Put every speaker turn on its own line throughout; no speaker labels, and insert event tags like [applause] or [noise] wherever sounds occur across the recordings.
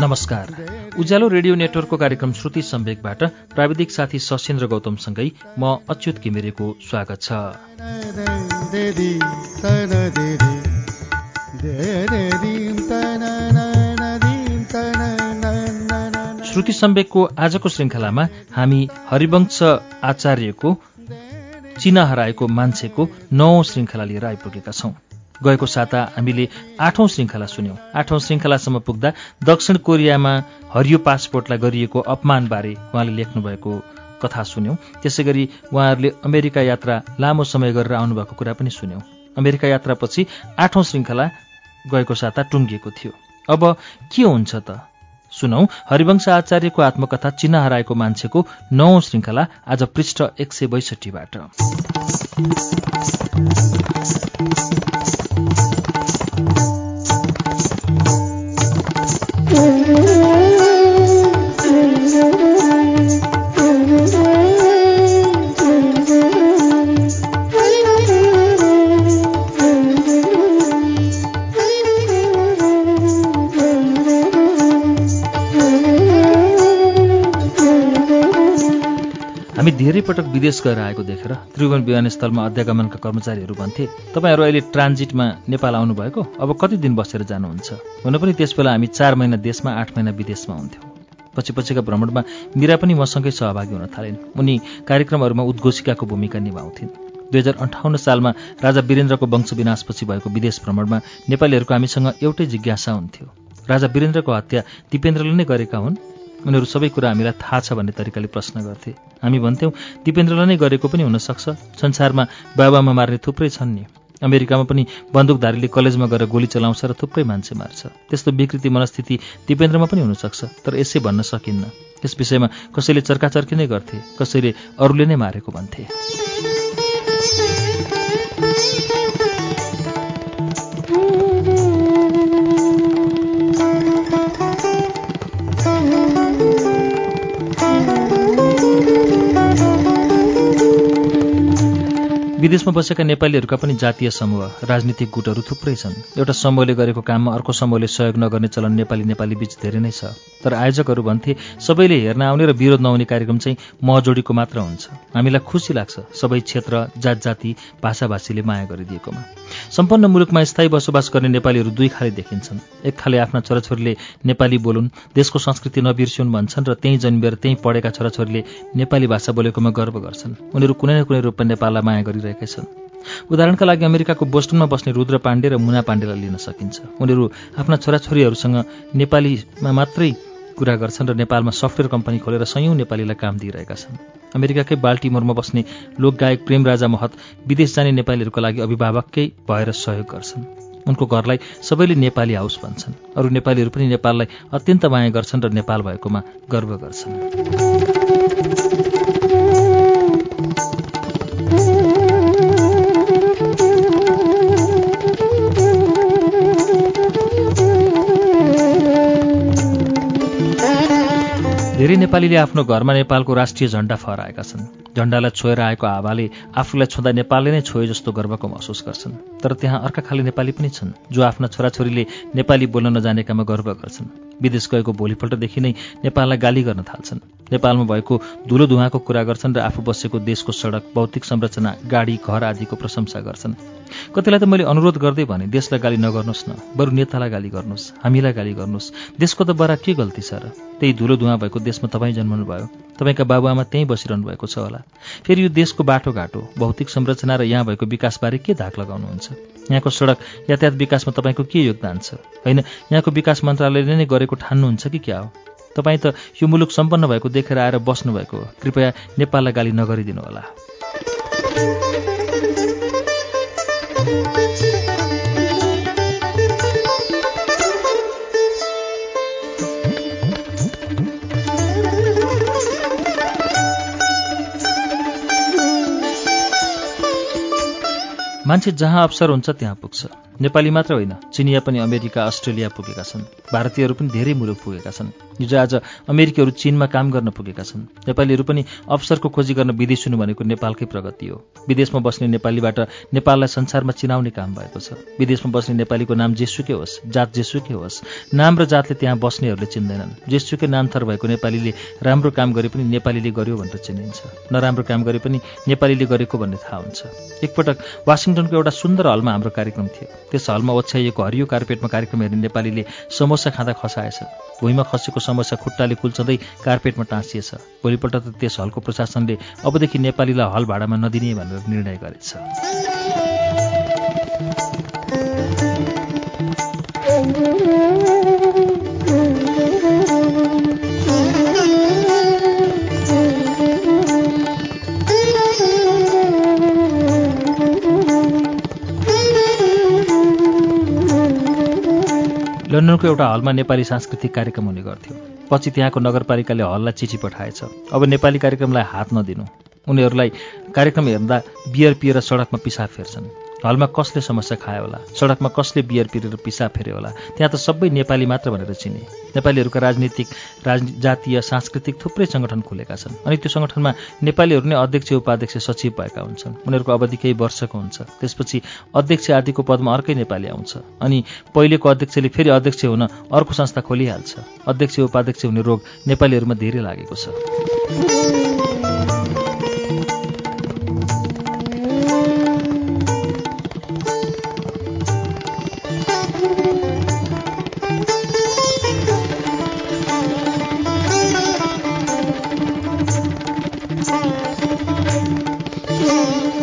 नमस्कार। उज्यालो रेडियो नेटवर्कको कार्यक्रम श्रुति सम्वेकबाट प्राविधिक साथी सशेन्द्र गौतमसँगै म अच्युत घिमिरेको स्वागत छ। श्रुति सम्वेकको आजको श्रृङ्खलामा हामी हरिवंश आचार्यको चिना हराएको मान्छेको नौ श्रृङ्खला लिएर आइपुगेका छौं। गएको साता हामीले आठौं श्रृङ्खला सुन्यौं। आठौं श्रृङ्खलासम्म पुग्दा दक्षिण कोरियामा हरियो पासपोर्टलाई गरिएको अपमानबारे उहाँले लेख्नुभएको कथा सुन्यौं। त्यसै गरी उहाँहरूले अमेरिका यात्रा लामो समय गरेर आउनुभएको कुरा पनि सुन्यौं। अमेरिका यात्रापछि आठौं श्रृङ्खला गएको साता टुङ्गिएको थियो। अब के हुन्छ त? सुनौ हरिवंश आचार्यको आत्मकथा चिना हराएको मान्छेको नौ श्रृङ्खला आज पृष्ठ एक सय बैसठीबाट। हामी धेरै पटक विदेश गएर आएको देखेर त्रिभुवन विमानस्थलमा अध्यागमनका कर्मचारीहरू भन्थे तपाईँहरू अहिले ट्रान्जिटमा नेपाल आउनुभएको? अब कति दिन बसेर जानुहुन्छ? हुन पनि त्यसबेला हामी चार महिना देशमा आठ महिना विदेशमा हुन्थ्यौँ। पछि पछिका भ्रमणमा मिरा पनि मसँगै सहभागी हुन थालिन्। उनी कार्यक्रमहरूमा उद्घोषिकाको भूमिका निभाउँथिन्। दुई हजार अन्ठाउन्न सालमा राजा वीरेन्द्रको वंश विनाशपछि भएको विदेश भ्रमणमा नेपालीहरूको हामीसँग एउटै जिज्ञासा हुन्थ्यो। राजा वीरेन्द्रको हत्या दिपेन्द्रले नै गरेका हुन्। उनीहरू सबै कुरा हामीलाई थाहा छ भन्ने तरिकाले प्रश्न गर्थे। हामी भन्थ्यौँ दिपेन्द्रले नै गरेको पनि हुनसक्छ। संसारमा बाबामा मार्ने थुप्रै छन् नि। अमेरिकामा पनि बन्दुकधारीले कलेजमा गएर गोली चलाउँछ र थुप्रै मान्छे मार्छ। त्यस्तो विकृति मनस्थिति दिपेन्द्रमा पनि हुनसक्छ। तर यसै भन्न सकिन्न। यस विषयमा कसैले चर्काचर्की नै गर्थे कसैले अरूले नै मारेको भन्थे। विदेशमा बसेका नेपालीहरूका पनि जातीय समूह राजनीतिक गुटहरू थुप्रै छन्। एउटा समूहले गरेको काममा अर्को समूहले सहयोग नगर्ने चलन नेपाली नेपाली बीच धेरै नै छ। तर आयोजकहरू भन्थे सबैले हेर्न आउने र विरोध नहुने कार्यक्रम चाहिँ महजोडीको मात्र हुन्छ। हामीलाई खुसी लाग्छ सबै क्षेत्र जात जाति भाषाभाषीले माया गरिदिएकोमा। सम्पन्न मुलुकमा स्थायी बसोबास गर्ने नेपालीहरू दुई खाले देखिन्छन्। एक खाले आफ्ना छोराछोरीले नेपाली बोलुन् देशको संस्कृति नबिर्सिउन् भन्छन् र त्यहीँ जन्मेर त्यहीँ पढेका छोराछोरीले नेपाली भाषा बोलेकोमा गर्व गर्छन्। उनीहरू कुनै न कुनै रूपमा नेपाललाई माया गरिरहेका छन् उदाहरणका लागि अमेरिकाको बोस्टनमा बस्ने रुद्र पाण्डे र मुना पाण्डेलाई लिन सकिन्छ। उनीहरू आफ्ना छोराछोरीहरूसँग नेपालीमा मात्रै कुरा गर्छन् र नेपालमा सफ्टवेयर कम्पनी खोलेर सयौँ नेपालीलाई काम दिइरहेका छन्। अमेरिकाकै बाल्टिमोरमा बस्ने लोकगायक प्रेमराजा महत विदेश जाने नेपालीहरूको लागि अभिभावककै भएर सहयोग गर्छन्। उनको घरलाई सबैले नेपाली हाउस भन्छन्। अरू नेपालीहरू पनि नेपाललाई अत्यन्त माया गर्छन् र नेपाल भएकोमा गर्व गर्छन्। धेरै नेपालीले आफ्नो घरमा नेपालको राष्ट्रिय झण्डा फहराएका छन्। झण्डालाई छोएर आएको हावाले आफूलाई छुँदा नेपालले नै छोए जस्तो गर्वको महसुस गर्छन्। तर त्यहाँ अर्का खाले नेपाली पनि छन् जो आफ्ना छोराछोरीले नेपाली बोल्न नजानेकामा गर्व गर्छन्। विदेश गएको भोलिपल्टदेखि नै नेपाललाई गाली गर्न थाल्छन्। नेपालमा भएको धुलो धुवाँको कुरा गर्छन् र आफू बसेको देशको सडक भौतिक संरचना गाडी घर आदिको प्रशंसा गर्छन्। कतिलाई त मैले अनुरोध गर्दै भने देशलाई गाली नगर्नुहोस् न बरु नेतालाई गाली गर्नुहोस् हामीलाई गाली गर्नुहोस्। देशको त बरा के गल्ती छ र? त्यही धुलो धुवाँ भएको देशमा तपाईँ जन्मनु भयो तपाईँका बाबुआमा त्यहीँ बसिरहनु भएको छ होला। फेरि यो देशको बाटोघाटो भौतिक संरचना र यहाँ भएको विकासबारे के धाक लगाउनुहुन्छ? यहाँको सडक यातायात विकासमा तपाईँको के योगदान छ? होइन यहाँको विकास मन्त्रालयले नै गरेको ठान्नुहुन्छ कि क्या हो? तपाईँ त यो मुलुक सम्पन्न भएको देखेर आएर बस्नुभएको कृपया नेपाललाई गाली नगरिदिनु मान्छे जहाँ अवसर हुन्छ त्यहाँ पुग्छ। नेपाली मात्र होइन चिनिया पनि अमेरिका अस्ट्रेलिया पुगेका छन्। भारतीयहरू पनि धेरै मुलुक पुगेका छन्। हिजो आज अमेरिकीहरू चीनमा काम गर्न पुगेका छन्। नेपालीहरू पनि अवसरको खोजी गर्न विदेश हुनु भनेको नेपालकै प्रगति हो। विदेशमा बस्ने नेपालीबाट नेपाललाई संसारमा चिनाउने काम भएको छ। विदेशमा बस्ने नेपालीको नाम जेसुकै होस् जात जेसुकै होस् नाम र जातले त्यहाँ बस्नेहरूले चिन्दैनन्। जेसुकै नाम थर भएको नेपालीले राम्रो काम गरे पनि नेपालीले गर्यो भनेर चिनिन्छ। नराम्रो काम गरे पनि नेपालीले गरेको भन्ने थाहा हुन्छ। एकपटक वासिङटनको एउटा सुन्दर हलमा हाम्रो कार्यक्रम थियो। त्यस हलमा ओछ्याइएको हरियो कार्पेटमा कार्यक्रम हेर्ने नेपालीले समोसा खाँदा खसाएछ। भुइँमा खसेको समस्या खुट्टाले कुल्चँदै कार्पेटमा टाँसिएछ। भोलिपल्ट त त्यस हलको प्रशासनले अबदेखि नेपालीलाई हल भाडामा नदिने भनेर निर्णय गरेछ। लन्डनको एउटा हलमा नेपाली सांस्कृतिक कार्यक्रम हुने गर्थ्यो। पछि त्यहाँको नगरपालिकाले हललाई चिठी पठाएछ। अब नेपाली कार्यक्रमलाई हात नदिनु। उनीहरूलाई कार्यक्रम हेर्दा बियर पिएर सडकमा पिसाब फेर्छन्। हलमा कसले समस्या खायो होला? सडकमा कसले बियर पिरेर पिसाब फेऱ्यो होला? त्यहाँ त सबै नेपाली मात्र भनेर चिने। नेपालीहरूका राजनीतिक राज जातीय सांस्कृतिक थुप्रै सङ्गठन खुलेका छन् अनि त्यो सङ्गठनमा नेपालीहरू नै अध्यक्ष उपाध्यक्ष सचिव भएका हुन्छन्। उनीहरूको अवधि केही वर्षको हुन्छ। त्यसपछि अध्यक्ष आदिको पदमा अर्कै नेपाली आउँछ अनि पहिलेको अध्यक्षले फेरि अध्यक्ष हुन अर्को संस्था खोलिहाल्छ। अध्यक्ष उपाध्यक्ष हुने रोग नेपालीहरूमा धेरै लागेको छ।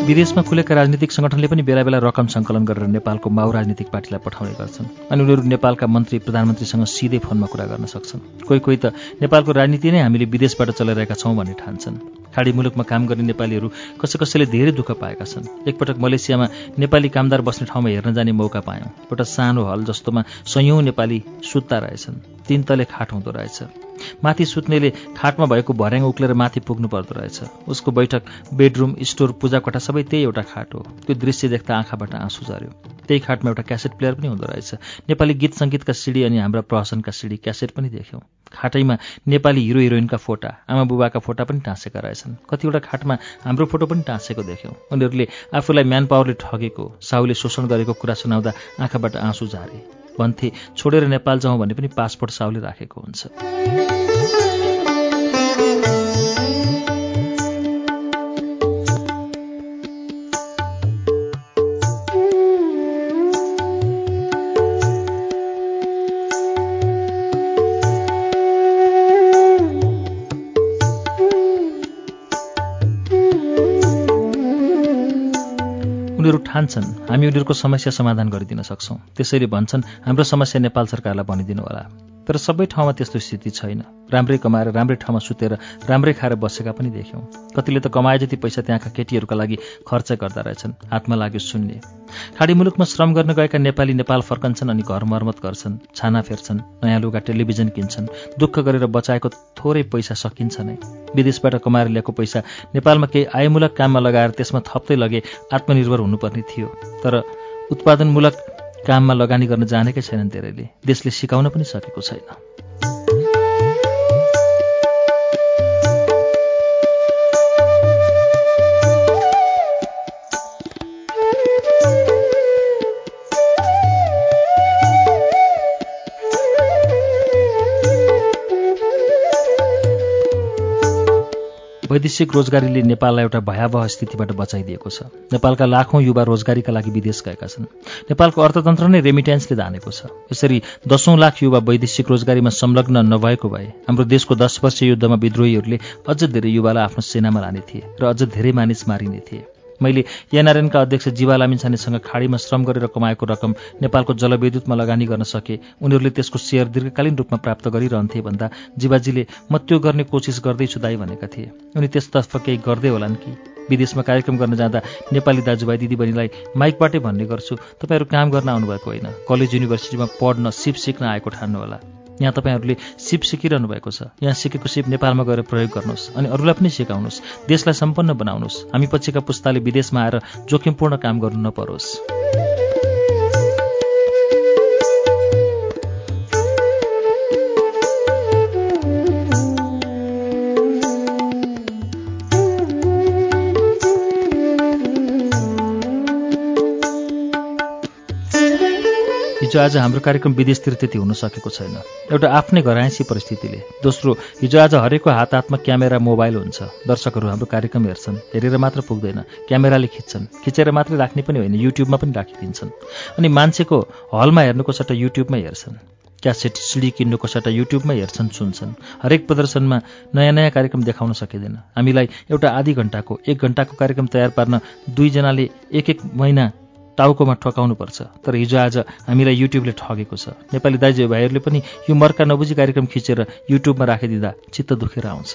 विदेशमा खुलेका राजनीतिक सङ्गठनले पनि बेला बेला रकम सङ्कलन गरेर नेपालको माउ राजनीतिक पार्टीलाई पठाउने गर्छन् अनि उनीहरू नेपालका मन्त्री प्रधानमन्त्रीसँग सिधै फोनमा कुरा गर्न सक्छन्। कोही कोही त नेपालको राजनीति नै हामीले विदेशबाट चलाइरहेका छौँ भन्ने ठान्छन्। खाडी मुलुकमा काम गर्ने नेपालीहरू कसै कसैले धेरै दुःख पाएका छन्। एकपटक मलेसियामा नेपाली कामदार बस्ने ठाउँमा हेर्न जाने मौका पायौँ। एउटा सानो हल जस्तोमा सयौँ नेपाली सुत्ता रहेछन्। तिन तले खाट हुँदो रहेछ। माथि सुत्नेले खाटमा भएको भर्याङ उक्लेर माथि पुग्नु पर्दो रहेछ। उसको बैठक बेडरुम स्टोर पूजा कोठा सबै त्यही एउटा खाट हो। त्यो दृश्य देख्दा आँखाबाट आँसु झऱ्यो त्यही खाटमा एउटा क्यासेट प्लेयर पनि हुँदो रहेछ। नेपाली गीत सङ्गीतका सिडी अनि हाम्रा प्रहसनका सिडी क्यासेट पनि देख्यौँ। खाटैमा नेपाली हिरो हिरोइनका फोटा आमा बुबाका फोटा पनि टाँसेका रहेछन्। कतिवटा खाटमा हाम्रो फोटो पनि टाँसेको देख्यौँ। उनीहरूले आफूलाई म्यान पावरले ठगेको साहुले शोषण गरेको कुरा सुनाउँदा आँखाबाट आँसु झारे। भन्थे छोडेर नेपाल जाउँ भने पनि पासपोर्ट साउले राखेको हुन्छ। उनीहरू ठान्छन् हामी उनीहरूको समस्या समाधान गरिदिन सक्छौँ। त्यसैले भन्छन् हाम्रो समस्या नेपाल सरकारलाई भनिदिनु होला। तर सबै ठाउँमा त्यस्तो स्थिति छैन। राम्रै कमाएर राम्रै ठाउँमा सुतेर राम्रै खाएर बसेका पनि देख्यौँ। कतिले त कमाए जति पैसा त्यहाँका केटीहरूका लागि खर्च गर्दा रहेछन् हातमा लाग्यो शून्य खाडी मुलुकमा श्रम गर्न गएका नेपाली नेपाल फर्कन्छन् अनि घर मर्मत गर्छन् छाना फेर्छन् नयाँ लुगा टेलिभिजन किन्छन् दुःख गरेर बचाएको थोरै पैसा सकिन्छ नै। विदेशबाट कमाएर ल्याएको पैसा नेपालमा केही आयमूलक काममा लगाएर त्यसमा थप्दै लगे आत्मनिर्भर हुनुपर्ने थियो। तर उत्पादनमूलक काममा लगानी गर्न जानेकै छैनन् धेरैले देशले सिकाउन पनि सकेको छैन। वैदेशिक रोजगारीले नेपाललाई एउटा भयावह स्थितिबाट बचाइदिएको छ। नेपालका लाखौँ युवा रोजगारीका लागि विदेश गएका छन्। नेपालको अर्थतन्त्र नै रेमिट्यान्सले धानेको छ। यसरी दसौँ लाख युवा वैदेशिक रोजगारीमा संलग्न नभएको भए हाम्रो देशको दस वर्ष युद्धमा विद्रोहीहरूले अझ धेरै युवालाई आफ्नो सेनामा लाने थिए र अझ धेरै मानिस मारिने थिए। मैले एनआरएनका अध्यक्ष जीवा लामिछानेसँग खाडीमा श्रम गरेर कमाएको रकम नेपालको जलविद्युतमा लगानी गर्न सके। उनीहरूले त्यसको सेयर दीर्घकालीन रूपमा प्राप्त गरिरहन्थे भन्दा जीवाजीले म त्यो गर्ने कोसिस गर्दैछु दाई भनेका थिए। उनी त्यसतर्फ केही गर्दै होलान् कि? विदेशमा कार्यक्रम गर्न जाँदा नेपाली दाजुभाइ दिदीबहिनीलाई माइकबाटै भन्ने गर्छु। तपाईँहरू काम गर्न आउनुभएको होइन। कलेज युनिभर्सिटीमा पढ्न सिप सिक्न आएको ठान्नुहोला यहाँ तपाईँहरूले सिप सिकिरहनु भएको छ। यहाँ सिकेको सिप नेपालमा गएर प्रयोग गर्नुहोस् अनि अरूलाई पनि सिकाउनुहोस्। देशलाई सम्पन्न बनाउनुहोस्। हामी पछिका पुस्ताले विदेशमा आएर जोखिमपूर्ण काम गर्नु नपरोस्। हिजो आज हाम्रो कार्यक्रम विदेशतिर त्यति हुन सकेको छैन। एउटा आफ्नै घरायसी परिस्थितिले। दोस्रो हिजो आज हरेकको हात हातमा क्यामेरा मोबाइल हुन्छ। दर्शकहरू हाम्रो कार्यक्रम हेर्छन् हेरेर मात्र पुग्दैन। क्यामेराले खिच्छन्। खिचेर मात्रै राख्ने पनि होइन युट्युबमा पनि राखिदिन्छन्। अनि मान्छेको हलमा हेर्नुको सट्टा युट्युबमै हेर्छन्। क्यासेट सिडी किन्नुको सट्टा युट्युबमै हेर्छन् सुन्छन्। हरेक प्रदर्शनमा नयाँ नयाँ कार्यक्रम देखाउन सकिँदैन। हामीलाई एउटा आधी घन्टाको एक घन्टाको कार्यक्रम तयार पार्न दुईजनाले एक एक महिना टाउकोमा ठकाउनुपर्छ। तर हिजो आज हामीलाई युट्युबले ठगेको छ। नेपाली दाजुभाइहरूले पनि यो मर्का नबुझी कार्यक्रम खिचेर युट्युबमा राखिदिँदा चित्त दुखेर आउँछ।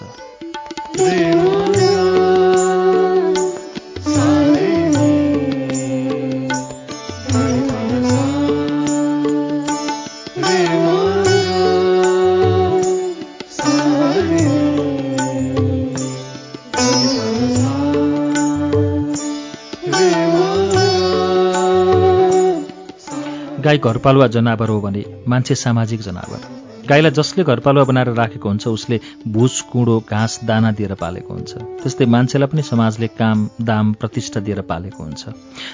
गाई घरपालुवा जनावर हो भने मान्छे सामाजिक जनावर। गाईलाई जसले घरपालुवा बनाएर राखेको हुन्छ उसले भुस कुँडो घाँस दाना दिएर पालेको हुन्छ। त्यस्तै मान्छेलाई पनि समाजले काम दाम प्रतिष्ठा दिएर पालेको हुन्छ।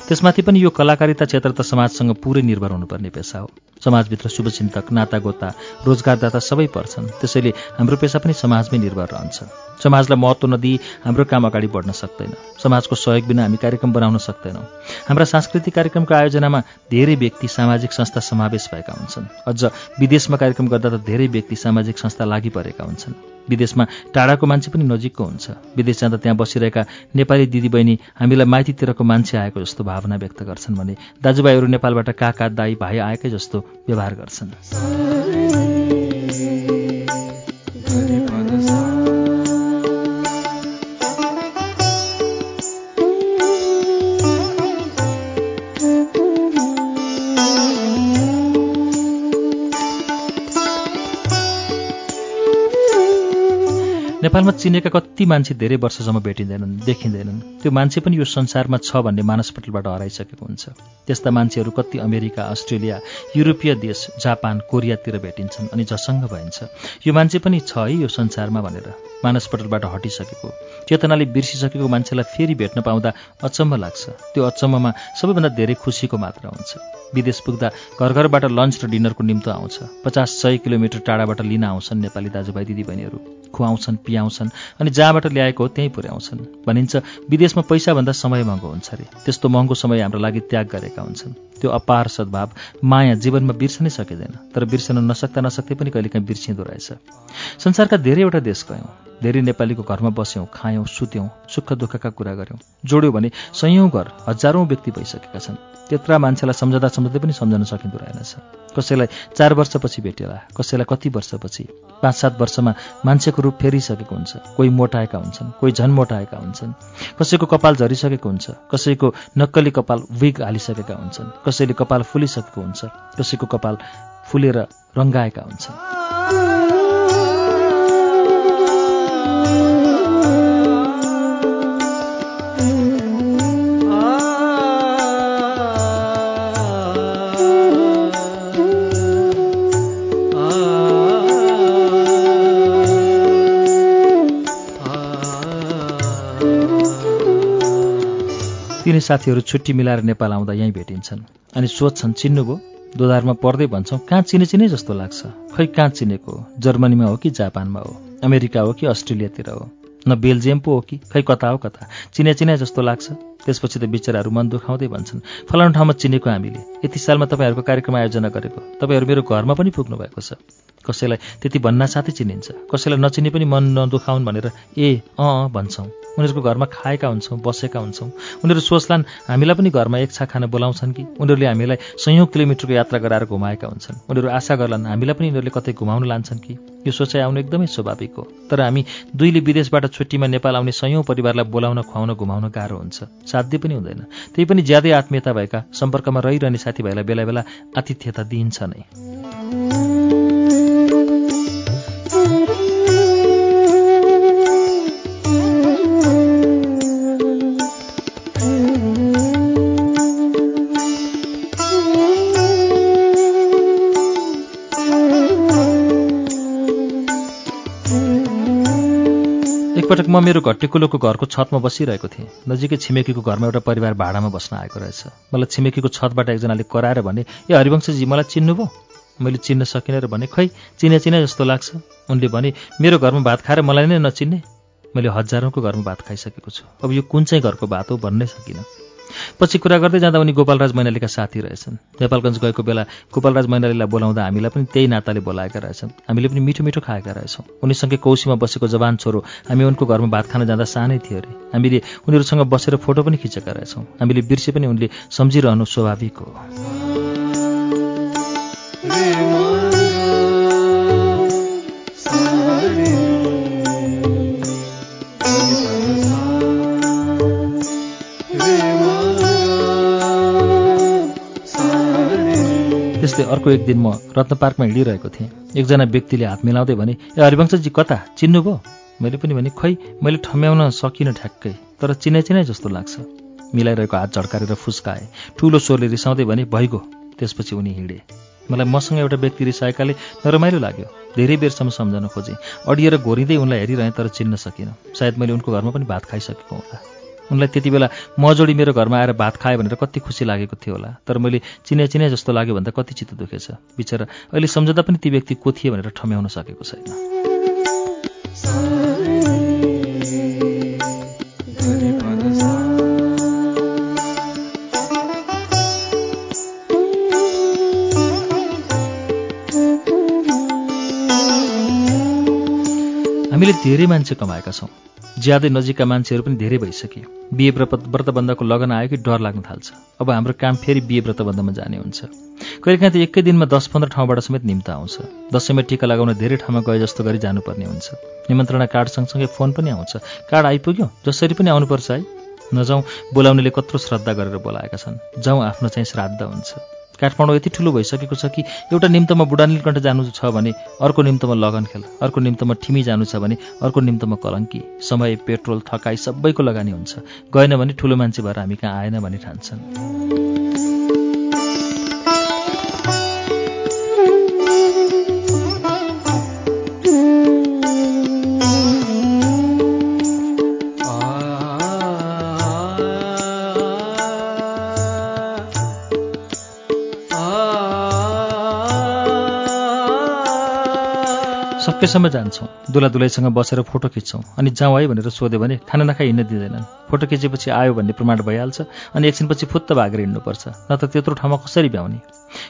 त्यसमाथि पनि यो कलाकारिता क्षेत्र त समाजसँग पुरै निर्भर हुनुपर्ने पेसा हो। समाजभित्र शुभचिन्तक नातागोता रोजगारदाता सबै पर्छन्। त्यसैले हाम्रो पेसा पनि समाजमै निर्भर रहन्छ। समाजलाई महत्त्व नदिई हाम्रो काम अगाडि बढ्न सक्दैन। समाजको सहयोग बिना हामी कार्यक्रम बनाउन सक्दैनौँ। हाम्रा सांस्कृतिक कार्यक्रमको आयोजनामा धेरै व्यक्ति सामाजिक संस्था समावेश भएका हुन्छन्। अझ विदेशमा कार्यक्रम गर्दा त धेरै व्यक्ति सामाजिक संस्था लागि परेका हुन्छन्। विदेशमा टाढाको मान्छे पनि नजिकको हुन्छ। विदेश जाँदा त्यहाँ बसिरहेका नेपाली दिदीबहिनी हामीलाई माइतीतिरको मान्छे आएको जस्तो भावना व्यक्त गर्छन् भने दाजुभाइहरू नेपालबाट काका दाई भाइ आएकै जस्तो व्यवहार गर्छन्। नेपालमा चिनेका कति मान्छे धेरै वर्षसम्म भेटिँदैनन् देखिँदैनन्। त्यो मान्छे पनि यो संसारमा छ भन्ने मानसपटलबाट हराइसकेको हुन्छ। त्यस्ता मान्छेहरू कति अमेरिका अस्ट्रेलिया युरोपीय देश जापान कोरियातिर भेटिन्छन् अनि झसङ्ग भइन्छ। यो मान्छे पनि छ है यो संसारमा भनेर। मानसपटलबाट हटिसकेको। चेतनाले बिर्सिसकेको मान्छेलाई फेरि भेट्न पाउँदा अचम्म लाग्छ। त्यो अचम्ममा सबैभन्दा धेरै खुसीको मात्रा हुन्छ। विदेश पुग्दा घर घरबाट लन्च र डिनरको निम्तो आउँछ। पचास सय किलोमिटर टाढाबाट लिन आउँछन् नेपाली दाजुभाइ दिदीबहिनीहरू। खुवाउँछन् पियाउँछन् अनि जहाँबाट ल्याएको हो त्यहीँ पुर्याउँछन्। भनिन्छ विदेशमा पैसाभन्दा समय महँगो हुन्छ अरे त्यस्तो महँगो समय हाम्रो लागि त्याग गरेका हुन्छन्। त्यो अपार सद्भाव माया जीवनमा बिर्सनै सकिँदैन। तर बिर्सन नसक्दा नसक्दै पनि कहिलेकाहीँ बिर्सिँदो रहेछ। संसारका धेरैवटा देश गयौँ। धेरै नेपालीको घरमा बस्यौँ खायौँ सुत्यौँ सुख दुःखका कुरा गऱ्यौँ जोड्यौँ भने सयौँ घर हजारौँ व्यक्ति भइसकेका छन्। त्यत्रा मान्छेलाई सम्झँदा सम्झँदै पनि सम्झन सकिँदो रहेनछ कसैलाई चार वर्षपछि भेटेला कसैलाई कति वर्षपछि पाँच सात वर्षमा मान्छेको रूप फेरिसकेको हुन्छ। कोही मोटाएका हुन्छन् कोही झन मोटाएका हुन्छन्। कसैको कपाल झरिसकेको हुन्छ कसैको नक्कली कपाल विग हालिसकेका हुन्छन्। कसैले कपाल फुलिसकेको हुन्छ कसैको कपाल फुलेर रङ्गाएका हुन्छन्। तिनी साथीहरू छुट्टी मिलाएर नेपाल आउँदा यहीँ भेटिन्छन्। अनि सोध्छन् चिन्नुभयो दोधारमा पढ्दै भन्छौँ कहाँ चिने चिने जस्तो लाग्छ? खै कहाँ चिनेको? जर्मनीमा हो कि जापानमा हो? अमेरिका हो कि अस्ट्रेलियातिर हो? न बेल्जियम पो हो कि? खै कता हो कता? चिने चिने जस्तो लाग्छ? त्यसपछि त बिचराहरू मन दुखाउँदै भन्छन् फलानु ठाउँमा चिनेको हामीले? यति सालमा तपाईँहरूको कार्यक्रम आयोजना गरेको? तपाईँहरू मेरो घरमा पनि पुग्नु भएको छ। कसैलाई त्यति भन्ना साथै चिनिन्छ। कसैलाई नचिने पनि मन नदुखाउन् भनेर ए अँ भन्छौँ। उनीहरूको घरमा खाएका हुन्छौँ बसेका हुन्छौँ। उनीहरू सोच्लान् हामीलाई पनि घरमा एक छा खान बोलाउँछन् कि? उनीहरूले हामीलाई सयौँ किलोमिटरको यात्रा गराएर घुमाएका हुन्छन्। उनीहरू आशा गर्लान् हामीलाई पनि यिनीहरूले कतै घुमाउन लान्छन् कि? यो सोचाइ आउनु एकदमै स्वाभाविक हो। तर हामी दुईले विदेशबाट छुट्टीमा नेपाल आउने सयौँ परिवारलाई बोलाउन खुवाउन घुमाउन गाह्रो हुन्छ। साध्य पनि हुँदैन। त्यही पनि ज्यादै आत्मीयता भएका सम्पर्कमा रहिरहने साथीभाइलाई बेला बेला आतिथ्यता दिइन्छ नै। एकपटक म मेरो घट्टेकुलोको घरको छतमा बसिरहेको थिएँ। नजिकै छिमेकीको घरमा एउटा परिवार भाडामा बस्न आएको रहेछ। मलाई छिमेकीको छतबाट एकजनाले कराएर भने ए हरिवंशजी मलाई चिन्नुभयो मैले चिन्न सकिनँ र भने खै चिने चिने जस्तो लाग्छ। उनले भने मेरो घरमा भात खाएर मलाई नै नचिन्ने। मैले हजारौँको घरमा भात खाइसकेको छु। अब यो कुन चाहिँ घरको भात हो भन्नै सकिनँ। पछि कुरा गर्दै जाँदा उनी गोपालराज मैनालीका साथी रहेछन्। नेपालगञ्ज गएको बेला गोपालराज मैनालीलाई बोलाउँदा हामीलाई पनि त्यही नाताले बोलाएका रहेछन्। हामीले पनि मिठो मिठो खाएका रहेछौँ। उनीसँगै कौशीमा बसेको जवान छोरो हामी उनको घरमा भात खान जाँदा सानै थियो अरे। हामीले उनीहरूसँग बसेर फोटो पनि खिचेका रहेछौँ। हामीले बिर्से पनि उनले सम्झिरहनु स्वाभाविक हो। त्यस्तै अर्को एक दिन म रत्न पार्कमा हिँडिरहेको थिएँ। एकजना व्यक्तिले हात मिलाउँदै भने ए हरिवंशजी कता? चिन्नुभयो मैले पनि भने खै मैले ठम्याउन सकिनँ ठ्याक्कै तर चिने चिने जस्तो लाग्छ। मिलाइरहेको हात झड्काएर फुस्काए। ठुलो स्वरले रिसाउँदै भने भइगयो। त्यसपछि उनी हिँडे। मलाई मसँग एउटा व्यक्ति रिसाएकाले नरमाइलो लाग्यो। धेरै बेरसम्म सम्झन खोजेँ। अडिएर घोरिँदै उनलाई हेरिरहेँ तर चिन्न सकिनँ। सायद मैले उनको घरमा पनि भात खाइसकेको होला। उनलाई त्यति बेला म जोडी मेरो घरमा आएर भात खायो भनेर कति खुसी लागेको थियो होला। तर मैले चिने चिने जस्तो लाग्यो भन्दा कति चित्त दुखेछ। बिचरा अहिले सम्झँदा पनि ती व्यक्ति को थिए भनेर ठम्याउन सकेको छैन। हामीले धेरै मान्छे कमाएका छौँ। ज्यादै नजिकका मान्छेहरू पनि धेरै भइसके बिहे व्रतबन्धको लगन आयो कि डर लाग्न थाल्छ। अब हाम्रो काम फेरि बिहे व्रतबन्धमा जाने हुन्छ। कहिलेकाहीँ त एकै दिनमा दस पन्ध्र ठाउँबाट समेत निम्ता आउँछ। दसैँमा टिका लगाउन धेरै ठाउँमा गए जस्तो गरी जानुपर्ने हुन्छ। निमन्त्रणा कार्ड सँगसँगै फोन पनि आउँछ। कार्ड आइपुग्यो जसरी पनि आउनुपर्छ है। नजाउँ बोलाउनेले कत्रो श्रद्धा गरेर बोलाएका छन्। जाउँ आफ्नो चाहिँ श्राद्ध हुन्छ। काठमाडौँ यति ठुलो भइसकेको छ कि एउटा निम्तमा बुढानीलकण्ठ जानु छ भने अर्को निम्तमा लगन खेल अर्को निम्तमा ठिमी जानु छ भने अर्को निम्तमा कलङ्की। समय पेट्रोल थकाइ सबैको लगानी हुन्छ। गएन भने ठुलो मान्छे भएर हामी कहाँ आएन भने ठान्छन्। सकेसम्म जान्छौँ। दुला दुलैसँग बसेर फोटो खिच्छौँ अनि जाउँ है भनेर सोध्यो भने खाना नखाइ हिँड्न दिँदैनन्। फोटो खिचेपछि आयो भन्ने प्रमाण भइहाल्छ अनि एकछिनपछि फुत्त भागेर हिँड्नुपर्छ। न त त्यत्रो ठाउँमा कसरी भ्याउने?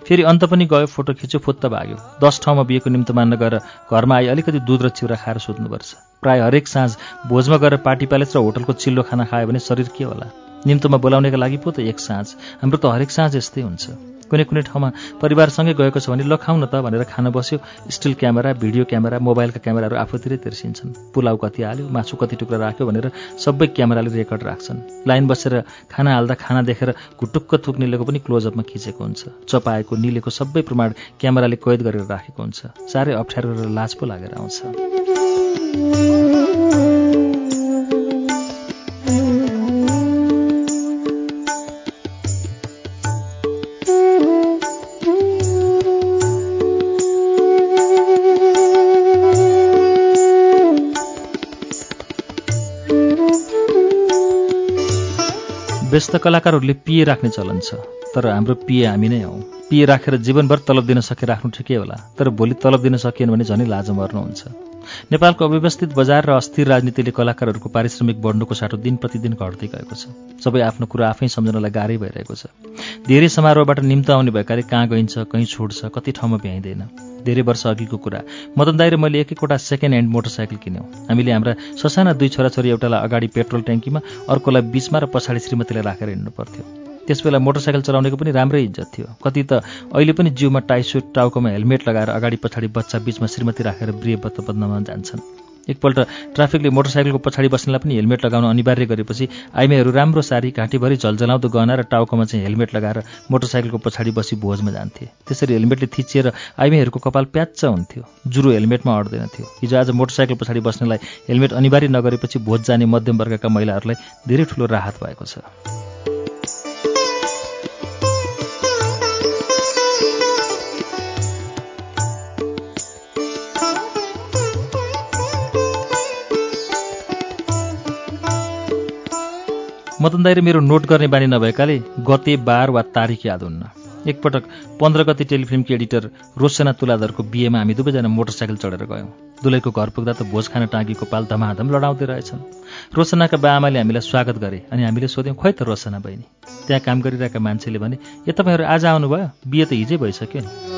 फेरि अन्त पनि गयो फोटो खिच्यो फुत्त भाग्यो। दस ठाउँमा बिहेको निम्तो मान्न गएर घरमा आइ अलिकति दुध र चिउरा खाएर सोध्नुपर्छ। प्रायः हरेक साँझ भोजमा गएर पार्टी प्यालेस र होटलको चिल्लो खाना खायो भने शरीर के होला? निम्तोमा बोलाउनेका लागि पो त एक साँझ। हाम्रो त हरेक साँझ यस्तै हुन्छ। कुनै कुनै ठाउँमा परिवारसँगै गएको छ भने ल खाउँ न त भनेर खान बस्यो। स्टिल क्यामेरा भिडियो क्यामेरा मोबाइलका क्यामेराहरू आफूतिरै तिर्सिन्छन्। पुलाउ कति हाल्यो मासु कति टुक्रा राख्यो भनेर सबै क्यामेराले रेकर्ड राख्छन्। लाइन बसेर खाना हाल्दा खाना देखेर घुटुक्क थुक्नेलेको पनि क्लोजअपमा खिचेको हुन्छ। चपाएको निलेको सबै प्रमाण क्यामेराले कैद गरेर राखेको हुन्छ। साह्रै अप्ठ्यारो र लाज पो लागेर आउँछ। व्यस्त कलाकारहरूले पिए राख्ने चलन छ। तर हाम्रो पिए हामी नै हौ। पिए राखेर जीवनभर तलब दिन सके राख्नु ठिकै होला तर भोलि तलब दिन सकिएन भने झनै लाज मर्नुहुन्छ। नेपालको अव्यवस्थित बजार र अस्थिर राजनीतिले कलाकारहरूको पारिश्रमिक बढ्नुको साटो दिन प्रतिदिन घट्दै गएको छ। सबै आफ्नो कुरो आफै सम्झनलाई गाह्रै भइरहेको छ। धेरै समारोहबाट निम्त आउने भएकाले कहाँ गइन्छ कहीँ छोड्छ कति ठाउँमा भ्याइँदैन। धेरै वर्ष अघिको कुरा। मदन दाई र मैले एक एकवटा सेकेन्ड ह्यान्ड मोटरसाइकल किन्यौँ। हामीले हाम्रा ससाना दुई छोराछोरी एउटालाई अगाडि पेट्रोल ट्याङ्कीमा अर्कोलाई बिचमा र पछाडि श्रीमतीलाई राखेर हिँड्नु पर्थ्यो। त्यसबेला मोटरसाइकल चलाउनेको पनि राम्रै इज्जत थियो। कति त अहिले पनि जिउमा टाइसुट टाउकोमा हेलमेट लगाएर अगाडि पछाडि बच्चा बिचमा श्रीमती राखेर बत्त बद्नमा जान्छन्। एकपल्ट ट्राफिकले मोटरसाइकलको पछाडि बस्नेलाई पनि हेलमेट लगाउन अनिवार्य गरेपछि आइमेहरू राम्रो सारी घाँटीभरि झलझलाउँदो गहना र टाउकोमा चाहिँ हेलमेट लगाएर मोटरसाइकलको पछाडि बसी भोजमा जान्थे। त्यसरी हेलमेटले थिचिएर आइमेहरूको कपाल प्याच्च हुन्थ्यो। जुरो हेलमेटमा अड्दैन थियो। हिजो आज मोटरसाइकल पछाडि बस्नेलाई हेलमेट अनिवार्य नगरेपछि भोज जाने मध्यम वर्गका महिलाहरूलाई धेरै ठुलो राहत भएको छ। मदन दाइले मेरो नोट गर्ने बानी नभएकाले गते बार वा तारिक याद हुन्न। एकपटक पन्ध्र गते टेलिफिल्मकी एडिटर रोशना तुलाधरको बिहेमा हामी दुवैजना मोटरसाइकल चढेर गयौँ। दुलैको घर पुग्दा त भोज खान टाँगेको पाल धमाधम लडाउँदै रहेछन्। रोशनाका बा आमाले हामीलाई स्वागत गरे अनि हामीले सोध्यौँ खोइ त रोशना बहिनी त्यहाँ काम गरिरहेका मान्छेले भने ए तपाईँहरू आज आउनुभयो? बिहे त हिजै भइसक्यो नि।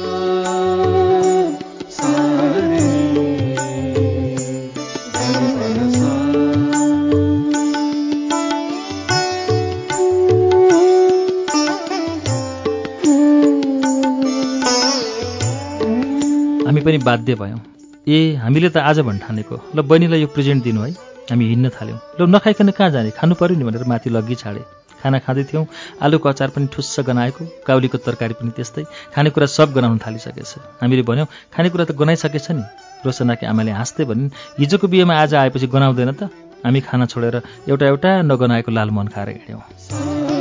हामी पनि बाध्य भयौँ। ए हामीले त आज भन्ठानेको ल बहिनीलाई यो प्रेजेन्ट दिनु है। हामी हिँड्न थाल्यौँ। ल नखाइकन कहाँ जाने? खानु पऱ्यो नि भनेर माथि लग्गी छाडे खाना खाँदै थियौँ। आलुको अचार पनि ठुस्स गनाएको। काउलीको तरकारी पनि त्यस्तै। खानेकुरा सब गनाउन थालिसकेछ। हामीले भन्यौँ खानेकुरा त गनाइसकेछ नि। रोशनाकी आमाले हाँस्दै भनिन् हिजोको बिहेमा आज आएपछि गनाउँदैन त? हामी खाना छोडेर एउटा एउटा नगनाएको लालमोहन खाएर हिँड्यौँ।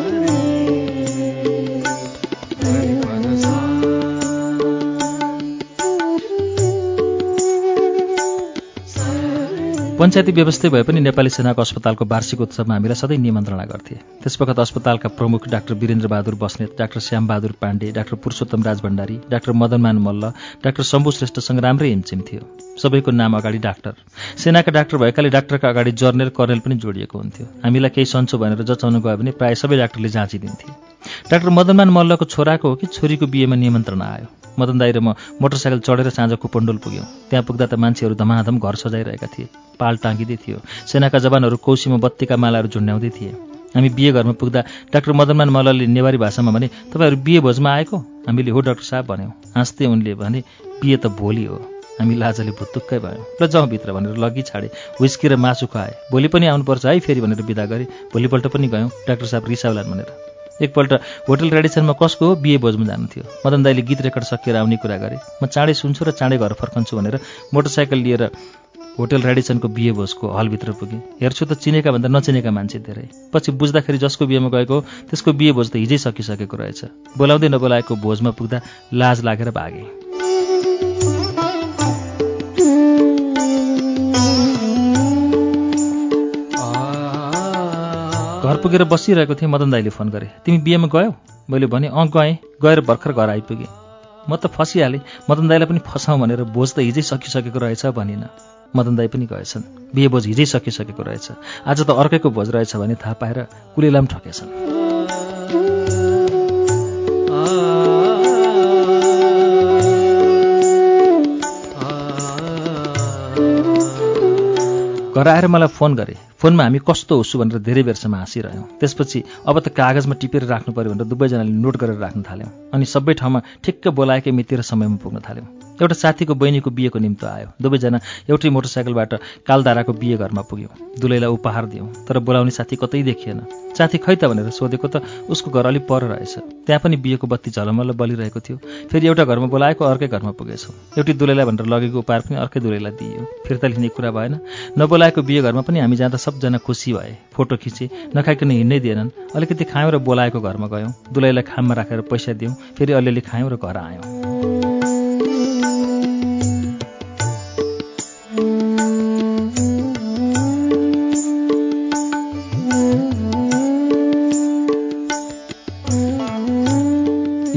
पञ्चायती व्यवस्था भए पनि नेपाली सेनाको अस्पतालको वार्षिक उत्सवमा हामीलाई सधैँ निमन्त्रणा गर्थे। त्यसवखत अस्पतालका प्रमुख doctor Birendra Bahadur Basnet doctor Shyambahadur Pande doctor Purushottam Raj Bhandari doctor Madanman Malla doctor Shambhu श्रेष्ठसँग राम्रै हिमचिम थियो। सबैको नाम अगाडि डाक्टर। सेनाका डाक्टर भएकाले डाक्टरका अगाडि जर्नेल कर्नेल पनि जोडिएको हुन्थ्यो। हामीलाई केही सन्चो भनेर जचाउनु गयो भने प्रायः सबै डाक्टरले जाँचिदिन्थे। डाक्टर मदनमान मल्लको छोराको हो कि छोरीको बिहेमा निमन्त्रणा आयो। मदन दाई र म मोटरसाइकल चढेर साँझ कुपन्डोल पुग्यौँ। त्यहाँ पुग्दा त मान्छेहरू धमाधम घर सजाइरहेका थिए। पाल टाँगिँदै थियो। सेनाका जवानहरू कौसीमा बत्तीका मालाहरू झुन्ड्याउँदै थिए। हामी बिहे घरमा पुग्दा डाक्टर मदनमान मल्लले नेवारी भाषामा भने तपाईँहरू बिहे भोजमा आएको? हामीले हो डाक्टर साहब भन्यौँ। हाँस्दै उनले भने बिहे त भोलि हो। हामी लाजले भुत्तुक्कै भयौँ। र जाउँ भित्र भनेर लगी छाडे। विस्की र मासु खुवाए। भोलि पनि आउनुपर्छ है फेरि भनेर बिदा गरे। भोलिपल्ट पनि गयौँ। डाक्टर साहब रिसाउलान् भनेर। एकपल्ट होटल रेडिसनमा कसको हो बिहे भोजमा जानु थियो मदन दाईले गीत रेकर्ड सकिएर आउने कुरा गरे। म चाँडै सुन्छु र चाँडै घर फर्कन्छु भनेर मोटरसाइकल लिएर होटल रेडिसनको बिहे भोजको हलभित्र पुगेँ। हेर्छु त चिनेका भन्दा नचिनेका मान्छे धेरै। पछि बुझ्दाखेरि जसको बिहेमा गएको त्यसको बिहे भोज त हिजै सकिसकेको रहेछ। बोलाउँदै नबोलाएको भोजमा पुग्दा लाज लागेर भागेँ। घर पुगेर बसिरहेको थिएँ मदन दाईले फोन गरे। तिमी बिहेमा गयौ? मैले भने अँ गएँ। गएर भर्खर घर आइपुगेँ। म त फसिहालेँ मदन दाईलाई पनि फसाउँ भनेर भोज त हिजै सकिसकेको रहेछ भनिन। मदन दाई पनि गएछन्। बिहे भोज हिजै सकिसकेको रहेछ। आज त अर्कैको भोज रहेछ भने थाहा पाएर कुलेलाम ठकेछन् घर आएर मलाई फोन गरे। फोनमा हामी कस्तो होस्छु भनेर धेरै बेरसम्म हाँसिरह्यौँ। त्यसपछि अब त कागजमा टिपेर राख्नु पऱ्यो भनेर दुवैजनाले नोट गरेर राख्न थाल्यौँ। अनि सबै ठाउँमा ठिक्क बोलाएकै मिति र समयमा पुग्न थाल्यौँ। एउटा साथीको बहिनीको बिहेको निम्ति आयो। दुवैजना एउटै मोटरसाइकलबाट कालधाराको बिहे घरमा पुग्यौँ। दुलैलाई उपहार दियौँ तर बोलाउने साथी कतै देखिएन। साथी खै त भनेर सोधेको त उसको घर अलिक पर रहेछ। त्यहाँ पनि बिहेको बत्ती झलमल्ल बलिरहेको थियो। फेरि एउटा घरमा बोलाएको अर्कै घरमा पुगेछौँ। एउटी दुलैलाई भनेर लगेको उपहार पनि अर्कै दुलैलाई दिइयो। फिर्ता लिने कुरा भएन। नबोलाएको बिहे घरमा पनि हामी जाँदा सबजना खुसी भए। फोटो खिचे नखाइकन हिँड्नै दिएनन्। अलिकति खायौँ र बोलाएको घरमा गयौँ। दुलैलाई खाममा राखेर पैसा दियौँ। फेरि अलिअलि खायौँ र घर आयौँ।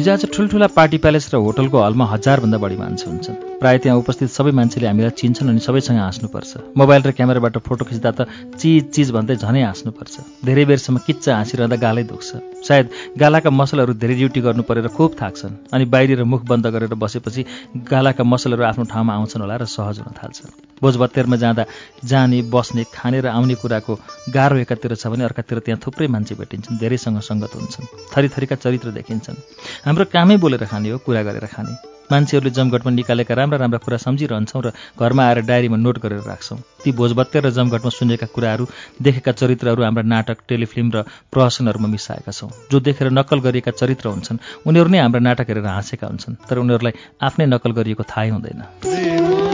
हिजो आज ठुल्ठुला पार्टी प्यालेस र होटलको हलमा हजारभन्दा बढी मान्छे हुन्छन्। प्रायः त्यहाँ उपस्थित सबै मान्छेले हामीलाई चिन्छन् अनि सबैसँग हाँस्नुपर्छ। मोबाइल र क्यामेराबाट फोटो खिच्दा त चिज चिज भन्दै झनै हाँस्नुपर्छ। धेरै बेरसम्म किच्चा हाँसिरहँदा गालै दुख्छ। सायद गालाका मसलहरू धेरै ड्युटी गर्नु परेर खुब थाक्छन् अनि बाहिर मुख बन्द गरेर बसेपछि गालाका मसलहरू आफ्नो ठाउँमा आउँछन् होला र सहज हुन थाल्छन्। भोजभत्तेरमा जाँदा जाने बस्ने खाने र आउने कुराको गाह्रो एकातिर छ भने अर्कातिर त्यहाँ थुप्रै मान्छे भेटिन्छन् धेरैसँग सङ्गत हुन्छन् थरीथरीका चरित्र देखिन्छन्। हाम्रो कामै बोलेर खाने हो कुरा गरेर खाने। मान्छेहरूले जमघटमा निकालेका राम्रा राम्रा कुरा सम्झिरहन्छौँ र घरमा आएर डायरीमा नोट गरेर राख्छौँ। ती भोजभत्ते र जमघटमा सुनेका कुराहरू देखेका चरित्रहरू हाम्रा नाटक टेलिफिल्म र प्रहसनहरूमा मिसाएका छौँ। जो देखेर नक्कल गरिएका चरित्र हुन्छन् उनीहरू नै हाम्रा नाटक हेरेर हाँसेका हुन्छन् तर उनीहरूलाई आफ्नै नक्कल गरिएको थाहै हुँदैन।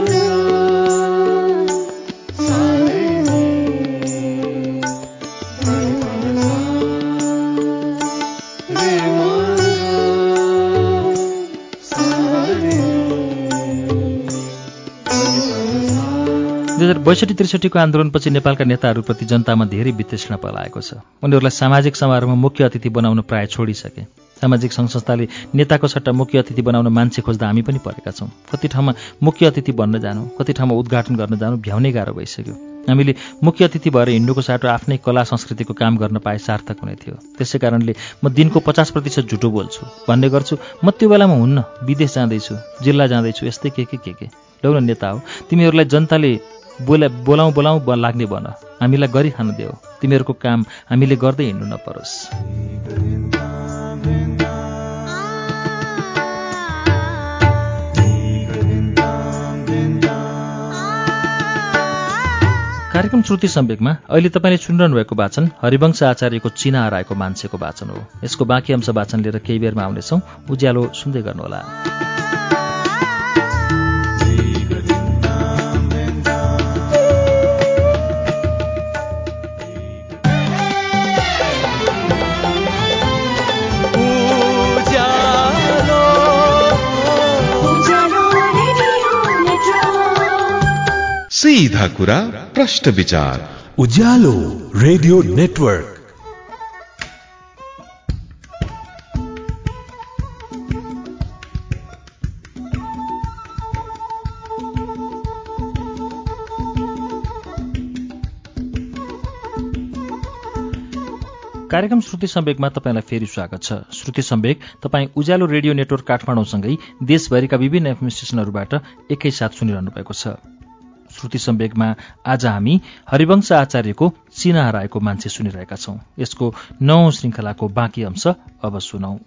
दुई हजार बैसठी त्रिसठीको आन्दोलनपछि नेपालका नेताहरूप्रति जनतामा धेरै वितृष्णा पलाएको छ। उनीहरूलाई सामाजिक समारोहमा मुख्य अतिथि बनाउन प्राय छोडिसके। सामाजिक सङ्घ संस्थाले नेताको सट्टा मुख्य अतिथि बनाउन मान्छे खोज्दा हामी पनि परेका छौँ। कति ठाउँमा मुख्य अतिथि बन्न जानु कति ठाउँमा उद्घाटन गर्न जानु भ्याउनै गाह्रो भइसक्यो। हामीले मुख्य अतिथि भएर हिँड्नुको साटो आफ्नै कला संस्कृतिको काम गर्न पाए सार्थक हुने थियो। त्यसै कारणले म दिनको पचास प्रतिशत झुटो बोल्छु। भन्ने गर्छु म त्यो बेलामा हुन्न विदेश जाँदैछु जिल्ला जाँदैछु यस्तै के के के के? लौ नेता हो। तिमीहरूलाई जनताले बोला बोलाउँ बोलाउँ लाग्ने भन। हामीलाई गरिखान देऊ। तिमीहरूको काम हामीले गर्दै हिँड्नु नपरोस्। कार्यक्रम श्रुति सम्वेकमा अहिले तपाईँले सुनिरहनु भएको वाचन हरिवंश आचार्यको चिना हराएको मान्छेको वाचन हो। यसको बाँकी अंश वाचन लिएर केही बेरमा आउनेछौँ। उज्यालो सुन्दै गर्नुहोला।
सीधा कुरा प्रश्न विचार।
Ujyaalo radio network.
कार्यक्रम श्रुति सम्वेकमा तपाईँलाई फेरि स्वागत छ। श्रुति सम्वेक तपाईँ उज्यालो रेडियो नेटवर्क काठमाडौँसँगै देशभरिका विभिन्न एफएम एकैसाथ सुनिरहनु भएको छ। श्रुति सम्वेकमा आज हामी हरिवंश आचार्यको चिना हराएको मान्छे सुनिरहेका छौं। यसको नौ श्रृङ्खलाको बाँकी अंश अब सुनौ।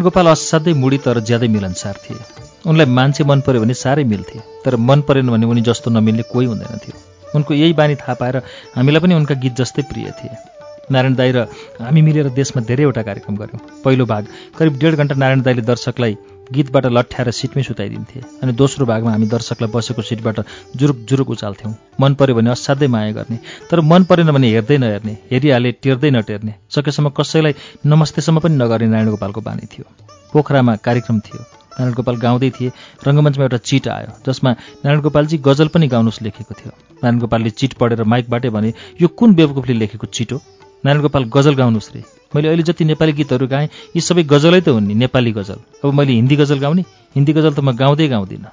नारायण गोपाल असाध्यै मुडी तर ज्यादै मिलनसार थिए। उनलाई मान्छे मन पर्यो भने साह्रै मिल्थे तर मन परेन भने उनी जस्तो नमिल्ने कोही हुँदैन थियो। उनको यही बानी थाहा पाएर हामीलाई पनि उनका गीत जस्तै प्रिय थिए। नारायण दाई र हामी मिलेर देशमा धेरैवटा कार्यक्रम गऱ्यौँ। पहिलो भाग करिब डेढ घन्टा नारायण दाईले दर्शकलाई गीतबाट लट्ठ्याएर सिटमै सुताइदिन्थे अनि दोस्रो भागमा हामी दर्शकलाई बसेको सिटबाट जुरुक जुरुक उचाल्थ्यौँ। मन पऱ्यो भने असाध्यै माया गर्ने तर मन परेन भने हेर्दै नहेर्ने हेरिहाले टेर्दै नटेर्ने सकेसम्म कसैलाई नमस्तेसम्म पनि नगर्ने नारायण गोपालको बानी थियो। पोखरामा कार्यक्रम थियो। नारायण गोपाल गाउँदै थिए रङ्गमञ्चमा एउटा चिट आयो जसमा नारायण गोपालजी गजल पनि गाउनुहोस् लेखेको थियो। नारायण गोपालले चिट पढेर माइकबाटै भने यो कुन बेवकुफले लेखेको चिट हो? नारायण गोपाल गजल गाउनुहोस् रे। मैले अहिले जति नेपाली गीतहरू गाएँ यी सबै गजलै त हुन् नि नेपाली गजल। अब मैले हिन्दी गजल गाउने हिन्दी गजल त म गाउँदै गाउँदिनँ।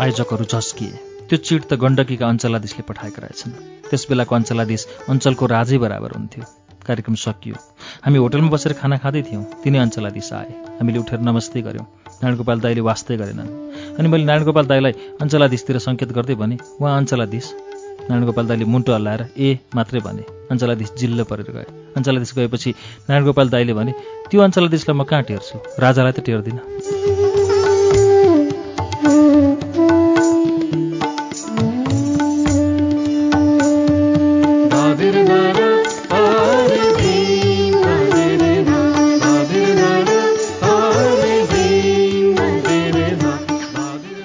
आयोजकहरू झस्किए। त्यो चिट त गण्डकीका अञ्चलाधीशले पठाएका रहेछन्। त्यस बेलाको अञ्चलाधीश अञ्चलको राजै बराबर हुन्थ्यो। कार्यक्रम सकियो। हामी होटलमा बसेर खाना खाँदै थियौँ। तिनै अञ्चलाधीश आए। हामीले उठेर नमस्ते गऱ्यौँ नारायण गोपाल दाईले वास्तै गरेनन्। अनि मैले नारायण गोपाल दाईलाई अञ्चलाधीशतिर सङ्केत गर्दै भने उहाँ अञ्चलाधीश? नारायण गोपाल दाईले मुन्टो हल्लाएर ए मात्रै भने। अञ्चलाधीश जिल्लो परेर गए। अञ्चलाधीश गएपछि नारायण गोपाल दाईले भने त्यो अञ्चलाधीशलाई म कहाँ टेर्छु? राजालाई त टेर्दिनँ।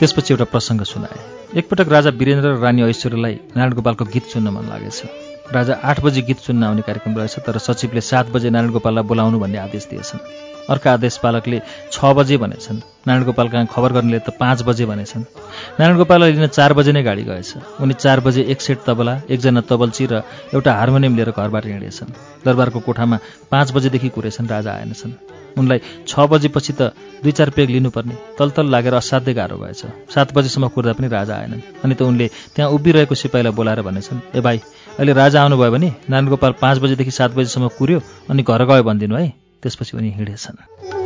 त्यसपछि एउटा प्रसङ्ग सुनाए। एकपटक राजा वीरेन्द्र र रानी ऐश्वर्यलाई नारायण गोपालको गीत सुन्न मन लागेछ। राजा आठ बजी गीत सुन्न आउने कार्यक्रम रहेछ तर सचिवले सात बजे नारायण गोपाललाई बोलाउनु भन्ने आदेश दिएछन्। अर्का आदेश पालकले छ बजे भनेछन्। नारायण गोपाल कहाँ खबर गर्नेले त पाँच बजे भनेछन्। नारायण गोपाललाई लिन चार बजे नै गाडी गएछ। उनी चार बजे एक सेट तबला एकजना तबल्ची र एउटा हार्मोनियम लिएर घरबाट हिँडेछन्। दरबारको कोठामा पाँच बजेदेखि कुरेछन् राजा आएनछन्। उनलाई छ बजेपछि त दुई चार पेग लिनुपर्ने। तलतल लागेर असाध्यै गाह्रो भएछ। सात बजीसम्म कुर्दा पनि राजा आएनन्। अनि त उनले त्यहाँ उभिरहेको सिपाहीलाई बोलाएर भनेछन् ए भाइ अहिले राजा आउनुभयो भने नारायण गोपाल पाँच बजेदेखि सात बजीसम्म कुर्यो अनि घर गयो भनिदिनु है। त्यसपछि उनी हिँडेछन्।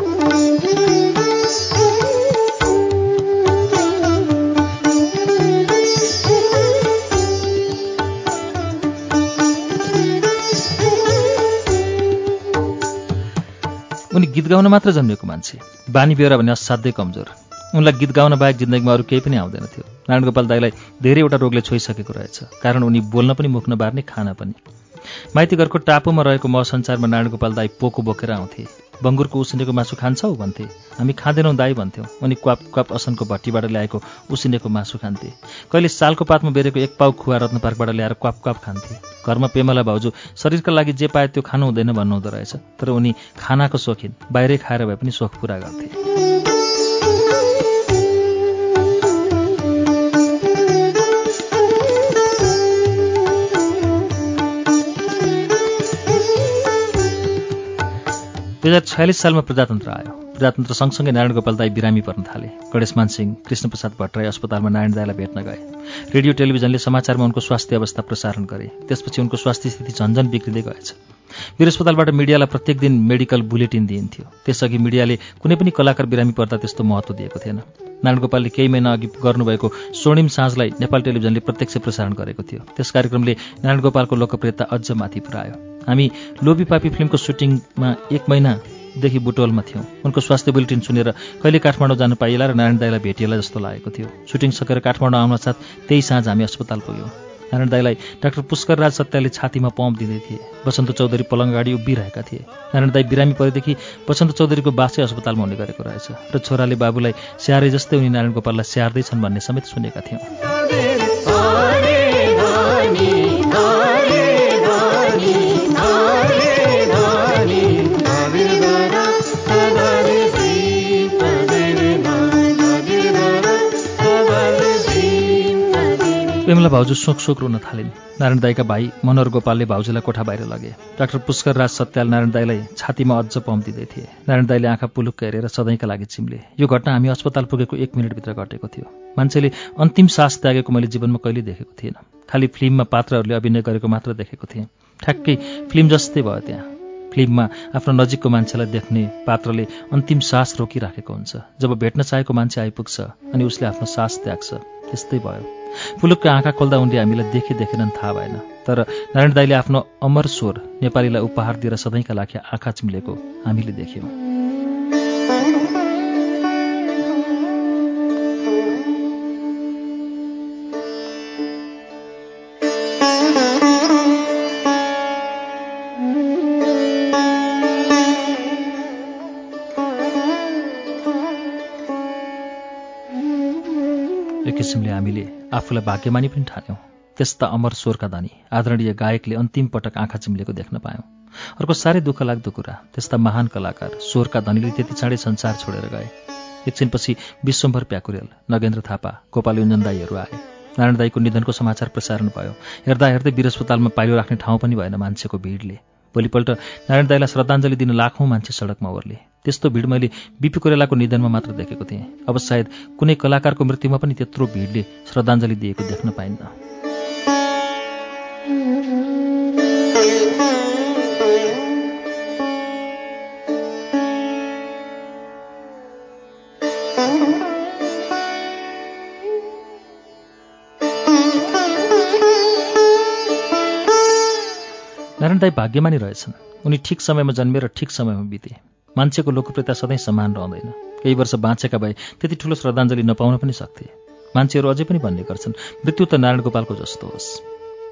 उनी गीत गाउन मात्र जन्मिएको मान्छे। बानी बेहोरा भने असाध्यै कमजोर। उनलाई गीत गाउन बाहेक जिन्दगीमा अरू केही पनि आउँदैन थियो। नारायण गोपाल दाईलाई धेरैवटा रोगले छोइसकेको रहेछ कारण उनी बोल्न पनि मुख नबार्ने खाना पनि। माइतीघरको टापुमा रहेको महसञ्चारमा नारायण गोपाल दाई पोको बोकेर आउँथे। बङ्गुरको उसिनेको मासु खान्छौ? भन्थे। हामी खाँदैनौँ दाई भन्थ्यौँ। उनी क्वाप क्वाप असनको भट्टीबाट ल्याएको उसिनेको मासु खान्थे। कहिले सालको पातमा बेरेको एक पाउ खुवा रत्न पार्कबाट ल्याएर क्वाप क्वाप खान्थे। घरमा पेमला भाउजू शरीरका लागि जे पाए त्यो खानु हुँदैन भन्नुहुँदो रहेछ। तर उनी खानाको सोखिन बाहिरै खाएर भए पनि सोख पुरा गर्थे। दुई हजार छयालिस सालमा प्रजातन्त्र आयो। प्रजातन्त्र सँगसँगै नारायण गोपाल दाई बिरामी पर्न थाले। गणेशमान सिंह कृष्णप्रसाद भट्टराई अस्पतालमा नारायण दाईलाई भेट्न गए। रेडियो टेलिभिजनले समाचारमा उनको स्वास्थ्य अवस्था प्रसारण गरे। त्यसपछि उनको स्वास्थ्य स्थिति झन्झन बिग्रिँदै गएछ। वीर अस्पतालबाट मिडियालाई प्रत्येक दिन मेडिकल बुलेटिन दिइन्थ्यो। त्यसअघि मिडियाले कुनै पनि कलाकार बिरामी पर्दा त्यस्तो महत्त्व दिएको थिएन। नारायण गोपालले केही महिना अघि गर्नुभएको स्वर्णिम साँझलाई नेपाल टेलिभिजनले प्रत्यक्ष प्रसारण गरेको थियो। त्यस कार्यक्रमले नारायण गोपालको लोकप्रियता अझ माथि पुऱ्यायो। हामी लोभी पापी फिल्मको सुटिङमा एक महिनादेखि बुटोलमा थियौँ। उनको स्वास्थ्य बुलेटिन सुनेर कहिले काठमाडौँ जानु पाइएला र नारायण दाईलाई भेटिएला जस्तो लागेको थियो। सुटिङ सकेर काठमाडौँ आउन साथ त्यही साँझ हामी अस्पताल पुग्यौँ। नारायण दाईलाई डाक्टर पुष्कर राज सत्याले छातीमा पम्प दिँदै थिए। बसन्त चौधरी पलङ अगाडि उभिरहेका थिए। नारायण दाई बिरामी परेदेखि बसन्त चौधरीको बासै अस्पतालमा हुने गरेको रहेछ र छोराले बाबुलाई स्याहारे जस्तै उनी नारायण गोपाललाई स्याहार्दैछन् भन्ने समेत सुनेका थियौँ। पेमला भाउजू सोक सोक रुन थालिन्। नारायण दाईका भाइ मनोहर गोपालले भाउजूलाई कोठा बाहिर लगे। डाक्टर पुष्कर राज सत्याल नारायण दाईलाई छातीमा अझ पम्प दिँदै थिए। नारायण दाईले आँखा पुलुक्क हेरेर सधैँका लागि चिम्ले। यो घटना हामी अस्पताल पुगेको एक मिनटभित्र घटेको थियो। मान्छेले अन्तिम सास त्यागेको मैले जीवनमा कहिले देखेको थिएन। खालि फिल्ममा पात्रहरूले अभिनय गरेको मात्र देखेको थिएँ। ठ्याक्कै फिल्म जस्तै भयो त्यहाँ। फिल्ममा आफ्नो नजिकको मान्छेलाई देख्ने पात्रले अन्तिम सास रोकिराखेको हुन्छ। जब भेट्न चाहेको मान्छे आइपुग्छ अनि उसले आफ्नो सास त्याग्छ त्यस्तै भयो। पुलुकको आँखा खोल्दा उनले हामीलाई देखे देखेनन् थाहा भएन। तर नारायण दाईले आफ्नो अमर स्वर नेपालीलाई उपहार दिएर सधैँका लागि आँखा चिम्लेको हामीले देख्यौँ। किसिमले हामीले आफूलाई भाग्यमानी पनि ठान्यौँ। त्यस्ता अमर स्वरका धनी आदरणीय गायकले अन्तिम पटक आँखा चिम्लेको देख्न पायौँ। अर्को साह्रै दुःख लाग्दो कुरा त्यस्ता महान कलाकार स्वरका धनीले त्यति चाँडै संसार छोडेर गए। एकछिनपछि विश्वम्भर प्याकुरेल नगेन्द्र थापा गोपाल युञ्जन दाईहरू आए। नारायण दाईको निधनको समाचार प्रसारण भयो। हेर्दा हेर्दै वीर अस्पतालमा पाइलो राख्ने ठाउँ पनि भएन मान्छेको भिडले। भोलिपल्ट नारायण दाईलाई श्रद्धाञ्जली दिन लाखौँ मान्छे सडकमा ओर्ले। त्यस्तो भिड मैले बिपी कोरेलाको निधनमा मात्र देखेको थिएँ। अब सायद कुनै कलाकारको मृत्युमा पनि त्यत्रो भिडले श्रद्धाञ्जली दिएको देख्न पाइन्न। नारायण दाई भाग्यमानी रहेछन्। उनी ठिक समयमा जन्मेर ठिक समयमा बिते। मान्छेको लोकप्रियता सधैँ समान रहँदैन। केही वर्ष बाँचेका भए त्यति ठुलो श्रद्धाञ्जली नपाउन पनि सक्थे। मान्छेहरू अझै पनि भन्ने गर्छन् मृत्यु त नारायण गोपालको जस्तो होस्।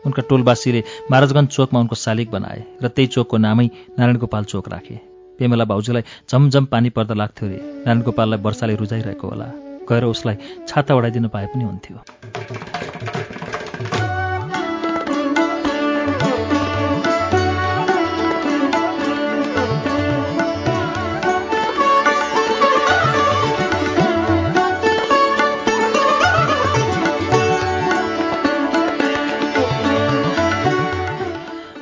उनका टोलवासीले महाराजगञ्ज चोकमा उनको शालिग बनाए र त्यही चोकको नामै नारायण गोपाल चोक राखे। पेमेला भाउजूलाई झमझम पानी पर्दा लाग्थ्यो अरे नारायण गोपाललाई वर्षाले रुजाइरहेको होला। गएर उसलाई छाता उडाइदिन पाए पनि हुन्थ्यो।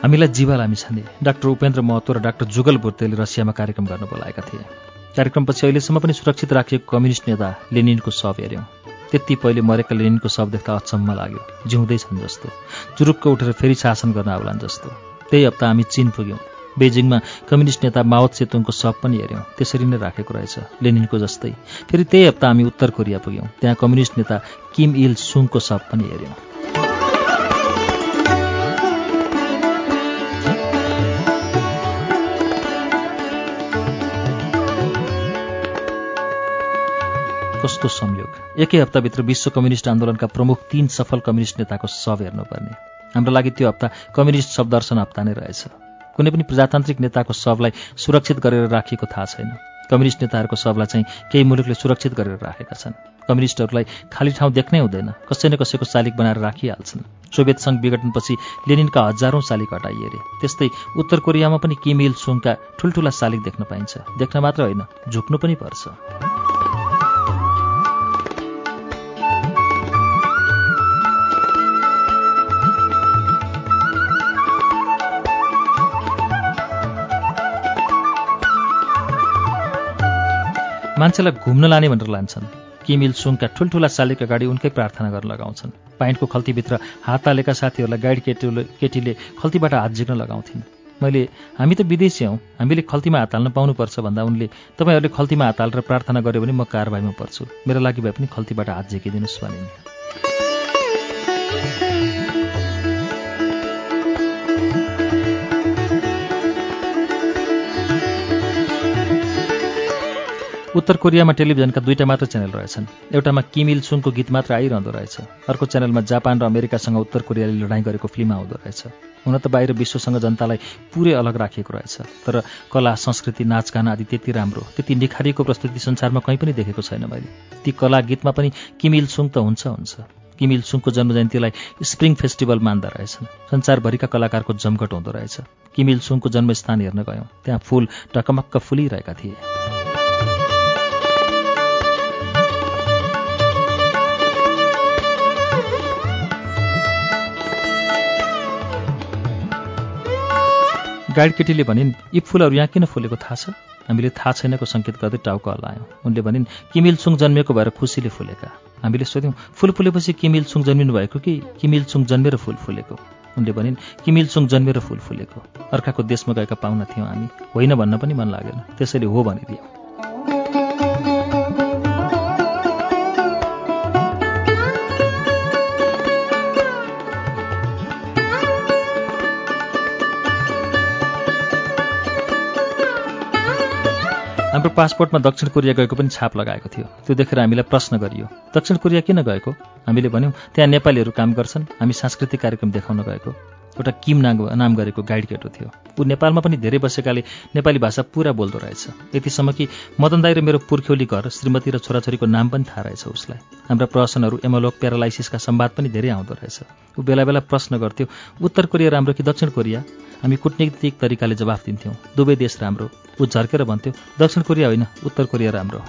हामीलाई जीवा लामी छाने डाक्टर उपेन्द्र महतो र डाक्टर जुगल बुर्तेले रसियामा कार्यक्रम गर्न बोलाएका थिए। कार्यक्रमपछि अहिलेसम्म पनि सुरक्षित राखिएको कम्युनिस्ट नेता लेनिनको शव हेऱ्यौँ। त्यति पहिले मरेका लेनिनको शव देख्दा अचम्म लाग्यो। जिउँदैछन् जस्तो। जुरुक्क उठेर फेरि शासन गर्न आउलान् जस्तो। त्यही हप्ता हामी चीन पुग्यौँ। बेजिङमा कम्युनिस्ट नेता माओत सेतुङको शव पनि हेऱ्यौँ। त्यसरी नै राखेको रहेछ लेनिनको जस्तै। फेरि त्यही हप्ता हामी उत्तर कोरिया पुग्यौँ। त्यहाँ कम्युनिस्ट नेता किम इल सुङको शव पनि हेऱ्यौँ। कस्तो संयोग? एकै हप्ताभित्र विश्व कम्युनिस्ट आन्दोलनका प्रमुख तीन सफल कम्युनिस्ट नेताको शव हेर्नुपर्ने। हाम्रो लागि त्यो हप्ता कम्युनिस्ट शव दर्शन हप्ता नै रहेछ। कुनै पनि प्रजातान्त्रिक नेताको शवलाई सुरक्षित गरेर राखिएको थाहा छैन। कम्युनिस्ट नेताहरूको शवलाई चाहिँ केही मुलुकले सुरक्षित गरेर राखेका छन्। कम्युनिस्टहरूलाई खाली ठाउँ देख्नै हुँदैन। कसै न कसैको शालिक बनाएर राखिहाल्छन्। सोभियत सङ्घ विघटनपछि लेनिनका हजारौँ शालिक हटाइए अरे त्यस्तै उत्तर कोरियामा पनि किम इल सुङका ठुल्ठुला शालिक देख्न पाइन्छ। देख्न मात्र होइन झुक्नु पनि पर्छ। मान्छेलाई घुम्न लाने भनेर लान्छन्। किमिल सुङका ठुल्ठुला शालिक अगाडि उनकै प्रार्थना गर्न लगाउँछन्। पाइन्टको खल्तीभित्र हात हालेका साथीहरूलाई गाइड केटीले केटीले खल्तीबाट हात झिक्न लगाउँथिन्। मैले हामी त विदेशी हौँ। हामीले खल्तीमा हात हाल्न पाउनुपर्छ भन्दा उनले तपाईँहरूले खल्तीमा हात हालेर प्रार्थना गर्यो भने म कारवाहीमा पर्छु। मेरो लागि भए पनि खल्तीबाट हात झिकिदिनुहोस् भनिन्। उत्तर कोरियामा टेलिभिजनका दुईटा मात्र च्यानल रहेछन्। एउटामा किमिल सुङको गीत मात्र आइरहँदो रहेछ। अर्को च्यानलमा जापान र अमेरिकासँग उत्तर कोरियाले लडाइँ गरेको फिल्म आउँदो रहेछ। हुन त बाहिर विश्वसँग जनतालाई पुरै अलग राखिएको रहेछ। तर कला संस्कृति नाचगान आदि त्यति राम्रो त्यति निखारिएको प्रस्तुति संसारमा कहीँ पनि देखेको छैन मैले। ती कला गीतमा पनि किमिल सुङ त हुन्छ हुन्छ। किमिल सुङको जन्मजयन्तीलाई स्प्रिङ फेस्टिभल मान्दा रहेछन्। संसारभरिका कलाकारको जमघट हुँदो रहेछ। किमिल सुङको जन्मस्थान हेर्न गयौँ। त्यहाँ फुल टकमक्क फुलिरहेका थिए। गाइड केटीले भनिन् यी फुलहरू यहाँ किन फुलेको थाहा छ? हामीले थाहा छैनको सङ्केत गर्दै टाउको हल्लायौँ। उनले भनिन् किमिल सुङ जन्मेको भएर खुसीले फुलेका। हामीले सोध्यौँ फुल फुलेपछि किमिल सुङ जन्मिनु भएको कि? किमिल सुङ जन्मेर फुल फुलेको? उनले भनिन् किमिल सुङ जन्मेर फुल फुलेको। अर्काको देशमा गएका पाहुना थियौँ हामी। होइन भन्न पनि मन लागेन। त्यसैले हो भनिदियौँ। हाम्रो पासपोर्टमा दक्षिण कोरिया गएको पनि छाप लगाएको थियो। त्यो देखेर हामीलाई प्रश्न गरियो दक्षिण कोरिया किन गएको? हामीले भन्यौँ त्यहाँ नेपालीहरू काम गर्छन् हामी सांस्कृतिक कार्यक्रम देखाउन गएको। एउटा किम नाम नाम गरेको गाइड केटो थियो। ऊ नेपालमा पनि धेरै बसेकाले नेपाली भाषा पुरा बोल्दो रहेछ। यतिसम्म कि मदन दाई र मेरो पुर्ख्यौली घर श्रीमती र छोराछोरीको नाम पनि थाहा रहेछ उसलाई। हाम्रा प्रश्नहरू एमोलोक प्यारालाइसिसका सम्वाद पनि धेरै आउँदो रहेछ। ऊ बेला बेला प्रश्न गर्थ्यो उत्तर कोरिया राम्रो कि दक्षिण कोरिया? हामी कुटनीतिक तरिकाले जवाफ दिन्थ्यौँ दुवै देश राम्रो। ऊ झर्केर भन्थ्यो दक्षिण कोरिया होइन उत्तर कोरिया राम्रो।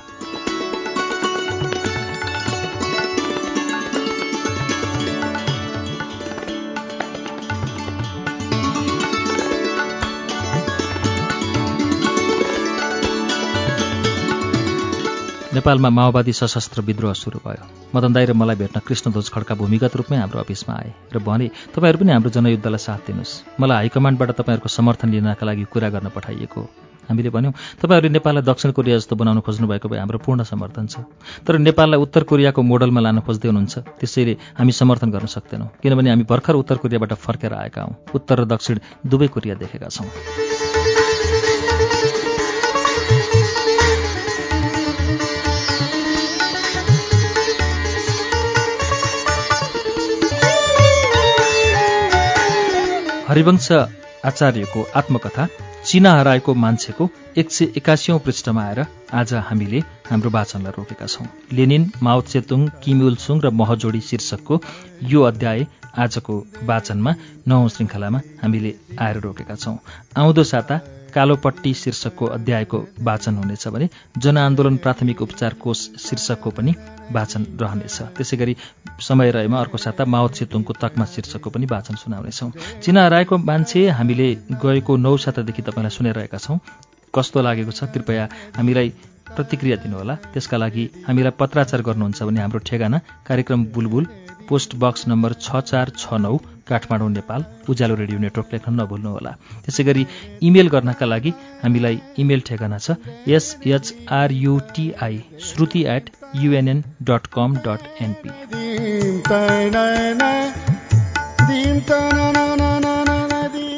नेपालमा माओवादी सशस्त्र विद्रोह सुरु भयो। मदन दाई र मलाई भेट्न कृष्णध्वज खड्का भूमिगत रूपमै हाम्रो अफिसमा आए र भने तपाईँहरू पनि हाम्रो जनयुद्धलाई साथ दिनुहोस्। मलाई हाइकमान्डबाट तपाईँहरूको समर्थन लिनका लागि कुरा गर्न पठाइएको हामीले भन्यौँ तपाईँहरूले नेपाललाई दक्षिण कोरिया जस्तो बनाउन खोज्नु भएको भए हाम्रो पूर्ण समर्थन छ। तर नेपाललाई उत्तर कोरियाको मोडलमा लान खोज्दै हुनुहुन्छ। त्यसैले हामी समर्थन गर्न सक्दैनौँ। किनभने हामी भर्खर उत्तर कोरियाबाट फर्केर आएका हौँ। उत्तर र दक्षिण दुवै कोरिया देखेका छौँ। हरिवंश आचार्यको आत्मकथा चिना हराएको मान्छेको एक सय एकासीौँ पृष्ठमा आएर आज हामीले हाम्रो वाचनलाई रोकेका छौँ। लेनिन माओ चेतुङ किम्युल सुङ र महजोडी शीर्षकको यो अध्याय आजको वाचनमा नौ श्रृङ्खलामा हामीले आएर रोकेका छौँ। आउँदो साता कालोपट्टि शीर्षकको अध्यायको वाचन हुनेछ भने जनआन्दोलन प्राथमिक उपचार कोष शीर्षकको पनि वाचन रहनेछ। त्यसै गरी समय रहेमा अर्को साता माओ चेतुङको तकमा शीर्षकको पनि वाचन सुनाउनेछौँ। चिना हराएको मान्छे हामीले गएको नौ सातादेखि तपाईँलाई सुनाइरहेका छौँ। कस्तो लागेको छ? कृपया हामीलाई प्रतिक्रिया दिनुहोला। त्यसका लागि हामीलाई पत्राचार गर्नुहुन्छ भने हाम्रो ठेगाना कार्यक्रम बुलबुल पोस्ट बक्स नम्बर छ चार छ नौ काठमाडौँ नेपाल उज्यालो रेडियो नेटवर्क लेख्न नभुल्नुहोला। त्यसै गरी इमेल गर्नका लागि हामीलाई इमेल ठेगाना छ S H R U T I Shruti at UNN dot com dot NP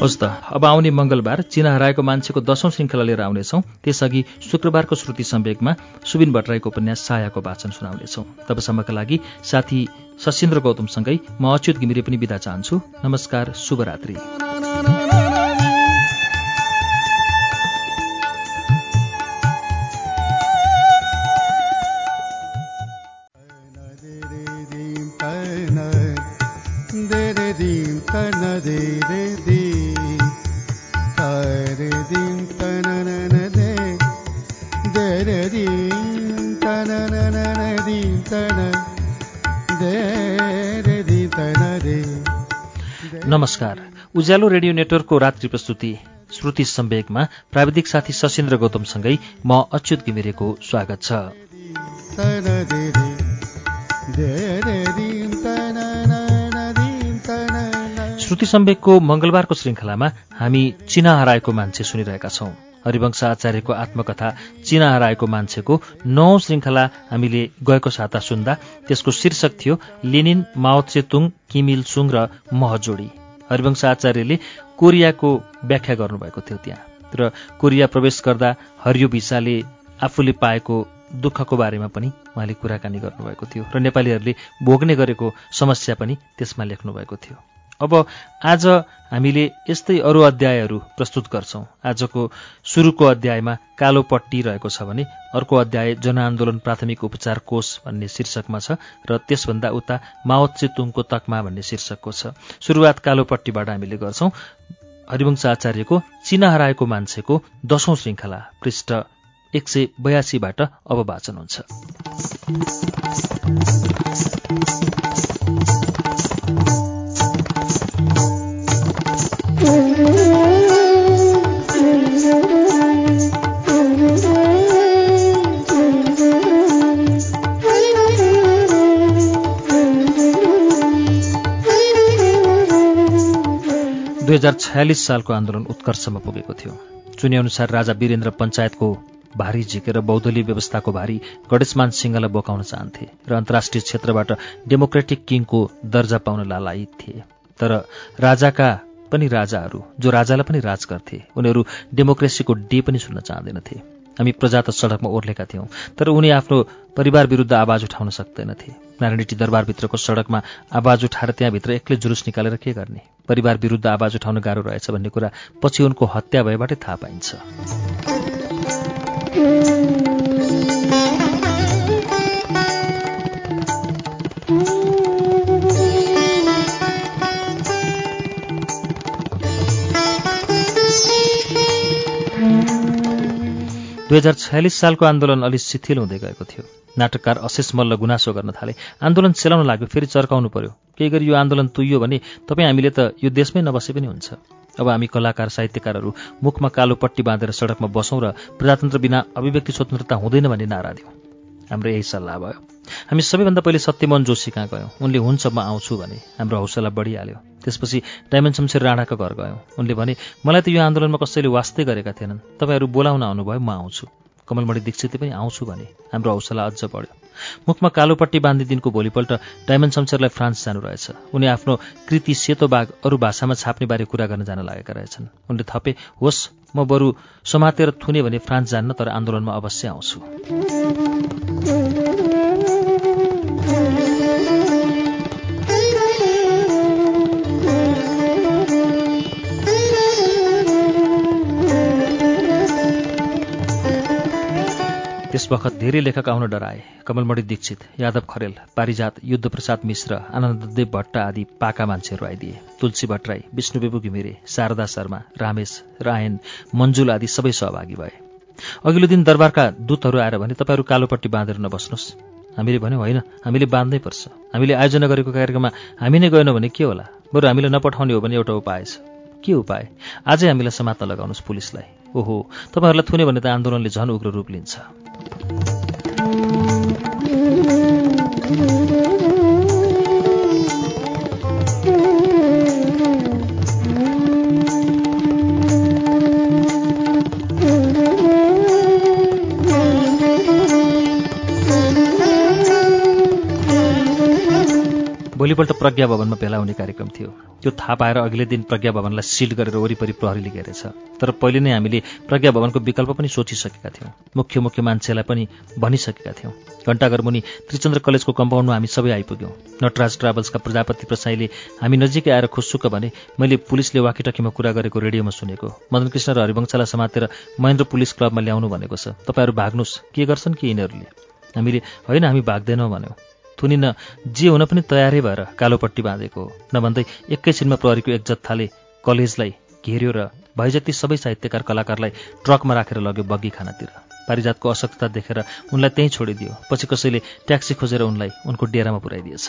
हस् त। अब आउने मङ्गलबार चिना हराएको मान्छेको दशौं श्रृङ्खला लिएर आउनेछौँ। त्यसअघि शुक्रबारको श्रुति सम्वेकमा सुबिन भट्टराईको उपन्यास सायाको वाचन सुनाउनेछौँ। तबसम्मका लागि साथी सशिन्द्र गौतमसँगै म अच्युत घिमिरे पनि बिदा चाहन्छु। नमस्कार शुभरात्री। नमस्कार उज्यालो रेडियो नेटवर्कको रात्रि प्रस्तुति श्रुति सम्वेकमा प्राविधिक साथी सशिन्द्र गौतमसँगै म अच्युत घिमिरेको स्वागत छ श्रुति सम्वेकको मङ्गलबारको श्रृङ्खलामा हामी चिना हराएको मान्छे सुनिरहेका छौं हरिवंश आचार्यको आत्मकथा चिना हराएको मान्छेको नौ श्रृङ्खला हामीले गएको साता सुन्दा त्यसको शीर्षक थियो लेनिन माओत्सेतुङ किमिल सुङ र महजोडी हरिवंश आचार्यले कोरियाको व्याख्या गर्नुभएको थियो त्यहाँ। र कोरिया प्रवेश गर्दा हरियो भिसाले आफूले पाएको दुःखको बारेमा पनि उहाँले कुराकानी गर्नुभएको थियो र नेपालीहरूले भोग्ने गरेको समस्या पनि त्यसमा लेख्नुभएको थियो। अब आज हामीले यस्तै अरू अध्यायहरू प्रस्तुत गर्छौँ। आजको सुरुको अध्यायमा कालो पट्टी रहेको छ भने अर्को अध्याय जनआन्दोलन प्राथमिक उपचार कोष भन्ने शीर्षकमा छ र त्यसभन्दा उता माओत्सेतुङको तकमा भन्ने शीर्षकको छ। सुरुवात कालो पट्टीबाट हामीले गर्छौँ। हरिवंश आचार्यको चिना हराएको मान्छेको दशौं श्रृङ्खला पृष्ठ एक सय बयासीबाट अब वाचन हुन्छ। दुई हजार छयालिस सालको आन्दोलन उत्कर्षमा पुगेको थियो। चुनेअनुसार राजा वीरेन्द्र पञ्चायतको भारी झिकेर बौद्धली व्यवस्थाको भारी गणेशमान सिंहलाई बोकाउन चाहन्थे र अन्तर्राष्ट्रिय क्षेत्रबाट डेमोक्रेटिक किङको दर्जा पाउन लालायित थिए। तर राजाका पनि राजाहरू जो राजालाई पनि राज गर्थे उनीहरू डेमोक्रेसीको डे पनि सुन्न चाहँदैनथे। हामी प्रजा त सडकमा ओर्लेका थियौँ तर उनी आफ्नो परिवार विरुद्ध आवाज उठाउन सक्दैनथे। नारायणटी दरबारभित्रको सडकमा आवाज उठाएर त्यहाँभित्र एक्लै जुलुस निकालेर के गर्ने? परिवार विरुद्ध आवाज उठाउन गाह्रो रहेछ भन्ने कुरा पछि उनको हत्या भएबाटै थाहा पाइन्छ। दुई हजार छयालिस सालको आन्दोलन अलि शिथिल हुँदै गएको थियो। नाटककार अशेष मल्ल गुनासो गर्न थाले। आन्दोलन चलाउन लाग्यो फेरि चर्काउनु पर्यो। केही गरी यो आन्दोलन तुइयो भने तपाईँ हामीले त यो देशमै नबसे पनि हुन्छ। अब हामी कलाकार साहित्यकारहरू मुखमा कालो पट्टी बाँधेर सडकमा बसौँ र प्रजातन्त्र बिना अभिव्यक्ति स्वतन्त्रता हुँदैन भन्ने नारा दिउँ। हाम्रो यही सल्लाह भयो। हामी सबैभन्दा पहिले सत्यमोहन जोशी कहाँ गयौँ? उनले हुन्छ म आउँछु भने। हाम्रो हौसला बढिहाल्यो। त्यसपछि डायमन्ड शमशेर राणाका घर गयौँ। उनले भने मलाई त यो आन्दोलनमा कसैले वास्तै गरेका थिएनन्। तपाईँहरू बोलाउन आउनुभयो म आउँछु। कमलमणि दीक्षितले पनि आउँछु भने। हाम्रो हौसला अझ बढ्यो। मुखमा कालोपट्टि बाँधी दिनको भोलिपल्ट डायमन्ड शमशेरलाई फ्रान्स जानु रहेछ। उनी आफ्नो कृति सेतो बाघ अरू भाषामा छाप्ने बारे कुरा गर्न जान लागेका रहेछन्। उनले थपे होस् म बरु समातेर थुने भने फ्रान्स जान्न तर आन्दोलनमा अवश्य आउँछु। त्यस बखत धेरै लेखक आउन डराए। कमलमणि दीक्षित यादव खरेल पारिजात युद्धप्रसाद मिश्र आनन्ददेव भट्ट आदि पाका मान्छेहरू आइदिए। तुलसी भट्टराई विष्णुबेबु घिमिरे शारदा शर्मा रामेश रायन मन्जुल आदि सबै सहभागी भए। अघिल्लो दिन दरबारका दूतहरू आएर भने तपाईँहरू कालोपट्टि बाँधेर नबस्नुहोस्। हामीले भन्यौँ होइन हामीले बाँध्नै पर्छ। हामीले आयोजना गरेको कार्यक्रममा हामी नै गएनौँ भने के होला? बरु हामीलाई नपठाउने हो भने एउटा उपाय छ। के उपाय? आजै हामीलाई समात्न लगाउनुहोस् पुलिसलाई। ओहो तपाईँहरूलाई थुने भने त आन्दोलनले झन् उग्र रूप लिन्छ। भोलिपल्ट प्रज्ञा भवनमा भेला हुने कार्यक्रम थियो। त्यो थाहा पाएर अघिल्लै दिन प्रज्ञा भवनलाई सिल्ड गरेर वरिपरि प्रहरीले घेरेछ तर पहिले नै हामीले प्रज्ञा भवनको विकल्प पनि सोचिसकेका थियौँ। मुख्य मुख्य मान्छेलाई पनि भनिसकेका थियौँ। घण्टाघर मुनि त्रिचन्द्र कलेजको कम्पाउन्डमा हामी सबै आइपुग्यौँ। नटराज ट्राभल्सका प्रजापति प्रसाईले हामी नजिकै आएर खुसुक भने मैले पुलिसले वाकीटकीमा कुरा गरेको रेडियोमा सुनेको। मदन कृष्ण र हरिवंशलाई समातेर महेन्द्र पुलिस क्लबमा ल्याउनु भनेको छ। तपाईँहरू भाग्नुहोस्। के गर्छन् कि यिनीहरूले? हामीले होइन हामी भाग्दैनौँ भन्यौँ। थुनिन जे हुन पनि तयारै भएर कालोपट्टि बाँधेको। नभन्दै एकैछिनमा प्रहरीको एक जत्थाले कलेजलाई घेर्यो र भएजति सबै साहित्यकार कलाकारलाई ट्रकमा राखेर लग्यो बग्गी खानातिर। पारिजातको अशक्तता देखेर उनलाई त्यहीँ छोडिदियो। पछि कसैले ट्याक्सी खोजेर उनलाई उनको डेरामा पुर्याइदिएछ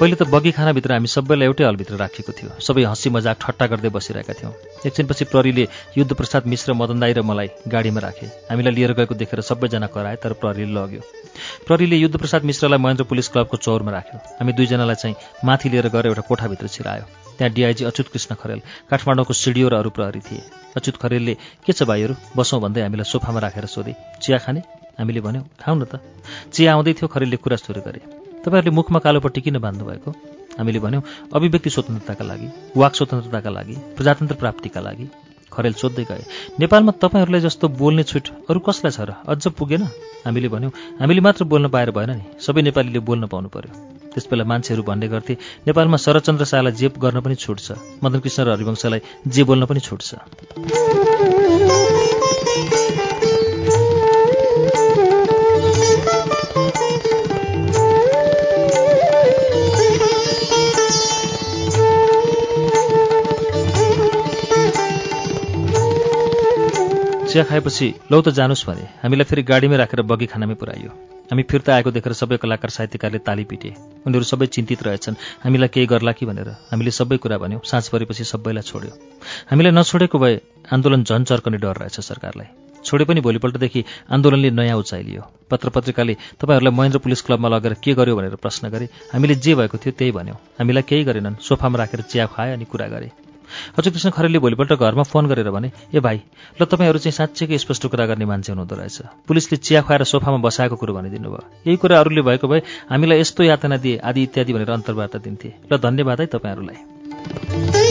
पहिले त बगी खानाभित्र हामी सबैलाई एउटै हलभित्र राखिएको थियो। सबै हँसी मजाक ठट्टा गर्दै बसिरहेका थियौँ। एकछिनपछि प्रहरीले युद्ध प्रसाद मिश्र मदन दाई र मलाई गाडीमा राखे। हामीलाई लिएर गएको देखेर सबैजना कराए तर प्रहरीले लग्यो। प्रहरीले युद्ध प्रसाद मिश्रलाई महेन्द्र पुलिस क्लबको चौरमा राख्यो। हामी दुईजनालाई चाहिँ माथि लिएर गएर एउटा कोठाभित्र छिरायो। त्यहाँ डिआइजी अच्युत कृष्ण खरेल काठमाडौँको सिडिओ र अरू प्रहरी थिए। अच्युत खरेलले के छ भाइहरू? बसौँ भन्दै हामीलाई सोफामा राखेर सोधे। चिया खाने? हामीले भन्यौँ खाउँ न त। चिया आउँदै थियो खरेलले कुरा सुरु गरे। तपाईँहरूले मुखमा कालोपट्टि किन बाँध्नुभएको? हामीले भन्यौँ अभिव्यक्ति स्वतन्त्रताका लागि वाक स्वतन्त्रताका लागि प्रजातन्त्र प्राप्तिका लागि खरेल सोध्दै गए। नेपालमा तपाईँहरूलाई जस्तो बोल्ने छुट अरू कसलाई छ र? अझ पुगेन? हामीले भन्यौँ हामीले मात्र बोल्न पाएर भएन नि। सबै नेपालीले बोल्न पाउनु पर्यो त्यसबेला मान्छेहरू भन्ने गर्थे नेपालमा शरदचन्द्र शाहलाई जे गर्न पनि छुट छ। मदन कृष्ण र हरिवंशलाई जे बोल्न पनि छुट छ। चिया खाएपछि लौ त जानुस् भने। हामीलाई फेरि गाडीमै राखेर बगी खानामै पुऱ्याइयो। हामी फिर्ता आएको देखेर सबै कलाकार साहित्यकारले ताली पिटे। उनीहरू सबै चिन्तित रहेछन्। हामीलाई केही गर्ला कि भनेर हामीले सबै कुरा भन्यौँ। साँझ परेपछि सबैलाई छोड्यो। हामीलाई नछोडेको भए आन्दोलन झन् चर्कने डर रहेछ सरकारलाई। छोडे पनि भोलिपल्टदेखि आन्दोलनले नयाँ उचाइ लियो पत्र पत्रिकाले तपाईँहरूलाई महेन्द्र पुलिस क्लबमा लगेर के गर्यो भनेर प्रश्न गरे। हामीले जे भएको थियो त्यही भन्यौँ। हामीलाई केही गरेनन्। सोफामा राखेर चिया खुवाए अनि कुरा गरे। अझ कृष्ण खरेलले भोलिपल्ट घरमा फोन गरेर भने ए भाइ ल तपाईँहरू चाहिँ साँच्चैकै स्पष्ट कुरा गर्ने मान्छे हुनुहुँदो रहेछ। पुलिसले चिया खुवाएर सोफामा बसाएको कुरो भनिदिनु भयो यही कुरा अरूले भएको भए हामीलाई यस्तो यातना दिए आदि इत्यादि भनेर अन्तर्वार्ता दिन्थे। ल धन्यवाद है तपाईँहरूलाई।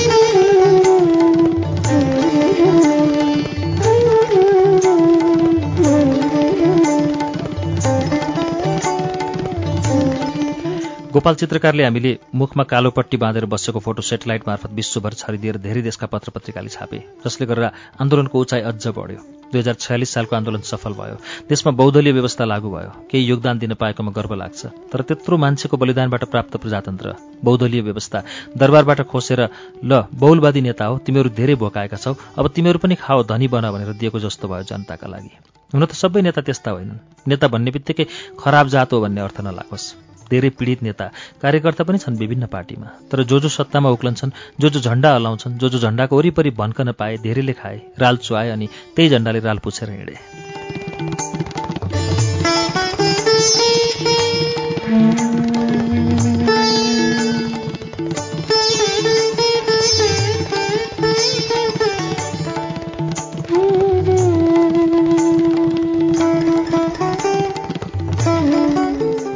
गोपाल चित्रकारले हामीले मुखमा कालो पट्टी बाँधेर बसेको फोटो सेटेलाइट मार्फत विश्वभर छरिदिएर धेरै देशका पत्र पत्रिकाले छापे जसले गर्दा आन्दोलनको उचाइ अझ बढ्यो। दुई हजार छयालिस सालको आन्दोलन सफल भयो। देशमा बहुदलीय व्यवस्था लागू भयो। केही योगदान दिन पाएकोमा गर्व लाग्छ। तर त्यत्रो मान्छेको बलिदानबाट प्राप्त प्रजातन्त्र बहुदलीय व्यवस्था दरबारबाट खोसेर ल बहुलवादी नेता हो तिमीहरू धेरै भोकाएका छौ अब तिमीहरू पनि खाओ धनी बन भनेर दिएको जस्तो भयो जनताका लागि। हुन त सबै नेता त्यस्ता होइनन्। नेता भन्ने बित्तिकै खराब जात हो भन्ने अर्थ नलागोस्। धेरै पीडित नेता कार्यकर्ता पनि छन् विभिन्न पार्टीमा। तर जो जो सत्तामा उक्लन्छन् जो जो झण्डा हलाउँछन् जो जो झण्डाको वरिपरि भन्कन पाए धेरैले खाए राल चुहाए अनि त्यही झण्डाले राल पुछेर हिँडे।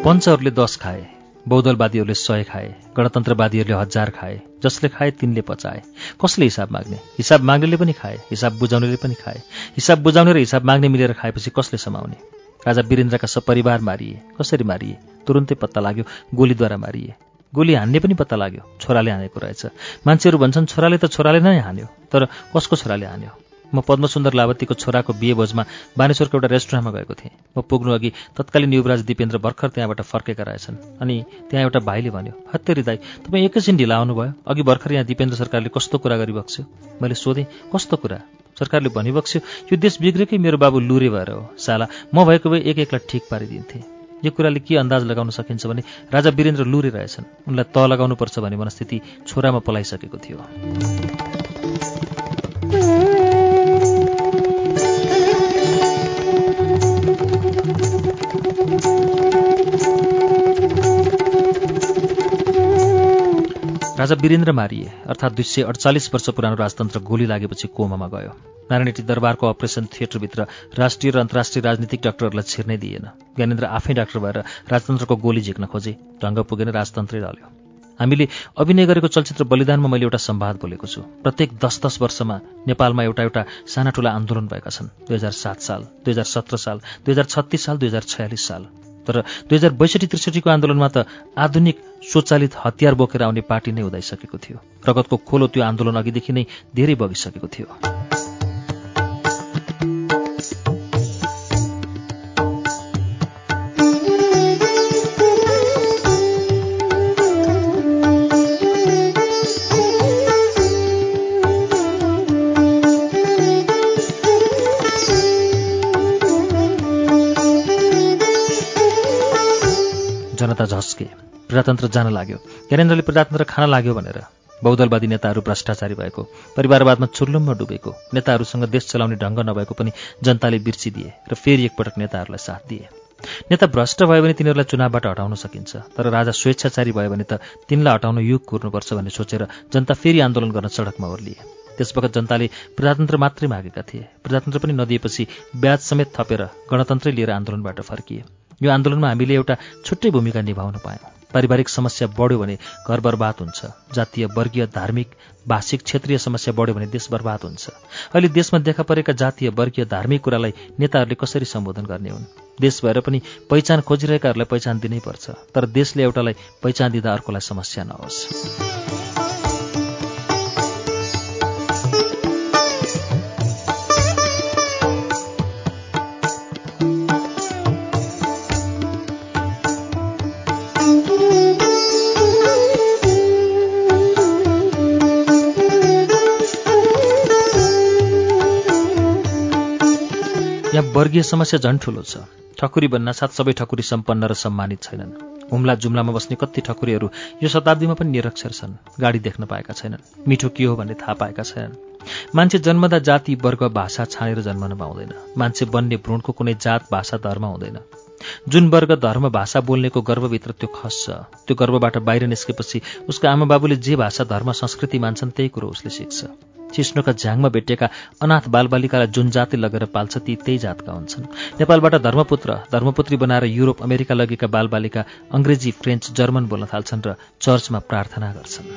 पञ्चहरूले दस खाए बहुदलवादीहरूले सय खाए गणतन्त्रवादीहरूले हजार खाए जसले खाए तिनले पचाए। कसले हिसाब माग्ने? हिसाब माग्नेले पनि खाए हिसाब बुझाउनेले पनि खाए। हिसाब बुझाउने र हिसाब माग्ने मिलेर खाएपछि कसले समाउने? राजा वीरेन्द्रका सपरिवार मारिए। कसरी मारिए? तुरुन्तै पत्ता लाग्यो गोलीद्वारा मारिए। गोली हान्ने पनि पत्ता लाग्यो छोराले हानेको रहेछ। मान्छेहरू भन्छन् छोराले त छोराले नै हान्यो तर कसको छोराले हान्यो? म पद्मसुन्दर लावतीको छोराको बिहे भोजमा बानेश्वरको एउटा रेस्टुरेन्टमा गएको थिएँ। म पुग्नु अघि तत्कालीन युवराज दिपेन्द्र भर्खर त्यहाँबाट फर्केका रहेछन् अनि त्यहाँ एउटा भाइले भन्यो हत्तेरी दाई तपाईँ एकैछिन ढिला आउनुभयो। अघि भर्खर यहाँ दिपेन्द्र सरकारले कस्तो कुरा गरिबक्स्यो? मैले सोधेँ कस्तो कुरा? सरकारले भनिबक्स्यो यो देश बिग्रेकै मेरो बाबु लुरे भएर हो। साला म भएको भए एक एकलाई ठिक पारिदिन्थेँ। यो कुराले के अन्दाज लगाउन सकिन्छ भने राजा वीरेन्द्र लुरे रहेछन्। उनलाई त लगाउनुपर्छ भन्ने मनस्थिति छोरामा पलाइसकेको थियो। राजा वीरेन्द्र मारिए अर्थात् दुई सय अडचालिस वर्ष पुरानो राजतन्त्र गोली लागेपछि कोमामा गयो। नारायणटी दरबारको अपरेसन थिएटरभित्र राष्ट्रिय र अन्तर्राष्ट्रिय राजनीतिक डाक्टरहरूलाई छिर्नै दिएन। ज्ञानेन्द्र आफै डाक्टर भएर राजतन्त्रको गोली झिक्न खोजे ढङ्ग पुगेन राजतन्त्रै डल्यो हामीले अभिनय गरेको चलचित्र बलिदानमा मैले एउटा सम्वाद बोलेको छु। प्रत्येक दस दस वर्षमा नेपालमा एउटा एउटा साना ठुला आन्दोलन भएका छन्। दुई हजार सात साल दुई हजार सत्र साल दुई हजार छत्तिस साल दुई हजार छयालिस साल। तर दुई हजार बैसठी त्रिसठीको आन्दोलनमा त आधुनिक स्वचालित हतियार बोकेर आउने पार्टी नै उदाइसकेको थियो। रगतको खोलो त्यो आन्दोलन अघिदेखि नै धेरै बगिसकेको थियो। जनता झस्के प्रजातन्त्र जान लाग्यो। ज्ञानेन्द्रले प्रजातन्त्र खान लाग्यो भनेर बहुदलवादी नेताहरू भ्रष्टाचारी भएको परिवारवादमा चुर्लुममा डुबेको नेताहरूसँग देश चलाउने ढङ्ग नभएको पनि जनताले बिर्सिदिए र फेरि एकपटक नेताहरूलाई साथ दिए। नेता भ्रष्ट भयो भने तिनीहरूलाई चुनावबाट हटाउन सकिन्छ तर राजा स्वेच्छाचारी भयो भने त तिनलाई हटाउन युग कुर्नुपर्छ भन्ने सोचेर जनता फेरि आन्दोलन गर्न सडकमा ओर्लिए। त्यसवखत जनताले प्रजातन्त्र मात्रै मागेका थिए। प्रजातन्त्र पनि नदिएपछि ब्याज समेत थपेर गणतन्त्रै लिएर आन्दोलनबाट फर्किए। यो आन्दोलनमा हामीले एउटा छुट्टै भूमिका निभाउन पायौँ। पारिवारिक समस्या बढ्यो भने घर बर्बाद हुन्छ। जातीय वर्गीय धार्मिक भाषिक क्षेत्रीय समस्या बढ्यो भने देश बर्बाद हुन्छ। अहिले देशमा देखा परेका जातीय वर्गीय धार्मिक कुरालाई नेताहरूले कसरी सम्बोधन गर्ने हुन्? देश भएर पनि पहिचान खोजिरहेकाहरूलाई पहिचान दिनै पर्छ। तर देशले एउटालाई पहिचान दिँदा अर्कोलाई समस्या नहोस्। यहाँ वर्गीय समस्या झन् ठुलो छ। ठकुरी भन्नासाथ सबै ठकुरी सम्पन्न र सम्मानित छैनन्। हुम्ला जुम्लामा बस्ने कति ठकुरीहरू यो शताब्दीमा पनि निरक्षर छन्। गाडी देख्न पाएका छैनन्। मिठो के हो भन्ने थाहा पाएका छैनन्। मान्छे जन्मदा जाति वर्ग भाषा छानेर जन्मन पाउँदैन। मान्छे बन्ने भ्रूणको कुनै जात भाषा धर्म हुँदैन। जुन वर्ग धर्म भाषा बोल्नेको गर्वभित्र त्यो खस्छ त्यो गर्वबाट बाहिर निस्केपछि उसको आमा बाबुले जे भाषा धर्म संस्कृति मान्छन् त्यही कुरो उसले सिक्छ। चिस्नोका झ्याङमा भेटिएका अनाथ बालबालिकालाई जुन जाति लगेर पाल्छ ती त्यही जातका हुन्छन्। नेपालबाट धर्मपुत्र धर्मपुत्री बनाएर युरोप अमेरिका लगेका बालबालिका अङ्ग्रेजी फ्रेन्च जर्मन बोल्न थाल्छन् र चर्चमा प्रार्थना गर्छन्।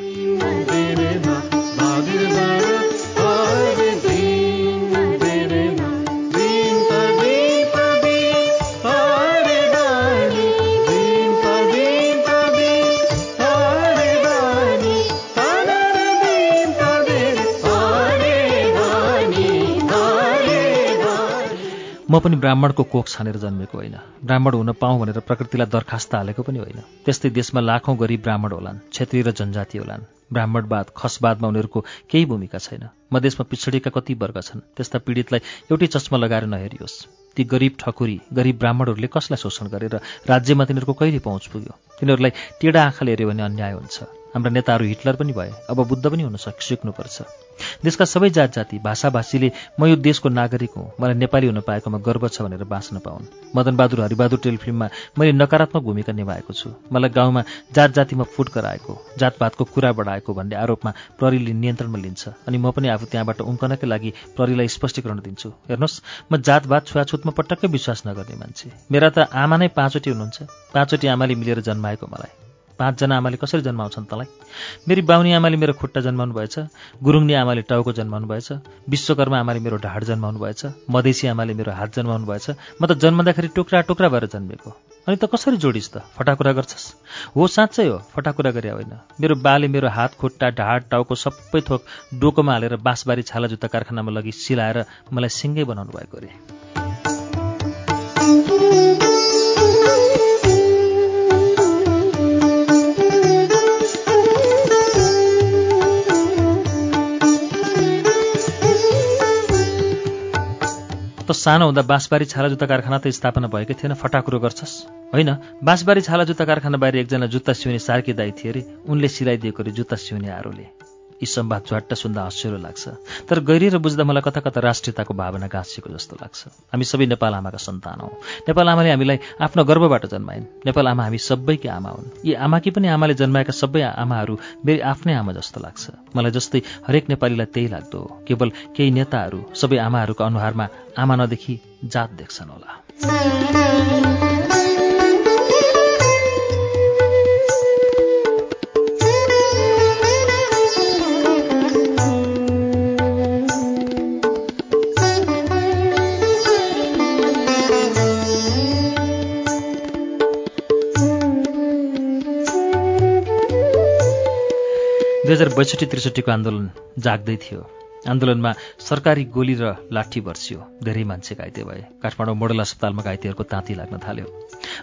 म पनि ब्राह्मणको कोख छानेर जन्मेको होइन। ब्राह्मण हुन पाऊँ भनेर प्रकृतिलाई दरखास्त हालेको पनि होइन। त्यस्तै देशमा लाखौँ गरी ब्राह्मण होलान् क्षेत्रीय र जनजाति होलान्। ब्राह्मणवाद खसवादमा उनीहरूको केही भूमिका छैन। मधेसमा पिछडिएका कति वर्ग छन् त्यस्ता पीडितलाई एउटै चस्मा लगाएर नहेरियोस्। ती गरिब ठकुरी गरिब ब्राह्मणहरूले कसलाई शोषण गरेर राज्यमा तिनीहरूको कहिले पहुँच पुग्यो? तिनीहरूलाई टेढा आँखाले हेऱ्यो भने अन्याय हुन्छ। हाम्रा नेताहरू हिटलर पनि भए अब बुद्ध पनि हुन सक सिक्नुपर्छ। देशका सबै जात जाति भाषाभाषीले म यो देशको नागरिक हुँ मलाई नेपाली हुन पाएकोमा गर्व छ भनेर बाँच्न पाउन्। मदनबहादुर हरिबहादुर टेलिफिल्ममा मैले नकारात्मक भूमिका निभाएको छु। मलाई गाउँमा जात जातिमा फुट गराएको जातपातको कुरा बढाएको भन्ने आरोपमा प्रहरीले नियन्त्रणमा लिन्छ अनि म पनि आफू त्यहाँबाट उम्कनकै लागि प्रहरीलाई स्पष्टीकरण दिन्छु। हेर्नुहोस् म जातभात छुवाछुतमा पटक्कै विश्वास नगर्ने मान्छे। मेरा त आमा नै पाँचवटी हुनुहुन्छ। पाँचवटी आमाले मिलेर जन्माएको मलाई। पाँचजना आमाले कसरी जन्माउँछन् तँलाई? मेरी बाहुनी आमाले मेरो खुट्टा जन्माउनु भएछ गुरुङनी आमाले टाउको जन्माउनु भएछ विश्वकर्मा आमाले मेरो ढाड जन्माउनु भएछ मधेसी आमाले मेरो हात जन्माउनु भएछ म त जन्मदाखेरि टुक्रा टुक्रा भएर जन्मेको। अनि त कसरी जोडिस् त? फटाकुरा गर्छस्? हो साँच्चै हो फटाकुरा गरे होइन। मेरो बाले मेरो हात खुट्टा ढाड टाउको सबै थोक डोकोमा हालेर बाँसबारी छाला जुत्ता कारखानामा लगी सिलाएर मलाई सिङ्गै बनाउनु भएको अरे। त सानो हुँदा बाँसबारी छाला जुत्ता कारखाना त स्थापना भएकै थिएन फटाकुरो गर्छस्। होइन बाँसबारी छाला जुत्ता कारखाना बाहिर एकजना जुत्ता सिउने सार्की दाई थिए अरे उनले सिलाइदिएको अरे जुत्ता सिउने आरोले। यी सम्वाद झ्वाट्ट सुन्दा हँस्यलो लाग्छ। तर गहिरिएर बुझ्दा मलाई कता कता राष्ट्रियताको भावना गाँसिएको जस्तो लाग्छ। हामी सबै नेपाल आमाका सन्तान हौँ। नेपाल आमाले हामीलाई आफ्नो गर्वबाट जन्माइन्। नेपाल आमा हामी सबैकी आमा हुन्। यी आमाकी पनि आमाले जन्माएका सबै आमाहरू मेरी आफ्नै आमा जस्तो लाग्छ। मलाई जस्तै हरेक नेपालीलाई त्यही लाग्दो हो। केवल केही नेताहरू सबै आमाहरूको अनुहारमा आमा नदेखि जात देख्छन् होला। दुई हजार बैसठी त्रिसठीको आन्दोलन जाग्दै थियो। आन्दोलनमा सरकारी गोली र लाठी बर्सियो। धेरै मान्छे घाइते भए। काठमाडौँ मोडल अस्पतालमा घाइतेहरूको ताती लाग्न थाल्यो।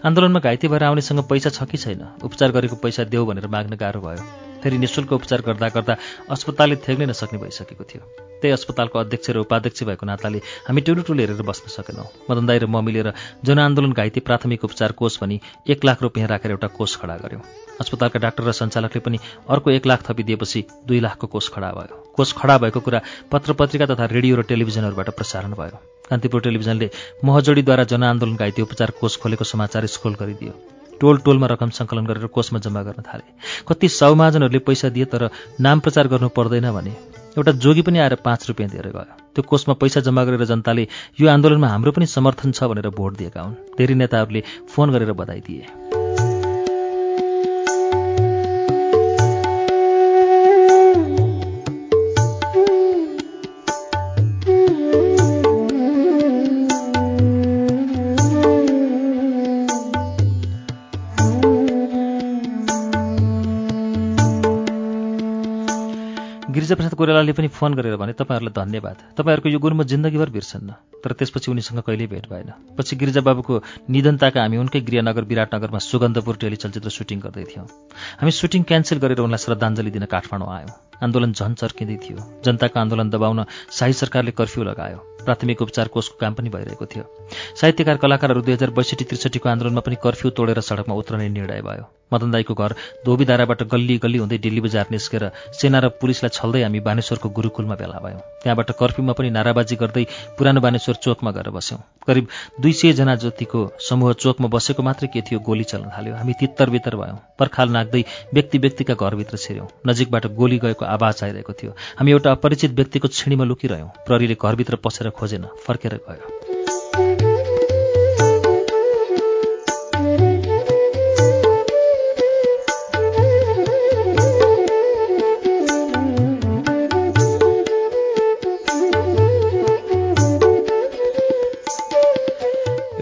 आन्दोलनमा घाइते भएर आउनेसँग पैसा छ कि छैन? उपचार गरेको पैसा देऊ भनेर माग्न गाह्रो भयो। फेरि निशुल्क उपचार गर्दा गर्दा अस्पतालले थ्याग्नै नसक्ने भइसकेको थियो। त्यही अस्पतालको अध्यक्ष र उपाध्यक्ष भएको नाताले हामी टुलुटुल हेरेर बस्न सकेनौँ। मदन दाई र म मिलेर जनआन्दोलन घाइते प्राथमिक उपचार कोष भनी एक लाख रुपियाँ राखेर एउटा कोष खडा गऱ्यौँ अस्पतालका डाक्टर र सञ्चालकले पनि अर्को एक लाख थपिदिएपछि दुई लाखको कोष खडा भयो। कोष खडा भएको कुरा पत्र पत्रिका तथा रेडियो र टेलिभिजनहरूबाट प्रसारण भयो। कान्तिपुर टेलिभिजनले महजोडीद्वारा जनआन्दोलन घाइते उपचार कोष खोलेको समाचार स्क्रोल गरिदियो। टोल टोलमा रकम सङ्कलन गरेर कोषमा जम्मा गर्न थाले। कति साउमाजनहरूले पैसा दिए तर नाम प्रचार गर्नु पर्दैन भने एउटा जोगी पनि आएर पाँच रुपियाँ दिएर गयो। त्यो कोषमा पैसा जम्मा गरेर जनताले यो आन्दोलनमा हाम्रो पनि समर्थन छ भनेर भोट दिएका हुन्। धेरै नेताहरूले फोन गरेर बधाई दिए। गिरिजाप्रसाद कोइरालाले पनि फोन गरेर भने तपाईँहरूलाई धन्यवाद। तपाईँहरूको यो गुरु म जिन्दगीभर बिर्सन्न। तर त्यसपछि उनीसँग कहिल्यै भेट भएन। पछि गिरिजाबाबुको निधनताका हामी उनकै गृहनगर विराटनगरमा सुगन्धपुर टेलिचलचित्र सुटिङ गर्दै थियौँ। हामी सुटिङ क्यान्सल गरेर उनलाई श्रद्धाञ्जली दिन काठमाडौँ आयौँ। आन्दोलन झन् चर्किँदै थियो। जनताको आन्दोलन दबाउन शाही सरकारले कर्फ्यू लगायो। प्राथमिक उपचार कोषको काम पनि भइरहेको थियो। साहित्यकार कलाकारहरू दुई हजार बैसठी त्रिसठीको आन्दोलनमा पनि कर्फ्यू तोडेर सडकमा उत्रने निर्णय भयो। मदन दाईको घर धोबीधाराबाट गल्ली गल्ली हुँदै दिल्ली बजार निस्केर सेना र पुलिसलाई छल्दै हामी बानेश्वरको गुरुकुलमा भेला भयौँ। त्यहाँबाट कर्फ्यूमा पनि नाराबाजी गर्दै पुरानो बानेश्वर चोकमा गएर बस्यौँ। करिब दुई सयजना जतिको समूह चोकमा बसेको मात्रै के थियो गोली चल्न थाल्यो। हामी तित्तर बित्तर भयौँ। पर्खाल नाग्दै व्यक्ति व्यक्तिका घरभित्र छिर्यौँ। नजिकबाट गोली गएको आवाज आइरहेको थियो। हामी एउटा अपरिचित व्यक्तिको छिणीमा लुकिरह्यौँ। प्रहरीले घरभित्र पसेर खोजेन फर्केर गयो।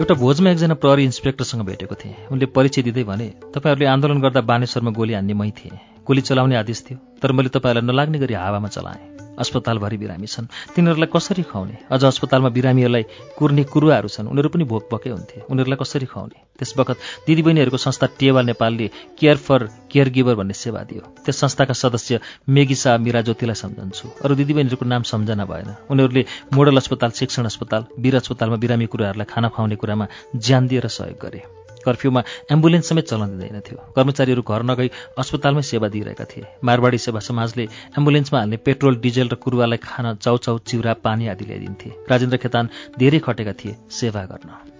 एउटा भोजमा एकजना प्रहरी इन्सपेक्टरसँग भेटेको थिएँ। उनले परिचय दिँदै भने तपाईँहरूले आन्दोलन गर्दा बानेश्वरमा गोली हान्ने मै थिएँ। गोली चलाउने आदेश थियो तर मैले तपाईँहरूलाई नलाग्ने गरी हावामा चलाएँ। अस्पतालभरि बिरामी छन्। तिनीहरूलाई कसरी खुवाउने? अझ अस्पतालमा बिरामीहरूलाई कुर्ने कुरुवाहरू छन्। उनीहरू पनि भोक भोकै हुन्थे। उनीहरूलाई कसरी खुवाउने? त्यस बखत दिदीबहिनीहरूको संस्था टेवा नेपालले केयर फर केयर गिभर भन्ने सेवा दियो। त्यस संस्थाका सदस्य मेगिसा मिरा ज्योतिलाई सम्झन्छु। अरू दिदीबहिनीहरूको नाम सम्झना भएन। उनीहरूले मोडल अस्पताल शिक्षण अस्पताल वीर अस्पतालमा बिरामी कुराहरूलाई खाना खुवाउने कुरामा ज्यान दिएर सहयोग गरे। कर्फ्यूमा एम्बुलेन्स समेत चल्न दिँदैनथ्यो कर्मचारीहरू घर नगई अस्पतालमै सेवा दिइरहेका थिए। मारवाडी सेवा समाजले एम्बुलेन्समा हाल्ने पेट्रोल डिजेल र कुरुवालाई खान चाउचाउ चिउरा पानी आदि ल्याइदिन्थे। राजेन्द्र खेतान धेरै खटेका थिए सेवा गर्न।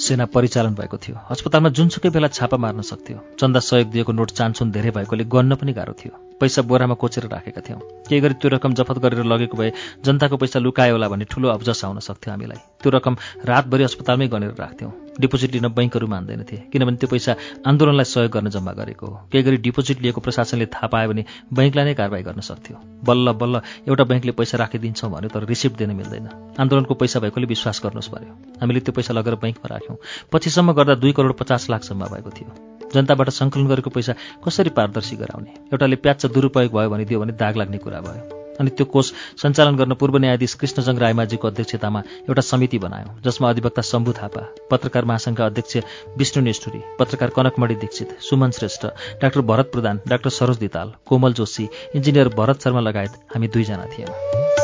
सेना परिचालन भएको थियो। अस्पतालमा जुनसुकै बेला छापा मार्न सक्थ्यो। चन्दा सहयोग दिएको नोट चान्सुन धेरै भएकोले गन्न पनि गाह्रो थियो। पैसा बोरामा कोचेर राखेका थियौँ। केही गरी त्यो रकम जफत गरेर लगेको भए जनताको पैसा लुकायो होला भन्ने ठुलो अब्जस आउन सक्थ्यो हामीलाई। त्यो रकम रातभरि अस्पतालमै गनेर राख्थ्यौँ। डिपोजिट लिन बैङ्कहरू मान्दैनथे किनभने त्यो पैसा आन्दोलनलाई सहयोग गर्न जम्मा गरेको हो। केही गरी डिपोजिट लिएको प्रशासनले थाहा पायो भने बैङ्कलाई नै कारवाही गर्न सक्थ्यो। बल्ल बल्ल एउटा बैङ्कले पैसा राखिदिन्छौँ भन्यो तर रिसिप्ट दिन मिल्दैन। आन्दोलनको पैसा भएकोले विश्वास गर्नुहोस् पर्यो। हामीले त्यो पैसा लगेर बैङ्कमा राख्यौँ। पछिसम्म गर्दा दुई करोड पचास लाख जम्मा भएको थियो। जनताबाट सङ्कलन गरेको पैसा कसरी पारदर्शी गराउने? एउटाले प्याच दुरुपयोग भयो भने दियो भने दाग लाग्ने कुरा भयो। अनि त्यो कोष सञ्चालन गर्न पूर्व न्यायाधीश कृष्णजङ रायमाझीको अध्यक्षतामा एउटा समिति बनायो जसमा अधिवक्ता शम्भु थापा पत्रकार महासङ्घका अध्यक्ष विष्णु नेष्ठुरी पत्रकार Kanakmani Dixit Suman Shrestha doctor Bharat Pradhan doctor Saroj Dital Komal Joshi engineer Bharat Sharma लगायत हामी दुईजना थियौँ।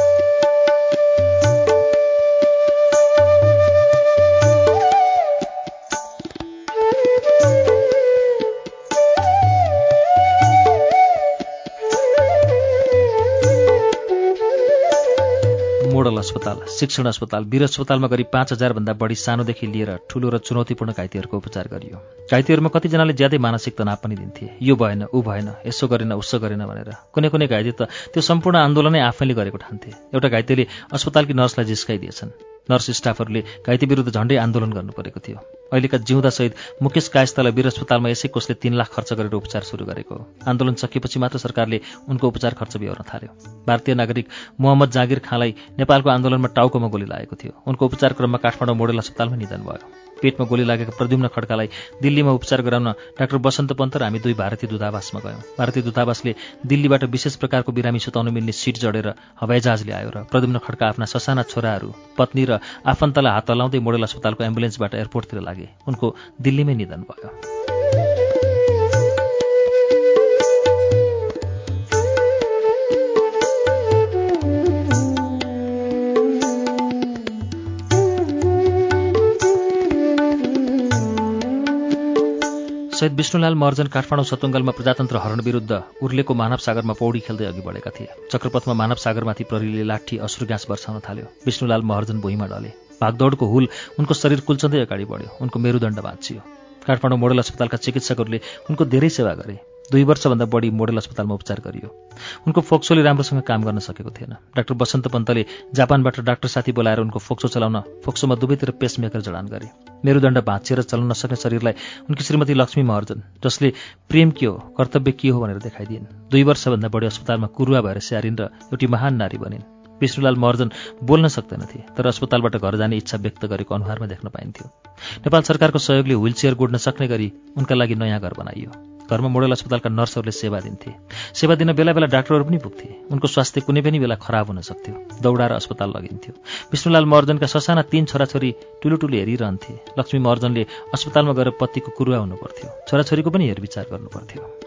मोडल अस्पताल शिक्षण अस्पताल वीर अस्पतालमा गरी पाँच हजारभन्दा बढी सानोदेखि लिएर ठूलो र चुनौतीपूर्ण घाइतेहरूको उपचार गरियो। घाइतेहरूमा कतिजनाले ज्यादै मानसिक तनाव पनि दिन्थे। यो भएन ऊ भएन यसो गरेन उसो गरेन भनेर। कुनै कुनै घाइते त त्यो सम्पूर्ण आन्दोलनै आफैले गरेको ठान्थे। एउटा घाइतेले अस्पतालकी नर्सलाई जिस्काइदिएछन्। नर्स स्टाफहरूले घाइते विरुद्ध झण्डै आन्दोलन गर्नु परेको थियो। अहिलेका जिउँदा सहित मुकेश कायस्तालाई वीर अस्पतालमा यसै कोषले तीन लाख खर्च गरेर उपचार सुरु गरेको। आन्दोलन सकिएपछि मात्र सरकारले उनको उपचार खर्च बिहोर्न थाल्यो। भारतीय नागरिक मोहम्मद जागिर खाँलाई नेपालको आन्दोलनमा टाउकोमा गोली लागेको थियो। उनको उपचार क्रममा काठमाडौँ मोडेल अस्पतालमा निधन भयो। पेटमा गोली लागेको प्रद्युम्न खड्कालाई दिल्लीमा उपचार गराउन डाक्टर बसन्त पन्त र हामी दुई भारतीय दूतावासमा गयौँ। भारतीय दूतावासले दिल्लीबाट विशेष प्रकारको बिरामी सुताउन मिल्ने सिट जडेर हवाईजहाज ल्यायो र प्रद्युम्न खड्का आफ्ना ससाना छोराहरू पत्नी र आफन्तलाई हात हलाउँदै मोडेल अस्पतालको एम्बुलेन्सबाट एयरपोर्टतिर लागे। उनको दिल्लीमै निधन भयो। सहित विष्णुलाल महर्जन काठमाडौँ सतुङ्गलमा प्रजातन्त्र हरण विरुद्ध उर्लेको मानव सागरमा पौडी खेल्दै अघि बढेका थिए। चक्रपथमा मानव सागरमाथि प्रहरीले लाठी अश्रु ग्यास वर्षाउन थाल्यो। विष्णुलाल महर्जन भुइँमा डले। भागदौडको हुल उनको शरीर कुल्चँदै अगाडि बढ्यो। उनको मेरुदण्ड बाँचियो। काठमाडौँ मोडल अस्पतालका चिकित्सकहरूले उनको धेरै सेवा गरे। दुई वर्षभन्दा बढी मोडेल अस्पतालमा उपचार गरियो। उनको फोक्सोले राम्रोसँग काम गर्न सकेको थिएन। डाक्टर बसन्त पन्तले जापानबाट डाक्टर साथी बोलाएर उनको फोक्सो चलाउन फोक्सोमा दुवैतिर पेसमेकर जडान गरे। मेरुदण्ड भाँचिएर चल्न नसक्ने शरीरलाई उनकी श्रीमती लक्ष्मी महर्जन जसले प्रेम के हो कर्तव्य के हो भनेर देखाइदिइन्। दुई वर्षभन्दा बढी अस्पतालमा कुरुवा भएर स्यारिन् र एउटी महान नारी बनिन्। विष्णुलाल महर्जन बोल्न सक्दैनथे तर अस्पतालबाट घर जाने इच्छा व्यक्त गरेको अनुहारमा देख्न पाइन्थ्यो। नेपाल सरकारको सहयोगले व्हील चेयर गोड्न सक्ने गरी उनका लागि नयाँ घर बनाइयो। घरमा मोडल अस्पतालका नर्सहरूले सेवा दिन्थे। सेवा दिन बेला बेला डाक्टरहरू पनि पुग्थे। उनको स्वास्थ्य कुनै पनि बेला खराब हुन सक्थ्यो। दौडाएर अस्पताल लगिन्थ्यो। विष्णुलाल महर्जनका ससाना तीन छोराछोरी ठुलो ठुलो हेरिरहन्थे। लक्ष्मी महर्जनले अस्पतालमा गएर पतिको कुरुवा हुनुपर्थ्यो। छोराछोरीको पनि हेरविचार गर्नुपर्थ्यो।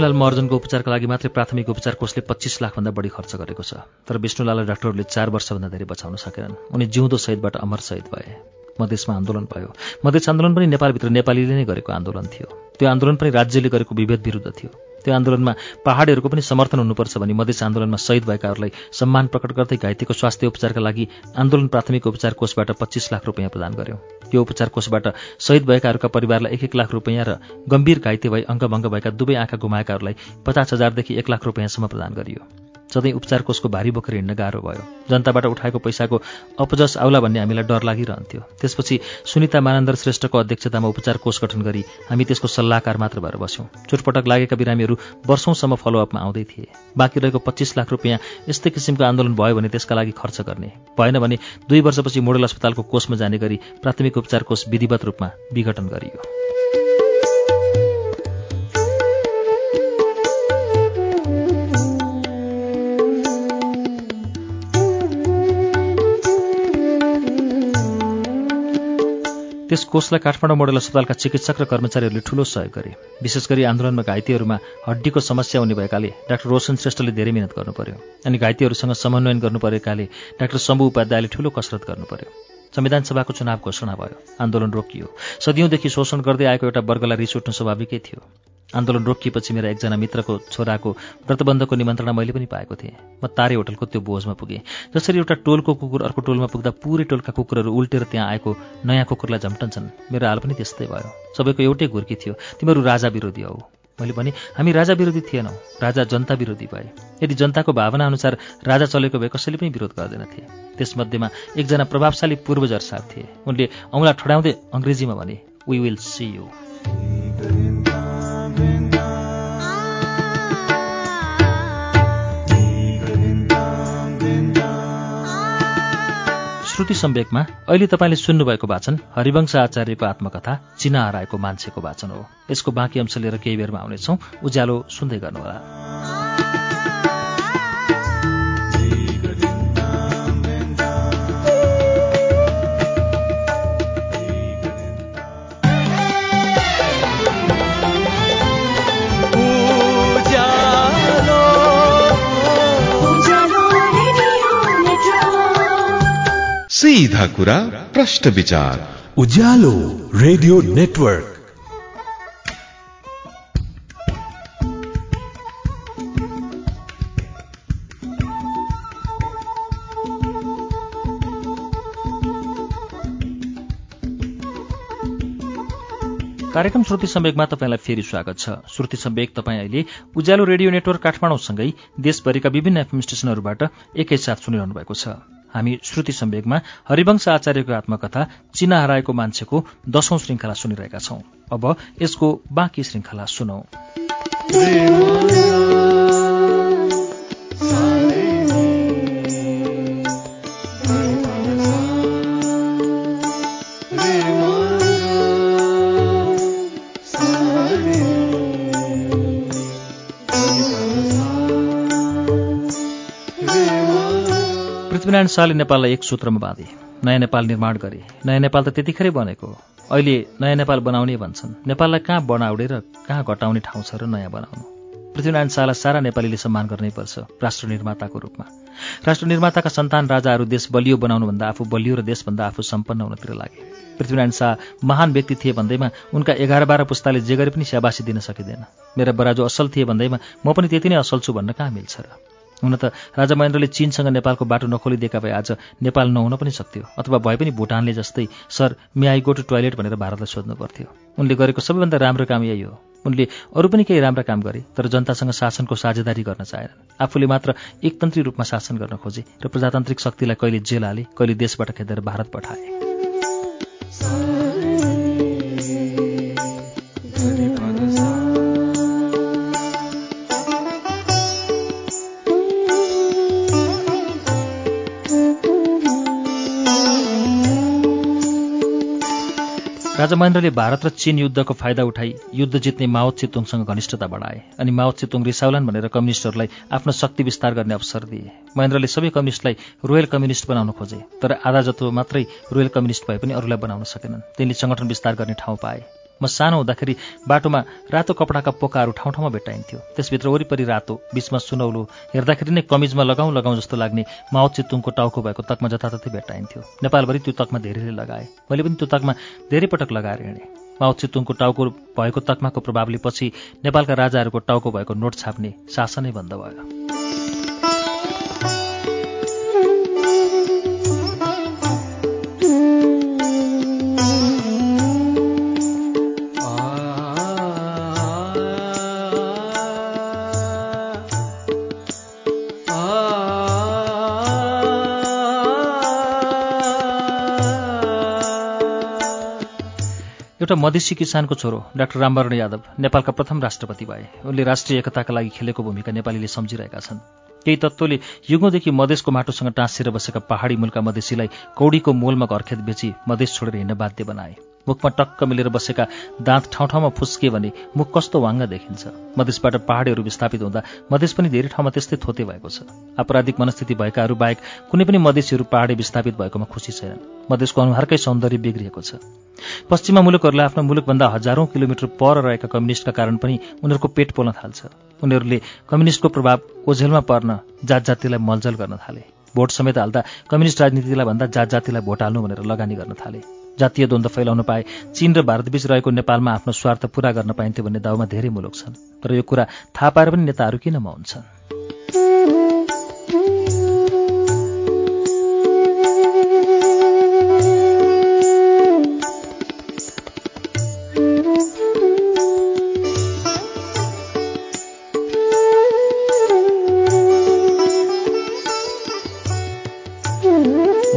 विष्णुलाल महर्जनको उपचारका लागि मात्रै प्राथमिक उपचार कोषले पच्चिस लाखभन्दा बढी खर्च गरेको छ तर विष्णुलाललाई डाक्टरहरूले चार वर्षभन्दा धेरै बचाउन सकेनन्। उनी जिउँदो सहितबाट अमर सहित भए। मधेसमा आन्दोलन भयो। मधेस आन्दोलन पनि नेपालभित्र नेपालीले नै गरेको आन्दोलन थियो। त्यो आन्दोलन पनि राज्यले गरेको विभेद विरुद्ध थियो। त्यो आन्दोलनमा पहाडहरूको पनि समर्थन हुनुपर्छ भनी मधेस आन्दोलनमा शहीद भएकाहरूलाई सम्मान प्रकट गर्दै घाइतेको स्वास्थ्य उपचारका लागि आन्दोलन प्राथमिक उपचार कोषबाट पच्चिस लाख रुपियाँ प्रदान गर्यो। यो उपचार कोषबाट शहीद भएकाहरूका परिवारलाई एक एक लाख रुपियाँ र गम्भीर घाइते भई अङ्गभङ्ग भएका दुवै आँखा गुमाएकाहरूलाई पचास हजारदेखि एक लाख रुपियाँसम्म प्रदान गरियो। सधैँ उपचार कोषको भारी बोकेर हिँड्न गाह्रो भयो। जनताबाट उठाएको पैसाको अपजस आउला भन्ने हामीलाई डर लागिरहन्थ्यो। त्यसपछि सुनिता मानन्दर श्रेष्ठको अध्यक्षतामा उपचार कोष गठन गरी हामी त्यसको सल्लाहकार मात्र भएर बस्यौँ। चोटपटक लागेका बिरामीहरू वर्षौंसम्म फलोअपमा आउँदै थिए। बाँकी रहेको पच्चिस लाख रुपियाँ यस्तै किसिमको आन्दोलन भयो भने त्यसका लागि खर्च गर्ने। भएन भने दुई वर्षपछि मोडल अस्पतालको कोषमा जाने गरी प्राथमिक उपचार कोष विधिवत रूपमा विघटन गरियो। त्यस कोषलाई काठमाडौँ मोडल अस्पतालका चिकित्सक र कर्मचारीहरूले ठूलो सहयोग गरे। विशेष गरी आन्दोलनमा घाइतेहरूमा हड्डीको समस्या हुने भएकाले डाक्टर रोशन श्रेष्ठले धेरै मिहिनेत गर्नु पर्यो अनि घाइतेहरूसँग समन्वयन गर्नु परेकाले डाक्टर शम्भु उपाध्यायले ठूलो कसरत गर्नु पर्यो संविधान सभाको चुनाव घोषणा भयो। आन्दोलन रोकियो। सदियौँदेखि शोषण गर्दै आएको एउटा वर्गलाई रिस उठ्नु स्वाभाविकै थियो। आन्दोलन रोकिएपछि मेरा एकजना मित्रको छोराको व्रतबन्धको निमन्त्रणा मैले पनि पाएको थिएँ। म तारे होटलको त्यो बोझमा पुगेँ। जसरी एउटा टोलको कुकुर अर्को टोलमा पुग्दा पुरै टोलका कुकुरहरू उल्टेर त्यहाँ आएको नयाँ कुकुरलाई झम्टन्छन् मेरो हाल पनि त्यस्तै भयो। सबैको एउटै घुर्की थियो तिमीहरू राजा विरोधी हौ। मैले भने हामी राजा विरोधी थिएनौँ। राजा जनता विरोधी भए। यदि जनताको भावना अनुसार राजा चलेको भए कसैले पनि विरोध गर्दैनथे। त्यसमध्येमा एकजना प्रभावशाली पूर्वजर साथ थिए। उनले औँला ठडाउँदै अङ्ग्रेजीमा भने we will see you Shruti सम्वेकमा अहिले तपाईँले सुन्नुभएको वाचन हरिवंश आचार्यको आत्मकथा चिना हराएको मान्छेको वाचन हो। यसको बाँकी अंश लिएर केही बेरमा आउनेछौँ। उज्यालो सुन्दै गर्नुहोला।
सीधा कुरा प्रश्न विचार।
Ujyaalo radio network.
कार्यक्रम श्रुति सम्वेकमा तपाईँलाई फेरि स्वागत छ। श्रुति सम्वेक तपाईँ अहिले उज्यालो रेडियो नेटवर्क काठमाडौँसँगै देशभरिका विभिन्न एफएम स्टेशनहरूबाट एकैसाथ सुनिरहनु भएको छ। हामी श्रुति सम्वेकमा हरिवंश आचार्यको आत्मकथा चिना हराएको मान्छेको दशौं श्रृङ्खला सुनिरहेका छौं। अब यसको बाँकी श्रृङ्खला सुनौ। पृथ्वीनारायण शाहले नेपाललाई एक सूत्रमा बाँधे। नयाँ नेपाल निर्माण गरे। नयाँ नेपाल त त्यतिखेरै बनेको। अहिले नयाँ नेपाल बनाउने भन्छन्। नेपाललाई कहाँ बनाउने र कहाँ घटाउने ठाउँ छ र नयाँ बनाउनु? पृथ्वीनारायण शाहलाई सारा नेपालीले सम्मान गर्नै पर्छ राष्ट्र निर्माताको रूपमा। राष्ट्र निर्माताका सन्तान राजाहरू देश बलियो बनाउनुभन्दा आफू बलियो र देशभन्दा आफू सम्पन्न हुनतिर लागे। पृथ्वीनारायण शाह महान व्यक्ति थिए भन्दैमा उनका एघार बाह्र पुस्ताले जे गरे पनि स्याबासी दिन सकिँदैन। मेरा बराजु असल थिए भन्दैमा म पनि त्यति नै असल छु भन्न कहाँ मिल्छ र? हुन त राजा महेन्द्रले चीनसँग नेपालको बाटो नखोलिदिएका भए आज नेपाल नहुन पनि सक्थ्यो अथवा भए पनि भुटानले जस्तै sir may I go to toilet भनेर भारतलाई सोध्नु पर्थ्यो। उनले गरेको सबैभन्दा राम्रो काम यही हो। उनले अरू पनि केही राम्रा काम गरे तर जनतासँग शासनको साझेदारी गर्न चाहेनन्। आफूले मात्र एकतन्त्री रूपमा शासन गर्न खोजे र प्रजातान्त्रिक शक्तिलाई कहिले जेल हाले कहिले देशबाट खेदेर भारत पठाए। राजा महेन्द्रले भारत र चीन युद्धको फाइदा उठाई युद्ध जित्ने माओ चेतुङसँग घनिष्ठता बढाए अनि माओ चेतुङ रिसाउलान् भनेर कम्युनिस्टहरूलाई आफ्नो शक्ति विस्तार गर्ने अवसर दिए। महेन्द्रले सबै कम्युनिस्टलाई रोयल कम्युनिस्ट बनाउन खोजे तर आधा जतो मात्रै रोयल कम्युनिस्ट भए पनि अरूलाई बनाउन सकेनन्। तिनले सङ्गठन विस्तार गर्ने ठाउँ पाए। म सानो हुँदाखेरि बाटोमा रातो कपडाका पोकाहरू ठाउँ ठाउँमा भेट्टाइन्थ्यो। त्यसभित्र वरिपरि रातो बिचमा सुनौलो हेर्दाखेरि नै कमिजमा लगाउँ लगाउँ जस्तो लाग्ने माओ चितुङको टाउको भएको तकमा जताततै भेट्टाइन्थ्यो। नेपालभरि त्यो तकमा धेरैले लगाए। मैले पनि त्यो तकमा धेरै पटक लगाएर हिँडेँ। माओ चितुङको टाउको भएको तकमाको प्रभावले पछि नेपालका राजाहरूको टाउको भएको नोट छाप्ने शासनै बन्द भयो। एउटा मधेसी किसानको छोरो डाक्टर रामवरण यादव नेपालका प्रथम राष्ट्रपति भए। उनले राष्ट्रिय एकताका लागि खेलेको भूमिका नेपालीले सम्झिरहेका छन्। केही तत्त्वले युगौँदेखि मधेसको माटोसँग टाँसिएर बसेका पहाडी मुलका मधेसीलाई कौडीको मोलमा घरखेत बेची मधेस छोडेर हिँड्न बाध्य बनाए। मुखमा टक्क मिलेर बसेका दाँत ठाउँ ठाउँमा फुस्के भने मुख कस्तो वाङ्ग देखिन्छ। मधेसबाट पहाडीहरू विस्थापित हुँदा मधेस पनि धेरै ठाउँमा त्यस्तै थोते भएको छ। आपराधिक मनस्थिति भएकाहरू बाहेक कुनै पनि मधेसीहरू पहाडी विस्थापित भएकोमा खुसी छैनन्। मधेसको अनुहारकै सौन्दर्य बिग्रिएको छ। पश्चिमा मुलुकहरूलाई आफ्नो मुलुकभन्दा हजारौं किलोमिटर पर रहेका कम्युनिस्टका कारण पनि उनीहरूको पेट पोल्न थाल्छ। उनीहरूले कम्युनिस्टको प्रभाव ओझेलमा पर्न जात जातिलाई मलजल गर्न थाले। भोट समेत हाल्दा कम्युनिस्ट राजनीतिलाई भन्दा जात जातिलाई भोट हाल्नु भनेर लगानी गर्न थाले। जातीय द्वन्द्व फैलाउन पाए चीन र भारतबीच रहेको नेपालमा आफ्नो स्वार्थ पूरा गर्न पाइन्थ्यो भन्ने दाउमा धेरै मुलुक छन्। तर यो कुरा थाहा पाएर पनि नेताहरू किन मौन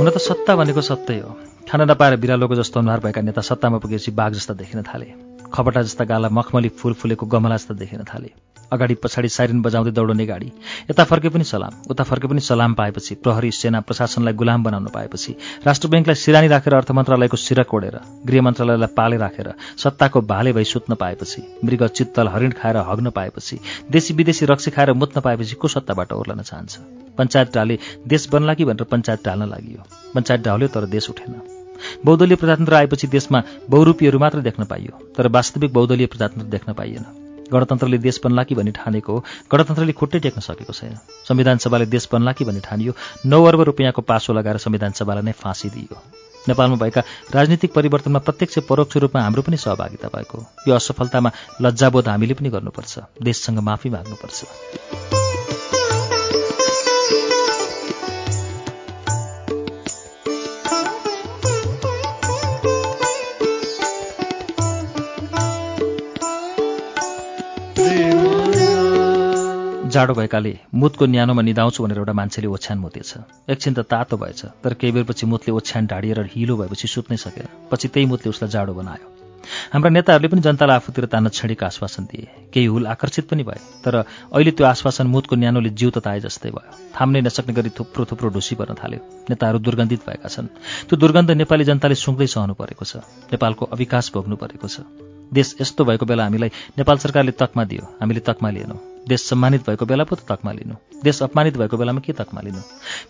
हुन त सत्ता भनेको सत्तै हो। खान नपाएर बिरालोको जस्तो अनुहार भएका नेता सत्तामा पुगेपछि बाघ जस्ता देखिन थाले। खपटा जस्ता गाला मखमली फुल फुलेको गमला जस्ता देखिन थाले। अगाडि पछाडि साइरन बजाउँदै दौडने गाडी। यता फर्के पनि सलाम उता फर्के पनि सलाम पाएपछि प्रहरी सेना प्रशासनलाई गुलाम बनाउन पाएपछि राष्ट्र ब्याङ्कलाई सिरानी राखेर अर्थ मन्त्रालयको सिरक ओढेर गृह मन्त्रालयलाई पाले राखेर सत्ताको भाले भई सुत्न पाएपछि मृग चित्तल हरिण खाएर हग्न पाएपछि देशी विदेशी रक्सी खाएर मुत्न पाएपछि को सत्ताबाट ओर्लन चाहन्छ? पञ्चायत डाले देश बन्ला कि भनेर पञ्चायत डाल्न लागि पञ्चायत डाल्यो तर देश उठेन। बहुदलीय प्रजातन्त्र आएपछि देशमा बहुरूपीहरू मात्र देख्न पाइयो तर वास्तविक बहुदलीय प्रजातन्त्र देख्न पाइएन। गणतन्त्रले देश बन्ला कि भन्ने ठानेको हो गणतन्त्रले खुट्टै टेक्न सकेको छैन। संविधान सभाले देश बन्ला कि भन्ने ठानियो नौ अर्ब रुपियाँको पासो लगाएर संविधान सभालाई नै फाँसी दिइयो नेपालमा भएका राजनीतिक परिवर्तनमा प्रत्यक्ष परोक्ष रूपमा हाम्रो पनि सहभागिता भएको। यो असफलतामा लज्जाबोध हामीले पनि गर्नुपर्छ। देशसँग माफी माग्नुपर्छ। जाडो भएकाले मुतको न्यानोमा निदाउँछु भनेर एउटा मान्छेले ओछ्यान मुतेछ। एकछिन त तातो भएछ तर केही बेरपछि मुतले ओछ्यान ढाडिएर हिलो भएपछि सुत्नै सकेन। पछि त्यही मुतले उसलाई जाडो बनायो। हाम्रा नेताहरूले पनि जनतालाई आफूतिर तान्न छेडेको आश्वासन दिए। केही हुल आकर्षित पनि भए तर अहिले त्यो आश्वासन मुतको न्यानोले जिउ तताए जस्तै भयो। थाम्नै नसक्ने गरी थुप्रो थुप्रो ढुसी पर्न थाल्यो। नेताहरू दुर्गन्धित भएका छन्। त्यो दुर्गन्ध नेपाली जनताले सुँग्दै सहनु परेको छ। नेपालको अविकास भोग्नु परेको छ। देश यस्तो भएको बेला हामीलाई नेपाल सरकारले तकमा दियो। हामीले तकमा लिएनौँ। देश सम्मानित भएको बेला पो त तकमा लिनु। देश अपमानित भएको बेलामा के तकमा लिनु?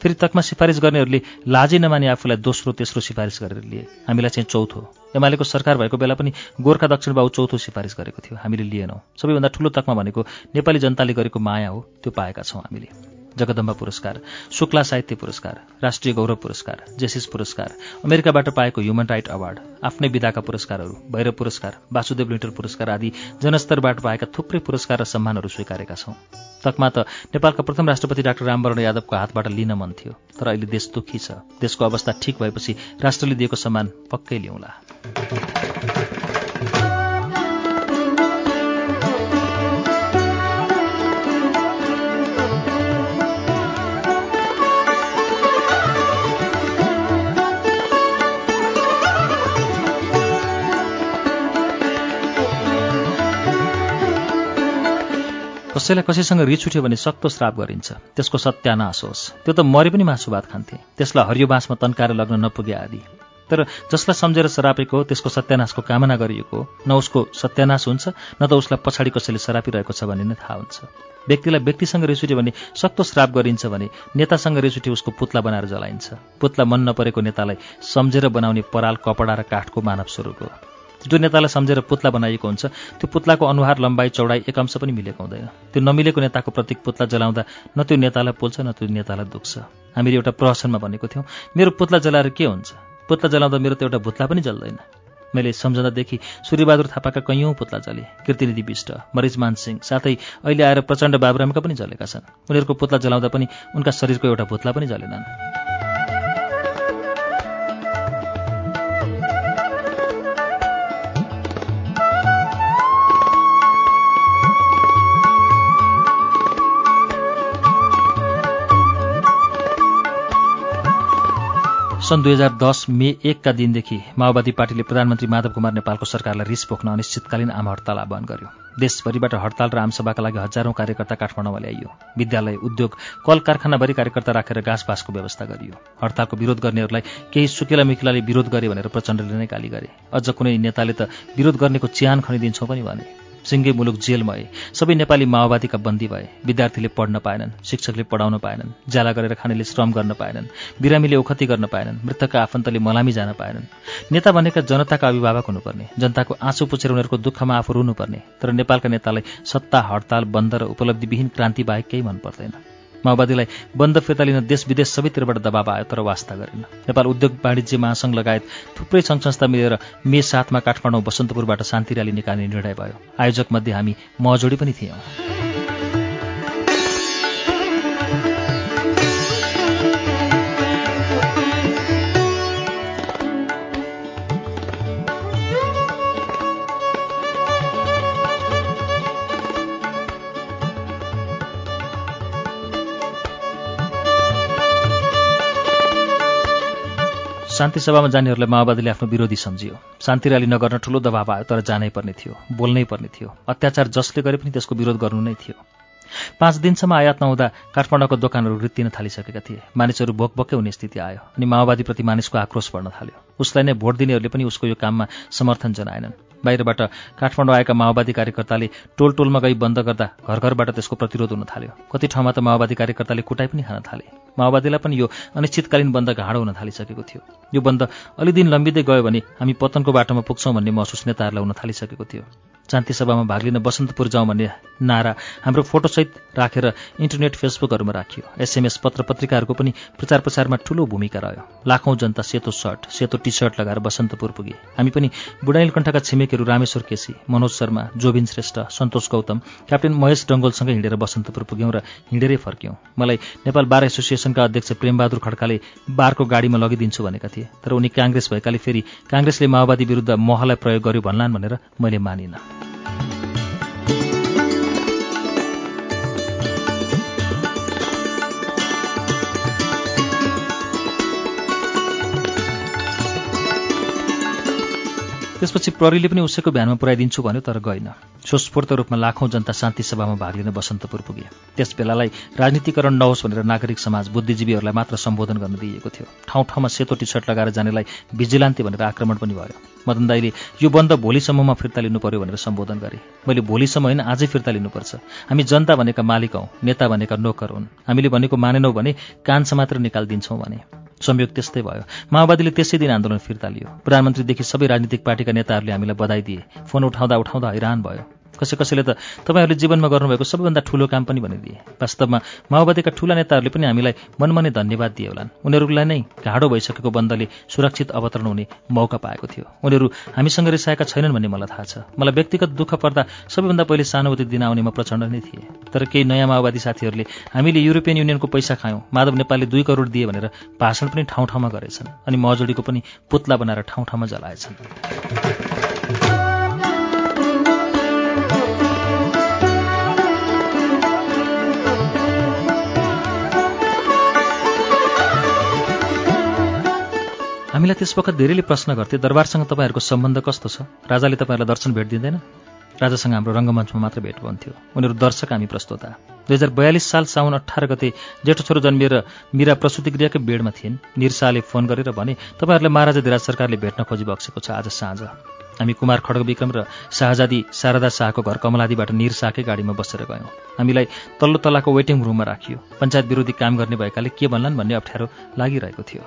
फेरि तकमा सिफारिस गर्नेहरूले लाजै नमाने आफूलाई दोस्रो तेस्रो सिफारिस गरेर लिए। हामीलाई चाहिँ चौथो। एमालेको सरकार भएको बेला पनि गोर्खा दक्षिण बाबु चौथो सिफारिस गरेको थियो। हामीले लिएनौँ। सबैभन्दा ठुलो तकमा भनेको नेपाली जनताले गरेको माया हो। त्यो पाएका छौँ हामीले। जगदम्बा पुरस्कार शुक्ला साहित्य पुरस्कार राष्ट्रिय गौरव पुरस्कार जेसिस पुरस्कार अमेरिकाबाट पाएको ह्युमन राइट अवार्ड आफ्नै विधाका पुरस्कारहरू भैरव पुरस्कार वासुदेव लिन्टर पुरस्कार आदि जनस्तरबाट पाएका थुप्रै पुरस्कार र सम्मानहरू स्वीकारेका छौँ। तकमा त नेपालका प्रथम राष्ट्रपति डाक्टर रामवरण यादवको हातबाट लिन मन थियो तर अहिले देश दुःखी छ। देशको अवस्था ठिक भएपछि राष्ट्रले दिएको सम्मान पक्कै लिउँला कसैलाई कसैसँग रिस उठ्यो भने सक्तो श्राप गरिन्छ। त्यसको सत्यानाश होस्। त्यो त मरे पनि मासु भात खान्थे। त्यसलाई हरियो बाँसमा तन्काएर लग्न नपुगे आदि। तर जसलाई सम्झेर सरापेको त्यसको सत्यानाशको कामना गरिएको न उसको सत्यानाश हुन्छ न त उसलाई पछाडि कसैले सरापिरहेको छ भन्ने नै थाहा हुन्छ। व्यक्तिलाई व्यक्तिसँग रिस उठ्यो भने सक्तो श्राप गरिन्छ भने नेतासँग रिस उठ्यो उसको पुत्ला बनाएर जलाइन्छ। पुत्ला मन नपरेको नेतालाई सम्झेर बनाउने पराल कपडा र काठको मानव स्वरूप हो। जो नेतालाई सम्झेर पुत्ला बनाइएको हुन्छ। त्यो पुत्लाको अनुहार लम्बाइ चौडाइ एक अंश पनि मिलेको हुँदैन। त्यो नमिलेको नेताको प्रतीक पुत्ला जलाउँदा न त्यो नेतालाई पोल्छ न त्यो नेतालाई दुख्छ। हामीले एउटा प्रहसनमा भनेको थियौँ मेरो पुत्ला जलाएर के हुन्छ? पुत्ला जलाउँदा मेरो त एउटा भुत्ला पनि जल्दैन। मैले सम्झँदादेखि सूर्यबहादुर थापाका कैयौँ पुत्ला जले। कीर्तिनिधि विष्ट मरिजमान सिंह साथै अहिले आएर प्रचण्ड बाबुरामका पनि जलेका छन्। उनीहरूको पुत्ला जलाउँदा पनि उनका शरीरको एउटा भुत्ला पनि जलेनन्। सन् दुई हजार दस मे एकका दिनदेखि माओवादी पार्टीले प्रधानमन्त्री माधव कुमार नेपालको सरकारलाई रिस पोख्न अनिश्चितकालीन आम हडताल आह्वान गर्यो। देशभरिबाट हडताल र आमसभाका लागि हजारौं कार्यकर्ता काठमाडौँमा ल्याइयो। विद्यालय उद्योग कल कारखानाभरि कार्यकर्ता राखेर घाँस बाँसको व्यवस्था गरियो। हडतालको विरोध गर्नेहरूलाई केही सुकेला मिकिलाले विरोध गरे भनेर प्रचण्डले नै गाली गरे। अझ कुनै नेताले त विरोध गर्नेको च्यान खनिदिन्छौँ पनि भने। सिङ्गे मुलुक जेल भए सबै नेपाली माओवादीका बन्दी भए। विद्यार्थीले पढ्न पाएनन् शिक्षकले पढाउन पाएनन् ज्याला गरेर खानेले श्रम गर्न पाएनन् बिरामीले ओखती गर्न पाएनन् मृतकका आफन्तले मलामी जान पाएनन्। नेता भनेका जनताका अभिभावक हुनुपर्ने जनताको आँसु पुछेर उनीहरूको दुःखमा आफू रुनुपर्ने तर नेपालका नेतालाई सत्ता हडताल बन्द र उपलब्धिविहीन क्रान्ति बाहेक केही मन पर्दैन। माओवादीलाई बन्द फिर्ता लिन देश विदेश सबैतिरबाट दबाव आयो तर वास्ता गरेन। नेपाल उद्योग वाणिज्य महासङ्घ लगायत थुप्रै सङ्घ संस्था मिलेर मे सातमा काठमाडौँ बसन्तपुरबाट शान्ति र्याली निकाल्ने निर्णय भयो। आयोजक मध्ये हामी महजोडी पनि थियौँ। शान्ति सभामा जानेहरूलाई माओवादीले आफ्नो विरोधी सम्झियो। शान्ति र्याली नगर्न ठुलो दबाव आयो तर जानै पर्ने थियो बोल्नै पर्ने थियो। अत्याचार जसले गरे पनि त्यसको विरोध गर्नु नै थियो। पाँच दिनसम्म आयात नहुँदा काठमाडौँको दोकानहरू रित्तिन थालिसकेका थिए। मानिसहरू भोकभक्कै हुने स्थिति आयो अनि माओवादीप्रति मानिसको आक्रोश बढ्न थाल्यो। उसलाई नै भोट दिनेहरूले पनि उसको यो काममा समर्थन जनाएनन्। बाहिरबाट काठमाडौँ आएका माओवादी कार्यकर्ताले टोल टोलमा गई बन्द गर्दा घर घरबाट त्यसको प्रतिरोध हुन थाल्यो। कति ठाउँमा त माओवादी कार्यकर्ताले कुटाइ पनि खान थाले। माओवादीलाई पनि यो अनिश्चितकालीन बन्द घाँडो हुन थालिसकेको थियो। यो बन्द अलि दिन लम्बिँदै गयो भने हामी पतनको बाटोमा पुग्छौँ भन्ने महसुस नेताहरूलाई हुन थालिसकेको थियो। शान्ति सभामा भाग लिन बसन्तपुर जाउँ भन्ने नारा हाम्रो फोटोसहित राखेर इन्टरनेट फेसबुकहरूमा राखियो। एसएमएस पत्र पत्रिकाहरूको पनि प्रचार प्रसारमा ठूलो भूमिका रह्यो। लाखौँ जनता सेतो सर्ट सेतो टी सर्ट लगाएर बसन्तपुर पुगे। हामी पनि बुढाइलकण्ठका छिमेकीहरू रामेश्वर केसी मनोज शर्मा जोबिन श्रेष्ठ सन्तोष गौतम क्याप्टेन महेश डङ्गोलसँगै हिँडेर बसन्तपुर पुग्यौँ र हिँडेरै फर्क्यौँ। मलाई नेपाल बार एसोसिएसनका अध्यक्ष प्रेमबहादुर खड्काले बारको गाडीमा लगिदिन्छु भनेका थिए तर उनी काङ्ग्रेस भएकाले फेरि काङ्ग्रेसले माओवादी विरुद्ध महलाई प्रयोग गर्यो भन्लान् भनेर मैले मानिनँ। त्यसपछि प्रहरीले पनि उसैको भ्यानमा पुऱ्याइदिन्छु भन्यो तर गएन। स्वस्फूर्त रूपमा लाखौँ जनता शान्ति सभामा भाग लिन बसन्तपुर पुगे। त्यस बेलालाई राजनीतिकरण नहोस् भनेर नागरिक समाज बुद्धिजीवीहरूलाई मात्र सम्बोधन गर्न दिइएको थियो। ठाउँ ठाउँमा सेतो टी सर्ट लगाएर जानेलाई भिजिलान्ती भनेर आक्रमण पनि भयो। मदन दाईले यो बन्द भोलिसम्ममा फिर्ता लिनु पर्यो भनेर सम्बोधन गरे। मैले भोलिसम्म होइन आजै फिर्ता लिनुपर्छ। हामी जनता भनेका मालिक हौँ नेता भनेका नोकर हुन्। हामीले भनेको मानेनौँ भने कान समातेर निकालिदिन्छौँ भने। संयोग त्यस्तै भयो। माओवादीले त्यसै दिन आन्दोलन फिर्ता लियो। प्रधानमन्त्रीदेखि सबै राजनीतिक पार्टीका नेताहरूले हामीलाई बधाई दिए। फोन उठाउँदा उठाउँदा हैरान भयो। कसै कसैले त तपाईँहरूले जीवनमा गर्नुभएको सबैभन्दा ठूलो काम पनि भनिदिए। वास्तवमा माओवादीका ठूला नेताहरूले पनि हामीलाई मनमनै धन्यवाद दिए होलान्। उनीहरूलाई नै घाँडो भइसकेको बन्दले सुरक्षित अवतरण हुने मौका पाएको थियो। उनीहरू हामीसँग रिसाएका छैनन् भन्ने मलाई थाहा छ। मलाई व्यक्तिगत दुःख पर्दा सबैभन्दा पहिले सानुभूति दिन आउनेमा प्रचण्ड नै थिए। तर केही नयाँ माओवादी साथीहरूले हामीले युरोपियन युनियनको पैसा खायौँ माधव नेपालले दुई करोड दिए भनेर भाषण पनि ठाउँ ठाउँमा गरेछन् अनि महजोडीको पनि पुतला बनाएर ठाउँ ठाउँमा जलाएछन्। हामीलाई त्यस वखत धेरैले प्रश्न गर्थे दरबारसँग तपाईँहरूको सम्बन्ध कस्तो छ? राजाले तपाईँहरूलाई दर्शन भेट दिँदैन? राजासँग हाम्रो रङ्गमञ्चमा मात्र भेट हुन्थ्यो। उनीहरू दर्शक हामी प्रस्तोता। दुई हजार बयालिस साल साउन अठार गते जेठो छोरो जन्मिएर मिरा प्रसुति गृहकै बेडमा थिइन्। निरसाले फोन गरेर भने तपाईँहरूलाई महाराजा धिराज सरकारले भेट्न खोजी बक्सेको छ आज साँझ। हामी कुमार खड्ग विक्रम र शाहजादी शारदा शाहको घर कमलादीबाट निर शाहकै गाडीमा बसेर गयौँ। हामीलाई तल्लो तलाको वेटिङ रुममा राखियो। पञ्चायत विरोधी काम गर्ने भएकाले के भन्लान् भन्ने अप्ठ्यारो लागिरहेको थियो।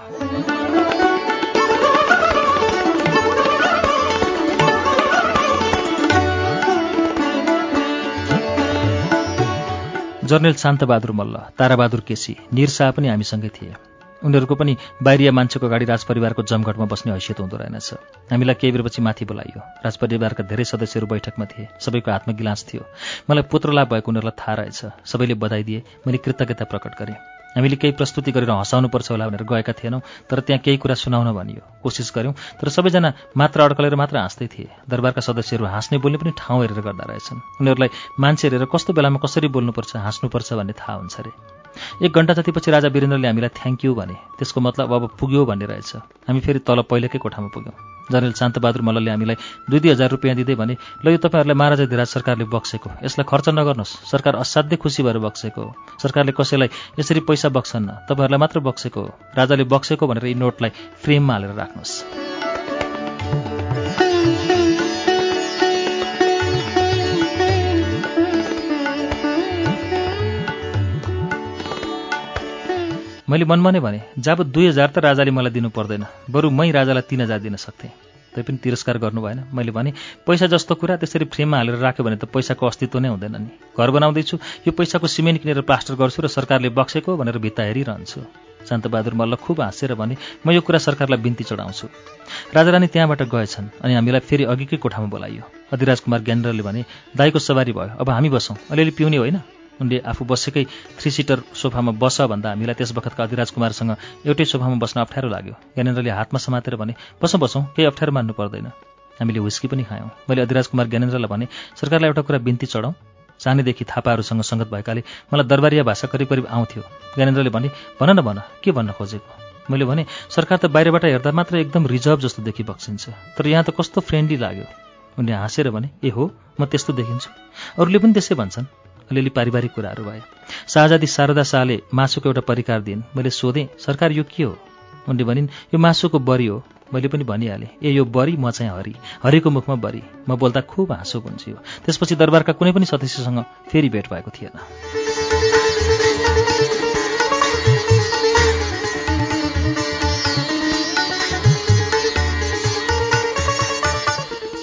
जर्नेल शान्तबहादुर मल्ल ताराबहादुर केसी निर शाह पनि हामीसँगै थिए। उनीहरूको पनि बाहिरिया मान्छेको गाडी राजपरिवारको जमघटमा बस्ने हैसियत हुँदो रहेनछ। हामीलाई केही बेरपछि माथि बोलाइयो। राजपरिवारका धेरै सदस्यहरू बैठकमा थिए। सबैको हातमा गिलास थियो। मलाई पुत्रलाभ भएको उनीहरूलाई थाहा रहेछ। सबैले बधाई दिए। मैले कृतज्ञता प्रकट गरेँ। हामीले केही प्रस्तुति गरेर हँसाउनुपर्छ होला भनेर गएका थिएनौँ तर त्यहाँ केही कुरा सुनाउन भनियो। कोसिस गऱ्यौँ तर सबैजना मात्र अड्कलेर मात्र हाँस्दै थिए। दरबारका सदस्यहरू हाँस्ने बोल्ने पनि ठाउँ हेरेर गर्दा रहेछन्। उनीहरूलाई मान्छे हेरेर कस्तो बेलामा कसरी बोल्नुपर्छ हाँस्नुपर्छ भन्ने थाहा हुन्छ अरे। एक घन्टा जतिपछि राजा वीरेन्द्रले हामीलाई थ्याङ्क यू भने त्यसको मतलब अब पुग्यो भन्ने रहेछ। हामी फेरि तल पहिलेकै कोठामा पुग्यौँ। जनरल शान्तबहादुर मल्लले हामीलाई दुई दुई हजार रुपियाँ दिँदै भने ल यो तपाईँहरूलाई महाराजा धिराज सरकारले बक्सेको यसलाई खर्च नगर्नुहोस्। सरकार असाध्यै खुसी भएर बक्सेको हो। सरकारले कसैलाई यसरी पैसा बक्सन्न तपाईँहरूलाई मात्र बक्सेको हो। राजाले बक्सेको भनेर यी नोटलाई फ्रेममा हालेर राख्नुहोस्। मैले मनमा नै भने जब दुई हजार त राजाले मलाई दिनु पर्दैन बरु मै राजालाई तिन हजार दिन सक्थेँ। तै पनि तिरस्कार गर्नु भएन। मैले भने पैसा जस्तो कुरा त्यसरी फ्रेममा हालेर राख्यो भने त पैसाको अस्तित्व नै हुँदैन नि। घर बनाउँदैछु यो पैसाको सिमेन्ट किनेर प्लास्टर गर्छु र सरकारले बक्सेको भनेर भित्ता हेरिरहन्छु। शान्तबहादुर मल्ल खुब हाँसेर भने म यो कुरा सरकारलाई बिन्ती चढाउँछु। राजारानी त्यहाँबाट गएछन् अनि हामीलाई फेरि अघिकै कोठामा बोलाइयो। अधिराज कुमार ज्ञानेन्द्रले भने दाईको सवारी भयो अब हामी बसौँ। अलिअलि पिउने होइन? उनले आफू बसेकै थ्री सिटर सोफामा बस भन्दा हामीलाई त्यस बखतका अधिराज कुमारसँग एउटै सोफामा बस्न अप्ठ्यारो लाग्यो। ज्ञानेन्द्रले हातमा समातेर भने बसौँ बसौँ केही अप्ठ्यारो मान्नु पर्दैन। हामीले हुस्की पनि खायौँ। मैले अधिराज कुमार ज्ञानेन्द्रलाई भने सरकारलाई एउटा कुरा बिन्ती चढाउँ। सानैदेखि थापाहरूसँग सङ्गत भएकाले मलाई दरबारिया भाषा करिब करिब आउँथ्यो। ज्ञानेन्द्रले भने भन न भन के भन्न खोजेको? मैले भने सरकार त बाहिरबाट हेर्दा मात्र एकदम रिजर्भ जस्तो देखि बक्सिन्छ। तर यहाँ त कस्तो फ्रेन्डली लाग्यो। उनले हाँसेर भने ए हो म त्यस्तो देखिन्छु। अरूले पनि त्यसै भन्छन्। अलिअलि पारिवारिक कुराहरू भए। शाहजादी शारदा शाहले मासुको एउटा परिकार दिइन्। मैले सोधेँ सरकार यो के हो? उनले भनिन् यो मासुको बरी हो। मैले पनि भनिहालेँ ए यो बरी म चाहिँ हरि। हरिको मुखमा बरी। म बोल्दा खुब हाँसो गुन्जियो। त्यसपछि दरबारका कुनै पनि सदस्यसँग फेरि भेट भएको थिएन।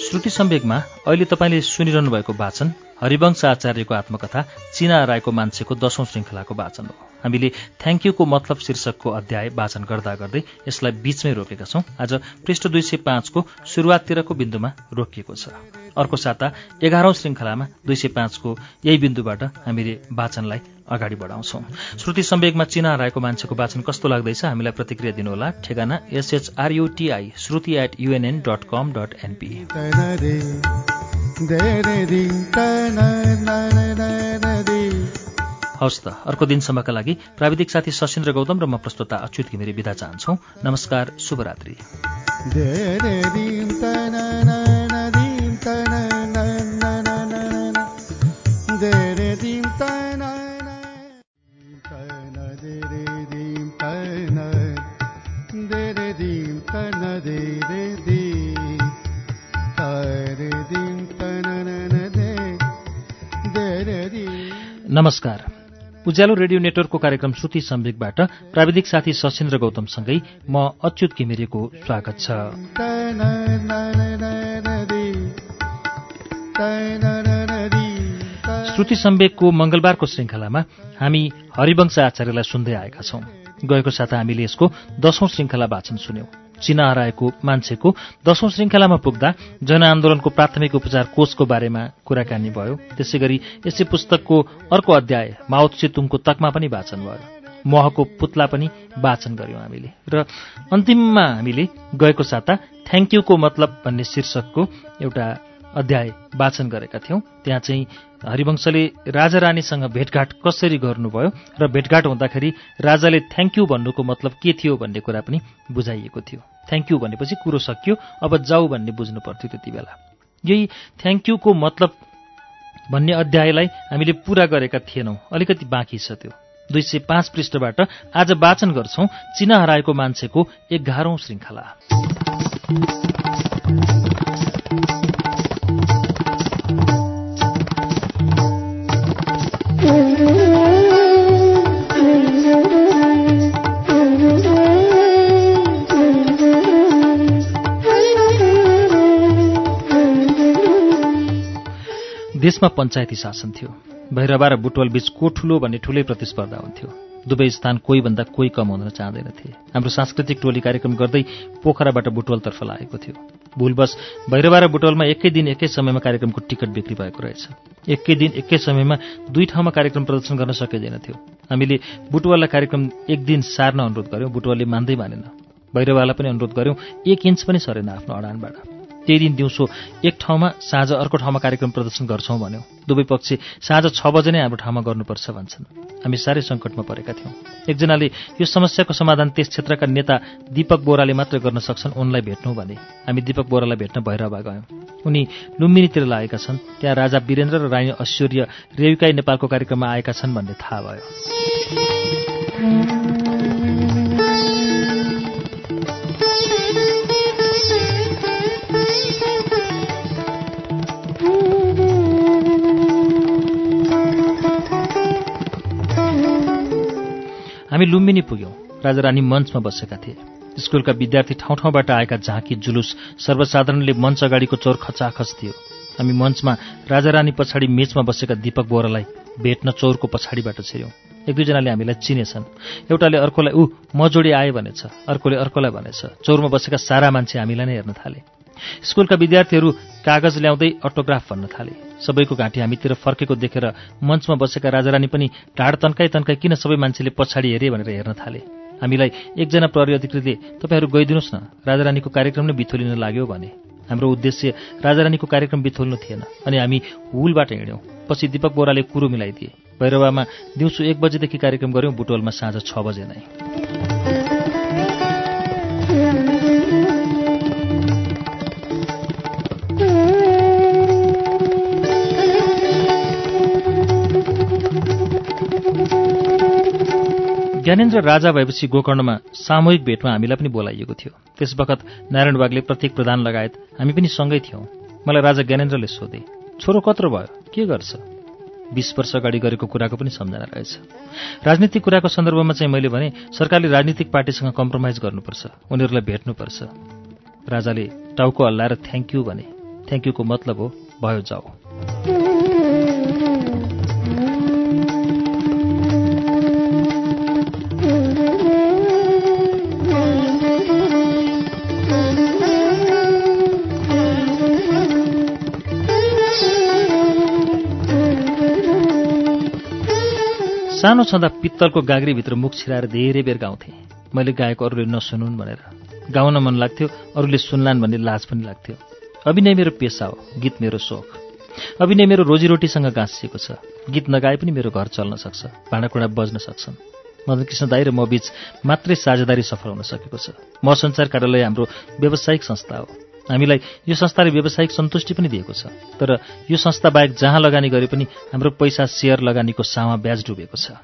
श्रुति सम्वेकमा अहिले तपाईँले सुनिरहनु भएको वाचन हरिवंश आचार्यको आत्मकथा चिना राईको मान्छेको दशौं श्रृङ्खलाको वाचन हो। हामीले थ्याङ्क यूको मतलब शीर्षकको अध्याय वाचन गर्दा गर्दै यसलाई बीचमै रोकेका छौं। आज पृष्ठ दुई सय पाँचको सुरुवाततिरको बिन्दुमा रोकिएको छ। अर्को साता एघारौं श्रृङ्खलामा दुई सय पाँचको यही बिन्दुबाट हामीले वाचनलाई अगाडि बढाउँछौं। श्रुति सम्वेकमा चिना राईको मान्छेको वाचन कस्तो लाग्दैछ हामीलाई प्रतिक्रिया दिनुहोला। ठेगाना S H R U T I Shruti at
UNN dot com dot NP
हवस् त अर्को दिनसम्मका लागि प्राविधिक साथी सशिन्द्र गौतम र म प्रस्तुता अच्युत घिमिरे विदा चाहन्छौ। नमस्कार शुभरात्रि। नमस्कार। उज्यालो रेडियो नेटवर्कको कार्यक्रम श्रुति सम्वेकबाट प्राविधिक साथी सशिन्द्र गौतमसँगै म अच्युत घिमिरेको स्वागत छ। श्रुति सम्वेकको मंगलबारको श्रृङ्खलामा हामी हरिवंश आचार्यलाई सुन्दै आएका छौं। गएको साता हामीले यसको दशौं श्रृङ्खला वाचन सुन्यौं। चिना हराएको मान्छेको दशौं श्रृङ्खलामा पुग्दा जनआन्दोलनको प्राथमिक उपचार कोषको बारेमा कुराकानी भयो। त्यसै गरी यसै पुस्तकको अर्को अध्याय माओ सेतुङको तकमा पनि वाचन भयो। महको पुतला पनि वाचन गर्यौं हामीले। र अन्तिममा हामीले गएको साता थ्याङ्क यूको मतलब भन्ने शीर्षकको एउटा अध्याय वाचन गरेका थियौं। त्यहाँ चाहिँ हरिवंशले राजा रानीसँग भेटघाट कसरी गर्नुभयो र भेटघाट हुँदाखेरि राजाले थ्याङ्क यू भन्नुको मतलब के थियो भन्ने कुरा पनि बुझाइएको थियो। थ्याङ्क यू भनेपछि कुरो सकियो अब जाऊ भन्ने बुझ्नु पर्थ्यो त्यति बेला। यही थ्याङ्क यूको मतलब भन्ने अध्यायलाई हामीले पूरा गरेका थिएनौं अलिकति बाँकी छ त्यो। दुई सय पाँच पृष्ठबाट आज वाचन गर्छौं चिना हराएको मान्छेको एघारौं श्रृङ्खला। देशमा पञ्चायती शासन थियो। भैरवा र बुटवल बीच को ठुलो भन्ने ठुलै प्रतिस्पर्धा हुन्थ्यो। दुवै स्थान कोही भन्दा कोही कम हुन चाहँदैनथे। हाम्रो सांस्कृतिक टोली कार्यक्रम गर्दै पोखराबाट बुटवलतर्फ लागेको थियो। भुलबस भैरवा र बुटवलमा एकै दिन एकै समयमा कार्यक्रमको टिकट बिक्री भएको रहेछ। एकै दिन एकै समयमा दुई ठाउँमा कार्यक्रम प्रदर्शन गर्न सकिँदैन थियो हामीले बुटवललाई कार्यक्रम एक दिन सार्न अनुरोध गऱ्यौँ बुटवलले मान्दै मानेन। भैरवालाई पनि अनुरोध गऱ्यौँ एक इन्च पनि सरेन आफ्नो अडानबाट। त्यही दिन दिउँसो एक ठाउँमा साँझ अर्को ठाउँमा कार्यक्रम प्रदर्शन गर्छौँ भन्यौँ। दुवै पक्ष साँझ छ बजे नै हाम्रो ठाउँमा गर्नुपर्छ भन्छन्। हामी साह्रै सङ्कटमा परेका थियौँ। एकजनाले यो समस्याको समाधान त्यस क्षेत्रका नेता दीपक बोराले मात्र गर्न सक्छन् उनलाई भेट्नु भने। हामी दीपक बोरालाई भेट्न भैरवा गयौँ। उनी लुम्बिनीतिर लागेका छन्। त्यहाँ राजा वीरेन्द्र र रानी ऐश्वर्य रेविकाई नेपालको कार्यक्रममा आएका छन् भन्ने थाहा भयो। हामी लुम्बिनी पुग्यौँ। राजा रानी मञ्चमा बसेका थिए। स्कुलका विद्यार्थी ठाउँ ठाउँबाट आएका झाँकी जुलुस सर्वसाधारणले मञ्च अगाडिको चौर खचाखच थियो। हामी मञ्चमा राजा रानी पछाडि मेचमा बसेका दीपक बोरालाई भेट्न चौरको पछाडिबाट छिर्यौँ। एक दुईजनाले हामीलाई चिनेछन्। एउटाले अर्कोलाई ऊ जोडी आए भनेछ। अर्कोले अर्कोलाई भनेछ। चौरमा बसेका सारा मान्छे हामीलाई नै हेर्न थाले। स्कुलका विद्यार्थीहरू कागज ल्याउँदै अटोग्राफ भन्न थाले। सबैको घाँटी हामीतिर फर्केको देखेर मञ्चमा बसेका राजारानी पनि ढाड तन्काई तन्काई किन सबै मान्छेले पछाडि हेरे भनेर हेर्न थाले? हामीलाई एकजना प्रहरी अधिकृतले तपाईँहरू गइदिनुहोस् न राजारानीको कार्यक्रम नै बिथोलिन लाग्यो भने। हाम्रो उद्देश्य राजारानीको कार्यक्रम बिथोल्नु थिएन अनि हामी हुलबाट हिँड्यौँ। पछि दीपक बोराले कुरो मिलाइदिए। भैरवामा दिउँसो एक बजेदेखि कार्यक्रम गऱ्यौँ बुटवलमा साँझ छ बजे नै। ज्ञानेन्द्र राजा भएपछि गोकर्णमा सामूहिक भेटमा हामीलाई पनि बोलाइएको थियो। त्यस बखत नारायण बागले प्रत्येक प्रधान लगायत हामी पनि सँगै थियौँ। मलाई राजा ज्ञानेन्द्रले सोधे छोरो कत्रो भयो? के गर्छ? बिस वर्ष अगाडि गरेको कुराको पनि सम्झना रहेछ। राजनीतिक कुराको सन्दर्भमा चाहिँ मैले भने सरकारले राजनीतिक पार्टीसँग कम्प्रोमाइज गर्नुपर्छ। उनीहरूलाई भेट्नुपर्छ। राजाले टाउको हल्लाएर थ्याङ्क यू भने थ्याङ्क यूको मतलब हो भयो जाऊ सानो छँदा पित्तलको गाग्रीभित्र मुख छिराएर धेरै बेर गाउँथेँ। मैले गाएको अरूले नसुनुन् भनेर। गाउन मन लाग्थ्यो अरूले सुन्लान् भन्ने लाज पनि लाग्थ्यो। अभिनय मेरो पेसा हो गीत मेरो सोख अभिनय मेरो रोजीरोटीसँग गाँसिएको छ। गीत नगाए पनि मेरो घर चल्न सक्छ भाँडाकुँडा बज्न सक्छन्। मदन कृष्ण दाई र म बीच मात्रै साझेदारी सफल हुन सकेको छ। म सञ्चार कार्यालय हाम्रो व्यावसायिक संस्था हो। हामीलाई यो संस्थाले व्यावसायिक सन्तुष्टि पनि दिएको छ। तर यो संस्था बाहेक जहाँ लगानी गरे पनि हाम्रो पैसा सेयर लगानीको सामा ब्याज डुबेको छ।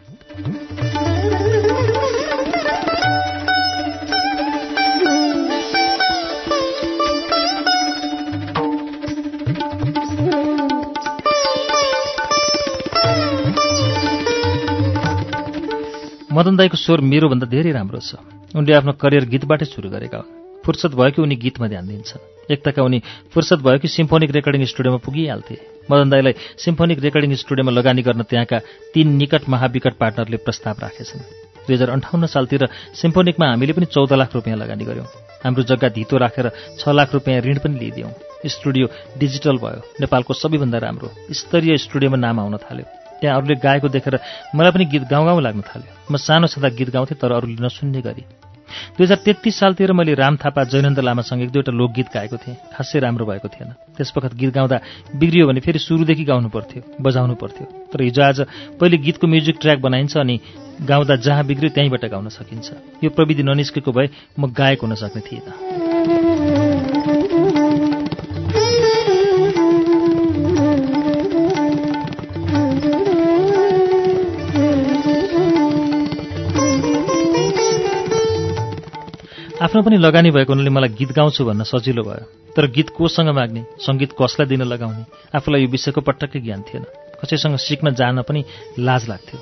मदन दाईको स्वर मेरोभन्दा धेरै राम्रो छ। उनले आफ्नो करियर गीतबाटै सुरु गरेका हुन्। फुर्सद भयो कि उनी गीतमा ध्यान दिन्छन्। एकताका उनी फुर्सद भयो कि सिम्फोनिक रेकर्डिङ स्टुडियोमा पुगिहाल्थे? मदन दाईलाई सिम्फोनिक रेकर्डिङ स्टुडियोमा लगानी गर्न त्यहाँका तीन निकट महाविकट पार्टनरले प्रस्ताव राखेछन्। दुई हजार अन्ठाउन्न सालतिर सिम्फोनिकमा हामीले पनि चौध लाख रुपियाँ लगानी गऱ्यौँ। हाम्रो जग्गा धितो राखेर छ लाख रुपियाँ ऋण पनि लिइदियौँ। स्टुडियो डिजिटल भयो। नेपालको सबैभन्दा राम्रो स्तरीय स्टुडियोमा नाम आउन थाल्यो। त्यहाँ अरूले गाएको देखेर मलाई पनि गीत गाउँ गाउँ लाग्न थाल्यो। म सानो छँदा गीत गाउँथेँ तर अरूले नसुन्ने गरी। दुई हजार तेत्तिस सालतिर मैले राम थापा जयनन्द लामासँग एक दुईवटा लोकगीत गाएको थिएँ। खासै राम्रो भएको थिएन। त्यसवखत गीत गाउँदा बिग्रियो भने फेरि सुरुदेखि गाउनु पर्थ्यो बजाउनु पर्थ्यो। तर हिजो आज पहिले गीतको म्युजिक ट्र्याक बनाइन्छ अनि गाउँदा जहाँ बिग्रियो त्यहीँबाट गाउन सकिन्छ। यो प्रविधि ननिस्केको भए म गायक हुन सक्ने थिइनँ। आफ्नो पनि लगानी भएको हुनाले मलाई गीत गाउँछु भन्न सजिलो भयो। तर गीत कोसँग माग्ने सङ्गीत कसलाई दिन लगाउने आफूलाई यो विषयको पटक्कै ज्ञान थिएन। कसैसँग सिक्न जान पनि लाज लाग्थ्यो।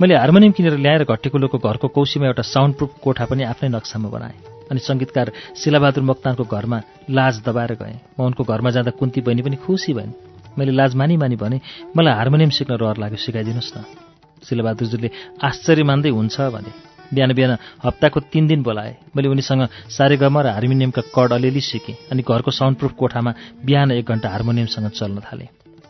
मैले हार्मोनियम किनेर ल्याएर घट्टेकुलोको घरको कौसीमा एउटा साउन्ड प्रुफ कोठा पनि आफ्नै नक्सामा बनाएँ अनि सङ्गीतकार शिलाबहादुर मोक्तानको घरमा लाज दबाएर गएँ। म उनको घरमा जाँदा कुन्ती बहिनी पनि खुसी भइन्। मैले लाज मानी मानी भने मलाई हार्मोनियम सिक्न रहर लाग्यो सिकाइदिनुहोस् न। शिलाबहादुरजीले आश्चर्य मान्दै हुन्छ भने बिहान बिहान हप्ताको तिन दिन बोलाए। मैले उनीसँग सारेगमा र हार्मोनियमका कड अलिअलि सिकेँ अनि घरको साउन्डप्रुफ कोठामा बिहान एक घन्टा हार्मोनियमसँग चल्न थालेँ।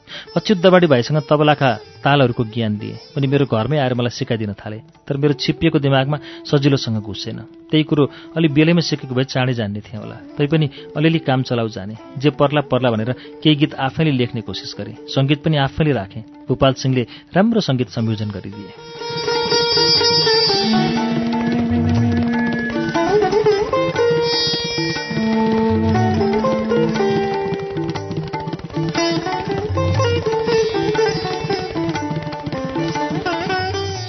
अच्युत दबाडी भाइसँग तबलाका तालहरूको ज्ञान दिए। उनी मेरो घरमै आएर मलाई सिकाइदिन थाले तर मेरो छिप्पिएको दिमागमा सजिलोसँग घुसेन। त्यही कुरो अलि बेलैमा सिकेको भए चाँडै जान्ने थिएँ होला। तैपनि अलिअलि काम चलाउ जाने जे पर्ला पर्ला भनेर केही गीत आफैले लेख्ने कोसिस गरेँ। सङ्गीत पनि आफैले राखेँ। भूपाल सिंहले राम्रो सङ्गीत संयोजन गरिदिए।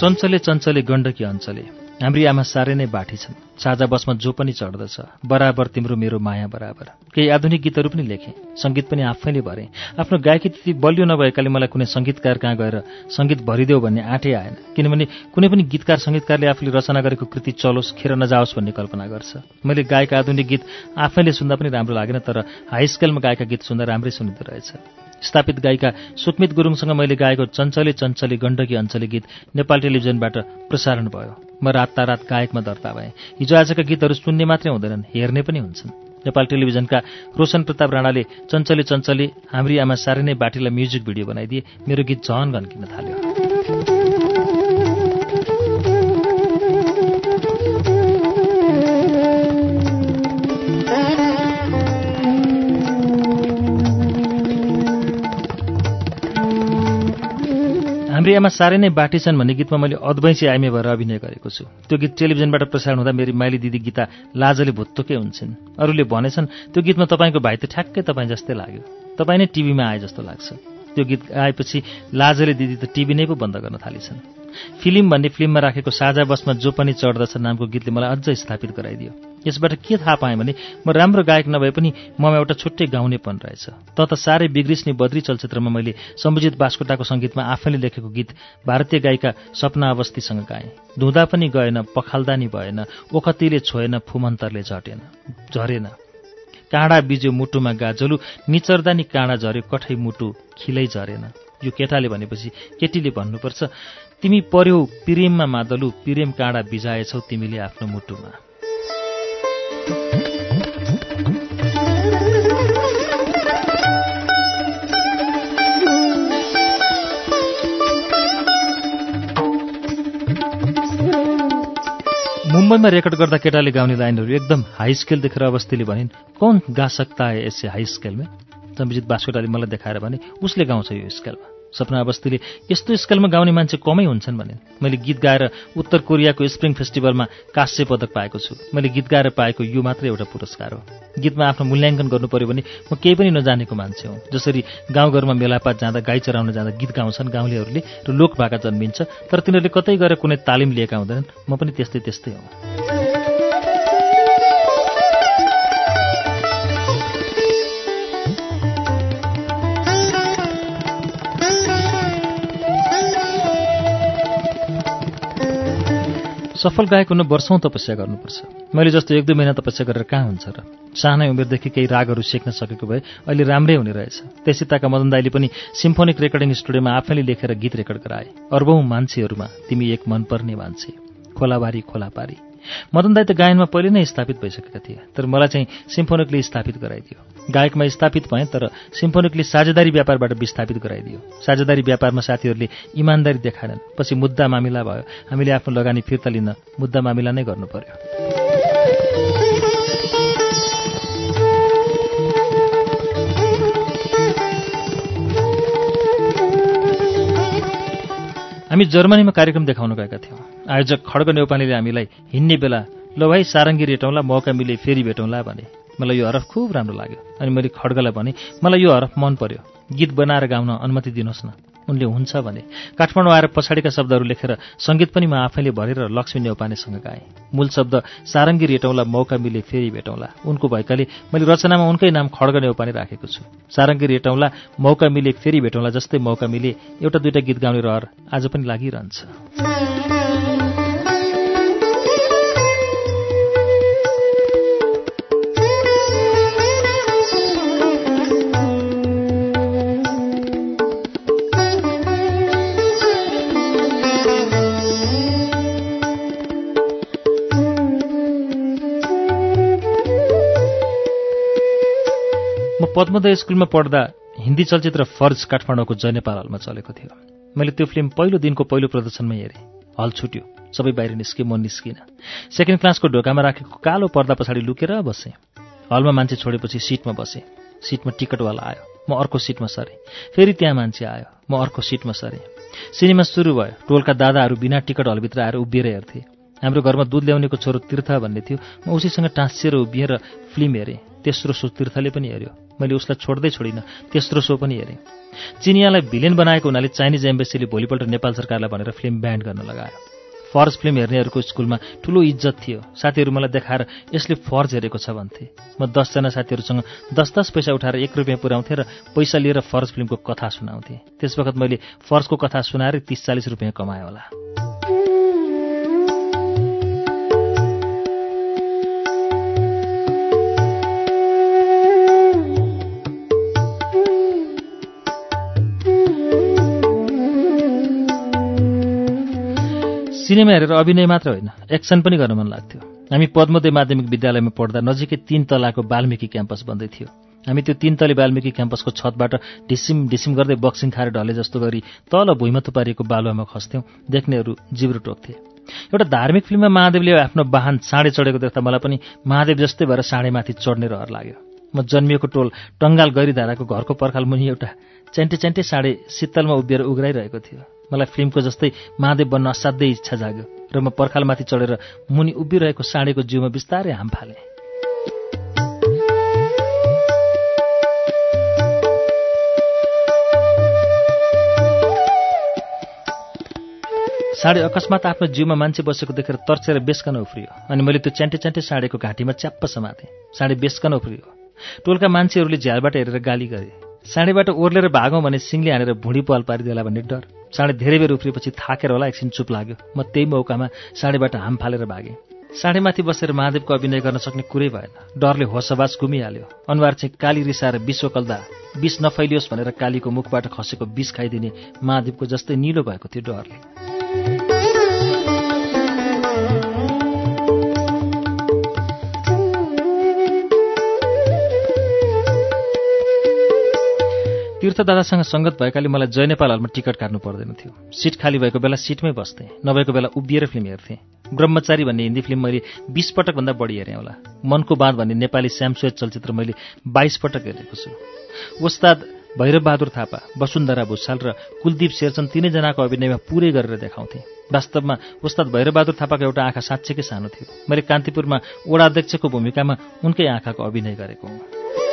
चञ्चले चञ्चले गण्डकी अञ्चले। हाम्री आमा साह्रै नै बाठी छन्। साझा बसमा जो पनि चढ्दछ बराबर तिम्रो मेरो माया बराबर। केही आधुनिक गीतहरू पनि लेखेँ सङ्गीत पनि आफैले भरेँ। आफ्नो गायकी त्यति बलियो नभएकाले मलाई कुनै सङ्गीतकार कहाँ गएर सङ्गीत भरिदेऊ भन्ने आँटै आएन। किनभने कुनै पनि गीतकार सङ्गीतकारले आफूले रचना गरेको कृति चलोस् खेर नजाओस् भन्ने कल्पना गर्छ। मैले गाएका आधुनिक गीत आफैले सुन्दा पनि राम्रो लागेन तर हाई स्केलमा गाएका गीत सुन्दा राम्रै सुनिँदो रहेछ। स्थापित गायिका सुकमित गुरुङसँग मैले गाएको चञ्चले चञ्चले गण्डकी अञ्चली गीत नेपाल टेलिभिजनबाट प्रसारण भयो। म रातारात गायकमा दर्ता भएँ। हिजो आजका गीतहरू सुन्ने मात्रै हुँदैनन् हेर्ने पनि हुन्छन्। नेपाल टेलिभिजनका रोशन प्रताप राणाले चञ्चले चञ्चले हाम्री आमा साह्रै नै बाटीलाई म्युजिक भिडियो बनाइदिए। मेरो गीत झन गन्किन थाल्यो। आमा साह्रै नै बाटी छन् भन्ने गीतमा मैले अद्वैंसी आइमे भएर अभिनय गरेको छु। त्यो गीत टेलिभिजनबाट प्रसारण हुँदा मेरी माइली दिदी गीता लाजले भुत्तुकै हुन्छन्। अरूले भनेछन् त्यो गीतमा तपाईँको भाइ त ठ्याक्कै तपाईँ जस्तै लाग्यो। तपाईँ नै टिभीमा आए जस्तो लाग्छ। त्यो गीत गाएपछि लाजले दिदी त टिभी नै पो बन्द गर्न थालिछन्। फिल्म भन्ने फिल्ममा राखेको साझा बसमा जो पनि चढ्दछ नामको गीतले मलाई अझ स्थापित गराइदियो। यसबाट के थाहा पाएँ भने म राम्रो गायक नभए पनि ममा एउटा छुट्टै गाउनेपन रहेछ। त त साह्रै बिग्रिस्ने बद्री चलचित्रमा मैले सम्बुजित बास्कोटाको सङ्गीतमा आफैले लेखेको गीत भारतीय गायिका सपना अवस्थीसँग गाएँ। धुँदा पनि गएन पखाल्दा नि भएन ओखतीले छोएन फुमन्तरले झटेन झरेन। काँडा बिज्यो मुटुमा गाजलु निचर्दा नि काँडा झऱ्यो कठै मुटु खिलै झरेन। यो केटाले भनेपछि केटीले भन्नुपर्छ तिमी पर्यौ पिरेममा मादलु पिरेम काँडा बिजाएछौ तिमीले आफ्नो मुटुमा। मुम्बईमा रेकर्ड गर्दा केटाले गाउने लाइनहरू एकदम हाई स्केल देखेर अवस्थीले भनिन् कौन गा सकता है यससे हाई स्केलमा सम्बिजित बास्कोटाले मलाई देखाएर भने उसले गाउँछ यो स्केलमा सपना अवस्थीले यस्तो स्केलमा गाउने मान्छे कमै हुन्छन् भने मैले गीत गाएर उत्तर कोरियाको स्प्रिङ फेस्टिभलमा काँस्य पदक पाएको छु। मैले गीत गाएर पाएको यो मात्रै एउटा पुरस्कार हो। गीतमा आफ्नो मूल्याङ्कन गर्नु पर्यो भने म केही पनि नजानेको मान्छे हुँ। जसरी गाउँघरमा मेलापात जाँदा गाई चराउन जाँदा गीत गाउँछन् गाउँलेहरूले र लोक भाका जन्मिन्छ तर तिनीहरूले कतै गएर कुनै तालिम लिएका हुँदैनन् म पनि त्यस्तै त्यस्तै हुँ। सफल गायक हुन वर्षौँ तपस्या गर्नुपर्छ। मैले जस्तो एक दुई महिना तपस्या गरेर कहाँ हुन्छ र? सानै उमेरदेखि केही रागहरू सिक्न सकेको भए अहिले राम्रै हुने रहेछ। त्यसैताका मदन दाईले पनि सिम्फोनिक रेकर्डिङ स्टुडियोमा आफैले लेखेर गीत रेकर्ड गराए। अर्बौँ मान्छेहरूमा तिमी एक मनपर्ने मान्छे। खोलाबारी खोलापारी मदन दाई त गायनमा पहिले नै स्थापित भइसकेका थिए तर मलाई चाहिँ सिम्फोनिकले स्थापित गराइदियो। गायकमा स्थापित भएँ तर सिम्फोनिकले साझेदारी व्यापारबाट विस्थापित गराइदियो। साझेदारी व्यापारमा साथीहरूले इमान्दारी देखाएनन् पछि मुद्दा मामिला भयो। हामीले आफ्नो लगानी फिर्ता लिन मुद्दा मामिला नै गर्नु पर्यो हामी जर्मनीमा कार्यक्रम देखाउन गएका थियौँ। आयोजक खड्ग नेौपानेले हामीलाई हिँड्ने बेला ल भाइ सारङ्गी रेटौँला मौका मिले फेरि भेटौँला भने। मलाई यो हरफ खुब राम्रो लाग्यो। अनि मैले खड्गलाई भने मलाई यो हरफ मन पर्यो। गीत बनाएर गाउन अनुमति दिनुहोस् न। उनले हुन्छ भने काठमाडौँ आएर पछाडिका शब्दहरू लेखेर सङ्गीत पनि म आफैले भरेर लक्ष्मी नेौपानेसँग गाएँ। मूल शब्द सारङ्गी रेटौँला मौका मिले फेरि भेटौँला उनको भएकाले मैले रचनामा उनकै नाम खड्ग नेौपाने राखेको छु। सारङ्गी रेटौँला मौका मिले फेरि भेटौँला जस्तै मौका मिले एउटा दुइटा गीत गाउने रहर आज पनि लागिरहन्छ। म पद्मोदय स्कुलमा पढ्दा हिन्दी चलचित्र फर्ज काठमाडौँको जय नेपाल हलमा चलेको थियो। मैले त्यो फिल्म पहिलो दिनको पहिलो प्रदर्शनमै हेरेँ। हल छुट्यो। सबै बाहिर निस्के म निस्किनँ। सेकेन्ड क्लासको ढोकामा राखेको कालो पर्दा पछाडि लुकेर बसेँ। हलमा मान्छे छोडेपछि सिटमा बसेँ। सिटमा टिकटवाला आयो। म अर्को सिटमा सरेँ। फेरि त्यहाँ मान्छे आयो। म अर्को सिटमा सरेँ। सिनेमा सुरु भयो। टोलका दादाहरू बिना टिकट हलभित्र आएर उभिएर हेर्थे। हाम्रो घरमा दुध ल्याउनेको छोरो तीर्थ भन्ने थियो। म उसैसँग टाँसिएर उभिएर फिल्म हेरेँ। तेस्रो सो तीर्थले पनि हेऱ्यो। मैले उसलाई छोड्दै छोडिनँ तेस्रो सो पनि हेरेँ। चिनियालाई भिलेन बनाएको हुनाले चाइनिज एम्बेसीले भोलिपल्ट नेपाल सरकारलाई भनेर फिल्म ब्यान्ड गर्न लगायो। फर्ज फिल्म हेर्नेहरूको स्कुलमा ठुलो इज्जत थियो। साथीहरू मलाई देखाएर यसले फर्ज हेरेको छ भन्थे। म दसजना साथीहरूसँग दस दस पैसा उठाएर एक रुपियाँ पुऱ्याउँथेँ र पैसा लिएर फर्ज फिल्मको कथा सुनाउँथेँ। त्यस वखत मैले फर्जको कथा सुनाएर तिस चालिस रुपियाँ कमाएँ होला। सिनेमा हेरेर अभिनय मात्र होइन एक्सन पनि गर्न मन लाग्थ्यो। हामी पद्मोदय माध्यमिक विद्यालयमा पढ्दा नजिकै तीन तलाको बाल्मिकी क्याम्पस बन्दै थियो। हामी त्यो तीन तले बाल्मिकी क्याम्पसको छतबाट ढिसिम ढिसिम गर्दै बक्सिङ खाएर ढले जस्तो गरी तल भुइँमा थुपारिएको बालुवामा खस्थ्यौँ देख्नेहरू जिब्रो टोक्थे। एउटा धार्मिक फिल्ममा महादेवले आफ्नो वाहन साँडे चढेको देख्दा मलाई पनि महादेव जस्तै भएर साँडेमाथि चढ्ने रहर लाग्यो। म जन्मिएको टोल टङ्गाल गैरीधाराको घरको पर्खाल मुनि एउटा च्यान्टे च्यान्टे साँडे शीतलमा उभिएर उग्राइरहेको थियो। मलाई फिल्मको जस्तै महादेव बन्न असाध्यै इच्छा जाग्यो र म पर्खालमाथि चढेर मुनि उभिरहेको साँडेको जिउमा बिस्तारै हाम फालेँ। साँडे अकस्मात आफ्नो जिउमा मान्छे बसेको देखेर तर्सेर बेसकन उफ्रियो अनि मैले त्यो च्यान्टे च्यान्टे साँडेको घाँटीमा च्याप्प समातेँ। साँडे बेसकन उफ्रियो। टोलका मान्छेहरूले झ्यालबाट हेरेर गाली गरे। साँडेबाट ओर्लेर भागौँ भने सिङले हानेर भुँडी पाल पारिदेला भन्ने डर। साँडे धेरै बेर उफ्रिएपछि थाकेर होला एकछिन चुप लाग्यो। म त्यही मौकामा साँडेबाट हाम फालेर भागेँ। साँडेमाथि बसेर महादेवको अभिनय गर्न सक्ने कुरै भएन। डरले होसबास गुमिहाल्यो। अनुहार चाहिँ काली रिसाएर विश्वकल्दा विष नफैलियोस् भनेर कालीको मुखबाट खसेको विष खाइदिने महादेवको जस्तै निलो भएको थियो डरले। तीर्थ दादासँग सङ्गत भएकाले मलाई जय नेपाल हलमा टिकट काट्नु पर्दैन थियो। सिट खाली भएको बेला सिटमै बस्थेँ। नभएको बेला उभिएर फिल्म हेर्थेँ। ब्रह्मचारी भन्ने हिन्दी फिल्म मैले बिस पटकभन्दा बढी हेरेँ होला। मनको बाँध भन्ने नेपाली श्यामसुवेद चलचित्र मैले बाइस पटक हेरेको छु। उस्ताद भैरबबहादुर थापा वसुन्धरा भुषाल र कुलदीप शेरचन तिनैजनाको अभिनयमा पुरै गरेर देखाउँथे। वास्तवमा उस्ताद भैरबबहादुर थापाको एउटा आँखा साँच्चैकै सानो थियो। मैले कान्तिपुरमा वडाध्यक्षको भूमिकामा उनकै आँखाको अभिनय गरेको हुँ।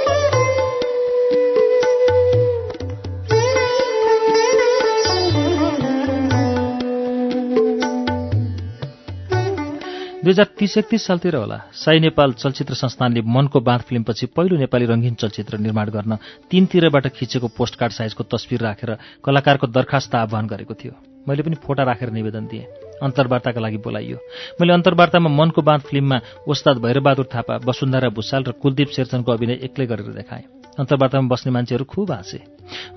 दुई हजार तिस एकतिस सालतिर होला साई नेपाल चलचित्र संस्थानले मनको बाँध फिल्मपछि पहिलो नेपाली रङ्गीन चलचित्र निर्माण गर्न तीनतिरबाट खिचेको पोस्टकार्ड साइजको तस्विर राखेर कलाकारको दरखास्त आह्वान गरेको थियो। मैले पनि फोटा राखेर निवेदन दिएँ। अन्तर्वार्ताका लागि बोलाइयो। मैले अन्तर्वार्तामा मनको बाँध फिल्ममा उस्ताद भैरबहादुर थापा वसुन्धरा भुषाल र कुलदीप शेरचनको अभिनय एक्लै गरेर देखाएँ। अन्तर्वार्तामा बस्ने मान्छेहरू खुब हाँसे।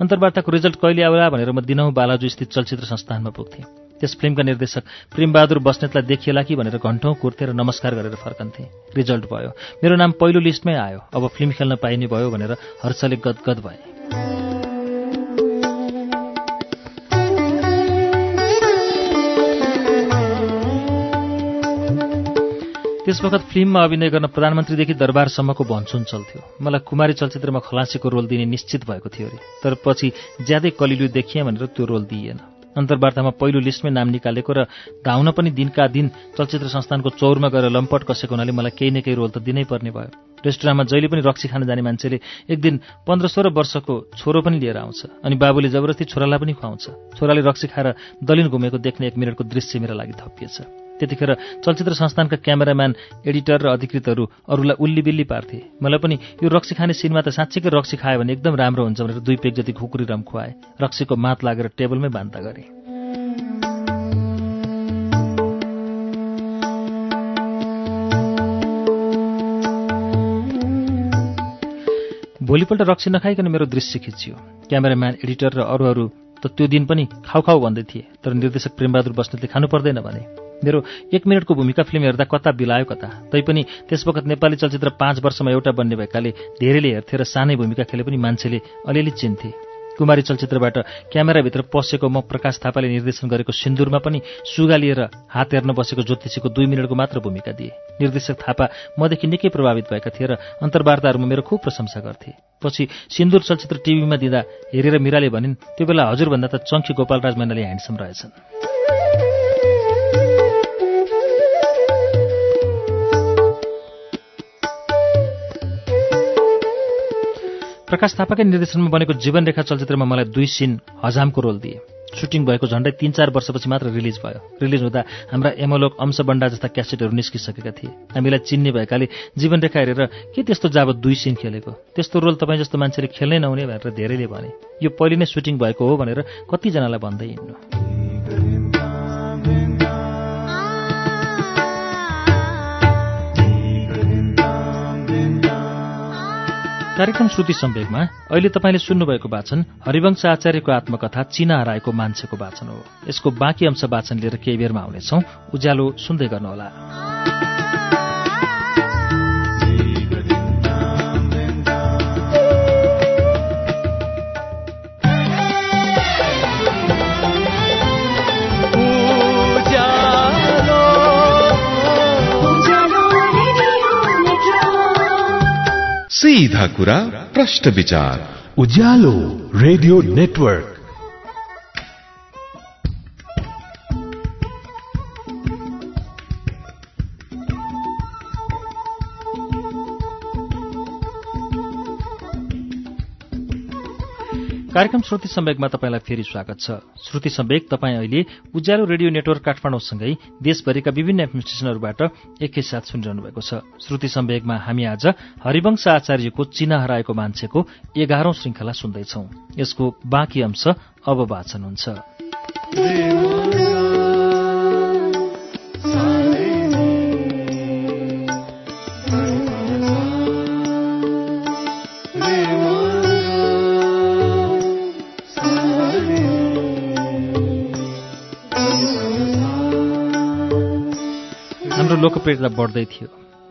अन्तर्वार्ताको रिजल्ट कहिले आउला भनेर म दिनहुँ बालाजु स्थित चलचित्र संस्थानमा पुग्थेँ। त्यस फिल्मका निर्देशक प्रेमबहादुर बस्नेतलाई देखिएला कि भनेर घन्टौँ कुर्थे र नमस्कार गरेर फर्कन्थे। रिजल्ट भयो। मेरो नाम पहिलो लिस्टमै आयो। अब फिल्म खेल्न पाइने भयो भनेर हर्षले गदगद भए। त्यस वखत फिल्ममा अभिनय गर्न प्रधानमन्त्रीदेखि दरबारसम्मको भन्छुन चल्थ्यो। मलाई कुमारी चलचित्रमा खलासीको रोल दिने निश्चित भएको थियो अरे। तर पछि ज्यादै कलिलु देखिएँ भनेर त्यो रोल दिइएन। अन्तर्वार्तामा पहिलो लिस्टमै नाम निकालेको र धाउन पनि दिनका दिन चलचित्र संस्थानको चौरमा गएर लम्पट कसेको हुनाले मलाई केही न केही रोल त दिनै पर्ने भयो। रेस्टुराँमा जहिले पनि रक्सी खान जाने मान्छेले एक दिन पन्ध्र सोह्र वर्षको छोरो पनि लिएर आउँछ अनि बाबुले जबरजस्ती छोरालाई पनि खुवाउँछ। छोराले रक्सी खाएर दलिन घुमेको देख्ने एक मिनटको दृश्य मेरा लागि थपिएछ। त्यतिखेर चलचित्र संस्थानका क्यामेराम्यान एडिटर र अधिकृतहरू अरूलाई उल्ली बिल्ली पार्थे। मलाई पनि यो रक्सी खाने सिनमा त साँच्चैकै रक्सी खायो भने एकदम राम्रो हुन्छ भनेर दुई पेक जति खुकुरी रम खुवाए। रक्सीको मात लागेर टेबलमै बान्ता गरे। भोलिपल्ट रक्सी नखाइकन मेरो दृश्य खिचियो। क्यामेराम्यान एडिटर र अरूहरू त त्यो दिन पनि खाउ खाउ भन्दै थिए तर निर्देशक प्रेमबहादुर बस्नेतले खानु पर्दैन भने। मेरो एक मिनटको भूमिका फिल्म हेर्दा कता बिलायो कता? तैपनि त्यस वखत नेपाली चलचित्र पाँच वर्षमा एउटा बन्ने भएकाले धेरैले हेर्थे र सानै भूमिका खेले पनि मान्छेले अलिअलि चिन्थे। कुमारी चलचित्रबाट क्यामेराभित्र पसेको म प्रकाश थापाले निर्देशन गरेको सिन्दुरमा पनि सुगा लिएर हात हेर्न बसेको ज्योतिषीको दुई मिनटको मात्र भूमिका दिए। निर्देशक थापा मदेखि निकै प्रभावित भएका थिए र अन्तर्वार्ताहरूमा मेरो खुब प्रशंसा गर्थे। पछि सिन्दुर चलचित्र टिभीमा दिँदा हेरेर मिराले भनिन् त्यो बेला हजुरभन्दा त चङ्खी गोपालराज मैनाली ह्यान्डसम रहेछन्। प्रकाश थापाकै निर्देशनमा बनेको जीवनरेखा चलचित्रमा मलाई दुई सिन हजामको रोल दिए। सुटिङ भएको झन्डै तिन चार वर्षपछि मात्र रिलिज भयो। रिलिज हुँदा हाम्रा एमोलोक अंशबण्डा जस्ता क्यासेटहरू निस्किसकेका थिए। हामीलाई चिन्ने भएकाले जीवनरेखा हेरेर के त्यस्तो जाब दुई सिन खेलेको? त्यस्तो रोल तपाईँ जस्तो मान्छेले खेल्नै नहुने भनेर धेरैले भने। यो पहिले नै सुटिङ भएको हो भनेर कतिजनालाई भन्दै हिँड्नु। कार्यक्रम श्रुति सम्वेकमा अहिले तपाईँले सुन्नुभएको वाचन हरिवंश आचार्यको आत्मकथा चिना हराएको मान्छेको वाचन हो। यसको बाँकी अंश वाचन लिएर केही बेरमा आउनेछौ। उज्यालो सुन्दै गर्नुहोला।
सीधा कुरा प्रश्न विचार।
Ujyaalo radio network.
कार्यक्रम श्रुति सम्वेकमा तपाईँलाई फेरि स्वागत छ। श्रुति सम्वेक तपाईँ अहिले उज्यालो रेडियो नेटवर्क काठमाडौँसँगै देशभरिका विभिन्न एफएम एकैसाथ सुनिरहनु भएको छ। श्रुति सम्वेकमा हामी आज हरिवंश आचार्यको चिना हराएको मान्छेको एघारौं श्रृङ्खला सुन्दैछौ। यसको बाँकी अंश अब वाचन हुन्छ। लोकप्रियता बढ्दै थियो।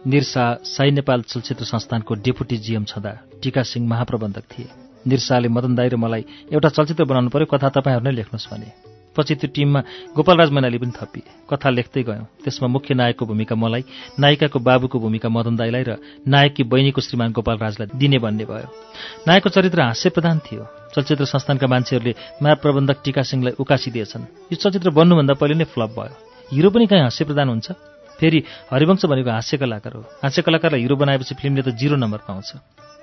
निरसा साई नेपाल चलचित्र संस्थानको डेपुटी जिएम छँदा टिका सिंह महाप्रबन्धक थिए। निरसाले मदन दाई र मलाई एउटा चलचित्र बनाउनु पर्यो कथा तपाईँहरू नै लेख्नुहोस् भने। पछि त्यो टिममा गोपालराज मैनाली पनि थपिए। कथा लेख्दै गयौँ। त्यसमा मुख्य नायकको भूमिका मलाई नायिकाको बाबुको भूमिका मदन दाईलाई र नायककी बहिनीको श्रीमान गोपालराजलाई दिने भन्ने भयो। नायकको चरित्र हास्य प्रधान थियो। चलचित्र संस्थानका मान्छेहरूले महाप्रबन्धक टिका सिंहलाई उकासिदिएछन् यो चलचित्र बन्नुभन्दा पहिले नै फ्लप भयो। हिरो पनि कहीँ हास्य प्रधान हुन्छ? फेरि हरिवंश भनेको हास्य कलाकार हो। हास्य कलाकारलाई हिरो बनाएपछि फिल्मले त जिरो नम्बर पाउँछ।